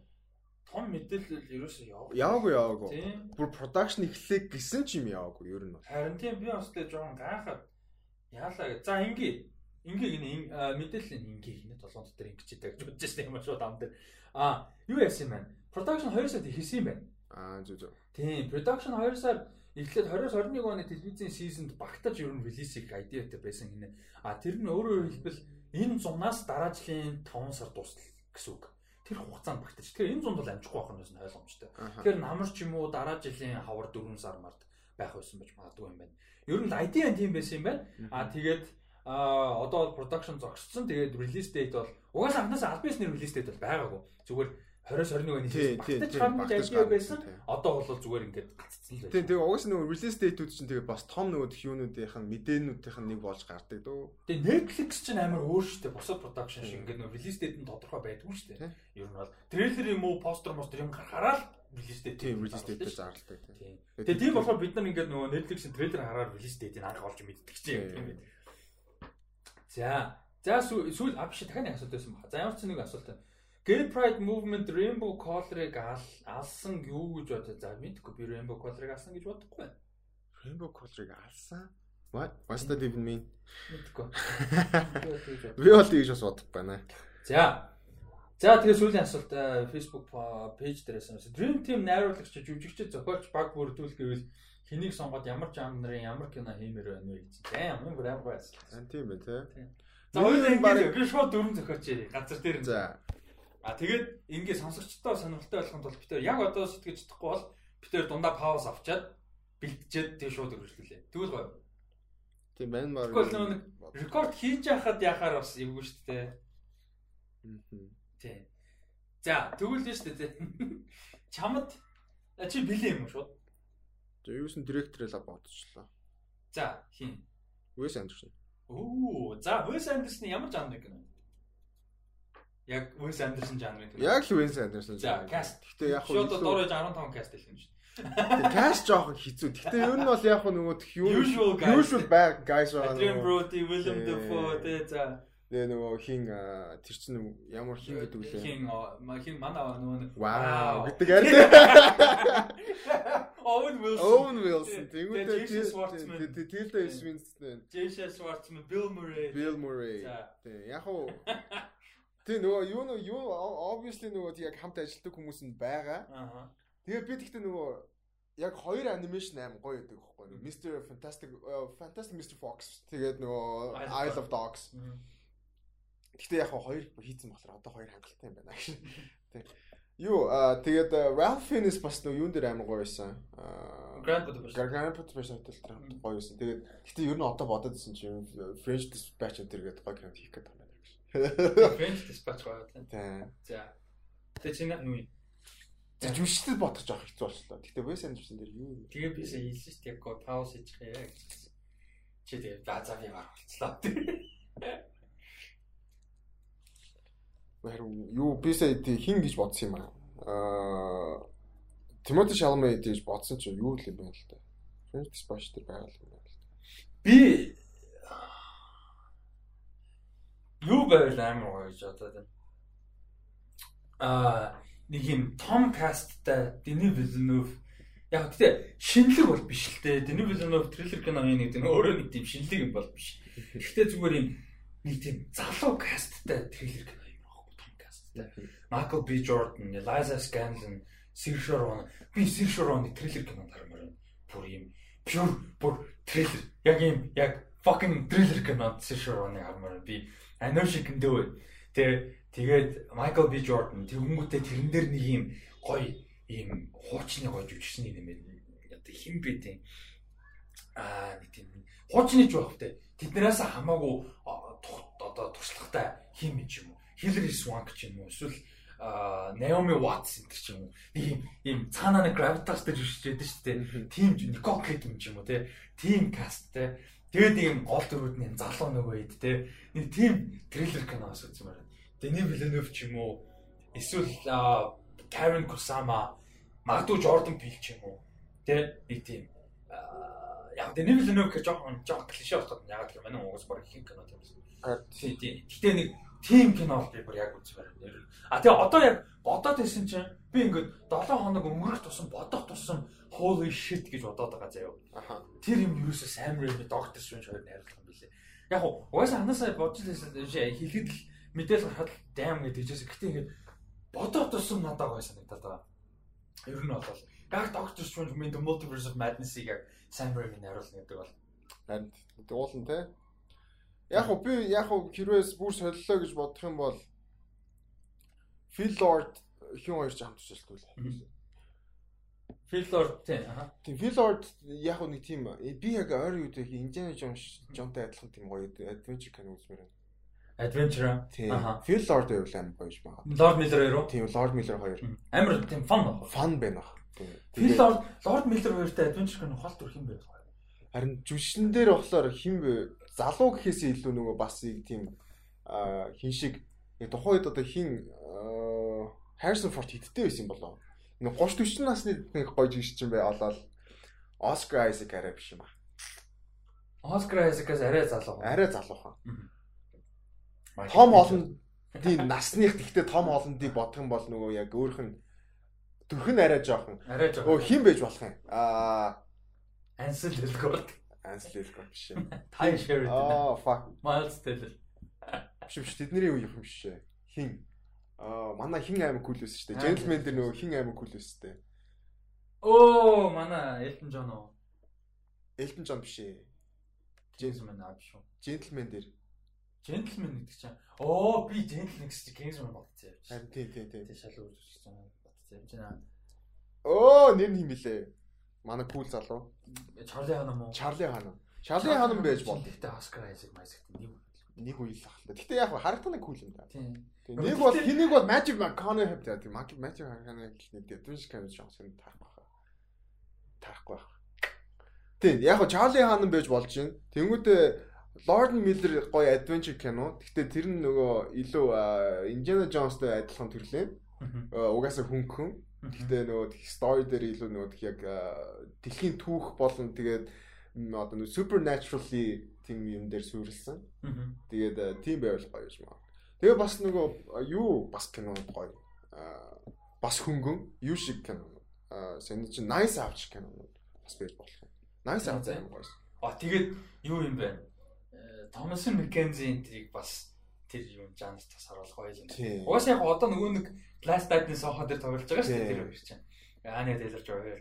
том мэдээлэл ерөөсөө яваагүй. Яваагүй яваагүй. Бүр production эхлэх гэсэн ч юм яваагүй ер нь. Харин тийм би бас тэгээ жоохон гайхаад яалаа. За ингээ ингээ гинэ мэдээлэл ингээ хийнэ толгон дотор ингэчтэй гэж бодож байсан юм шууд ам дээр. А юу яасан юм бэ? Production 2 сард хийсэн юм байна. Аа зүг зүг. Тийм, production 2 сар эхлээд 2021 оны телевизийн сизонд багтаж ер нь релиз хийх айдиатай байсан гинэ. А тэр нь өөрөөр хэлбэл энэ зунаас дараа жилийн 5 сар дуустал гэсэн үг. Тэр хугацаанд багтаж. Тэгэхээр энэ зунд бол амжихгүй байх нь ойлгомжтой. Тэгэхээр намар ч юм уу дараа жилийн хавар 4 сар март байх байсан байж магадгүй юм байна. Ер нь айдиан тийм байсан юм байна. А тэгээд а одоо бол production зогссон. Тэгээд release date бол угаасаа анхнаасаа аль бисний release date бол байгаагүй. Зүгээр 2021 оны багтаж гарна гэж айдиа байсан. Одоо бол зүгээр ингээд гаццсан л байна. Тийм тэгээ угаас нөгөө release date-үүд чинь тэгээ бас том нөгөө юунуудынх нь мэдээнүүдийнх нь нэг болж гардаг дөө. Тэгээ Netflix чинь амар өөр дээ. Бусад production шиг ингээд нөгөө release date нь тодорхой байдгүй дээ. Ер нь бол трейлер юм уу, постэр мостер юм гарахаараа л release date тийм release date зарлалтай тийм. Тэгээ тийм болохоор бид нар ингээд нөгөө Netflix-ийн трейлер хараад release date-ийг анх олж мэддэг чинь юм байна. За. За сүүл а биш дахиад нэг асуулт байсан байна. За ямар ч нэг асуулт байна Gay Pride Movement Rainbow Color-ыг алсан юу гэж бодож за мэдгүй би Rainbow Color-ыг алсан гэж бодохгүй байна. Rainbow Color-ыг алсан? What? What's that even mean? Мэдгүй. Би бол тийж бас бодохгүй байна. За. За тэгээ сүүлийн асуулт Facebook пэйж дээрээс юм. Dream Team найруулагч, жүжигч, зохиолч баг бүрдүүл гэвэл хэнийг сонгоод ямар жанрын ямар кино хиймээр байна вэ гэж. Баам юм бүр амар байсан. Тийм байна тий. За хоёул ингэ би шууд дөрөв зохиоч газар дээр. За. А тэгээд ингээ сонсогчдоо сонирхолтой болгохын тулд бид яг одоо сэтгэж чадахгүй бол бид дундаа пауз авчаад бэлтжээд тэг шууд өргөжлүүлээ. Тэгвэл гоё. Тийм байна маа. Тэгвэл нэг рекорд хийж яхад яхаар бас эвгүй шүү дээ. Тий. За тэгвэл нь шүү дээ. Чамд чи бэлээ юм шүү. За юу гэсэн директорлаа бодчихлоо. За хин. Уэс Андерсон. Оо, за Уэс Андерсон ямар жанр кино? Яг Уэс Андерсон жанрын кино. Яг л Уэс Андерсон. За, каст. Гэтэ яг хөө шууд дөрөж 15 каст хэлсэн шүү. Каст жоохон хэцүү. Гэтэ ер нь бол яг нөгөө usual usual bad guys байгаа. Adrian Brody, William Dafoe тэ за Тэгээ нөгөө хин тэр чинь ямар хин гэдэг үлээ. Хин хин манай нөгөө Вау гэдэг арай. Owen Wilson. Owen Wilson. Тэнгүүтээ Tilda Swinton. Jason Schwartzman, Bill Murray. Bill Murray. Тэг яг уу Тэг нөгөө юу нөгөө юу obviously нөгөө яг хамт ажилладаг хүмүүс нь байгаа. Аа. Тэгээ би тэгтээ нөгөө яг хоёр анимашн аим гоё гэдэг байхгүй. Mr Fantastic Fantastic Mr Fox. Тэгээд нөгөө Isle of Dogs. Гэхдээ яг хоёр хийцэн болохоор одоо хоёр хангалттай юм байна. Тэг. Юу тэгээд Ralph Fiennes бас нөө юун дээр амар гоё байсан. Grand Budapest. Grand Budapest Hotel дээр гоё байсан. Тэгээд гэхдээ ер нь одоо бодоод ирсэн чинь French Dispatch төргээд гоё кино хийх гэдэг юм. French Dispatch гоё тийм. За. Тэгээд чинь юу юм? Жүжигчдэд бодож авах хэцүү болчихлоо. Гэхдээ Wes Anderson дээр юу? Тэгээ би сая хэлсэн шүү дээ. Яг гоо пауз хийчих яа гэж. Чи тэгээ базаа би мар болцлоо. харин юу би сая хин гэж бодсон юм аа. Аа Тимоти Шалме гэж бодсон чинь юу л юм бэ л да. French Dispatch дээр байгаа юм байна л да. Би юу байвал амар гоё гэж бодоод байна. Аа нэг юм Том Касттай Дени Вилленов яг гэхдээ шинэлэг бол биш л дээ. Дени Вилленов трейлер киноны нэг тийм өөрөө нэг тийм шинэлэг юм бол биш. Гэхдээ зүгээр юм нэг тийм залуу касттай трейлер Michael B Jordan, Eliza Scanlon, Saoirse Ronan. Би Saoirse Ronan-ы трейлер кинонд хармаар байна. Бүр юм pure бүр трейлер. Яг юм яг fucking трейлер кинонд Saoirse Ronan-ыг хармаар байна. Би Do it. Тэгээ тэгээд Michael B Jordan тэр хүмүүстээ тэрэн дээр нэг юм гоё ийм хуучны гоё жүжигчний нэмээд одоо хин бэ тийм аа нэг тийм хуучны ч байх вэ тэднээс хамаагүй одоо туршлагатай хин юм уу Hillary Swank ч юм уу эсвэл Naomi Watts энэ ч юм уу нэг юм ийм цаанаа нэг gravitas дээр жишээд шүү дээ. Тим Nicole Kidman ч юм уу те. Тим каст те. Тэгээд юм гол дөрүүд нь залуу нөгөө ид те. Нэг тим трейлер киноос үзсэн байна. Denis Villeneuve ч юм уу эсвэл Karen Kusama магадгүй Jordan Peele ч юм уу те нэг тийм яг Denis Villeneuve гэж жоохон жоохон клишэ болчиход яг гэх юм байна. Угс баг их кино тийм. Тийм. Гэтэ нэг тийм кино би бүр яг үзмээр байна. А тэгээ одоо яг бодоод исэн чинь би ингээд 7 хоног өнгөрөх тусам бодох тусам holy shit гэж бодоод байгаа заяа. Тэр юм юусоо сайн рэми доктор шүн шойд найруулах юм билээ. Яг уу угаасаа ханасаа бодож лээсэн хэлэхэд л мэдээл гарахад дайм гэдэг жишээ. Гэтэ ингээд бодоод тусам надад гой санагдаад байгаа. Ер нь бол яг доктор шүн мен the multiverse of madness-ийг яг сайн рэми найруулна гэдэг бол харин уулан те Яг уу би яг уу хэрвээс бүр солилоо гэж бодох юм бол Phil Lord хин хоёр ч хамт шилтвэл. Phil Lord тий. Тийм Phil Lord яг уу нэг тийм би яг ойр үед их Indiana Jones Jones-тай адилхан тийм гоё adventure кино үзмээр байна. Adventure. Аа. Phil Lord юу аим гоёж байгаа. Lord Miller хоёр уу? Тийм Lord Miller хоёр. Амар тийм fun баг. Fun байна. Phil Lord Lord Miller хоёртай adventure кино хол төрх юм бэ? Харин жүшин дээр болохоор хин бэ залуу гэхээс илүү нөгөө бас нэг тийм хин шиг тухайн үед одоо хин Harrison Ford хиттэй байсан юм болоо. Нэг 30 40 насны нэг гоё жигч юм бай олоод Oscar Isaac арай биш юм аа. Oscar Isaac-аас арай залуу. Арай залуухан. Том Холландын насных гэхдээ Том Холландыг бодох юм бол нөгөө яг өөрх нь төрх нь арай жоохон. Арай жоохон. Өө хин байж болох юм. Аа Ansel Elgort. Ansel Elgort биш ээ. Ty Sheridan. Аа fuck. Miles Teller. Биш биш тэдний үе юм биш ээ. Хин Аа манай хин аймаг кул байсан шүү дээ. Gentleman дээр нөгөө хин аймаг кул байсан дээ. Оо манай Elton John уу? Elton John биш ээ. Gentleman аа биш үү? Gentleman дээр. Gentleman гэдэг чинь оо би Gentleman гэж Kingsman бодсон явж. Харин тийм тийм тийм. Тэг шал үзүүлж байгаа бодсон явж байна. Оо нэр нь юм билээ. Манай кул залуу. Чарли хаан юм уу? Чарли хаан. Чарли хаан байж болно. Гэхдээ Оскар Айзек Майск нэг. Нэг үйл ахalta. Гэтэ яг харагдах нэг кул юм да. Тийм. Нэг бол хэнийг бол Magic McConaughey гэдэг. Magic McConaughey гэдэг Adventure Canon Johnson тарах байх. Тарахгүй байх. Тийм. Яг Charlie Hannan байж болж байна. Тэнгүүтээ Lord Miller гоё adventure кино. Гэхдээ тэр нь нөгөө илүү Indiana Jones-тай адилхан төрлөө. Угаасаа хөнгөн. Гэхдээ нөгөө story дээр илүү нөгөө яг дэлхийн түүх болон тэгээд одоо supernatural-ly тийм юм дээр суурилсан. Тэгээд тийм байвал гоё юм аа. Тэгээ бас нөгөө юу бас кино гоё. Аа бас хөнгөн юу шиг кино. Аа сэний чинь nice out шиг кино бас байж болох юм. Nice out аим гоё. А тэгээд юу юм бэ? Томас Маккензи энтрийг бас тэр юм жанр бас харуулах гоё юм. Угаасаа яг одоо нөгөө нэг Last Stand-ийн сохо дээр тоглож байгаа шүү дээ тэр хоёр чинь. Ааны дэлэрж байгаа.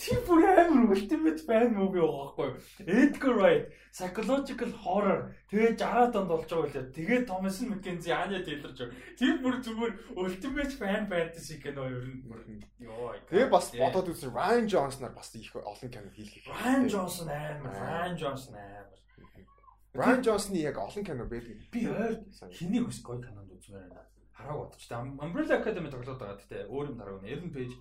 Тийм бүр амар ultimate fan movie байгаа байхгүй. Edgar Wright psychological horror тэгээ 60 донд болж байгаа үлээ. Тэгээ Thomas McKenzie Ааны дэлэрж байгаа. Тийм бүр зүгээр ultimate fan fantasy кино ер нь. Йоо. Тэгээ бас бодоод үзсэн Ryan Johnson-аар бас их олон кино хийлгэх. Ryan Johnson амар. Ryan Johnson амар. Ryan Johnson-ы яг олон кино байдаг. Би ойр хэнийг өс гоё кинонд үзмээр байна. Хараа бодчих. Umbrella Academy тоглоод байгаа. Гэтэ өөр юм дараагүй. Ellen Page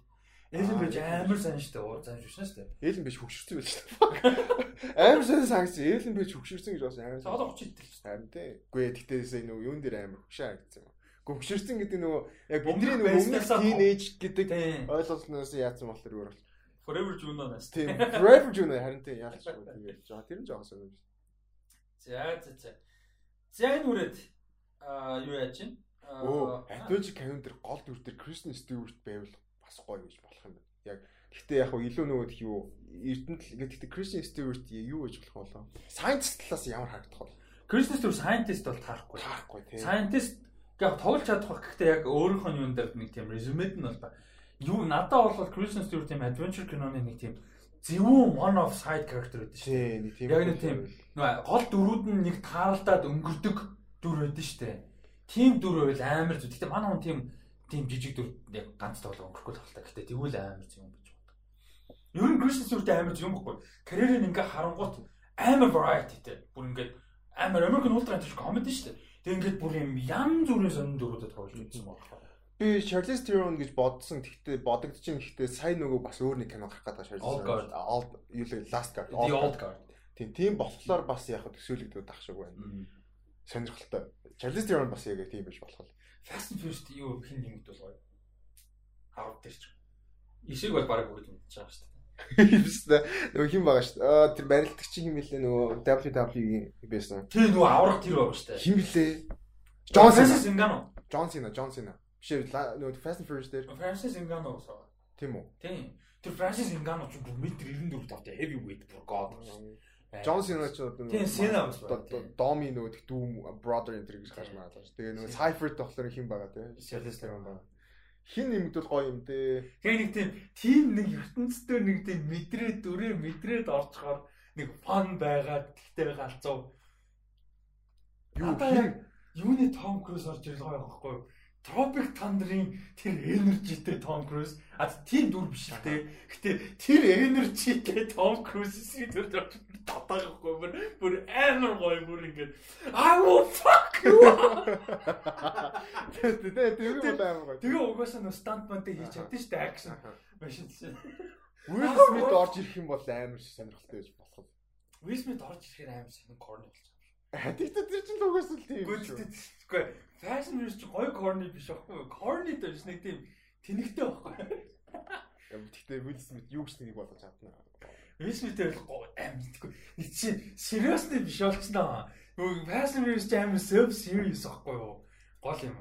Элен Бэж амар сайн дээ. Уур зам шүү дээ. Элен Бэж хөгшөрсөн байл дээ. Амар сайн санагц. Элен Бэж хөгшөрсөн гэж бас амар. Одоо 30 идэл дээ. Харин тий. Гүй тэгтээсээ нөгөө юун дээр амар хөшөө харагдсан юм. Хөгшөрсөн гэдэг нөгөө яг бидний нөгөө өмнөх teenage гэдэг ойлголтноос яатсан болохоор өөр бол. Forever Juno-наас. Тийм. Forever Juno харин тий шүү тэгээд жоо тэр нь жоохон сонирхож. За за за. За энэ үрээд аа юу яаж чинь? Оо, Adventure Calendar гол дүр дээр Kristen Stewart байвал бас гоё гэж болох юм байна. Яг гэхдээ яг илүү нөгөө юу Эрдэнэт гэхдээ Christian Stewart юу гэж болох болоо. Scientist талаас ямар харагдах вэ? Christian Stewart scientist бол таарахгүй. Таарахгүй тийм. Scientist яг тоглож чадах гэхдээ яг өөрийнх нь юунд дээр нэг тийм резюмед нь бол юу надад бол Christian Stewart тийм adventure киноны нэг тийм зөвүүн one of side character гэдэг шүү. Тийм, нэг тийм. Яг нэг тийм гол дөрүүд нь нэг тааралдаад өнгөрдөг дүр байдаг шүү дээ. Тим дүр байл амар зү. Гэтэ манай хүн тийм тийм жижиг дүр яг ганц тоглоо өнгөрөхгүй л байна. Гэтэ тэгвэл амар юм гэж бодог. Ер нь Кришн сүртэй амар юм бохгүй. Карьерийг ингээ харангуут амар varietyтэй. Бүр ингээд амар American Ultra гэж комеди шүү дээ. Тэг ингээд бүр юм ям зүрийн сонин дөрүүдэд тоглож үзсэн байна. Би Charlize Theron гэж бодсон. Гэхдээ бодогдож ин гэхдээ сайн нөгөө бас өөр нэг кино гарах гэдэг Charlize Theron. Old юу л Last Guard. The Old Guard. Тийм тийм болохоор бас яг төсөөлөгдөд ах шиг байна. Сонирхолтой. Charlize Theron бас яг тийм байж болох. Fast and Furious юу хин нэмэгд болгоо. 10 дээр ч. Ишиг бол бараг бүгд мэдчихэж байгаа шүү дээ. Бистэ нөгөө хин байгаа шүү дээ. Аа тэр барилдагч хин мэлээ нөгөө WWE-ийн байсан. Тэр нөгөө аврах тэр байгаа шүү дээ. Хин мэлээ? John Cena. John Cena, John Cena. Биш нөгөө Fast and Furious дээр. Francis Ngannou усаа. Тийм үү? Тийм. Тэр Francis Ngannou ч бүр метр 94 тавтай heavyweight бүр god. Джон Сина ч одоо тийм байна. Доми нөгөө дүүм brother энэ гэж гарч мараад байна. Тэгээ нөгөө Cypher болохоор хэн байгаа те? Celeste байна. Хин нэмэгдвэл гоё юм дээ. Тэгээ нэг тийм тим нэг ертөнцийн нэг тийм мэдрээ дүрээ мэдрээд орчхоор нэг фан байгаад тэгтээ галзуу. Юу юуны Том Круз орж байгаа юм байхгүй юу? Tropic Thunder-ын тэр energyтэй Tom Cruise а тийм дүр биш л те. Гэтэ тэр energyтэй Tom Cruise-ийн дүр татаахгүй бүр бүр амар гоё бүр ингээд I will fuck you. Тэгээ тэгээ бол амар гоё. Тэгээ угаасаа нөө stuntman-тэй хийж чадсан шүү дээ action. Машин чинь. Will Smith орж ирэх юм бол амар сонирхолтой байж болох. Will Smith орж ирэхээр амар сонир corny болчих. Тэгтээ тэр чинь л угаасаа л тийм. Үгүй Fashion News чи гоё corny биш аахгүй юу? Corny дэж нэг тийм тэнэгтэй байхгүй. Тэгтээ Will Smith юу ч нэг болгож чадна. Will Smith-ээр л амьдгүй. Нэг чи seriously биш болчихноо. Нөгөө Fashion News чи амар self serious аахгүй юу? Гол юм.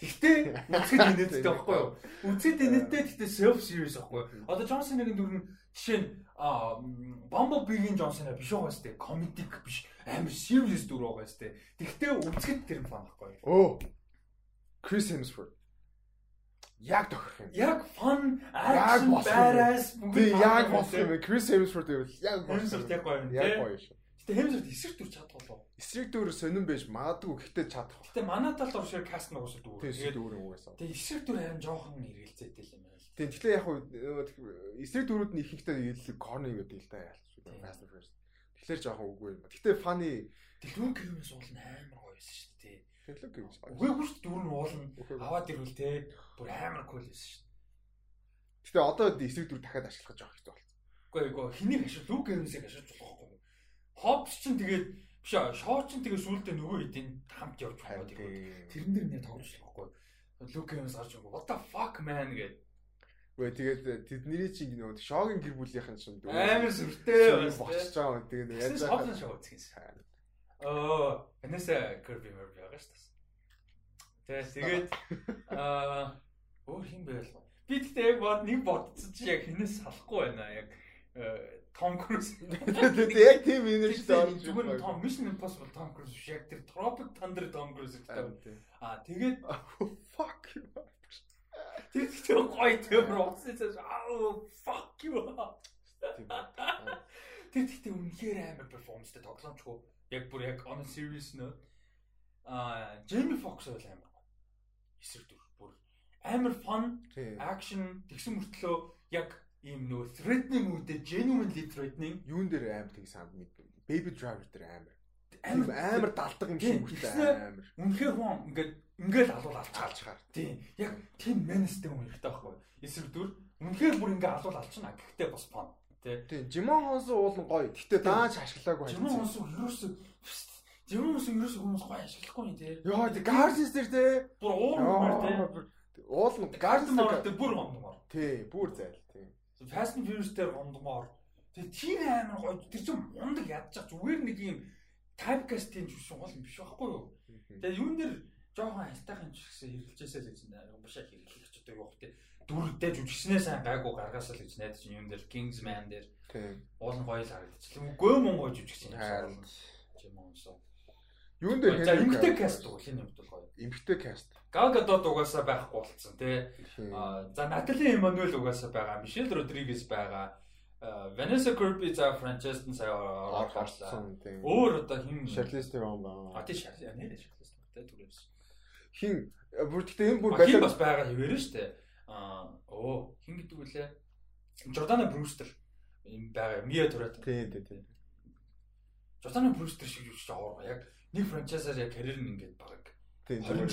Тэгтээ үзэд инээдтэй байхгүй юу? Үзэд инээдтэй тэгтээ self serious аахгүй юу? Одоо Johnson-ийн дүр нь жишээ нь Bumblebee-ийн Johnson биш байгаа сте комедик биш амар serious дүр байгаа сте. Тэгтээ үзэхэд тэр фан байхгүй. Оо. Chris Hemsworth. Яг тохирох юм. Яг fun action badass бүгд яг болох юм. Chris Hemsworth гэвэл яг Hemsworth яг гоё юм. Яг гоё шүү. Гэтэ Hemsworth эсрэг дүр чадах болов. Эсрэг дүр сонирн байж магадгүй гэхдээ чадах. Гэтэ манай талд оршир каст нь уусаа дүр. Тэгээд дүр угаасаа. Тэгээ эсрэг дүр харин жоохон эргэлзээтэй юм. Тийм тэгэхээр яг эсрэг дүрүүд нь ихэнхдээ илүү корни гэдэг л да яалч. Fast and Furious. Тэгэхээр жоохон үгүй юм. Гэтэ funny Дэлгүүн кривээс уулна амар гоё байсан шүү дээ. Дэлгүүн кривээс. Үгүй бүр дүүр нь уулна. Аваад ирвэл те бүр амар cool байсан шүү дээ. Гэтэ одоо эсрэг дүр дахиад ашиглах жоох хэрэгтэй болсон. Үгүй үгүй хэнийг ашиг лүк кривээсийг ашиглаж болохгүй. Хобс чинь тэгээд биш шоо чинь тэгээд сүулдэ нөгөө хэдийн хамт явж байгаа тэгээд тэрэн дээр нэр тоглож болохгүй. Лүк кривээс гарч байгаа. What the fuck man гэдэг Үгүй тэгээд тэдний чинь нөгөө шогийн гэр бүлийнхэн чинь амар сүртэй болчихж байгаа. Тэгээд яаж байгаа шоу үзсэн. Аа, энэсээ Kirby Merby байгаа шүү дээ. Тэгээд аа өөр хин байл. Би тэгтээ яг бод нэг бодсон чи яг хинээс салахгүй байна. Яг Том Круз. Тэгээд яг тийм энержтэй орж зүгээр Том Mission Impossible Том Круз биш яг тэр Tropic Thunder Том Круз гэдэг. Аа тэгээд fuck Тэр тэгтээ гоё тэр утсан цаас аа fuck you. Тэр тэгтээ үнэхээр амар перформанстай тоглоомчгүй. Яг бүр яг on serious note а Jamie Foxx бол амар гоё. Эсрэг дүр бүр амар fun action тэгсэн мөртлөө яг ийм нөө threatening үедээ genuinely threatening. Юун дээр амар тэг санд baby driver дээр амар амар амар далдаг юм шиг үстэй амар үнэхээр хүн ингээд ингээд алуул алчаар тийм яг тийм менестэй хүн хэрэгтэй байхгүй эсрэг дүр үнэхээр бүр ингээд алуул алчна гэхдээ бас fun Тийм. Жимон хонс уулын гоё. Гэтэ дааж ашиглаагүй. Жимон хонс ерөөсөө Жимон хонс ерөөсөө хүмүүс гоё ашиглахгүй юм тий. Яа, тий Guardians дээр тий. Бүр уурмаар тий. Уул нь Guardians дээр бүр гондмоор. Тий, бүр зайл тий. Fast and Furious дээр гондмоор. Тэгээ тийм амар гоё. Тэр чинь мундаг ядчих зүгээр нэг юм typecast-ийн жишээ гол юм биш байхгүй юу? Тэгээ юун дээр жоохон астахын ч гэсэн хэрэлжээсэй л гэж нэ. Бушаа хэрэглэх ч одоо юу хэ дүрдээ жүжигчнээ сайн гайгүй гаргаасаа л гэж найдаж юм дээр Kingsman дээр тийм уул нь гоё л харагдчихлаа. Үгүй мөн гоё жүжигч юм шиг. Жимонсо. Юун дээр за эмгтэй каст уу энэ юмд бол гоё. Эмгтэй каст. Gal Gadot угаасаа байхгүй болцсон тий. За Natalie Emmanuel угаасаа байгаа. Michelle Rodriguez байгаа. Vanessa Kirby за Francesca сая ороод гарсан. Өөр одоо хин Charlize Theron байгаа. А тий Charlize нэрээ Charlize Theron түрээс. Хин бүр гэхдээ энэ бүр балиа бас байгаа хэвээрэн штэ. Аа оо хин гэдэг үлээ. Jordana Brewster юм байгаа. Mia Toretto. Тий, тий, тий. Jordana Brewster шиг юуч аваа. Яг нэг франчайзаар яг карьер нь ингээд баг. Тий, тэр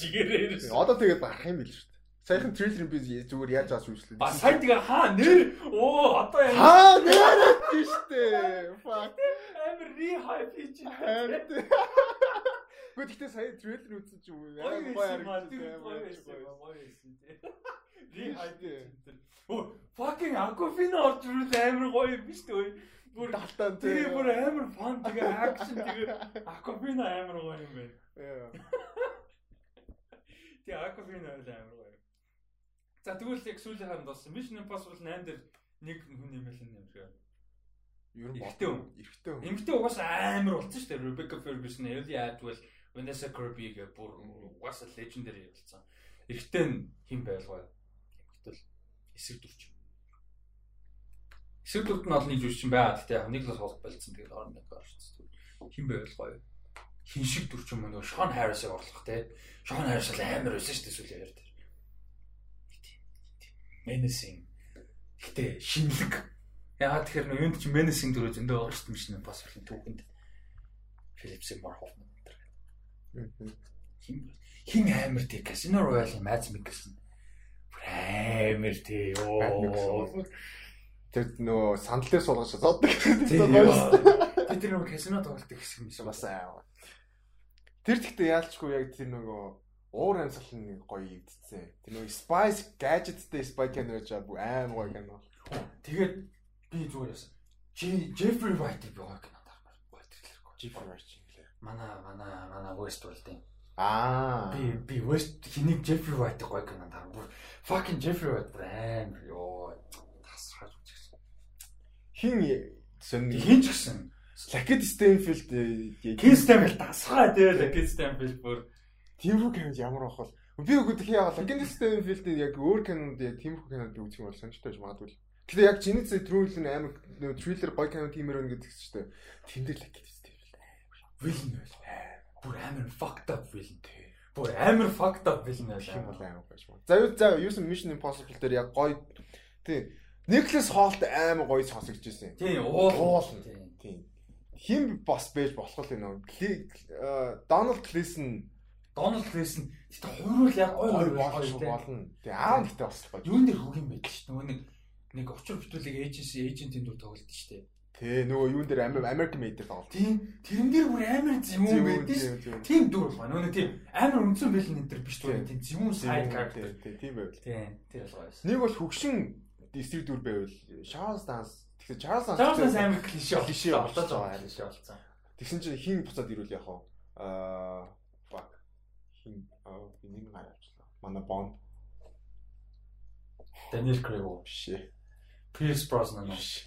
чигээрээ. Одоо тэгээд барах юм шүү дээ. Саяхан трейлер би зүгээр яаж авч үзлээ. Ба сайн тэгээ хаа нэр оо одоо яа. Хаа нэр шүү дээ. Fuck. Амар re-hype хийж байна. Гэхдээ гэхдээ сая трейлер үзсэн ч юм уу. Гоё байсан. Гоё байсан. Re-hype. Оо fucking Aquafina орж ирвэл амар гоё биш үү? Бүр талтан тэгээ бүр амар фан тэгээ акшн тэгээ Aquafina амар гоё юм байна. Тэгээ Aquafina амар гоё. За тэгвэл яг сүүлийн ханд болсон. Mission Impossible 8 дээр нэг хүн нэмэл юм шиг. Ер нь эрэгтэй хүн. Эрэгтэй хүн. Эмэгтэй угаасаа амар болсон шүү дээ. Rebecca Ferguson, Ellie Atwell, Vanessa Kirby гэх бүр угаасаа legendary болсон. Эрэгтэй нь хэн байлгаа. Эмэгтэй л эсрэг дүрч. Эсрэг дүрт нь олон жүжигчин байгаа. Гэтэ яг нэг л хоол болцсон. Тэгээд орон нэг орчихсон. Хэн байлгаа юу? Хин шиг дүрчин мөн Sean Harris-ыг орлох те. Sean Harris л амар байсан шүү дээ сүүлийн дээр menacing. Гэтэ шинэлэг. Яагаад тэгэхээр нөө юунд чи menacing дөрөв зөндөө байгаа шүү дээ Mission Impossible түүхэнд. Philip Seymour Hoffman гэдэг. Хин хин амар тий Casino Royale Mads Mikkelsen. Амар тий ёо. Тэр нөө сандлаар суулгаж зоддаг. Тэр тэр нөгөө казино тоглолтын хэсэг юм бас аа. Тэр гэхдээ яалчгүй яг тэр нөгөө уур амьсгал нь гоё ийдсэн. Тэр нөгөө Spice Gadget-тэй Spy байж байгаа аим гоё кино. Тэгээд би зүгээр яасан. Jeffrey Wright-ийг би гоё кино таамаар гоё трейлер гоё. Jeffrey Wright юм лээ. Манай манай манай Westworld-ийн. Аа. Би би West хэнийг Jeffrey Wright-ийг гоё кино таамаар. Fucking Jeffrey Wright аим ёо. Тасраад үзчихсэн. Хин сэн хин ч гэсэн Lucky Stanfield Ken Stanfield тасгаа тэгээ Lucky Stanfield бүр Тиймэрхүү кинод ямар ах бол би үгүй тхий яагаад Legend Stanfield-ийн яг өөр кинонд яг тиймэрхүү кинод үзэх юм бол сонирхтой байж магадгүй. Гэтэ яг зэ трүүлэн амар трейлер гой кино тиймэр өнгө гэдэг ч тийм. Тэн дээр Legend Stanfield villain байл. Бүр амар fucked up villain тий. Бүр амар fucked up villain байл. юм бол амар байж маа. За юу за юусэн Mission Impossible дээр яг гой тий Nicholas Holt амар гоё сонсогдож байсан. Тийм, уул. Тийм. Хим бас байж болох л нөө. Donald Gleason Donald Gleason тэгтээ хуйруул яг гоё гоё болно. Тэгээ аав нэгтэй бас гоё. Юун дээр хөг юм байл ш. Нөгөө нэг нэг очир бүтүүлэг эйженси эйжентийн дүр тоглолт ш. Тэ нөгөө юун дээр American Made дээр тоглолт. Тийм. Тэрэн дээр бүр амар зэвүүн байдаг ш. Тийм дүр байна. Нөгөө тийм амар өнцөн бэлэн энэ төр биш үү? Тийм зэвүүн side character. Тийм байвал. Тийм. Тэр бол гоё ш. Нэг бол хөгшин дистрик дүр байвал Charles Dance. Тэгэхээр Charles Dance Charles амар клишэ клишэ болчихж байгаа клишэ болсон. Тэгсэн чинь хин буцаад ирүүл яах вэ? Аа. Хин би нэг гар авчлаа. Манай Bond. Daniel Craig биш. Pierce Brosnan биш.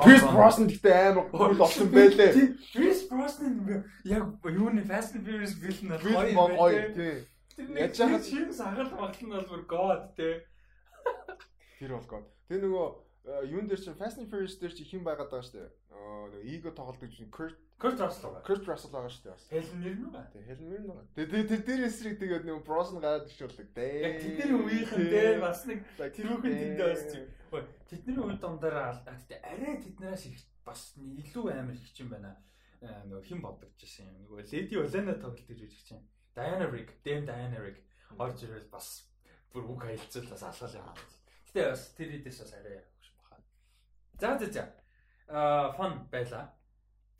Pierce Brosnan гэхдээ амар гол болсон байлээ. Pierce Brosnan яг юуны Fast and Furious villain гоё гоё тий. Яаж яагаад чинь сахал багтал нь бол бүр god тий. Тэр бол god. Тэр нөгөө юун дээр чинь Fast and Furious дээр чи хэн байгаад байгаа шүү дээ. Аа эго тоглодог чинь Kurt Kurt Russell байгаа. Kurt Russell байгаа шүү дээ бас. Helen Mirren байгаа. Тэг Helen Mirren байгаа. Тэг тэр дээр эсрэг тэгээд нөгөө Brosnan гараад ирчихвэрлэг. Дээ. Яг тэдний үеийнхэн дээ бас нэг тэрүүхэн тэндээ бас чинь. Тэдний үе дундаараа гэтээ арай тэднээс их бас илүү амар их юм байна. Нөгөө хэн бодогч байсан юм. Нөгөө Lady Olena тоглолт ирж чинь. Diana Rigg, Dame Diana Rigg орж ирвэл бас бүр үг хаилцал бас алгал юм. Гэтэ бас тэр хэдээс бас арай. За за за. Аа фон байла.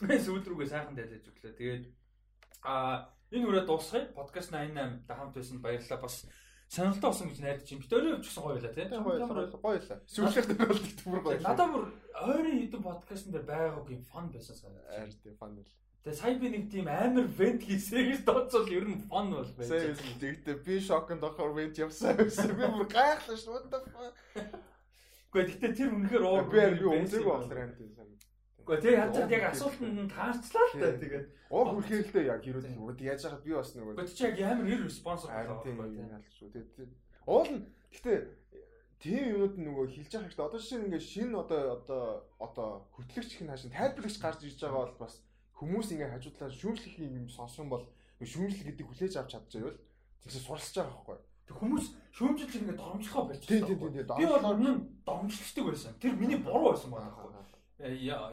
Сүүл рүүгээ сайхан дайлаж өглөө. Тэгээд аа энэ үрээ дуусгая. Подкаст 88 хамт байсан баярлалаа. Бас сонирхолтой болсон гэж найдаж чинь. Бид өөрөө гэсэн гоё байлаа тийм. Гоё байлаа. Сүүлийнх нь бол бүр гоё. Надад бүр ойрын хэдэн подкастн дээр байгаагүй фан байсан санагдав. Арь тийм фан байл. Тэгээ сая би нэг тийм амар вент хийсээс тооцвол ер нь фан бол байж. Сайн тэгтээ би шоконд орохоор вент явсан. Би бүр гайхлаа шүү. What the fuck. Гэхдээ тэгтээ тэр үнэхээр уур. Би би өмсөг болохоор юм тийм санагдав. Гэхдээ тэр хацаад яг асуултанд таарчлаа л та тэгээд уур хүрхээлдээ яг хэрэг үгүй яаж яхад би бас нөгөө. Гэхдээ чи яг ямар нэр спонсор болоо. Тийм яалах шүү. Тэгээд уул нь гэхдээ тийм юмуд нөгөө хилж байгаа хэрэгтэй. Одоо нь ингээ шинэ одоо одоо одоо хөтлөгч хин хаашин тайлбарлагч гарч ирж байгаа бол бас хүмүүс ингээ хажуудлаа шүүмжлэх юм сонссон бол шүүмжлэх гэдэг хүлээж авч чадчихвал тэгсээ суралцж байгаа байхгүй. Тэг хүмүүс шүүмжилж ингээ домжлохоо болж байна. Тийм тийм тийм. Би бол өмнө домжлчдаг байсан. Тэр миний буруу байсан байна байхгүй.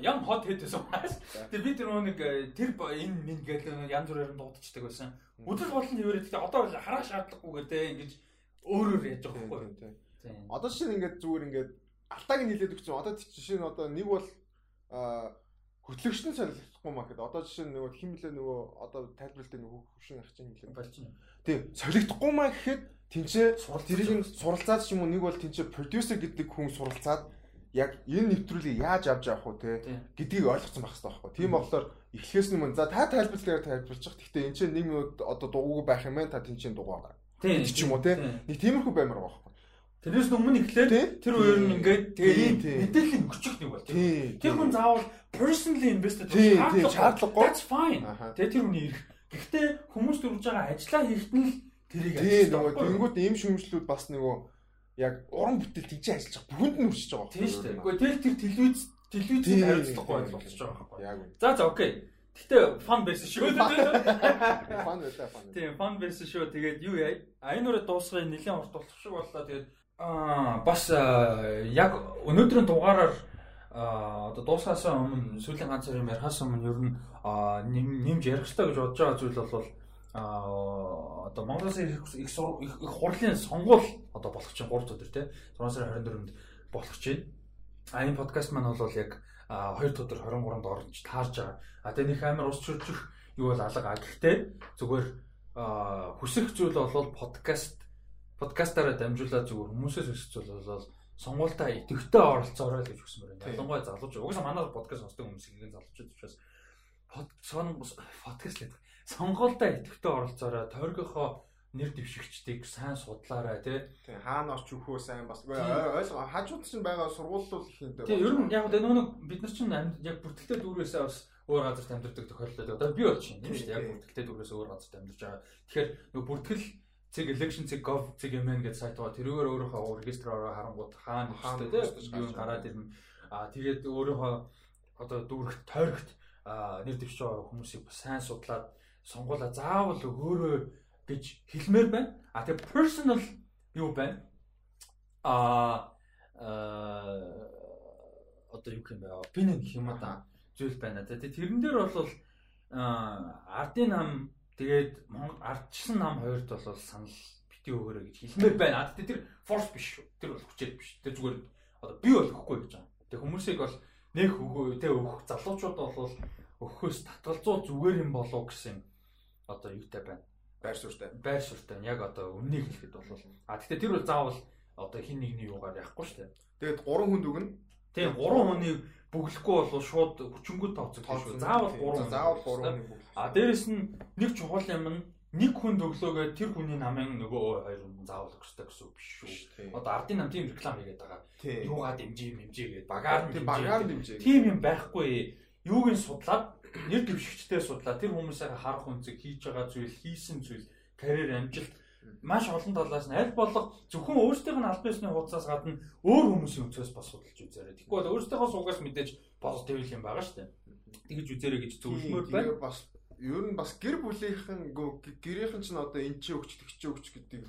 Ян хот хэдсэн байна. Тэг би тэр нэг э, тэр энэ минь гэдэг янз бүрээр дуудчихдаг байсан. Өдөр болон хэвээрээ тэгтээ одоо хараа шаардлагагүй гэдэг ингэж өөрөөр яаж байгаа байхгүй. Одоо жишээ нь ингээд зүгээр ингээд алтааг нь хилээд өгсөн. Одоо жишээ нь одоо нэг бол аа хөтлөгч нь солихгүй маа гэхэд одоо жишээ нь нөгөө хим лээ нөгөө одоо тайлбарлалт нөгөө хөвшин ах чинь хэлээ. Болж байна. Тийм солигдохгүй маа гэхэд тэнцээ тэрийг суралцаад ч юм уу нэг бол тэнцээ продюсер гэдэг хүн суралцаад яг энэ нэвтрүүлгийг яаж авч явах вэ те гэдгийг ойлгоцсон байх хэрэгтэй байхгүй. Тийм болохоор эхлэхээс өмнө за та тайлбарлалаар тайлбарлаж. Гэхдээ энэ чинь 1 минут одоо дугуугүй байх юм байна. Та тэнцээ дугуугаа. Тийм ч юм уу те. Нэг тиймэрхүү баймар байхгүй. Тэрнээс өмнө эхлээд тэр хоёр нь ингээд тэгээ мэдээллийн өчөх нэг бол тийм. Тэр хүн заавал personally invested шаардлагагүй. That's fine. Тэгээ тэр хүний ирэх. Гэхдээ хүмүүс дөрвж байгаа ажиллаа хийхэд нь л тэрийг ажиллаж байгаа. Тийм нөгөө тэнгууд ийм шүмжлүүд бас нөгөө яг уран бүтээл тийж ажиллаж байгаа. Бүхэнд нь үрчиж байгаа. Тийм шүү дээ. Гэхдээ тэгэл тэр телевиз телевизийн хариуцлагагүй болчихж байгаа байхгүй. Яг үнэ. За за окей. Гэтэ фан байсан шүү. Фан байлаа фан. Тийм фан байсан шүү. Тэгээд юу яа? А энэ үрээ дуусгая нэлээд урт болох шиг боллоо. Тэгээд Аа бас яг өнөөдрийн дугаараар одоо дуусахаас өмнө сүүлийн ганц сарын ярихаас өмнө ер нь нэмж ярих хэрэгтэй гэж бодож байгаа зүйл бол одоо Монголоос их их хурлын сонгуул одоо болох чинь 3 өдөр тий 6 сарын 24-нд болох чинь. А энэ подкаст маань бол яг 2 өдөр 23-нд орж таарж байгаа. А тэгээ нэг амар ус чүржих юу бол алга. Гэхдээ зүгээр хүсэх зүйл бол подкаст подкастаараа дамжуулаад зүгээр хүмүүсээс өсөж болол сонгуультаа идэвхтэй оролцоорой гэж хүсмээр байна. Ялангуяа залууч. Угсаа манай подкаст сонсдог хүмүүс ихэнх залуучууд учраас подкаст гэдэг. Сонгуультаа идэвхтэй оролцоорой тойргийнхоо нэр дэвшигчдийг сайн судлаарай тий. Тий хаана орч өөхөө сайн бас ойлго хажууд чинь байгаа сургуулиуд их юм дээ. Тий ер нь яг нөгөө нэг бид нар чинь яг бүртгэлтэй дүүрээсээ бас өөр газарт амьдардаг тохиолдол одоо би бол чинь тийм шүү дээ. Яг бүртгэлтэй дүүрээс өөр газарт амьдарч байгаа. Тэгэхээр нөгөө бүртгэл цэг election цэг gov цэг MN гэдэг сайт байгаа. Тэрүүгээр өөрийнхөө регистраараа харангууд хаана хэвчтэй юу гараад ирнэ. Аа тэгээд өөрийнхөө одоо дүүрэгт тойрогт нэр дэвшиж байгаа хүмүүсийг сайн судлаад сонгуулаа заавал өөрөө гэж хэлмээр байна. А тэгээд personal юу байна? Аа аа одоо юу юм бэ? Опинион гэх юм да зүйл байна. Тэгээ тэрэн дээр бол ардын нам тэгээд ардчсан нам хоёрт бол санал бити өгөөрэй гэж хэлмээр байна. Тэгээ тэр форс биш шүү. Тэр бол хүчээр биш. Тэр зүгээр одоо би бол өгөхгүй гэж байгаа. Тэгээ хүмүүсийг бол нэг өгөө тэ өгөх залуучууд бол өгөхөөс татгалзуу зүгээр юм болов гэсэн одоо юутай байна. Байр суурьтай. Байр суурьтай. Яг одоо өмнөнийг хэлэхэд бол а гэхдээ тэр бол заавал одоо хин нэгний юугаар яахгүй шүү дээ. Тэгээд 3 хүнд өгнө. Тийм 3 хүнийг бүглэхгүй бол шууд хүчингү тооцогдсон шүү. Заавал 3 заавал 3 хүнийг бүглэх. А дээрэс нь нэг чухал юм нь нэг хүн төглөөгөө тэр хүний намын нөгөө хоёр хүн заавал хэрэгтэй гэсэн үг биш шүү. Одоо ардын нам тийм реклам хийгээд байгаа. Юугаа дэмжиж мэмжээ гээд багаар тийм багаар дэмжээ. Тийм юм байхгүй. Юуг нь судлаад нэр дэвшигчтэй судлаа тэр хүмүүсээ харах үнцэг хийж байгаа зүйл хийсэн зүйл карьер амжилт маш олон талаас нь аль болох зөвхөн өөрсдийнх нь аль биесний хуудасаас гадна өөр хүмүүсийн өнцгөөс бас судалж үзээрэй. Тэгэхгүй бол өөрсдийнхөө суугаас мэдээж позитив юм байгаа шүү дээ. Тэгэж үзээрэй гэж зөвлөмөр байна. Бас ер нь бас гэр бүлийнхэн гэрийнхэн ч н одоо эн чи өгч тэг чи өгч гэдэг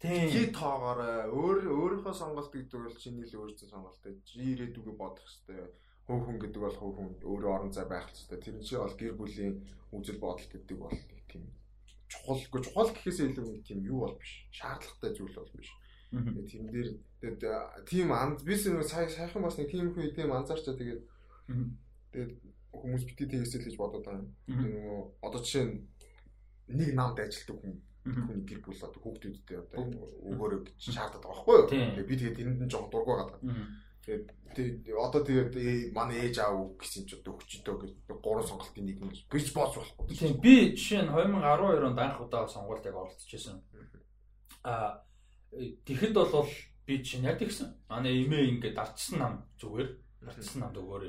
тий тоогоорой өөр өөрийнхөө сонголт гэдэг бол чиний л өөрсдөө сонголттой ирээдүгөө бодох хэрэгтэй хөв хүн гэдэг бол хөв хүн өөрөө орон зай байх хэрэгтэй. Тэр нь чи бол гэр бүлийн үзэл бодол гэдэг бол тийм чухал чухал гэхээсээ илүү нэг тийм юу бол биш. Шаардлагатай зүйл бол биш. Тэгээд тийм дээр тийм анд бис нэг сая сайхан бас нэг тийм хүү тийм анзаарчаа тэгээд тэгээд хүмүүс бити тэгсэл гэж бодоод байгаа. Тэгээд нөгөө одоо жишээ нь нэг намд ажилтдаг хүн хүний гэр бүл одоо хүүхдүүдтэй одоо өгөөрэй гэж шаардаад байгаа байхгүй юу? Тэгээд би тэгээд тэрэнд нь жоо дургуйгаад байгаа. Тэгээд одоо тэгээд манай ээж аав гэсэн ч одоо өгчдөө гэж гурван сонголтын нэг нь бич бооч болохгүй. Тийм би жишээ нь 2012 онд анх удаа сонгуульд яг оролцож байсан. Аа тэгэхэд бол би чинь яг тэгсэн. Манай эмээ ингээд дарчсан нам зүгээр дарчсан намд өгөөр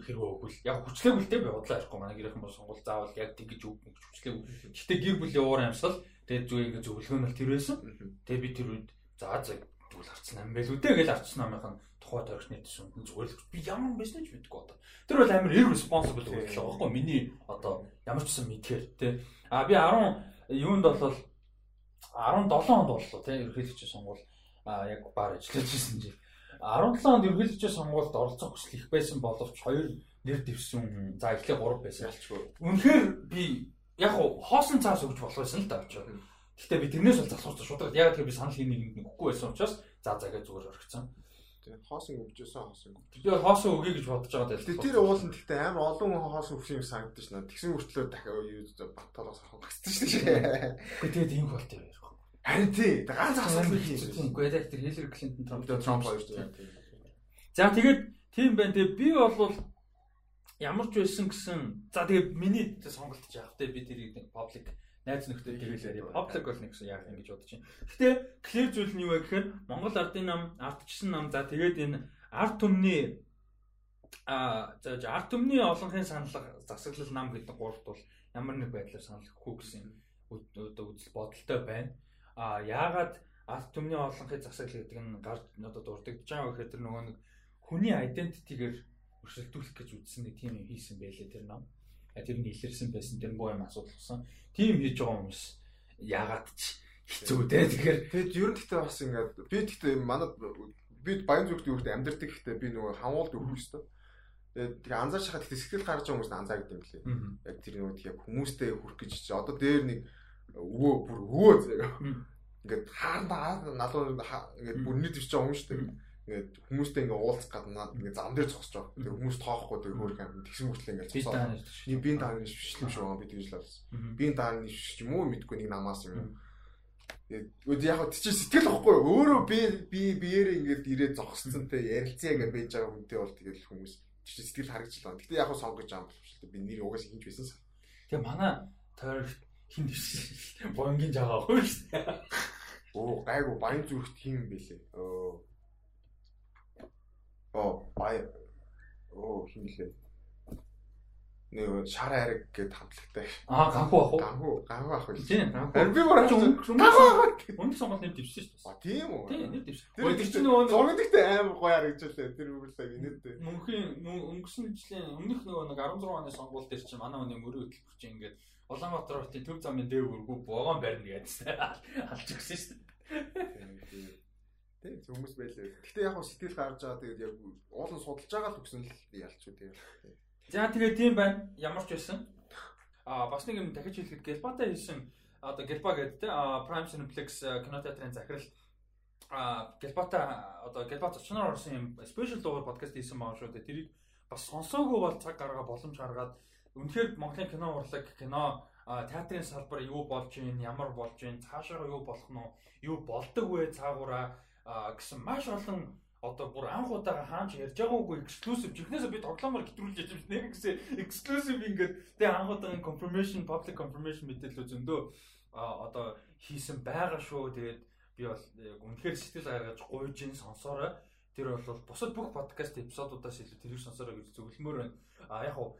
хэрвээ өгвөл яг хүчлээг үлдээ би бодлоо ярихгүй манай гэрийнхэн бол сонгуул заавал яг тэгж үг гэж хүчлээг. Гэхдээ гэр бүлийн уур амьсгал тэгээд зүгээр ингээд зөвлөгөө нь тэр байсан. Тэгээд би тэр үед за за тэгвэл арцсан ам байл үдэ гэж арцсан намынх нь тухай тойрогчны төсөнд нь зүгээр л би ямар байсан ч мэдгүй одоо. Тэр бол амар irresponsible үйлдэл байгаа байхгүй миний одоо ямар ч юм мэдхээр те. А би 10 юунд болол 17 онд боллоо те ерөнхийлөгчийн сонгуул а яг баар ажиллаж ирсэн чинь 17 онд ерөнхийлөгчийн сонгуульд оролцох хүсэл их байсан боловч хоёр нэр дэвсэн за эхлээ 3 байсан болчихгүй. Үнэхээр би яг хоосон цаас өгч болох байсан л да очоо. Гэхдээ би тэрнээс бол засуур шудраг яг тэр би санал хий нэг өгөхгүй байсан учраас за за гэж зүгээр орхицсан. Тэгээ хоосон өгчөөсөн хоосон. Би хоосон өгье гэж бодож байгаа даа. Тэр уулын гэхдээ амар олон хүн хоосон өгсөн юм санагдаж байна. Тэгсэн мөртлөө дахиад юу баталаас хавгацсан шүү дээ. Гэхдээ тэгээд ийм болт юм ярихгүй. Харин тий. Ганц асуудал хийсэн. Үгүй яг тэр Хиллари Клинтон Трамп Трамп хоёр дээ. За тэгээд тийм байна. Тэгээ би бол ямар ч байсан гэсэн за тэгээ миний сонголт яах вэ? Би тэрийг паблик найз нөхдөд тэгэл яриа. Public бол нэг гэсэн яах юм гэж бодож байна. Гэхдээ clear зүйл нь юу вэ гэхээр Монгол ардын нам, ардчсан нам за тэгээд энэ ард түмний а за ард түмний олонхын санал засаглал нам гэдэг гуравт бол ямар нэг байдлаар санал өгөхгүй гэсэн үзэл бодолтой байна. А яагаад ард түмний олонхын засаглал гэдэг нь гард одоо дурддагдж байгаа гэхээр тэр нөгөө нэг хүний identity-гээр өршөлтүүлэх гэж үзсэн нэг тийм юм хийсэн байлээ тэр нам тэр нь илэрсэн байсан тэр боо юм асуудал болсон. Тийм хийж байгаа хүмүүс яагаад ч хэцүү дээ. Тэгэхээр тэгээд ер нь гэхдээ бас ингээд би гэхдээ манад би баян зүгт юу гэдэг амьдэрдэг гэхдээ би нөгөө хамуулд өгөх шүү дээ. Тэгээ анзаарч хахад ихтэй сэтгэл гаргаж байгаа хүмүүс анзаардаг юм лээ. Яг тэр нөгөө яг хүмүүстэй хүрэх гэж чи одоо дээр нэг өвөө бүр өвөө заяа. Ингээд хаана налуу ингээд бүрний дэвч байгаа юм шүү дээ ингээд хүмүүстэй ингээд уулзах гаднаа ингээд зам дээр зогсож байгаа. Тэгээ хүмүүс тоохгүй тэгээ хөөх юм тэгсэн хүртэл ингээд зогсоо. Би бие даарын швшлэм шүү би тэгж л авсан. Бие даарын швш юм уу мэдгүй нэг намаас юм. Тэгээд яг тийч сэтгэл واخгүй өөрөө би би биеэрээ ингээд ирээд зогссон те ярилцээ ингээд байж байгаа хүнтэй бол тэгэл хүмүүс тийч сэтгэл харагдлаа. Гэтэ яг сонгож байгаа юм болчихлоо. Би нэр угаас хинж байсан сан. Тэгээ манай тойрогт хин ирсэн. Бонгийн жагаа хөөс. Оо гайгүй баян зүрхт хин юм бэлээ. Оо Оо бай оо хинлээ. Нэг шар ариг гэд хамтлагтай. Аа ганхуу ах уу? Ганхуу, ганхуу ах үү? Тийм, ганхуу. Би бүр ганхуу. Үнд сонголт нэм дэвшсэн шүү дээ. А тийм үү? Тийм, нэм дэвшсэн. Тэр чинь нөгөө зургадагтай амар гоё харагдчихлаа. Тэр үгэлээ инээдтэй. Мөнхийн өнгөрсөн жилийн өмнөх нөгөө нэг 16 оны сонгуул дээр чинь манай хүний мөрөө хөтөлбөр чинь ингээд Улаанбаатар хотын төв замын дэв өргүү богоон барьна гэдсэн. Алж өгсөн шүү дээ. Тийм хүмүүс байлээ. Гэтэ яг сэтгэл гарч байгаа тэгээд яг уулын судалж байгаа л өгсөн л ялч үү тийм. За тэгээд тийм байна. Ямар ч байсан. А бас нэг юм дахиж хэлэхэд Гэлбата хийсэн одоо Гэлба гэдэг те Prime Cineplex кино театрын захирал а Гэлбата одоо Гэлбат зочноор орсон юм спешиал дугаар подкаст хийсэн байгаа шүү дээ. Тэрийг бас сонсоогүй бол цаг гаргаа боломж гаргаад үнэхээр Монголын кино урлаг кино театрын салбар юу болж байна, ямар болж байна, цаашаа юу болох нь юу болдог вэ цаагаараа гэсэн маш олон одоо бүр анх удаага хаанч ярьж байгаагүй эксклюзив жихнээсээ би тоглоомор гэтрүүлж яж байна. Гэсэн эксклюзив ингээд тэгээ анх удаагийн confirmation public confirmation мэдээлэл зөндөө одоо хийсэн байгаа шүү. Тэгээд би бол үнэхээр сэтгэл гаргаж гуйж ин сонсоорой. Тэр бол бусад бүх подкаст эпизодуудаас илүү тэрийг сонсоорой гэж зөвлөмөр байна. А яг хуу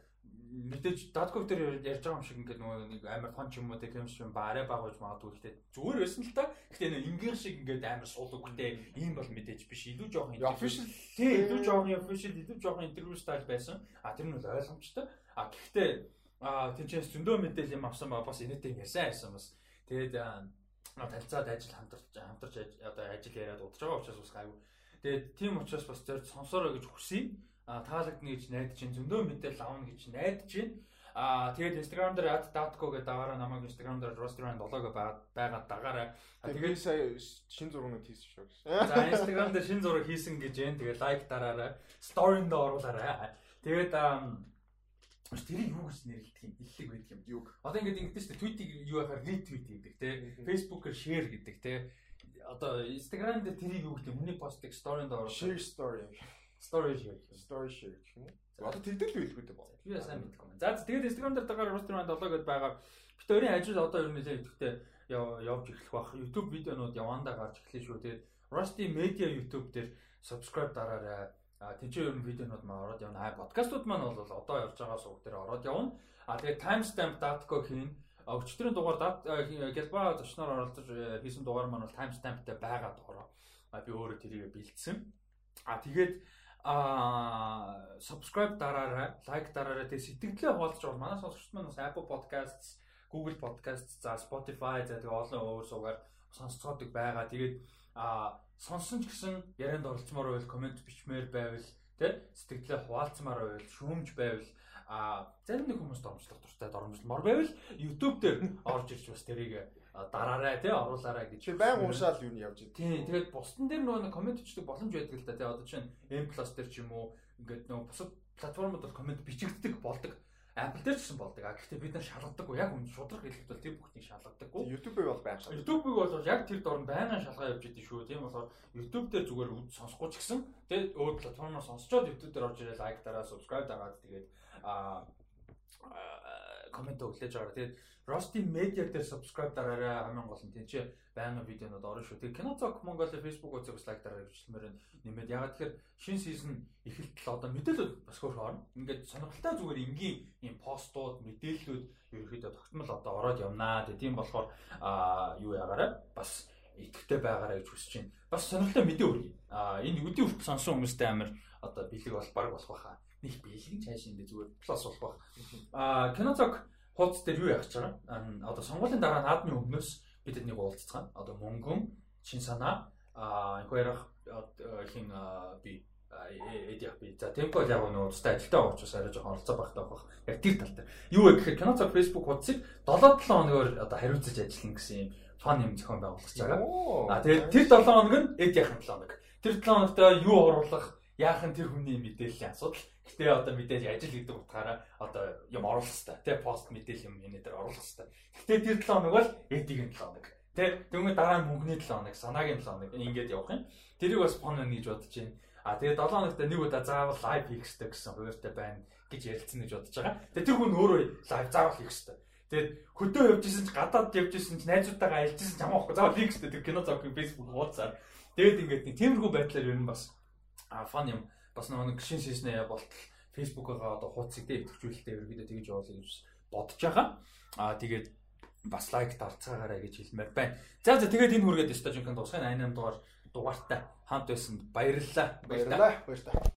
мэдээж датков дээр ярьж байгаа юм шиг ингээд нөгөө нэг амар фон ч юм уу кемш юм баарэ багаж магадгүй гэхдээ зүгээр байсан л та. Гэхдээ нэг ингээр шиг ингээд амар суул үгтэй ийм бол мэдээж биш. Илүү жоохон official тий илүү жоохон official илүү жоохон интервью стайл байсан. А тэр нь бол ойлгомжтой. А гэхдээ тэнцээс зөндөө мэдээлэл юм авсан ба бас инээтэй ярьсан байсан бас. Тэгээд танилцаад ажил хамтарч хамтарч одоо ажил яриад удаж байгаа учраас бас гайгүй. Тэгээд тийм учраас бас зөв сонсороо гэж хүсье таалагдана гэж найдаж чинь зөндөө мэдээлэл авна гэж найдаж чинь Аа тэгээд Instagram дээр @datco гэдэг дагаараа намайг Instagram дээр restaurant 7-г байгаа дагаараа тэгээд сая шин зургууд хийсэн шүү гэсэн. За Instagram дээр шин зураг хийсэн гэж байна. Тэгээд лайк дараарай. Story-нд оруулаарай. Тэгээд тэрийг юу гэж нэрлэдэг юм? Иллэг байдаг юм. Юу? Одоо ингээд ингэдэж шүү дээ. Tweet-ийг юу яхаар retweet гэдэг те. Facebook-оор share гэдэг те. Одоо Instagram дээр тэрийг юу гэдэг юм? Хүний постыг story-нд оруулах. Share story story share story share гэх юм? Одоо тэгдэл байлгүй дээ боо. Би сайн мэдгүй юм. За тэгээд Instagram дээр дагаар restaurant 7 гэдээ байгаа. Бид өөрийн ажил одоо ер нь нэлээд идэвхтэй явж эхлэх бах. YouTube видеонууд явандаа гарч эхлэв шүү. Тэгээд Rusty Media YouTube дээр subscribe дараарай. А тийч ер нь видеонууд маа ороод явна. А подкастууд маань бол одоо явж байгаа сувг дээр ороод явна. А тэгээд timestamp.co хийн. Өчтөрийн дугаар дат Гэлба зочноор оролцож э, хийсэн дугаар маань бол timestampтай байгаа дугаар. А би өөрөө тэрийг бэлдсэн. А тэгээд а subscribe дараарай, лайк дараарай. Тэгээ сэтгэлдээ хуваалцж бол манай сонсогчд маань бас Apple Podcasts, Google Podcasts, за Spotify за тэгээ олон өөр суугаар сонсцоодаг байгаа. Тэгээд а сонсон ч гэсэн ярианд оролцмоор байвал комент бичмээр байвал тий сэтгэлдээ хуваалцмаар байвал шүүмж байвал а зарим нэг хүмүүс дормжлох дуртай дормжлмор байвал YouTube дээр орж ирж бас тэрийг дараарай тий оруулаарай гэж. Баян уушаал юу нь явж байна. Тий тэгээд бусдын дээр нөгөө комент бичдэг боломж байдаг л да тий одоо чинь M+ дээр ч юм уу ингээд нөгөө бусад платформуд бол комент бичигддэг болдог. Apple дээр ч гэсэн болдог. А гэхдээ бид нар шалгадаггүй. Яг үн шудраг хэлэхэд бол тэр бүхнийг шалгадаггүй. YouTube-ыг бол баян шалгадаг. YouTube-ыг бол яг тэр дор нь байнгын шалгаа явж идэв шүү. Тийм болохоор YouTube дээр зүгээр сонсохгүй ч гэсэн тэгээд өөр платформоор сонсчоод YouTube дээр орж ирээ лайк дараа, subscribe дагаад тэгээд а комент өглөөж байгаа. Тэгээд Rusty Media дээр subscribe дараарай. Хамгийн гол нь тийм чи байнгын видеонууд орно шүү. Тэгээд Kinozok Mongolia Facebook үзээс лайк дараарай гэвчлэмээр нэмээд ягаад тэгэхээр шинэ сизон эхэлтэл одоо мэдээлэл бас хөөх орно. Ингээд сонирхолтой зүгээр энгийн ийм постууд, мэдээллүүд ерөөхдөө тогтмол одоо ороод явнаа. Тэгээд тийм болохоор аа юу ягаарай бас итгэвтэй байгаарай гэж хүсэж байна. Бас сонирхолтой мэдээ өргөе. Аа энэ үдийн хүртэл сонсон хүмүүстэй амар одоо бэлэг бол баг болох байхаа. Них бэлэг цааш энэ зүгээр плюс болох байх. Аа Kinozok хуудас дээр юу яах гэж байгаа? Одоо сонгуулийн дараа наадмын өмнөөс бид нэг уулзцгаана. Одоо мөнгөн, чин санаа, а энэ хоёрох хин би эдийг би за темпо яг нэг тустай ажилтаа байгаа учраас арай жоохон оролцоо багтаа байх. Яг тэр тал дээр. Юу вэ гэхээр кино цаг Facebook хуудсыг 7-7 хоногоор одоо хариуцаж ажиллана гэсэн юм фан юм зохион байгуулах гэж байгаа. А тэгээд тэр 7 хоног нь эд яхах 7 хоног. Тэр 7 хоногт юу оруулах, яах нь тэр хүний мэдээллийн асуудал. Гэтэ одоо мэдээж ажил гэдэг утгаараа одоо юм оруулах хэрэгтэй. Тэ пост мэдээлэл юм энэ дээр оруулах хэрэгтэй. Гэтэ тэр 7 хоног бол эдигийн 7 хоног. Тэ тэгмээ дараа нь мөнгөний 7 хоног, санаагийн 7 хоног ингээд явах юм. Тэрийг бас фон гэж бодож байна. А тэгээ 7 хоногт нэг удаа заавал лайв хийх хэрэгтэй гэсэн хууртай байна гэж ярилцсан гэж бодож байгаа. Тэгээ тэр хүн өөрөө лайв заавал хийх хэрэгтэй. Тэгээд хөдөө явж исэн ч гадаад явж исэн ч найзуудтайгаа альж исэн ч хамаахгүй заавал хийх хэрэгтэй. Тэр кино зовхын Facebook хуудасаар. Тэгээд ингээд нэг тиймэрхүү байдлаар ер нь бас а фан юм бас нэг гişin сиснэ болтол фейсбુકгаа одоо хуудсыг дээр идэвхжүүлэлтээ ерөөдөө тэгж явуулъя гэж бодож байгаа. Аа тэгээд бас лайк дарцгаагаарай гэж хэлмээр байна. За за тэгээд энэ хүргээд стажинканд тусгай 88 дугаар дугаартай хамт байсан баярлалаа. Баярлалаа. Баярлалаа.